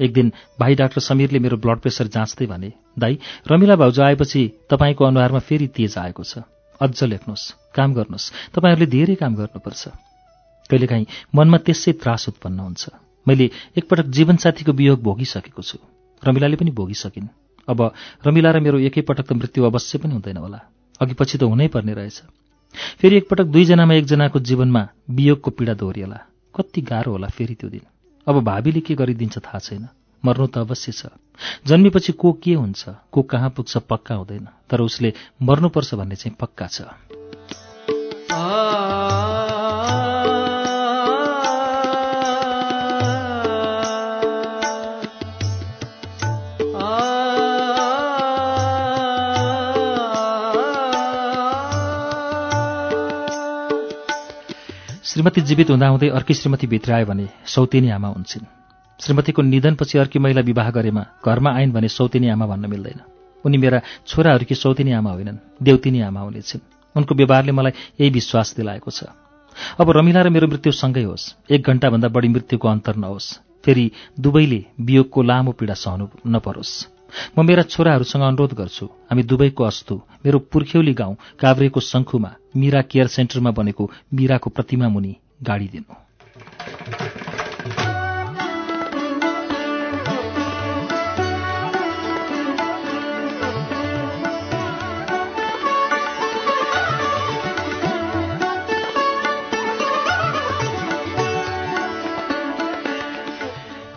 एक दिन भाइ डाक्टर समीरले मेरो ब्लड प्रेसर जाँच्दै भने दाई रमिला भाउजू आएपछि तपाईँको अनुहारमा फेरि तेज आएको छ। अझ लेख्नुहोस् काम गर्नुहोस्। तपाईँहरूले धेरै काम गर्नुपर्छ। कहिलेकाहीँ मनमा त्यसै त्रास उत्पन्न हुन्छ। मैले एकपटक जीवनसाथीको वियोग भोगिसकेको छु। रमिलाले पनि भोगिसकिन्। अब रमिला र मेरो एकैपटक त मृत्यु अवश्य पनि हुँदैन होला। अघि पछि त हुनै पर्ने रहेछ। फेरि एकपटक दुईजनामा एकजनाको जीवनमा वियोगको पीडा दोहोरिएला। कति गाह्रो होला फेरि त्यो दिन। अब भावीले के गरिदिन्छ थाहा छैन। मर्नु त अवश्य छ। जन्मेपछि को के हुन्छ को कहाँ पुग्छ पक्का हुँदैन। तर उसले मर्नुपर्छ भन्ने चाहिँ पक्का छ। श्रीमती जीवित हुँदाहुँदै अर्की श्रीमती भित्र आयो भने सौतेनी आमा हुन्छन्। श्रीमतीको निधनपछि अर्की महिला विवाह गरेमा घरमा आइन् भने सौतेनी आमा भन्न मिल्दैन। उनी मेरा छोराहरूकी सौतेनी आमा होइनन् देउतिनी आमा हुनेछन्। उनको व्यवहारले मलाई यही विश्वास दिलाएको छ। अब रमिला र मेरो मृत्यु सँगै होस्। एक घण्टाभन्दा बढी मृत्युको अन्तर नहोस्। फेरि दुवैले वियोगको लामो पीडा सहनु नपरोस्। म मेरा छोराहरूसँग अनुरोध गर्छु हामी दुवैको अस्तु मेरो पुर्ख्यौली गाउँ काभ्रेको शङ्खुमा मीरा केयर सेन्टरमा बनेको मीराको प्रतिमा मुनि गाडिदिनु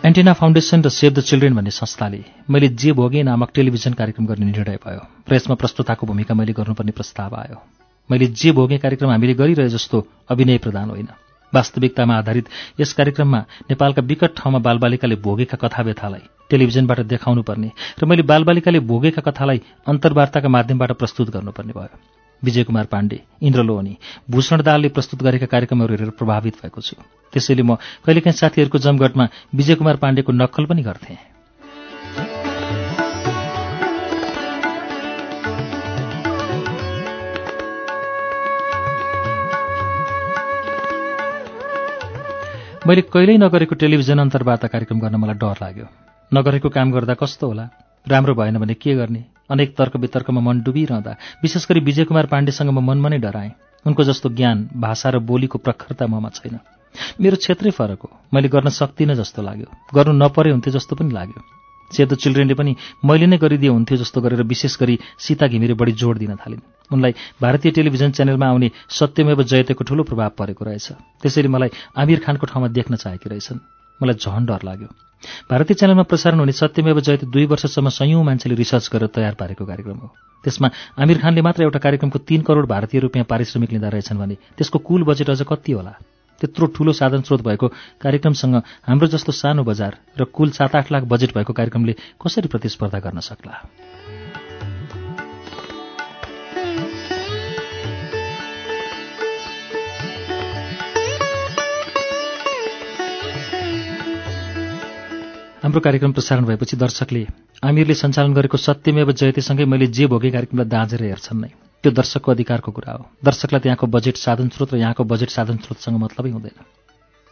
एन्टेना फाउन्डेसन र सेभ द चिल्ड्रेन भन्ने संस्थाले मैले जे भोगे नामक टेलिभिजन कार्यक्रम गर्ने निर्णय भयो प्रेसमा प्रस्तुताको भूमिका मैले गर्नुपर्ने प्रस्ताव आयो। मैले जे भोगे कार्यक्रम हामीले गरिरहे जस्तो अभिनय प्रदान होइन। वास्तविकतामा आधारित यस कार्यक्रममा नेपालका विकट ठाउँमा बालबालिकाले भोगेका कथा व्यथालाई टेलिभिजनबाट देखाउनु पर्ने र मैले बालबालिकाले भोगेका कथालाई अन्तर्वार्ताका माध्यमबाट प्रस्तुत गर्नुपर्ने भयो। विजय कुमार पाण्डे इन्द्रलोहनी भूषण दालले प्रस्तुत गरेका कार्यक्रमहरू हेरेर प्रभावित भएको छु। त्यसैले म कहिलेकाहीँ साथीहरूको जमघटमा विजय कुमार पाण्डेको नक्कल पनि गर्थेँ। मैले कहिल्यै नगरेको टेलिभिजन अन्तर्वार्ता कार्यक्रम गर्न मलाई डर लाग्यो। नगरेको काम गर्दा कस्तो होला? राम्रो भएन भने के गर्ने? अनेक तर्क वितर्कमा मन डुबिरहँदा विशेष गरी विजय कुमार पाण्डेसँग म मनमा नै डराएँ। उनको जस्तो ज्ञान भाषा र बोलीको प्रखरता ममा छैन। मेरो क्षेत्रै फरक हो। मैले गर्न सक्दिनँ जस्तो लाग्यो। गर्नु नपरे हुन्थ्यो जस्तो पनि लाग्यो। द चिल्ड्रेनले पनि मैले नै गरिदिए हुन्थ्यो जस्तो गरेर विशेष गरी सीता घिमिरे बढी जोड दिन थालिन्। उनलाई भारतीय टेलिभिजन च्यानलमा आउने सत्यमेव जयतेको ठूलो प्रभाव परेको रहेछ। त्यसैले मलाई आमिर खानको ठाउँमा देख्न चाहेकी रहेछन्। मलाई झन डर लाग्यो। भारतीय च्यानलमा प्रसारण हुने सत्यमेव जयते दुई वर्षसम्म सयौँ मान्छेले रिसर्च गरेर तयार पारेको कार्यक्रम हो। त्यसमा आमिर खानले मात्र एउटा कार्यक्रमको तीन करोड भारतीय रुपियाँ पारिश्रमिक लिँदा रहेछन् भने त्यसको कुल बजेट अझ कति होला? त्यत्रो ठूलो साधन स्रोत भएको कार्यक्रमसँग हाम्रो जस्तो सानो बजार र कुल सात आठ लाख बजेट भएको कार्यक्रमले कसरी प्रतिस्पर्धा गर्न सक्ला? हाम्रो कार्यक्रम प्रसारण भएपछि दर्शकले आमिरले सञ्चालन गरेको सत्यमेव जयतेसँगै मैले जे भोगे कार्यक्रमलाई दाँजेर हेर्छन् नै। त्यो दर्शकको अधिकारको कुरा हो। दर्शकलाई त्यहाँको बजेट साधन स्रोत र यहाँको बजेट साधन स्रोतसँग मतलबै हुँदैन।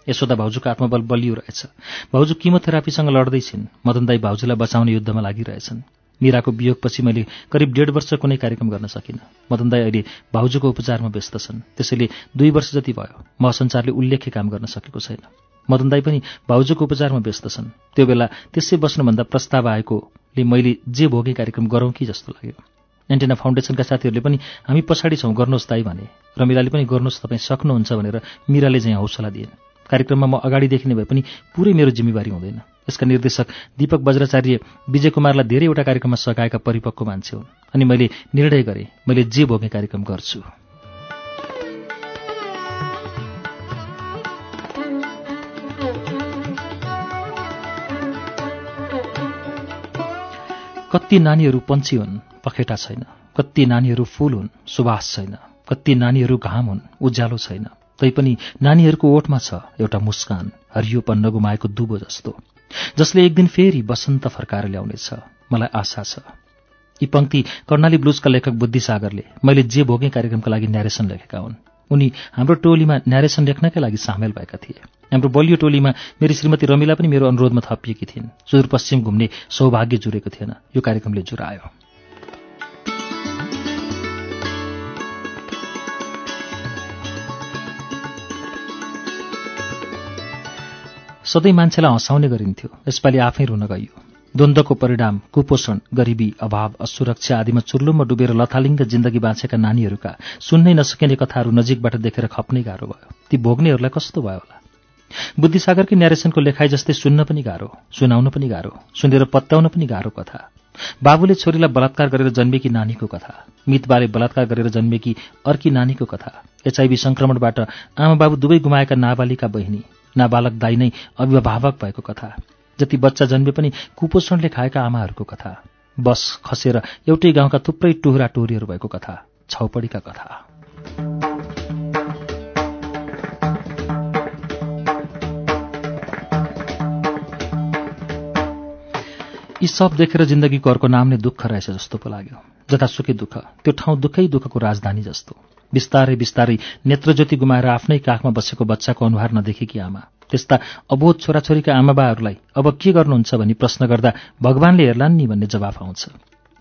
यशोदा भाउजूको आत्मबल बलियो रहेछ। भाउजू किमोथेरापीसँग लड्दैछिन्। मदन दाई भाउजूलाई बचाउने युद्धमा लागिरहेछन्। मिराको वियोगपछि मैले करिब डेढ वर्ष कुनै कार्यक्रम गर्न सकिनँ। मदन दाई अहिले भाउजूको उपचारमा व्यस्त छन्। त्यसैले दुई वर्ष जति भयो महसञ्चारले उल्लेख्य काम गर्न सकेको छैन। मदन दाई पनि भाउजूको उपचारमा व्यस्त छन्। त्यो बेला त्यसै बस्नुभन्दा प्रस्ताव आएकोले मैले जे भोगे कार्यक्रम गरौँ कि जस्तो लाग्यो। एन्टेना फाउन्डेसनका साथीहरूले पनि हामी पछाडि छौँ गर्नुहोस् दाई भने। रमिलाले पनि गर्नुहोस् तपाईँ सक्नुहुन्छ भनेर मिराले चाहिँ हौसला दिएन कार्यक्रममा म अगाडि देखिने भए पनि पुरै मेरो जिम्मेवारी हुँदैन। यसका निर्देशक दीपक वज्राचार्य विजय कुमारलाई धेरैवटा कार्यक्रममा सघाएका परिपक्व मान्छे हुन्। अनि मैले निर्णय गरेँ मैले जे भोगे कार्यक्रम गर्छु। कति नानीहरू पन्छी हुन् पखेटा छैन। कति नानीहरू फूल हुन् सुवास छैन। कति नानीहरू घाम हुन् उज्यालो छैन। तैपनि नानीहरूको ओठमा छ एउटा मुस्कान हरियोपन नगुमाएको दुबो जस्तो। जसले एक दिन फेरि बसन्त फर्काएर ल्याउनेछ। मलाई आशा छ। यी पङ्क्ति कर्णाली ब्लुजका लेखक बुद्धिसागरले मैले जे भोगे कार्यक्रमका लागि न्यारेसन लेखेका हुन्। उनी हाम्रो टोलीमा न्यारेसन लेख्नकै लागि सामेल भएका थिए। हाम्रो बलियो टोलीमा मेरी श्रीमती रमिला पनि मेरो अनुरोधमा थपिएकी थिइन्। सुदूरपश्चिम घुम्ने सौभाग्य जुरेको थिएन। यो कार्यक्रमले जुरायो। सधैँ मान्छेलाई हँसाउने गरिन्थ्यो। यसपालि आफै रुन गइयो। द्वन्द्वको परिणाम कुपोषण गरिबी अभाव असुरक्षा आदिमा चुर्लुममा डुबेर लथालिङ्ग जिन्दगी बाँचेका नानीहरूका सुन्नै नसकिने कथाहरू नजिकबाट देखेर खप्नै गाह्रो भयो। ती भोग्नेहरूलाई कस्तो भयो होला? बुद्धिसागरकै न्यारेसनको लेखाइ जस्तै सुन्न पनि गाह्रो सुनाउन पनि गाह्रो सुनेर पत्याउन पनि गाह्रो कथा। बाबुले छोरीलाई बलात्कार गरेर जन्मेकी नानीको कथा मितबाले बलात्कार गरेर जन्मेकी अर्की नानीको कथा एचआइभी संक्रमणबाट आमा बाबु दुवै गुमाएका नाबालिका बहिनी नाबालक दाई नै अभिभावक भएको कथा। जति बच्चा जन्मे पनि कुपोषणले खाएका आमाहरूको कथा बस खसेर एउटै गाउँका थुप्रै टोहरा टोहरीहरू भएको कथा छाउपडीका कथा। यी सब देखेर जिन्दगीको अर्को नाम नै दुःख रहेछ जस्तो पो लाग्यो। जतासुकै दुःख त्यो ठाउँ दुःखै दुःखको राजधानी जस्तो। बिस्तारै बिस्तारै नेत्रज्योति गुमाएर आफ्नै काखमा बसेको बच्चाको अनुहार नदेखेकी आमा। त्यस्ता अबोध छोराछोरीका आमाबाहरूलाई अब के गर्नुहुन्छ भनी प्रश्न गर्दा भगवान्ले हेर्लान् नि भन्ने जवाफ आउँछ।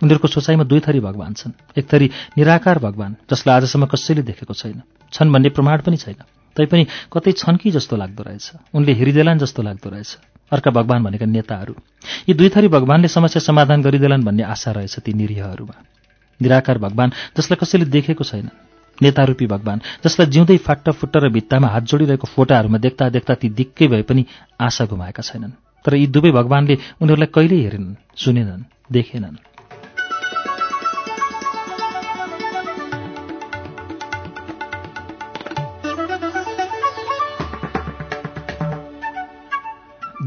उनीहरूको सोचाइमा दुई थरी भगवान् छन्। एक थरी निराकार भगवान् जसलाई आजसम्म कसैले देखेको छैन। छन् भन्ने प्रमाण पनि छैन। तैपनि कतै छन् कि जस्तो लाग्दो रहेछ? उनले हेरिदेलान् जस्तो लाग्दो रहेछ। अर्का भगवान् भनेका नेताहरू। यी दुई थरी भगवान्ले समस्या समाधान गरिदेलान् भन्ने आशा रहेछ ती निरीहहरूमा। निराकार भगवान् जसलाई कसैले देखेको छैन नेतारूपी भगवान्। जसलाई जिउँदै फाट्ट फुट्ट र भित्तामा हात जोडिरहेको फोटाहरूमा देख्दा देख्दा ती दिक्कै भए पनि आशा गुमाएका छैनन्। तर यी दुवै भगवान्ले उनीहरूलाई कहिल्यै हेरेनन् सुनेनन् देखेनन्।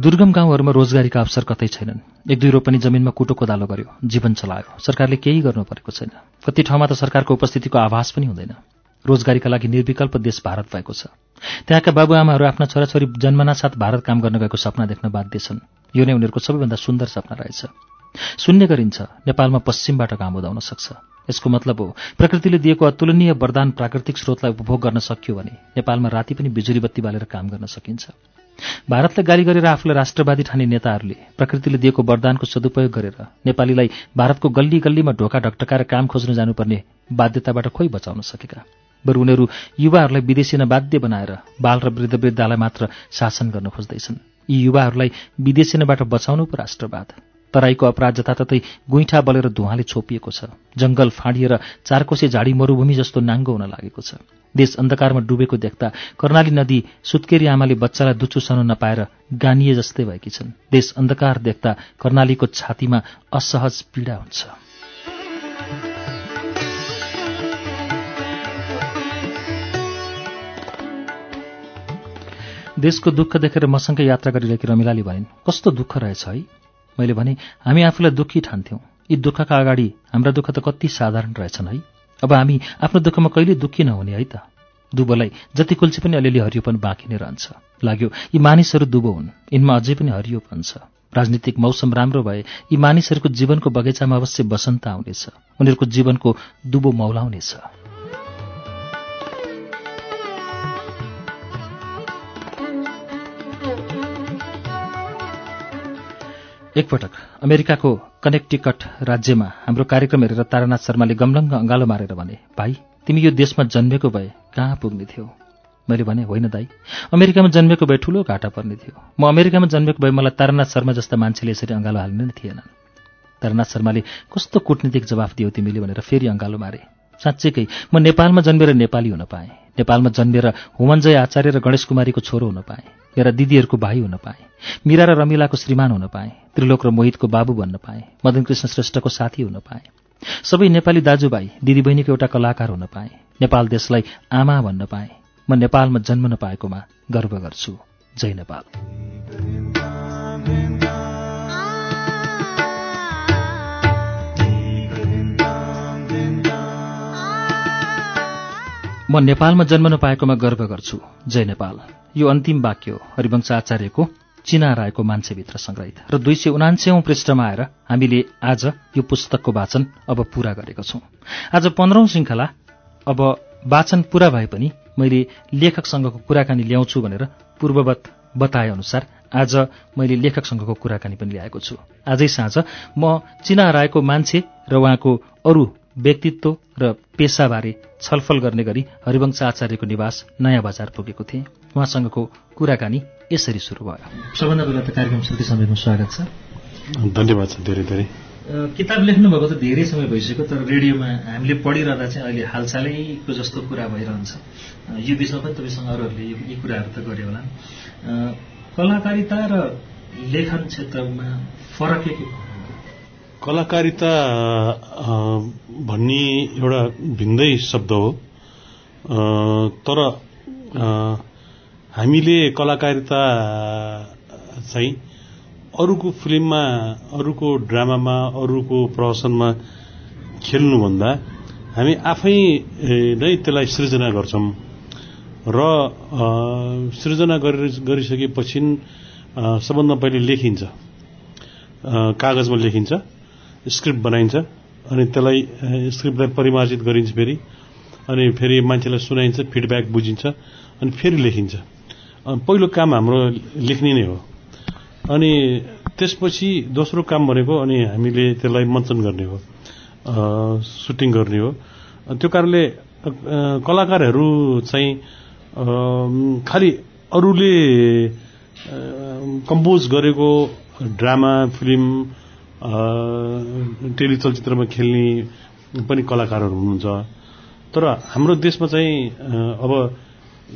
दुर्गम गाउँहरूमा रोजगारीका अवसर कतै छैनन्। एक दुई रोपनी जमिनमा कुटो कोदालो गर्यो जीवन चलायो। सरकारले केही गर्नु परेको छैन। कति ठाउँमा त सरकारको उपस्थितिको आभास पनि हुँदैन। रोजगारीका लागि निर्विकल्प देश भारत भएको छ। त्यहाँका बाबुआमाहरू आफ्ना छोराछोरी जन्मनासाथ भारत काम गर्न गएको सपना देख्न बाध्य छन्। यो नै उनीहरूको सबैभन्दा सुन्दर सपना रहेछ। सुन्ने गरिन्छ नेपालमा पश्चिमबाट घाम उदाउन सक्छ। यसको मतलब हो प्रकृतिले दिएको अतुलनीय वरदान प्राकृतिक स्रोतलाई उपभोग गर्न सकियो भने नेपालमा राति पनि बिजुली बत्ती बालेर काम गर्न सकिन्छ। भारतलाई गाली गरेर आफूलाई राष्ट्रवादी ठाने नेताहरूले प्रकृतिले दिएको वरदानको सदुपयोग गरेर नेपालीलाई भारतको गल्ली गल्लीमा ढोका ढकटकाएर काम खोज्न जानुपर्ने बाध्यताबाट खोइ बचाउन सकेका। बरु उनीहरू युवाहरूलाई विदेशी बाध्य बनाएर बाल र वृद्ध वृद्धालाई मात्र शासन गर्न खोज्दैछन्। यी युवाहरूलाई विदेशीनबाट बचाउनु पो राष्ट्रवाद। तराईको अपराध जताततै गुइठा बलेर धुवाँले छोपिएको छ। जंगल फाँडिएर चारकोसे झाडी मरूभूमि जस्तो नाङ्गो हुन लागेको छ। देश अन्धकारमा डुबेको देख्दा कर्णाली नदी सुत्केरी आमाले बच्चालाई दुच्चु सानो नपाएर गानिए जस्तै भएकी छन्। देश अन्धकार देख्दा कर्णालीको छातीमा असहज पीडा हुन्छ। देशको दुःख देखेर मसँगै यात्रा गरिरहेकी रमिलाले भनिन् कस्तो दुःख रहेछ है? मैले भने हामी आफूलाई दुःखी ठान्थ्यौँ। यी दुःखका अगाडि हाम्रा दुःख त कति साधारण रहेछन् है? अब हामी आफ्नो दुःखमा कहिले दुःखी नहुने है त? दुबोलाई जति कुल्चे पनि अलिअलि हरियोपन बाँकी नै रहन्छ। लाग्यो यी मानिसहरू दुबो हुन्। यिनमा अझै पनि हरियोपन छ। राजनीतिक मौसम राम्रो भए यी मानिसहरूको जीवनको बगैँचामा अवश्य बसन्त आउनेछ। उनीहरूको जीवनको दुबो मौलाउनेछ एकपटक अमेरिकाको कनेक्टिकट राज्यमा हाम्रो कार्यक्रम हेरेर तारानाथ शर्माले गमलङ्ग अँगालो मारेर भने भाइ तिमी यो देशमा जन्मेको भए कहाँ पुग्ने थियौ? मैले भने होइन दाई अमेरिकामा जन्मेको भए ठुलो घाटा पर्ने थियो। म अमेरिकामा जन्मेको भए मलाई तारानाथ शर्मा जस्ता मान्छेले यसरी अँगालो हाल्ने नै थिएनन्। तारानाथ शर्माले कस्तो कूटनीतिक जवाफ दियो तिमीले? भनेर फेरि अँगालो मारे। साँच्चैकै म नेपालमा जन्मेर नेपाली हुन पाएँ। नेपालमा जन्मेर हुमञ्जय आचार्य र गणेश कुमारीको छोरो हुन पाएँ। मेरा दिदीहरूको भाइ हुन पाएँ। मीरा र रमिलाको श्रीमान हुन पाएँ। त्रिलोक र मोहितको बाबु बन्न पाएँ। मदन कृष्ण श्रेष्ठको साथी हुन पाएँ। सबै नेपाली दाजुभाइ दिदीबहिनीको एउटा कलाकार हुन पाएँ। नेपाल देशलाई आमा भन्न पाएँ। म नेपालमा जन्म नपाएकोमा गर्व गर्छु। जय नेपाल। म नेपालमा जन्म नपाएकोमा गर्व गर्छु। जय नेपाल। यो अन्तिम वाक्य हो। हरिवंश आचार्यको चिना रायको मान्छेभित्र सङ्ग्रहित र दुई सय उनान्सयौं पृष्ठमा आएर हामीले आज यो पुस्तकको वाचन अब पूरा गरेको छौं। आज पन्ध्रौं श्रृङ्खला अब वाचन पूरा भए पनि मैले लेखकसँगको कुराकानी ल्याउँछु भनेर पूर्ववत बताए अनुसार आज मैले लेखकसँगको कुराकानी पनि ल्याएको छु। आजै साँझ म चिना रायको मान्छे र उहाँको अरू व्यक्तित्व र पेसाबारे छलफल गर्ने गरी हरिवंश आचार्यको निवास नयाँ बजार पुगेको थिएँ। उहाँसँगको कुराकानी यसरी सुरु भयो। सबभन्दा पहिला त कार्यक्रम श्रुति समेतमा स्वागत छ।
धन्यवाद छ धेरै धेरै।
किताब लेख्नुभएको त धेरै समय भइसक्यो तर रेडियोमा हामीले पढिरहँदा चाहिँ अहिले हालसालैको जस्तो कुरा भइरहन्छ। यो विषयमा पनि तपाईँसँग अरूहरूले यो- यी कुराहरू त गरे होला। कलाकारिता र लेखन क्षेत्रमा फरक के के
कलाकारिता भन्ने एउटा भिन्दै शब्द हो। तर हामीले कलाकारिता चाहिँ अरूको फिल्ममा अरूको ड्रामामा अरूको प्रहसनमा खेल्नुभन्दा हामी आफै नै त्यसलाई सृजना गर्छौँ। र सृजना गरि गरिसकेपछि सबभन्दा पहिले लेखिन्छ। कागजमा लेखिन्छ। स्क्रिप्ट बनाइन्छ अनि त्यसलाई स्क्रिप्टलाई परिमार्जित गरिन्छ फेरि अनि फेरि मान्छेलाई सुनाइन्छ फिडब्याक बुझिन्छ अनि फेरि लेखिन्छ पहिलो काम हाम्रो लेख्ने नै हो अनि त्यसपछि दोस्रो काम भनेको अनि हामीले त्यसलाई मञ्चन गर्ने हो सुटिङ गर्ने हो त्यो कारणले कलाकारहरू चाहिँ खालि अरूले कम्पोज गरेको ड्रामा फिल्म टेली चलचित्रमा खेल्ने पनि कलाकारहरू हुनुहुन्छ। तर हाम्रो देशमा चाहिँ अब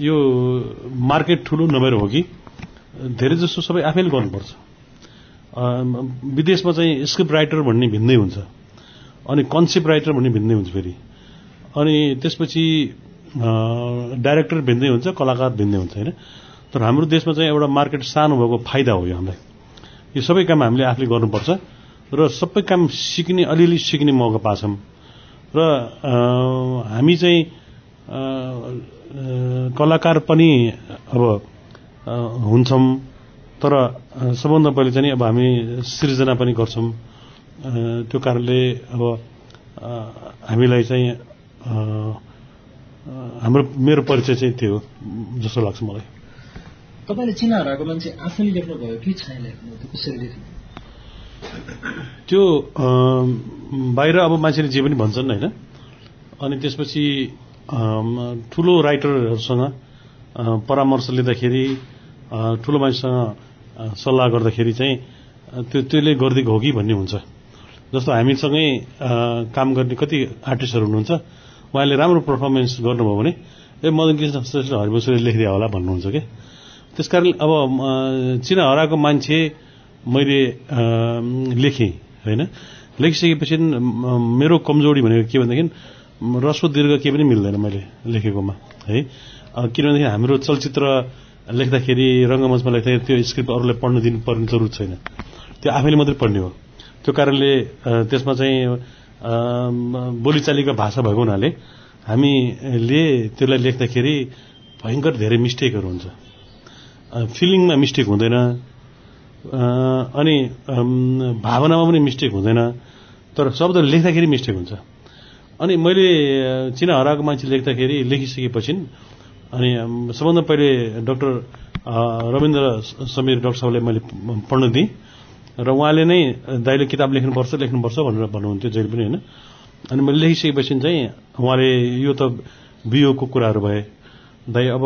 यो मार्केट ठुलो नभएर हो कि धेरै जसो सबै आफैले गर्नुपर्छ। विदेशमा चाहिँ स्क्रिप्ट राइटर भन्ने भिन्दै हुन्छ। अनि कन्सेप्ट राइटर भन्ने भिन्दै हुन्छ फेरि। अनि त्यसपछि डाइरेक्टर भिन्दै हुन्छ कलाकार भिन्दै हुन्छ होइन? तर हाम्रो देशमा चाहिँ एउटा मार्केट सानो भएको फाइदा हो यो हामीलाई। यो सबै काम हामीले आफूले गर्नुपर्छ। र सबै काम सिक्ने अलिअलि सिक्ने मौका पाछौँ। र हामी चाहिँ कलाकार पनि अब हुन्छौँ। तर सबभन्दा पहिले चाहिँ अब हामी सृजना पनि गर्छौँ। त्यो कारणले अब हामीलाई चाहिँ हाम्रो मेरो परिचय चाहिँ त्यो जस्तो लाग्छ मलाई।
तपाईँले चिना हराएको मान्छे आफैले लेख्नुभयो कि छैन लेख्नु कसरी लेख्नु
त्यो बाहिर अब मान्छेले जे पनि भन्छन् होइन। अनि त्यसपछि ठुलो राइटरहरूसँग परामर्श लिँदाखेरि ठुलो मान्छेसँग सल्लाह गर्दाखेरि चाहिँ त्यो त्यसले गरिदिएको हो कि भन्ने हुन्छ। जस्तो हामीसँगै काम गर्ने कति आर्टिस्टहरू हुनुहुन्छ उहाँले राम्रो पर्फर्मेन्स गर्नुभयो भने ए मदन कृष्ण श्रेष्ठ हरिवंशले लेखिदियो होला भन्नुहुन्छ क्या त्यसकारण अब चिना हराएको मान्छे मैले लेखेँ होइन? लेखिसकेपछि मेरो कमजोरी भनेको के भनेदेखि रस्व दीर्घ केही पनि मिल्दैन मैले लेखेकोमा है? किनभनेदेखि हाम्रो चलचित्र लेख्दाखेरि रङ्गमञ्चमा लेख्दाखेरि त्यो स्क्रिप्ट अरूलाई पढ्न दिनु पर्ने जरुरत छैन। त्यो आफैले मात्रै पढ्ने हो। त्यो कारणले त्यसमा चाहिँ बोलीचालीको भाषा भएको हुनाले हामीले त्यसलाई लेख्दाखेरि भयङ्कर धेरै मिस्टेकहरू हुन्छ। फिलिङमा मिस्टेक हुँदैन। अनि भावनामा पनि मिस्टेक हुँदैन तर शब्दहरू लेख्दाखेरि मिस्टेक हुन्छ। अनि मैले चिना हराएको मान्छे लेख्दाखेरि लेखिसकेपछि अनि सबभन्दा पहिले डक्टर रविन्द्र समीर डक्टर साहबलाई मैले पढ्न दिएँ र उहाँले नै दाइले किताब लेख्नुपर्छ लेख्नुपर्छ भनेर भन्नुहुन्थ्यो जहिले पनि होइन? अनि मैले लेखिसकेपछि चाहिँ उहाँले यो त बियोको कुराहरू भए दाइ अब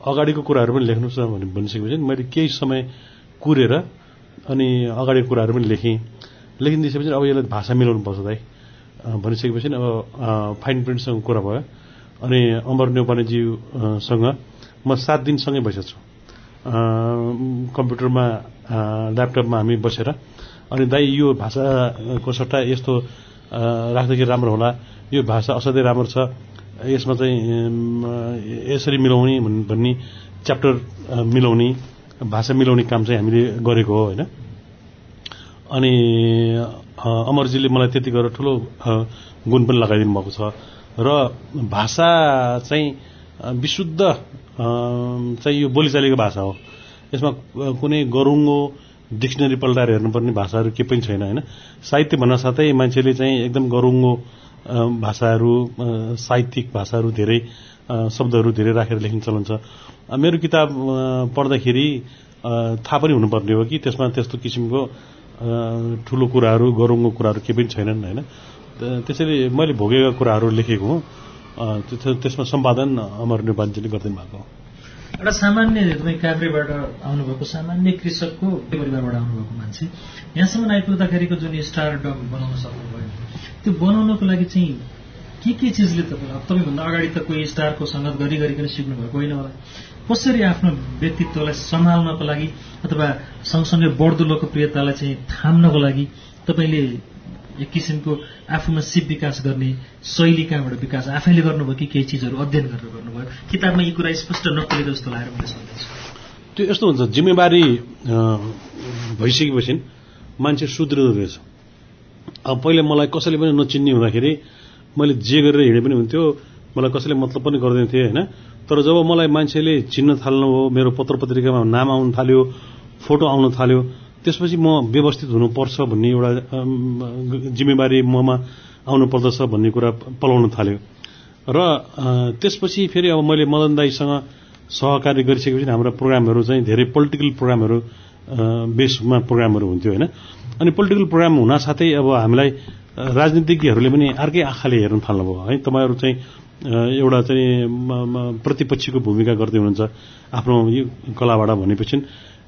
अगाडिको कुराहरू पनि लेख्नुहोस् न भने भनिसकेपछि मैले केही समय कुरेर अनि अगाडिको कुराहरू पनि लेखेँ। लेखिदिइसकेपछि अब यसलाई भाषा मिलाउनु पर्छ दाइ। भनिसकेपछि अब फाइन प्रिन्टसँग कुरा भयो। अनि अमर नेपालीज्यूसँग म सात दिनसँगै बसेको छु। कम्प्युटरमा ल्यापटपमा हामी बसेर। अनि दाइ यो भाषाको सट्टा यस्तो राख्दाखेरि राम्रो होला। यो भाषा असाध्यै राम्रो छ। यसमा चाहिँ यसरी मिलाउने भन्- भन्ने च्याप्टर मिलाउने। भाषा मिलाउने काम चाहिँ हामीले गरेको हो होइन? अनि अमरजीले मलाई त्यति गरेर ठुलो गुण पनि लगाइदिनु भएको छ। र भाषा चाहिँ विशुद्ध चाहिँ यो बोलीचालीको भाषा हो। यसमा कुनै गरुङ्गो डिक्सनरी पल्टाएर हेर्नुपर्ने भाषाहरू केही पनि छैन होइन? साहित्य भन्न साथै मान्छेले चाहिँ एकदम गरुङ्गो भाषाहरू साहित्यिक भाषाहरू धेरै शब्दहरू धेरै राखेर लेख्ने चलन छ। मेरो किताब पढ्दाखेरि थाहा पनि हुनुपर्ने हो कि त्यसमा त्यस्तो किसिमको ठुलो कुराहरू गरुङ्गो कुराहरू केही पनि छैनन् होइन? त- त्यसैले मैले भोगेका कुराहरू लेखेको हुँ। त्यसमा सम्पादन अमर नेपालजीले गरिदिनु भएको हो।
एउटा सामान्य तपाईँ काभ्रेबाट आउनुभएको सामान्य कृषकको परिवारबाट आउनुभएको मान्छे। यहाँसम्म आइपुग्दाखेरिको जुन स्टार डग बनाउन सक्नुभयो त्यो बनाउनको लागि चाहिँ के के चिजले तपाईँलाई तपाईँभन्दा अगाडि त कोही स्टारको सङ्गत गरी गरिकन सिक्नु भएको होइन होला। कसरी आफ्नो व्यक्तित्वलाई सम्हाल्नको लागि अथवा सँगसँगै बढ्दो लोकप्रियतालाई चाहिँ थाम्नको लागि तपाईँले एक किसिमको आफूमा सिप विकास गर्ने शैली कहाँबाट विकास आफैले गर्नुभयो कि केही चिजहरू अध्ययन गरेर गर्नुभयो? किताबमा यी कुरा स्पष्ट नखोलेको जस्तो लागेर मैले सोध्दैछु
त्यो यस्तो हुन्छ जिम्मेवारी भइसकेपछि मान्छे सुध्रिँदो रहेछ। अब पहिला मलाई कसैले पनि नचिन्ने हुँदाखेरि मैले जे गरेर हिँडे पनि हुन्थ्यो मलाई कसैले मतलब पनि गर्दैन थिए होइन? तर जब मलाई मान्छेले चिन्न थाल्नु हो मेरो पत्र पत्रिकामा नाम आउनु थाल्यो फोटो आउन थाल्यो त्यसपछि म व्यवस्थित हुनुपर्छ भन्ने एउटा जिम्मेवारी ममा आउनु पर्दछ भन्ने कुरा पलाउन थाल्यो। र त्यसपछि फेरि अब मैले मदन दाईसँग सहकार्य गरिसकेपछि हाम्रा प्रोग्रामहरू चाहिँ धेरै पोलिटिकल प्रोग्रामहरू बेसमा प्रोग्रामहरू हुन्थ्यो होइन? अनि पोलिटिकल प्रोग्राम हुनासाथै अब हामीलाई राजनीतिज्ञहरूले पनि अर्कै आँखाले हेर्न थाल्नुभयो। है तपाईँहरू चाहिँ एउटा चाहिँ प्रतिपक्षीको भूमिका गर्दै हुनुहुन्छ आफ्नो यो कलाबाट भनेपछि।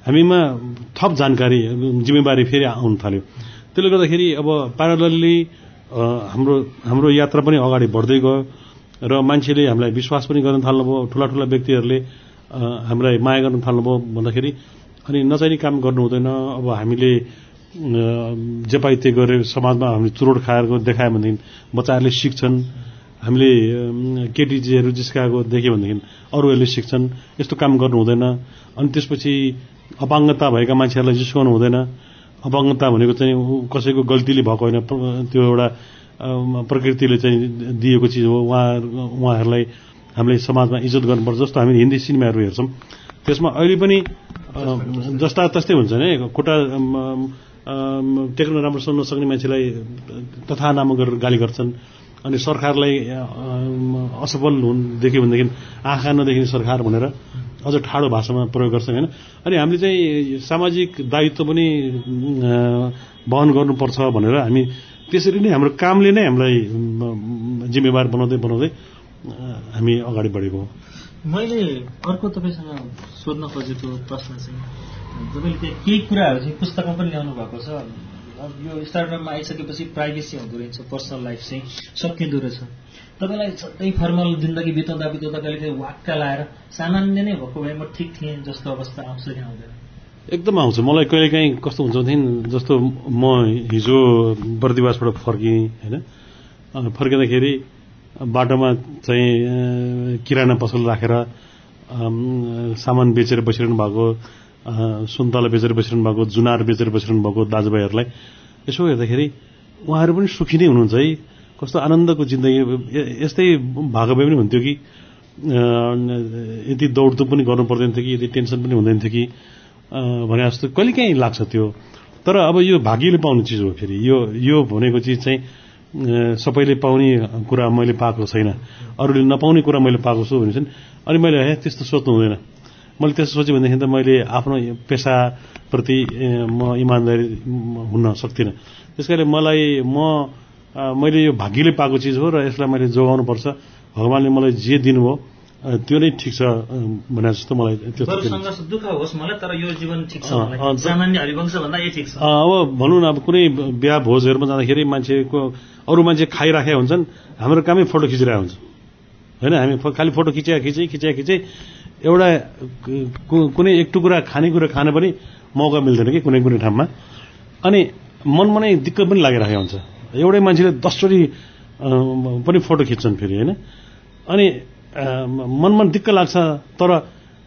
हामीमा थप जानकारी जिम्मेवारी फेरि आउन थाल्यो। त्यसले गर्दाखेरि अब प्यारलली हाम्रो हाम्रो यात्रा पनि अगाडि बढ्दै गयो र मान्छेले हामीलाई विश्वास पनि गर्न थाल्नुभयो ठुला ठुला व्यक्तिहरूले हामीलाई माया गर्न थाल्नुभयो भन्दाखेरि। अनि नचाहिने काम गर्नु हुँदैन अब हामीले जे पाइ त्यही गरेर समाजमा हामीले चुरोट खाएर देखायो भनेदेखि बच्चाहरूले सिक्छन्। हामीले केटिजीहरू जिस्काएको देख्यो भनेदेखि अरूहरूले सिक्छन्। यस्तो काम गर्नु हुँदैन। अनि त्यसपछि अपाङ्गता भएका मान्छेहरूलाई जिस्काउनु हुँदैन। अपाङ्गता भनेको चाहिँ कसैको गल्तीले भएको होइन। त्यो एउटा प्रकृतिले चाहिँ दिएको चिज हो। उहाँ उहाँहरूलाई हामीले समाजमा इज्जत गर्नुपर्छ। जस्तो हामी हिन्दी सिनेमाहरू हेर्छौँ। त्यसमा अहिले पनि जस्ता तस्तै हुन्छ नि। खुट्टा टेक्न राम्रोसँग नसक्ने मान्छेलाई तथा नाम गरेर गाली गर्छन्। अनि सरकारलाई असफल हुन् देख्यो भनेदेखि आँखा नदेखिने सरकार भनेर अझ ठाडो भाषामा प्रयोग गर्छन् होइन? अनि हामीले चाहिँ सामाजिक दायित्व पनि वहन गर्नुपर्छ भनेर हामी त्यसरी नै हाम्रो कामले नै हामीलाई जिम्मेवार बनाउँदै बनाउँदै हामी अगाडि बढेको हो।
मैले अर्को तपाईँसँग सोध्न खोजेको प्रश्न चाहिँ तपाईँले त्यहाँ केही कुराहरू चाहिँ पुस्तकमा पनि ल्याउनु भएको छ। अब यो स्टार्टअपमा आइसकेपछि प्राइभेसी हुँदो रहेछ पर्सनल लाइफ चाहिँ सकिँदो रहेछ। तपाईँलाई सधैँ फर्मल जिन्दगी बिताउँदा बिताउँदा कहिले कहिले वाक्का लाएर सामान्य नै भएको भए म ठिक थिएँ जस्तो अवस्था आउँछ कि आउँदैन।
एकदम आउँछ। मलाई कहिले काहीँ कस्तो हुन्छ भनेदेखि जस्तो म हिजो बर्दिवासबाट फर्किएँ होइन? फर्किँदाखेरि बाटोमा चाहिँ किराना पसल राखेर सामान बेचेर बसिरहनु भएको सुन्तला बेचेर बसिरहनु भएको जुनार बेचेर बसिरहनु भएको दाजुभाइहरूलाई यसो हेर्दाखेरि उहाँहरू पनि सुखी नै हुनुहुन्छ है। कस्तो आनन्दको जिन्दगी यस्तै भएको भए पनि हुन्थ्यो कि यति दौडधुप पनि गर्नु पर्दैन थियो कि यति टेन्सन पनि हुँदैन थियो कि भने जस्तो कहिले काहीँ लाग्छ त्यो। तर अब यो भाग्यले पाउने चिज हो फेरि। यो यो भनेको चिज चाहिँ सबैले पाउने कुरा मैले पाएको छैन। अरूले नपाउने कुरा मैले पाएको छु भने चाहिँ अनि मैले हे त्यस्तो सोच्नु हुँदैन। मैले त्यसो सोचेँ भनेदेखि त मैले आफ्नो पेसाप्रति म इमान्दारी हुन सक्दिनँ। त्यस कारणले मलाई म मैले यो भाग्यले पाएको चिज हो र यसलाई मैले जोगाउनुपर्छ भगवान्ले मलाई जे दिनुभयो त्यो नै ठिक छ भने जस्तो मलाई त्यो
दुःख होस्
अब भनौँ न अब कुनै बिहा भोजहरूमा जाँदाखेरि मान्छेको अरू मान्छे खाइराखेका हुन्छन् हाम्रो कामै फोटो खिचिरहेको हुन्छ। होइन हामी खालि फोटो खिच्या खिचै खिच्या खिचै। एउटा कुनै एक टुक्रा खानेकुरा खान पनि मौका मिल्दैन कि कुनै कुनै ठाउँमा। अनि मनमा नै दिक्क पनि लागिरहेको हुन्छ। एउटै मान्छेले दसचोटि पनि फोटो खिच्छन् फेरि होइन? अनि मनमा दिक्क लाग्छ तर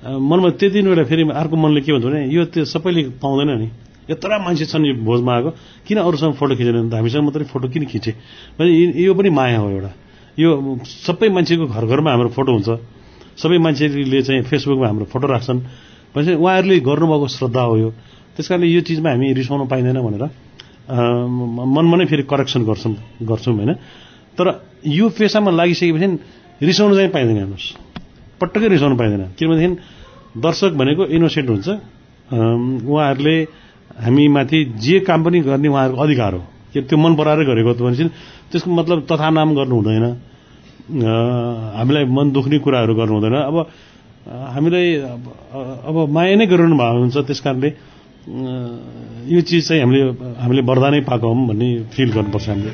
मनमा त्यति बेला फेरि अर्को मनले के भन्छ भने यो त्यो सबैले पाउँदैन नि। यत्र मान्छे छन् यो भोजमा आएको। किन अरूसँग फोटो खिचेन त हामीसँग मात्रै फोटो किन खिचे? यो पनि माया हो एउटा। यो सबै मान्छेको घर घरमा हाम्रो फोटो हुन्छ। सबै मान्छेले चाहिँ फेसबुकमा हाम्रो फोटो राख्छन्। भनेपछि उहाँहरूले गर्नुभएको श्रद्धा हो यो। त्यस कारणले यो चिजमा हामी रिसाउनु पाइँदैन भनेर मनमा नै फेरि करेक्सन गर्छौँ गर्छौँ होइन। तर यो पेसामा लागिसकेपछि रिसाउनु चाहिँ पाइँदैन हेर्नुहोस्। पटक्कै रिसाउनु पाइँदैन। किनभनेदेखि दर्शक भनेको इनोसेन्ट हुन्छ। उहाँहरूले हामीमाथि जे काम पनि गर्ने उहाँहरूको अधिकार हो। त्यो मन पराएरै गरेको भनेपछि त्यसको मतलब तथा नाम गर्नु हुँदैन। हामीलाई मन दुख्ने कुराहरू गर्नु हुँदैन। अब हामीलाई अब माया नै गरिरहनु भएको हुन्छ। त्यस कारणले यो चिज चाहिँ हामीले हामीले वरदानै पाएको हौँ भन्ने फिल गर्नुपर्छ हामीले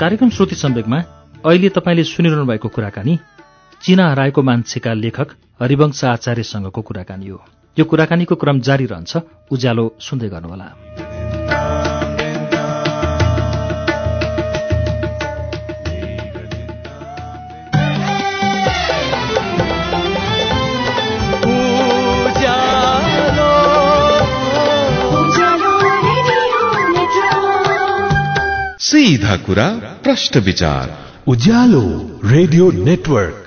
कार्यक्रम श्रुति सम्वेकमा अहिले तपाईँले सुनिरहनु भएको कुराकानी चिना हराएको मान्छेका लेखक हरिवंश आचार्यसँगको कुराकानी हो। यो कुराकानीको क्रम जारी रहन्छ। उज्यालो सुन्दै गर्नुहोला।
सीधा कुरा प्रश्न विचार।
Ujyalo radio network.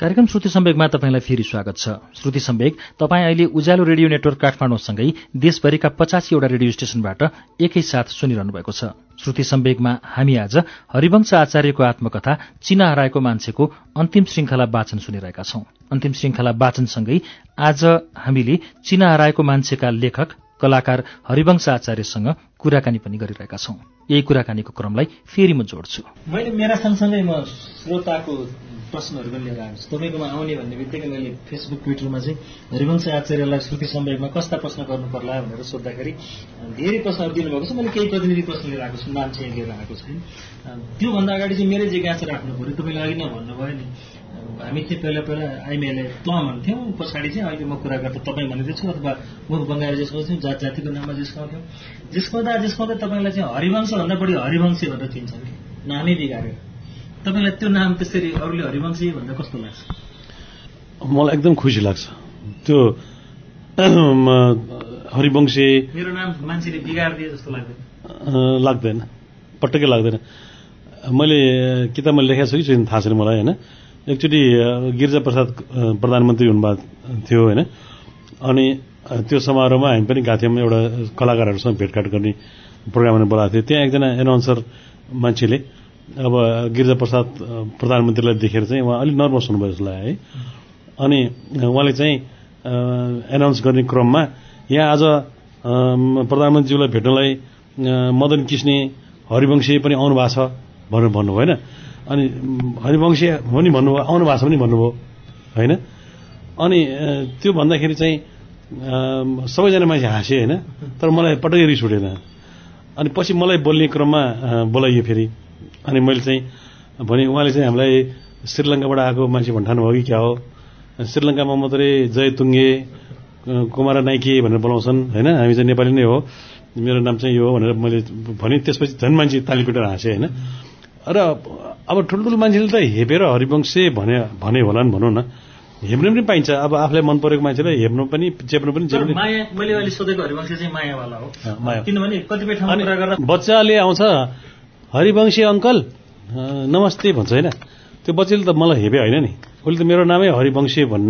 कार्यक्रम श्रुति सम्वेकमा तपाईँलाई फेरि स्वागत छ। श्रुति सम्वेक तपाईँ अहिले उज्यालो रेडियो नेटवर्क काठमाडौँसँगै देशभरिका पचासीवटा रेडियो स्टेशनबाट एकैसाथ सुनिरहनु भएको छ। श्रुति सम्वेकमा हामी आज हरिवंश आचार्यको आत्मकथा चिना हराएको मान्छेको अन्तिम श्रृङ्खला वाचन सुनिरहेका छौं। अन्तिम श्रृङ्खला वाचनसँगै आज हामीले चिना हराएको मान्छेका लेखक कलाकार हरिवंश आचार्यसँग कुराकानी पनि गरिरहेका छौं। यही कुराकानीको क्रमलाई फेरि म जोड्छु। मैले मेरा सँगसँगै म श्रोताको प्रश्नहरू पनि लिएर आएको छु। तपाईँकोमा आउने भन्ने बित्तिकै मैले फेसबुक ट्विटरमा चाहिँ हरिवंश आचार्यलाई श्रुति सम्वेकमा कस्ता प्रश्न गर्नु पर्ला भनेर सोद्धाखेरि धेरै प्रश्नहरू दिनुभएको छ। मैले केही प्रतिनिधि प्रश्न लिएर आएको छु नाम चाहिँ लिएर आएको छैन त्योभन्दा अगाडि चाहिँ मेरै जिज्ञासा राख्नु पऱ्यो तपाईँले अघि नै भन्नुभयो नि। हामी चाहिँ पहिला पहिला आइमेले तँ भन्थ्यौँ पछाडि चाहिँ अहिले म कुरा गर्दा तपाईँ भनिदिन्छु अथवा मुख बङ्गाएर जिस्काउँथ्यौँ जात जातिको नाममा जिस्काउँथ्यौँ जिस्काउँदा जिस्काउँदा तपाईँलाई चाहिँ हरिवंशभन्दा बढी हरिवंशी भनेर चिन्छन्। कि नामै बिगारेर। तपाईँलाई त्यो नाम त्यसरी अरूले हरिवंशी भन्दा कस्तो लाग्छ?
मलाई एकदम खुसी लाग्छ। त्यो म, हरिवंशी
मेरो नाम मान्छेले बिगारिदिए जस्तो लाग्दैन।
लाग्दैन। पटक्कै लाग्दैन। मैले किताबमा लेखेको छु कि छैन थाहा छैन मलाई होइन? एकचोटि अ, गिरिजा प्रसाद अ, प्रधानमन्त्री हुनुभएको थियो होइन? अनि अ, त्यो समारोहमा हामी पनि गएको एउटा कलाकारहरूसँग भेटघाट गर्ने प्रोग्राममा बोलाएको थियो। त्यहाँ एकजना एनाउन्सर मान्छेले अब गिरिजा प्रसाद अ, प्रधानमन्त्रीलाई देखेर चाहिँ उहाँ अलिक नर्भस हुनुभयो जस्तो है? अनि उहाँले चाहिँ एनाउन्स गर्ने क्रममा यहाँ आज अम, प्रधानमन्त्रीज्यूलाई भेट्नलाई मदन किस्ने हरिवंशी पनि आउनु भएको छ भनेर भन्नुभयो होइन? अनि हरिवंशी हो नि भन्नुभयो आउनु भएको छ पनि भन्नुभयो होइन? अनि त्यो भन्दाखेरि चाहिँ सबैजना मान्छे हाँसे होइन? तर मलाई पटक्कै रिस उठेन। अनि पछि मलाई बोल्ने क्रममा बोलाइयो फेरि। अनि मैले चाहिँ भने उहाँले चाहिँ हामीलाई श्रीलङ्काबाट आएको मान्छे भन्ठानु हो कि क्या हो? श्रीलङ्कामा मात्रै जयतुङ्गे अ, कुमारा नाइके भनेर बोलाउँछन् होइन? हामी चाहिँ नेपाली नै हो। मेरो नाम चाहिँ यो हो भनेर मैले भने त्यसपछि झन् मान्छे ताली पिटेर हाँसे होइन? र अब ठुल्ठुलो मान्छेले त हेपेर हरिवंशे भने भने होला नि भनौँ न। हेप्नु पनि पाइन्छ। अब आफूलाई मन परेको मान्छेलाई हेप्नु पनि चेप्नु पनि जे
तर
पनि
माया मैले अहिले सोधेको हरिवंश चाहिँ मायावाला हो। किनभने कतिपय ठाउँमा कुरा गर्दा
बच्चाले आउँछ हरिवंशी अङ्कल नमस्ते भन्छ होइन। त्यो बच्चाले त मलाई हेपे होइन नि। उसले त मेरो नामै हरिवंशी भन्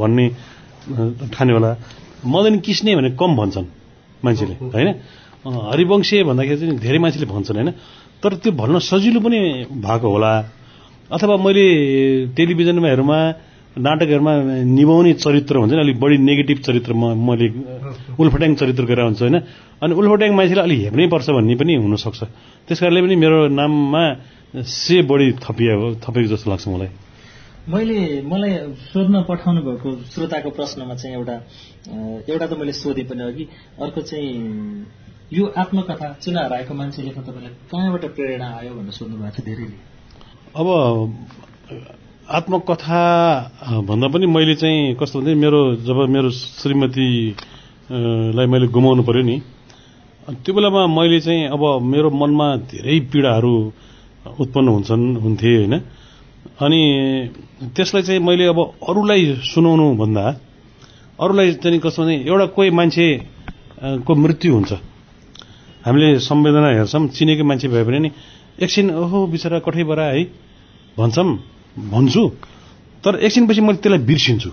भन्ने अ, ठान्यो होला। मदन किस्ने भने कम भन्छन् मान्छेले होइन? हरिवंशी भन्दाखेरि चाहिँ धेरै मान्छेले भन्छन् होइन? तर त्यो भन्न सजिलो पनि भएको होला। अथवा मैले टेलिभिजनमाहरूमा नाटकहरूमा निभाउने चरित्र हुन्छ नि अलिक बढी नेगेटिभ चरित्र म मैले उल्फट्याङ चरित्र गरेर हुन्छ होइन। अनि उल्फट्याङ मान्छेलाई अलिक हेर्नै पर्छ भन्ने पनि हुनसक्छ। त्यस कारणले पनि मेरो नाममा से बढी थपियो थपेको जस्तो लाग्छ मलाई।
मैले मलाई सोध्न पठाउनु भएको श्रोताको प्रश्नमा चाहिँ एउटा एउटा त मैले सोधेँ पनि अघि अर्को चाहिँ यो आत्मकथा चुनाव आएको मान्छे लेख्न तपाईँलाई कहाँबाट प्रेरणा आयो भनेर सोध्नु भएको छ धेरैले?
अब आत्मकथा भन्दा पनि मैले चाहिँ कस्तो भने मेरो जब मेरो श्रीमती अ, लाई मैले गुमाउनु पर्यो नि त्यो बेलामा मैले चाहिँ अब मेरो मनमा धेरै पीडाहरू उत्पन्न हुन्छन् हुन्थे होइन। अनि त्यसलाई चाहिँ मैले अब अरूलाई सुनाउनु भन्दा अरूलाई चाहिँ कस्तो भने एउटा कोही मान्छे अ, को मृत्यु हुन्छ। हामीले संवेदना हेर्छौँ चिनेकै मान्छे भए पनि नि एकछिन ओहो बिचरा कठैबाट है भन्छौँ भन्छु तर एकछिनपछि मैले त्यसलाई बिर्सिन्छु।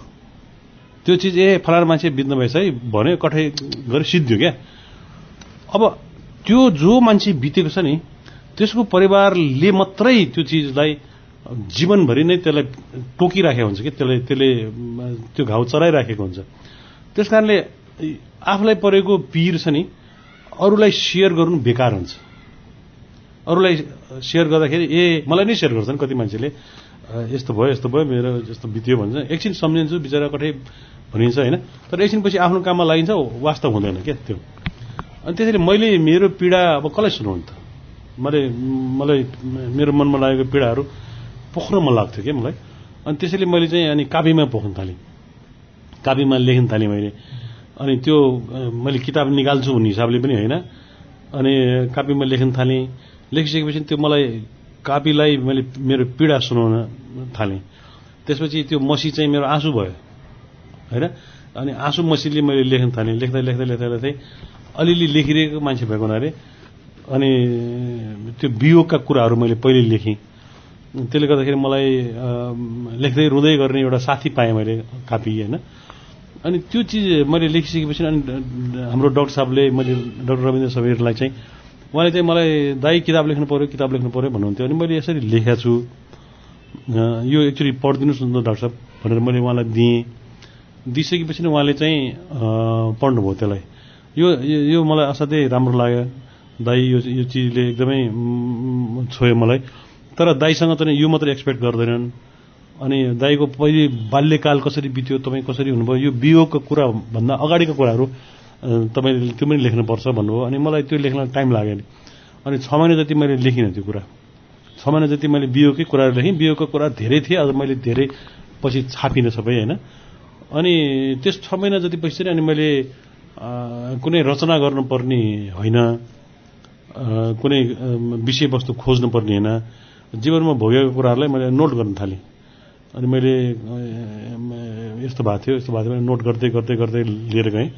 त्यो चिज ए फलाना मान्छे बित्नु भएछ है भन्यो कठै गरे सिद्धियो क्या। अब त्यो जो मान्छे बितेको छ नि त्यसको परिवारले मात्रै त्यो चिजलाई जीवनभरि नै त्यसलाई टोकिराखेको हुन्छ कि त्यसलाई त्यसले त्यो घाउ चराइराखेको हुन्छ। त्यस कारणले आफूलाई परेको पीर छ नि अरूलाई सेयर गर्नु बेकार हुन्छ। अरूलाई सेयर गर्दाखेरि ए मलाई नै सेयर गर्छन् कति मान्छेले। यस्तो भयो यस्तो भयो मेरो यस्तो बित्यो भन्छ। एकछिन सम्झिन्छु बिचरा कठै भनिन्छ होइन? तर एकछिनपछि आफ्नो काममा लागिन्छ वास्तव हुँदैन क्या त्यो। अनि त्यसरी मैले मेरो पीडा अब कसलाई सुनाउनु त? मैले मलाई मेरो मनमा लागेको पीडाहरू पोख्न मन लाग्थ्यो क्या मलाई। अनि त्यसैले मैले चाहिँ अनि कापीमा पोख्न थालेँ। कापीमा लेख्न थालेँ मैले। अनि त्यो मैले किताब निकाल्छु भन्ने हिसाबले पनि होइन। अनि कापीमा लेख्न थालेँ। लेखिसकेपछि त्यो मलाई कापीलाई मैले मेरो पीडा सुनाउन थालेँ। त्यसपछि त्यो मसी चाहिँ मेरो आँसु भयो होइन? अनि आँसु मसीले मैले लेख्न थालेँ। लेख्दा लेख्दै लेख्दै लेख्दै अलिअलि लेखिरहेको मान्छे भएको हुनाले अनि त्यो वियोगका कुराहरू मैले पहिले लेखेँ। त्यसले गर्दाखेरि मलाई लेख्दै रुँदै गर्ने एउटा साथी पाएँ मैले कापी होइन? अनि त्यो चिज मैले लेखिसकेपछि अनि हाम्रो डाक्टर साहबले मैले डाक्टर रविन्द्र सबिरलाई चाहिँ उहाँले चाहिँ मलाई दाई किताब लेख्नु पऱ्यो किताब लेख्नु पऱ्यो भन्नुहुन्थ्यो। अनि मैले यसरी लेखेको छु। यो एक्चुली पढिदिनुहोस् न डाक्टर साहब भनेर मैले उहाँलाई दिएँ। दिइसकेपछि नै उहाँले चाहिँ पढ्नुभयो त्यसलाई। यो यो- मलाई असाध्यै राम्रो लाग्यो। दाई यो यो चिजले एकदमै छोयो मलाई। तर दाईसँग चाहिँ यो मात्रै एक्सपेक्ट गर्दैनन्। अनि दाईको पहिले बाल्यकाल कसरी बित्यो तपाईँ कसरी हुनुभयो यो वियोगको कुरा भन्दा अगाडिको कुराहरू तपाईँले त्यो पनि लेख्नुपर्छ भन्नुभयो। अनि मलाई त्यो लेख्न टाइम लाग्यो नि अनि छ महिना जति मैले लेखिनँ त्यो कुरा। छ महिना जति मैले बियोकै कुराहरू लेखेँ बियोको कुरा धेरै थिए अझ मैले धेरै पछि छापिनँ सबै होइन। अनि त्यस छ महिना जति पछि अनि मैले कुनै रचना गर्नुपर्ने होइन कुनै विषयवस्तु खोज्नुपर्ने होइन। जीवनमा भोगेको कुराहरूलाई मैले नोट गर्न थालेँ। अनि मैले यस्तो भएको थियो यस्तो भएको थियो नोट गर्दै गर्दै गर्दै लिएर गएँ।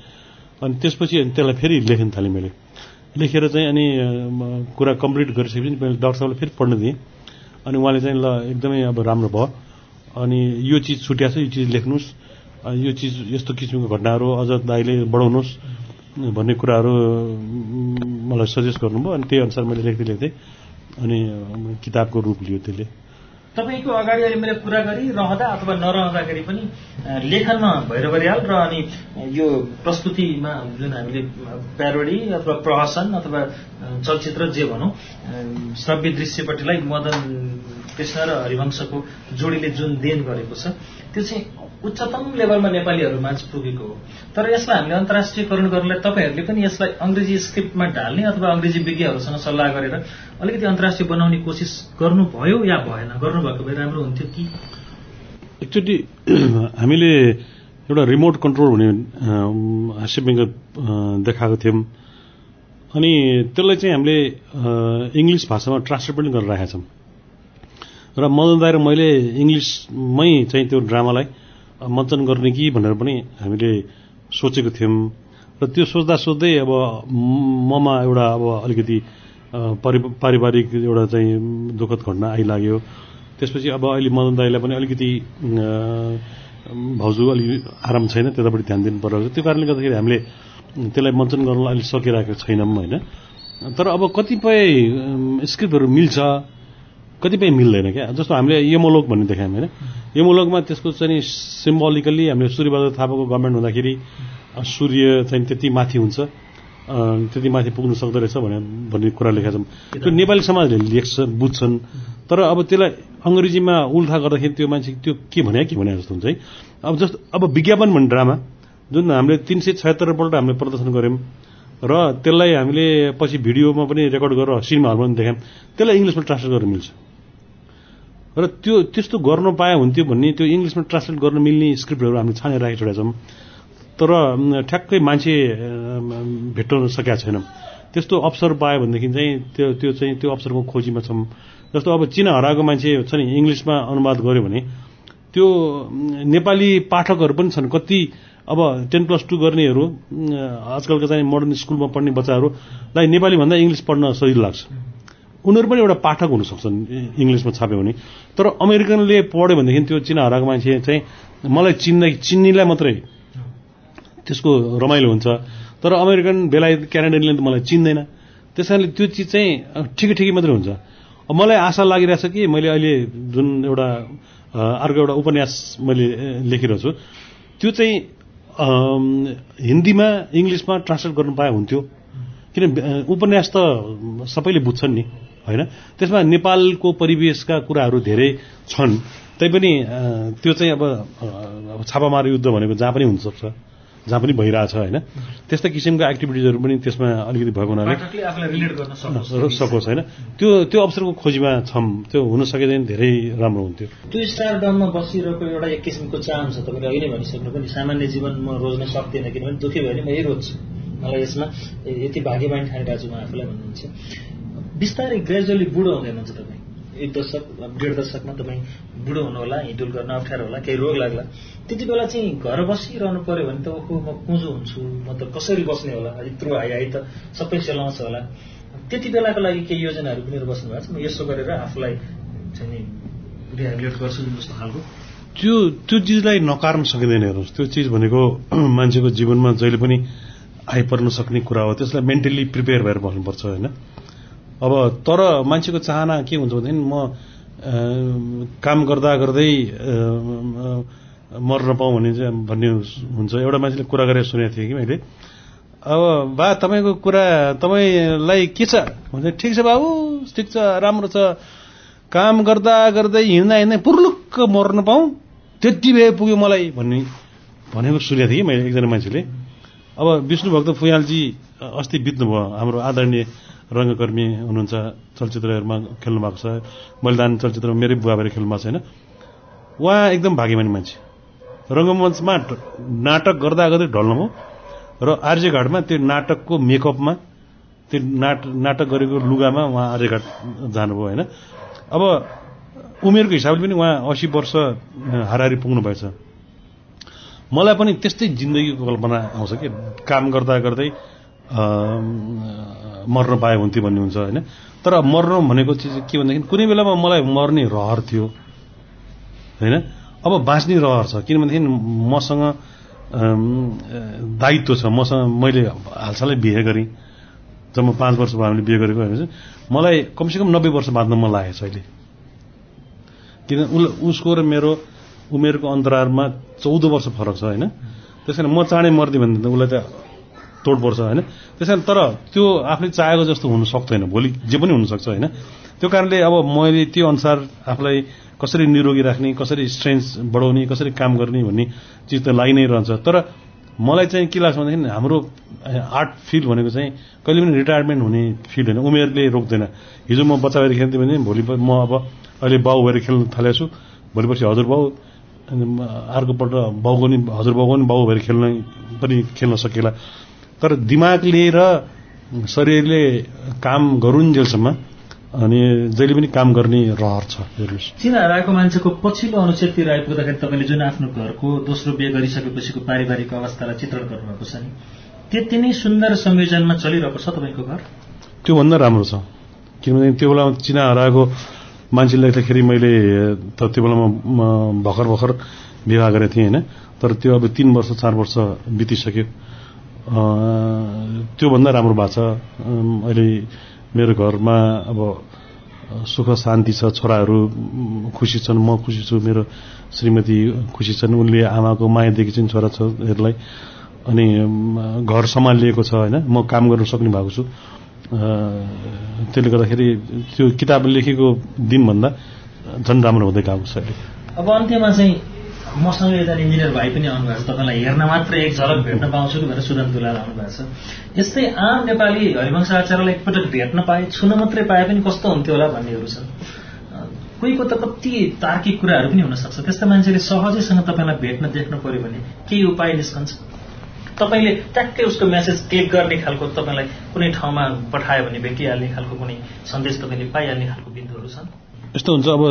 अनि त्यसपछि अनि त्यसलाई फेरि लेख्न थालेँ मैले। लेखेर चाहिँ अनि कुरा कम्प्लिट गरिसकेपछि मैले डाक्टर साहबलाई फेरि पढ्न दिएँ। अनि उहाँले चाहिँ ल एकदमै अब राम्रो भयो। अनि यो चिज छुट्या छ यो चिज लेख्नुहोस्। यो चिज यस्तो किसिमको घटनाहरू अझ दाइले बढाउनुहोस् भन्ने कुराहरू मलाई सजेस्ट गर्नुभयो। अनि त्यही अनुसार मैले लेख्दै लेख्दै अनि किताबको रूप लियो त्यसले।
तपाईँको अगाडि अहिले मैले कुरा गरिरहँदा अथवा नरहँदाखेरि पनि लेखनमा भैरव बरियाल र अनि यो प्रस्तुतिमा जुन हामीले प्यारोडी अथवा प्रहसन अथवा चलचित्र जे भनौँ श्रव्य दृश्यपट्टिलाई मदन कृष्ण र हरिवंशको जोडीले जुन देन गरेको छ त्यो चाहिँ उच्चतम लेभलमा नेपालीहरू माझ पुगेको हो। तर यसलाई हामीले अन्तर्राष्ट्रियकरण गर्नलाई तपाईँहरूले पनि यसलाई अङ्ग्रेजी स्क्रिप्टमा ढाल्ने अथवा अङ्ग्रेजी विज्ञहरूसँग सल्लाह गरेर अलिकति अन्तर्राष्ट्रिय बनाउने कोसिस गर्नुभयो या भएन? गर्नुभएको भए राम्रो हुन्थ्यो कि?
एक्चुली [clears throat] हामीले एउटा रिमोट कन्ट्रोल हुने अ, देखाएको थियौँ। अनि त्यसलाई चाहिँ हामीले इङ्ग्लिस भाषामा ट्रान्सलेट पनि गरेर राखेका छौँ। र मदन दाई र मैले इङ्ग्लिसमै चाहिँ त्यो ड्रामालाई मञ्चन गर्ने कि भनेर पनि हामीले सोचेको थियौँ। र त्यो सोच्दा सोच्दै अब ममा एउटा अब अलिकति परि पारिवारिक एउटा चाहिँ दुःखद घटना आइलाग्यो। त्यसपछि अब अहिले मदन दाईलाई पनि अलिकति भाउजू अलि आराम छैन त्यतापट्टि ध्यान दिनु परेको छ त्यो कारणले गर्दाखेरि हामीले त्यसलाई मञ्चन गर्नलाई अहिले सकिरहेको छैनौँ होइन। तर अब कतिपय स्क्रिप्टहरू मिल्छ। कतिपय मिल्दैन क्या? जस्तो हामीले यमोलोक भन्ने देखायौँ होइन? यमोलोकमा त्यसको चाहिँ सिम्बोलिकल्ली हामीले सूर्यबहादुर थापाको गभर्मेन्ट हुँदाखेरि सूर्य चाहिँ त्यति माथि हुन्छ। त्यति माथि पुग्नु सक्दो रहेछ भने भन्ने कुरा लेखेका छौँ। त्यो नेपाली समाजले लेख्छ बुझ्छन्। तर अब त्यसलाई अङ्ग्रेजीमा उल्था गर्दाखेरि त्यो मान्छे त्यो के भने के भने जस्तो हुन्छ है? अब जस्तो अब विज्ञापन भन्ने ड्रामा जुन हामीले तिन सय छयत्तरपल्ट हामीले प्रदर्शन गऱ्यौँ र त्यसलाई हामीले पछि भिडियोमा पनि रेकर्ड गरेर सिनेमा हलमा पनि देखायौँ त्यसलाई इङ्ग्लिसमा ट्रान्सलेट गर्न मिल्छ। र त्यो त्यस्तो गर्न पाए हुन्थ्यो भन्ने त्यो इङ्ग्लिसमा ट्रान्सलेट गर्न मिल्ने स्क्रिप्टहरू हामीले छानेर राखिसकेका छौँ। तर ठ्याक्कै मान्छे भेट्न सकेका छैनौँ त्यस्तो अवसर पायो भनेदेखि चाहिँ त्यो त्यो चाहिँ त्यो अवसरको खोजीमा छौँ। जस्तो अब चिना हराएको मान्छे छ नि इङ्ग्लिसमा अनुवाद गर्यो भने त्यो नेपाली पाठकहरू पनि छन्। कति अब टेन प्लस टू गर्नेहरू आजकलको चाहिँ मोडर्न स्कुलमा पढ्ने बच्चाहरूलाई नेपालीभन्दा इङ्ग्लिस पढ्न सजिलो लाग्छ। उनीहरू पनि एउटा पाठक हुन सक्छन् इ- इङ्ग्लिसमा छाप्यो भने। तर अमेरिकनले पढ्यो भनेदेखि त्यो चिना हराएको मान्छे चाहिँ मलाई चिन्ने चिन्नेलाई मात्रै त्यसको रमाइलो हुन्छ। तर अमेरिकन बेलायत क्यानाडियनले त मलाई चिन्दैन। त्यस कारणले त्यो चिज चाहिँ ठिकै ठिकै मात्रै हुन्छ। मलाई आशा लागिरहेछ कि मैले अहिले जुन एउटा अर्को एउटा उपन्यास मैले लेखिरहेको छु त्यो चाहिँ हिन्दीमा इङ्ग्लिसमा ट्रान्सलेट गर्नु पाए हुन्थ्यो। किन उपन्यास त सबैले बुझ्छन् नि। होइन? त्यसमा नेपालको परिवेशका कुराहरू धेरै छन्। तैपनि त्यो चाहिँ अब छापामार युद्ध भनेको जहाँ पनि हुनसक्छ जहाँ पनि भइरहेछ होइन? त्यस्ता किसिमका एक्टिभिटिजहरू पनि त्यसमा अलिकति भएको हुनाले
पाठकले आफूलाई रिलेट गर्न सकोस्।
होइन? त्यो त्यो अवसरको खोजीमा छौँ त्यो हुन सकेदेखि धेरै राम्रो हुन्थ्यो।
त्यो स्टार डममा बसिरहेको एउटा एक किसिमको चाहन छ तपाईँले अहिले भनिसक्नु पनि सामान्य जीवन म रोज्न सक्दिनँ किनभने दुःखी भयो भने म यही रोज्छु। मलाई यसमा यति भाग्यवान ठानिरहेको छु म आफूलाई भन्नुहुन्छ। बिस्तारै ग्रेजुअली बुढो हुँदै हुनुहुन्छ तपाईँ। एक दशक डेढ दशकमा तपाईँ बुढो हुनु होला हिँडुल गर्न अप्ठ्यारो होला केही रोग लाग्ला। त्यति बेला चाहिँ घर बसिरहनु पर्यो भने त ओहो म कुँजो हुन्छु म त कसरी बस्ने होला? यत्रो आइ आइ त सबै सेलाउँछ होला। त्यति बेलाको लागि केही योजनाहरू पनि बस्नु भएको छ। म यसो गरेर आफूलाई चाहिँ नि गर्छु जस्तो खालको।
त्यो त्यो चिजलाई नकार्न सकिँदैन हेर्नुहोस्। त्यो चिज भनेको [clears throat] मान्छेको जीवनमा जहिले पनि आइपर्न सक्ने कुरा हो। त्यसलाई मेन्टली प्रिपेयर भएर बस्नुपर्छ होइन? अब तर मान्छेको चाहना के हुन्छ भनेदेखि म काम गर्दा गर्दै मर्न पाऊँ भन्ने चाहिँ भन्ने हुन्छ। एउटा मान्छेले कुरा गरेर सुनेको थिएँ कि मैले। अब बा तपाईँको कुरा तपाईँलाई के छ? भन्छ ठिक छ बाबु ठिक छ राम्रो छ। काम गर्दा गर्दै हिँड्दा हिँड्दै पुर्लुक्क मर्न पाऊँ। त्यति भए पुग्यो मलाई भन्ने भनेको सुनेको थिएँ कि मैले एकजना मान्छेले। अब विष्णुभक्त फुयालजी अस्ति बित्नुभयो हाम्रो आदरणीय रङ्गकर्मी हुनुहुन्छ चलचित्रहरूमा खेल्नु भएको छ। बलिदान चलचित्रमा मेरै बुवा भएर खेल्नु भएको छ होइन उहाँ एकदम भाग्यमानी मान्छे। रङ्गमञ्चमा नाटक गर्दा गर्दै ढल्नुभयो र आर्यघाटमा त्यो नाटकको मेकअपमा त्यो नाट नाटक गरेको लुगामा उहाँ आर्यघाट जानुभयो होइन। अब उमेरको हिसाबले पनि उहाँ असी वर्ष हाराहारी पुग्नु भएछ मलाई पनि त्यस्तै जिन्दगीको कल्पना आउँछ कि। काम गर्दा गर्दै मर्न पाए हुन्थ्यो भन्ने हुन्छ होइन? तर मर्नु भनेको चिज के भनेदेखि कुनै बेलामा मलाई मर्ने रहर थियो होइन? अब बाँच्ने रहर छ किनभनेदेखि मसँग दायित्व छ। मसँग मैले हालसालै बिहे गरेँ जब म पाँच वर्ष भयो हामीले बिहे गरेको होइन मलाई कमसेकम नब्बे वर्ष बाँच्न मन लागेको छ अहिले। किन उस उसको र मेरो उमेरको अन्तरालमा चौध वर्ष फरक छ होइन? त्यस कारण म चाँडै मर्दिएँ भने त उसलाई त तोड पर्छ होइन? त्यस कारण तर त्यो आफूले चाहेको जस्तो हुन सक्दैन भोलि जे पनि हुनसक्छ होइन? त्यो कारणले अब मैले त्यो अनुसार आफूलाई कसरी निरोगी राख्ने कसरी स्ट्रेन्थ बढाउने कसरी काम गर्ने भन्ने चिज त लागि नै रहन्छ। तर मलाई चाहिँ के लाग्छ भनेदेखि हाम्रो आर्ट फिल्ड भनेको चाहिँ कहिले पनि रिटायरमेन्ट हुने फिल्ड होइन उमेरले रोक्दैन। हिजो म बच्चा भएर खेल्थेँ भने भोलि म अब अहिले बाउ भएर खेल्न थालेको छु भोलिपर्सि हजुरबाउ अनि म अर्कोपल्ट बाउको नि हजुरबाउको नि बाउ भएर खेल्न पनि खेल्न सकेला तर दिमागले र शरीरले काम गरुन्जेलसम्म अनि जहिले पनि काम गर्ने रहर छ हेर्नुहोस्।
चिना हराएको मान्छेको पछिल्लो अनुच्छेदतिर आइपुग्दाखेरि तपाईँले जुन आफ्नो घरको दोस्रो बिहे गरिसकेपछिको पारिवारिक अवस्थालाई चित्रण गर्नुभएको छ नि त्यति नै सुन्दर संयोजनमा चलिरहेको छ तपाईँको घर?
त्योभन्दा राम्रो छ। किनभने त्यो बेलामा चिना हराएको मान्छे लेख्दाखेरि मैले त त्यो बेलामा म भर्खर भर्खर विवाह गरेको थिएँ होइन। तर त्यो अब तिन वर्ष चार वर्ष बितिसक्यो। त्योभन्दा राम्रो भएको छ। अहिले मेरो घरमा अब सुख शान्ति छ छोराहरू खुसी छन् म खुसी छु मेरो श्रीमती खुसी छन् उनले आमाको माया छोरा छोरीहरूलाई अनि घर सम्हालिएको छ होइन? म काम गर्न सक्ने भएको छु। त्यसले गर्दाखेरि त्यो किताब लेखेको दिनभन्दा झन् राम्रो हुँदै गएको छ अहिले।
अब अन्त्यमा चाहिँ मसँग एकजना इन्जिनियर भाइ पनि आउनुभएको छ तपाईँलाई हेर्न मात्र एक झलक भेट्न पाउँछु भनेर सुदन दुलाल आउनुभएको छ। यस्तै आम नेपाली हरिवंश आचार्यलाई एकपटक भेट्न पाए छुन मात्रै पाए पनि कस्तो हुन्थ्यो होला भन्नेहरू छन्। अँ, कोहीको त कति तार्किक कुराहरू पनि हुनसक्छ। त्यस्ता मान्छेले सहजैसँग तपाईँलाई भेट्न देख्न पर्यो भने केही उपाय निस्कन्छ। तपाईँले ट्याक्कै उसको मेसेज क्लिक गर्ने खालको तपाईँलाई कुनै ठाउँमा पठायो भने भेटिहाल्ने खालको कुनै सन्देश तपाईँले पाइहाल्ने खालको बिन्दुहरू छन्?
यस्तो हुन्छ अब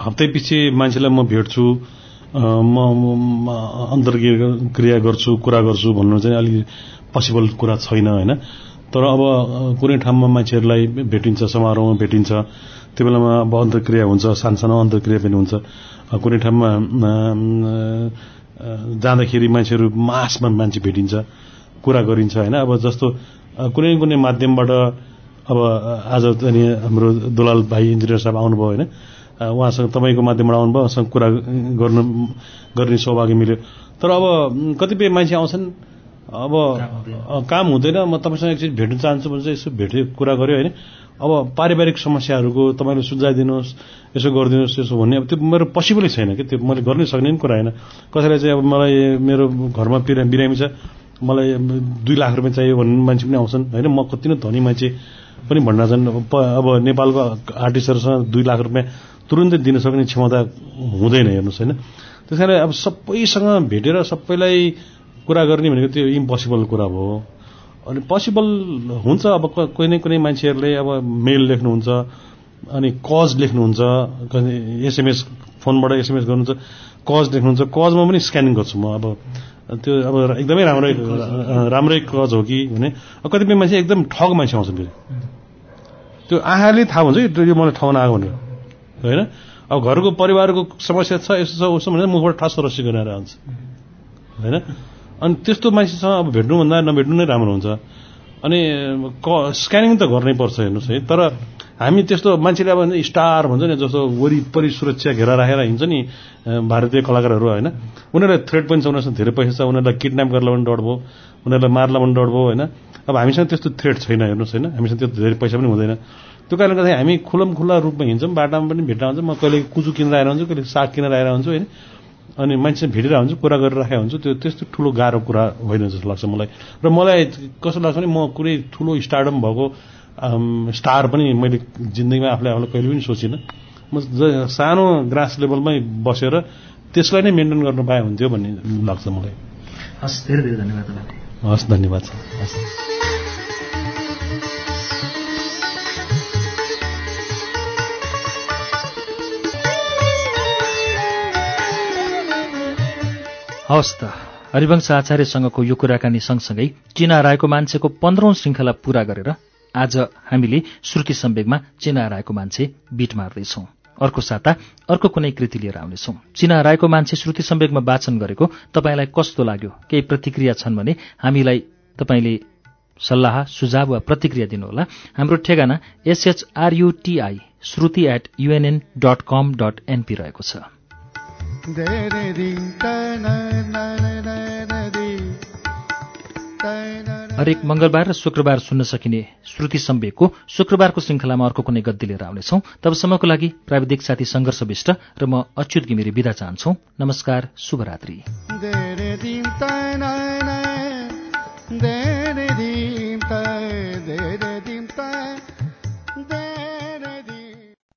हप्तै पछि मान्छेलाई म भेट्छु। म अन्तर्क्रिया गर्छु कुरा गर्छु भन्नु चाहिँ अलिक पोसिबल कुरा छैन होइन? तर अब कुनै ठाउँमा मान्छेहरूलाई भेटिन्छ समारोहमा भेटिन्छ त्यो बेलामा अब अन्तर्क्रिया हुन्छ सानसानो अन्तर्क्रिया पनि हुन्छ। कुनै ठाउँमा जाँदाखेरि मान्छेहरू मासमा मान्छे भेटिन्छ कुरा गरिन्छ होइन? अब जस्तो कुनै कुनै माध्यमबाट अब आज अनि हाम्रो दुलाल भाइ इन्जिनियर साहब आउनुभयो होइन? उहाँसँग तपाईँको माध्यमबाट आउनुभयो उहाँसँग कुरा गर्नु गर्ने सौभाग्य मिल्यो। तर अब कतिपय मान्छे आउँछन् अब काम हुँदैन। म तपाईँसँग एकचोटि भेट्न चाहन्छु भने चाहिँ यसो भेट्यो कुरा गऱ्यो होइन। अब पारिवारिक समस्याहरूको तपाईँले सुझाइदिनुहोस् यसो गरिदिनुहोस् यसो भन्ने अब त्यो मेरो पोसिबलै छैन कि त्यो मैले गर्नै सक्ने पनि कुरा होइन। कसैलाई चाहिँ अब मलाई मेरो घरमा बिरा बिरामी छ मलाई दुई लाख रुपियाँ चाहियो भन्ने मान्छे पनि आउँछन् होइन? म कति नै धनी मान्छे पनि भन्न प- अब नेपालको आर्टिस्टहरूसँग दुई लाख रुपियाँ तुरुन्तै दिन सक्ने क्षमता हुँदैन हेर्नुहोस् होइन। त्यस कारण अब सबैसँग भेटेर सबैलाई कुरा गर्ने भनेको त्यो इम्पोसिबल कुरा हो। अनि पोसिबल हुन्छ अब क- कुनै न कुनै मान्छेहरूले अब मेल लेख्नुहुन्छ अनि कज लेख्नुहुन्छ एसएमएस फोनबाट एसएमएस गर्नुहुन्छ कज लेख्नुहुन्छ कजमा पनि स्क्यानिङ गर्छु म। अब त्यो अब एकदमै राम्रै राम्रै कज हो कि भने कतिपय मान्छे एकदम ठग मान्छे आउँछन् फेरि। त्यो आँखाले थाहा हुन्छ कि यो मलाई ठगाउन आएको भनेर। होइन? अब घरको परिवारको समस्या छ यसो छ उसो भनेर मुखबाट ठासो रसी गरेर आउँछ। होइन? अनि त्यस्तो मान्छेसँग अब भेट्नुभन्दा नभेट्नु नै राम्रो हुन्छ। अनि क स्क्यानिङ त गर्नै पर्छ हेर्नुहोस् है। तर हामी त्यस्तो मान्छेले अब स्टार भन्छ नि जस्तो वरिपरि सुरक्षा घेरा राखेर हिँड्छ नि भारतीय कलाकारहरू होइन? उनीहरूलाई थ्रेड पनि छ उनीहरूसँग धेरै पैसा छ उनीहरूलाई किडन्याप गर्ला पनि डर भयो उनीहरूलाई मार्ला पनि डर भयो होइन? अब हामीसँग त्यस्तो थ्रेड छैन हेर्नुहोस् होइन? हामीसँग त्यो धेरै पैसा पनि हुँदैन। त्यो कारणले गर्दाखेरि हामी खुलम खुल्ला रूपमा हिँड्छौँ बाटामा पनि भेट्न आउँछ। म कहिले कुचु किनेर आएर हुन्छु कहिले साग किनेर आएर हुन्छु होइन? अनि मान्छे भेटिरहेको हुन्छु कुरा गरेर राखेको हुन्छु त्यो त्यस्तो ठुलो गाह्रो कुरा होइन जस्तो लाग्छ मलाई। र मलाई कस्तो लाग्छ भने म कुनै ठुलो स्टार्डम भएको स्टार पनि मैले जिन्दगीमा आफूले आफूलाई कहिले पनि सोचिनँ। म सानो ग्रास लेभलमै बसेर त्यसलाई नै मेन्टेन गर्न पाए हुन्थ्यो भन्ने लाग्छ मलाई।
हस् धेरै धेरै धन्यवाद तपाईँलाई।
हस् धन्यवाद छ हस्।
हवस् त। हरिवंश आचार्यसँगको यो कुराकानी सँगसँगै चिना रायको मान्छेको पन्ध्रौं श्रृङ्खला पूरा गरेर आज हामीले श्रुति सम्वेगमा चिना रायको मान्छे बिट मार्दैछौं। अर्को साता अर्को कुनै कृति लिएर आउनेछौं। चिना रायको मान्छे श्रुति सम्वेगमा वाचन गरेको तपाईँलाई कस्तो लाग्यो? केही प्रतिक्रिया छन् भने हामीलाई तपाईँले सल्लाह सुझाव वा प्रतिक्रिया दिनुहोला। हाम्रो ठेगाना SHRUTI Shruti at UNN dot com dot NP रहेको छ। हरेक मङ्गलबार र शुक्रबार सुन्न सकिने श्रुति सम्वेकको शुक्रबारको श्रृङ्खलामा अर्को कुनै गद्दी लिएर आउनेछौँ। तबसम्मको लागि प्राविधिक साथी सङ्घर्ष विष्ट र म अच्युत घिमिरे विदा चाहन्छौ। नमस्कार शुभरात्री।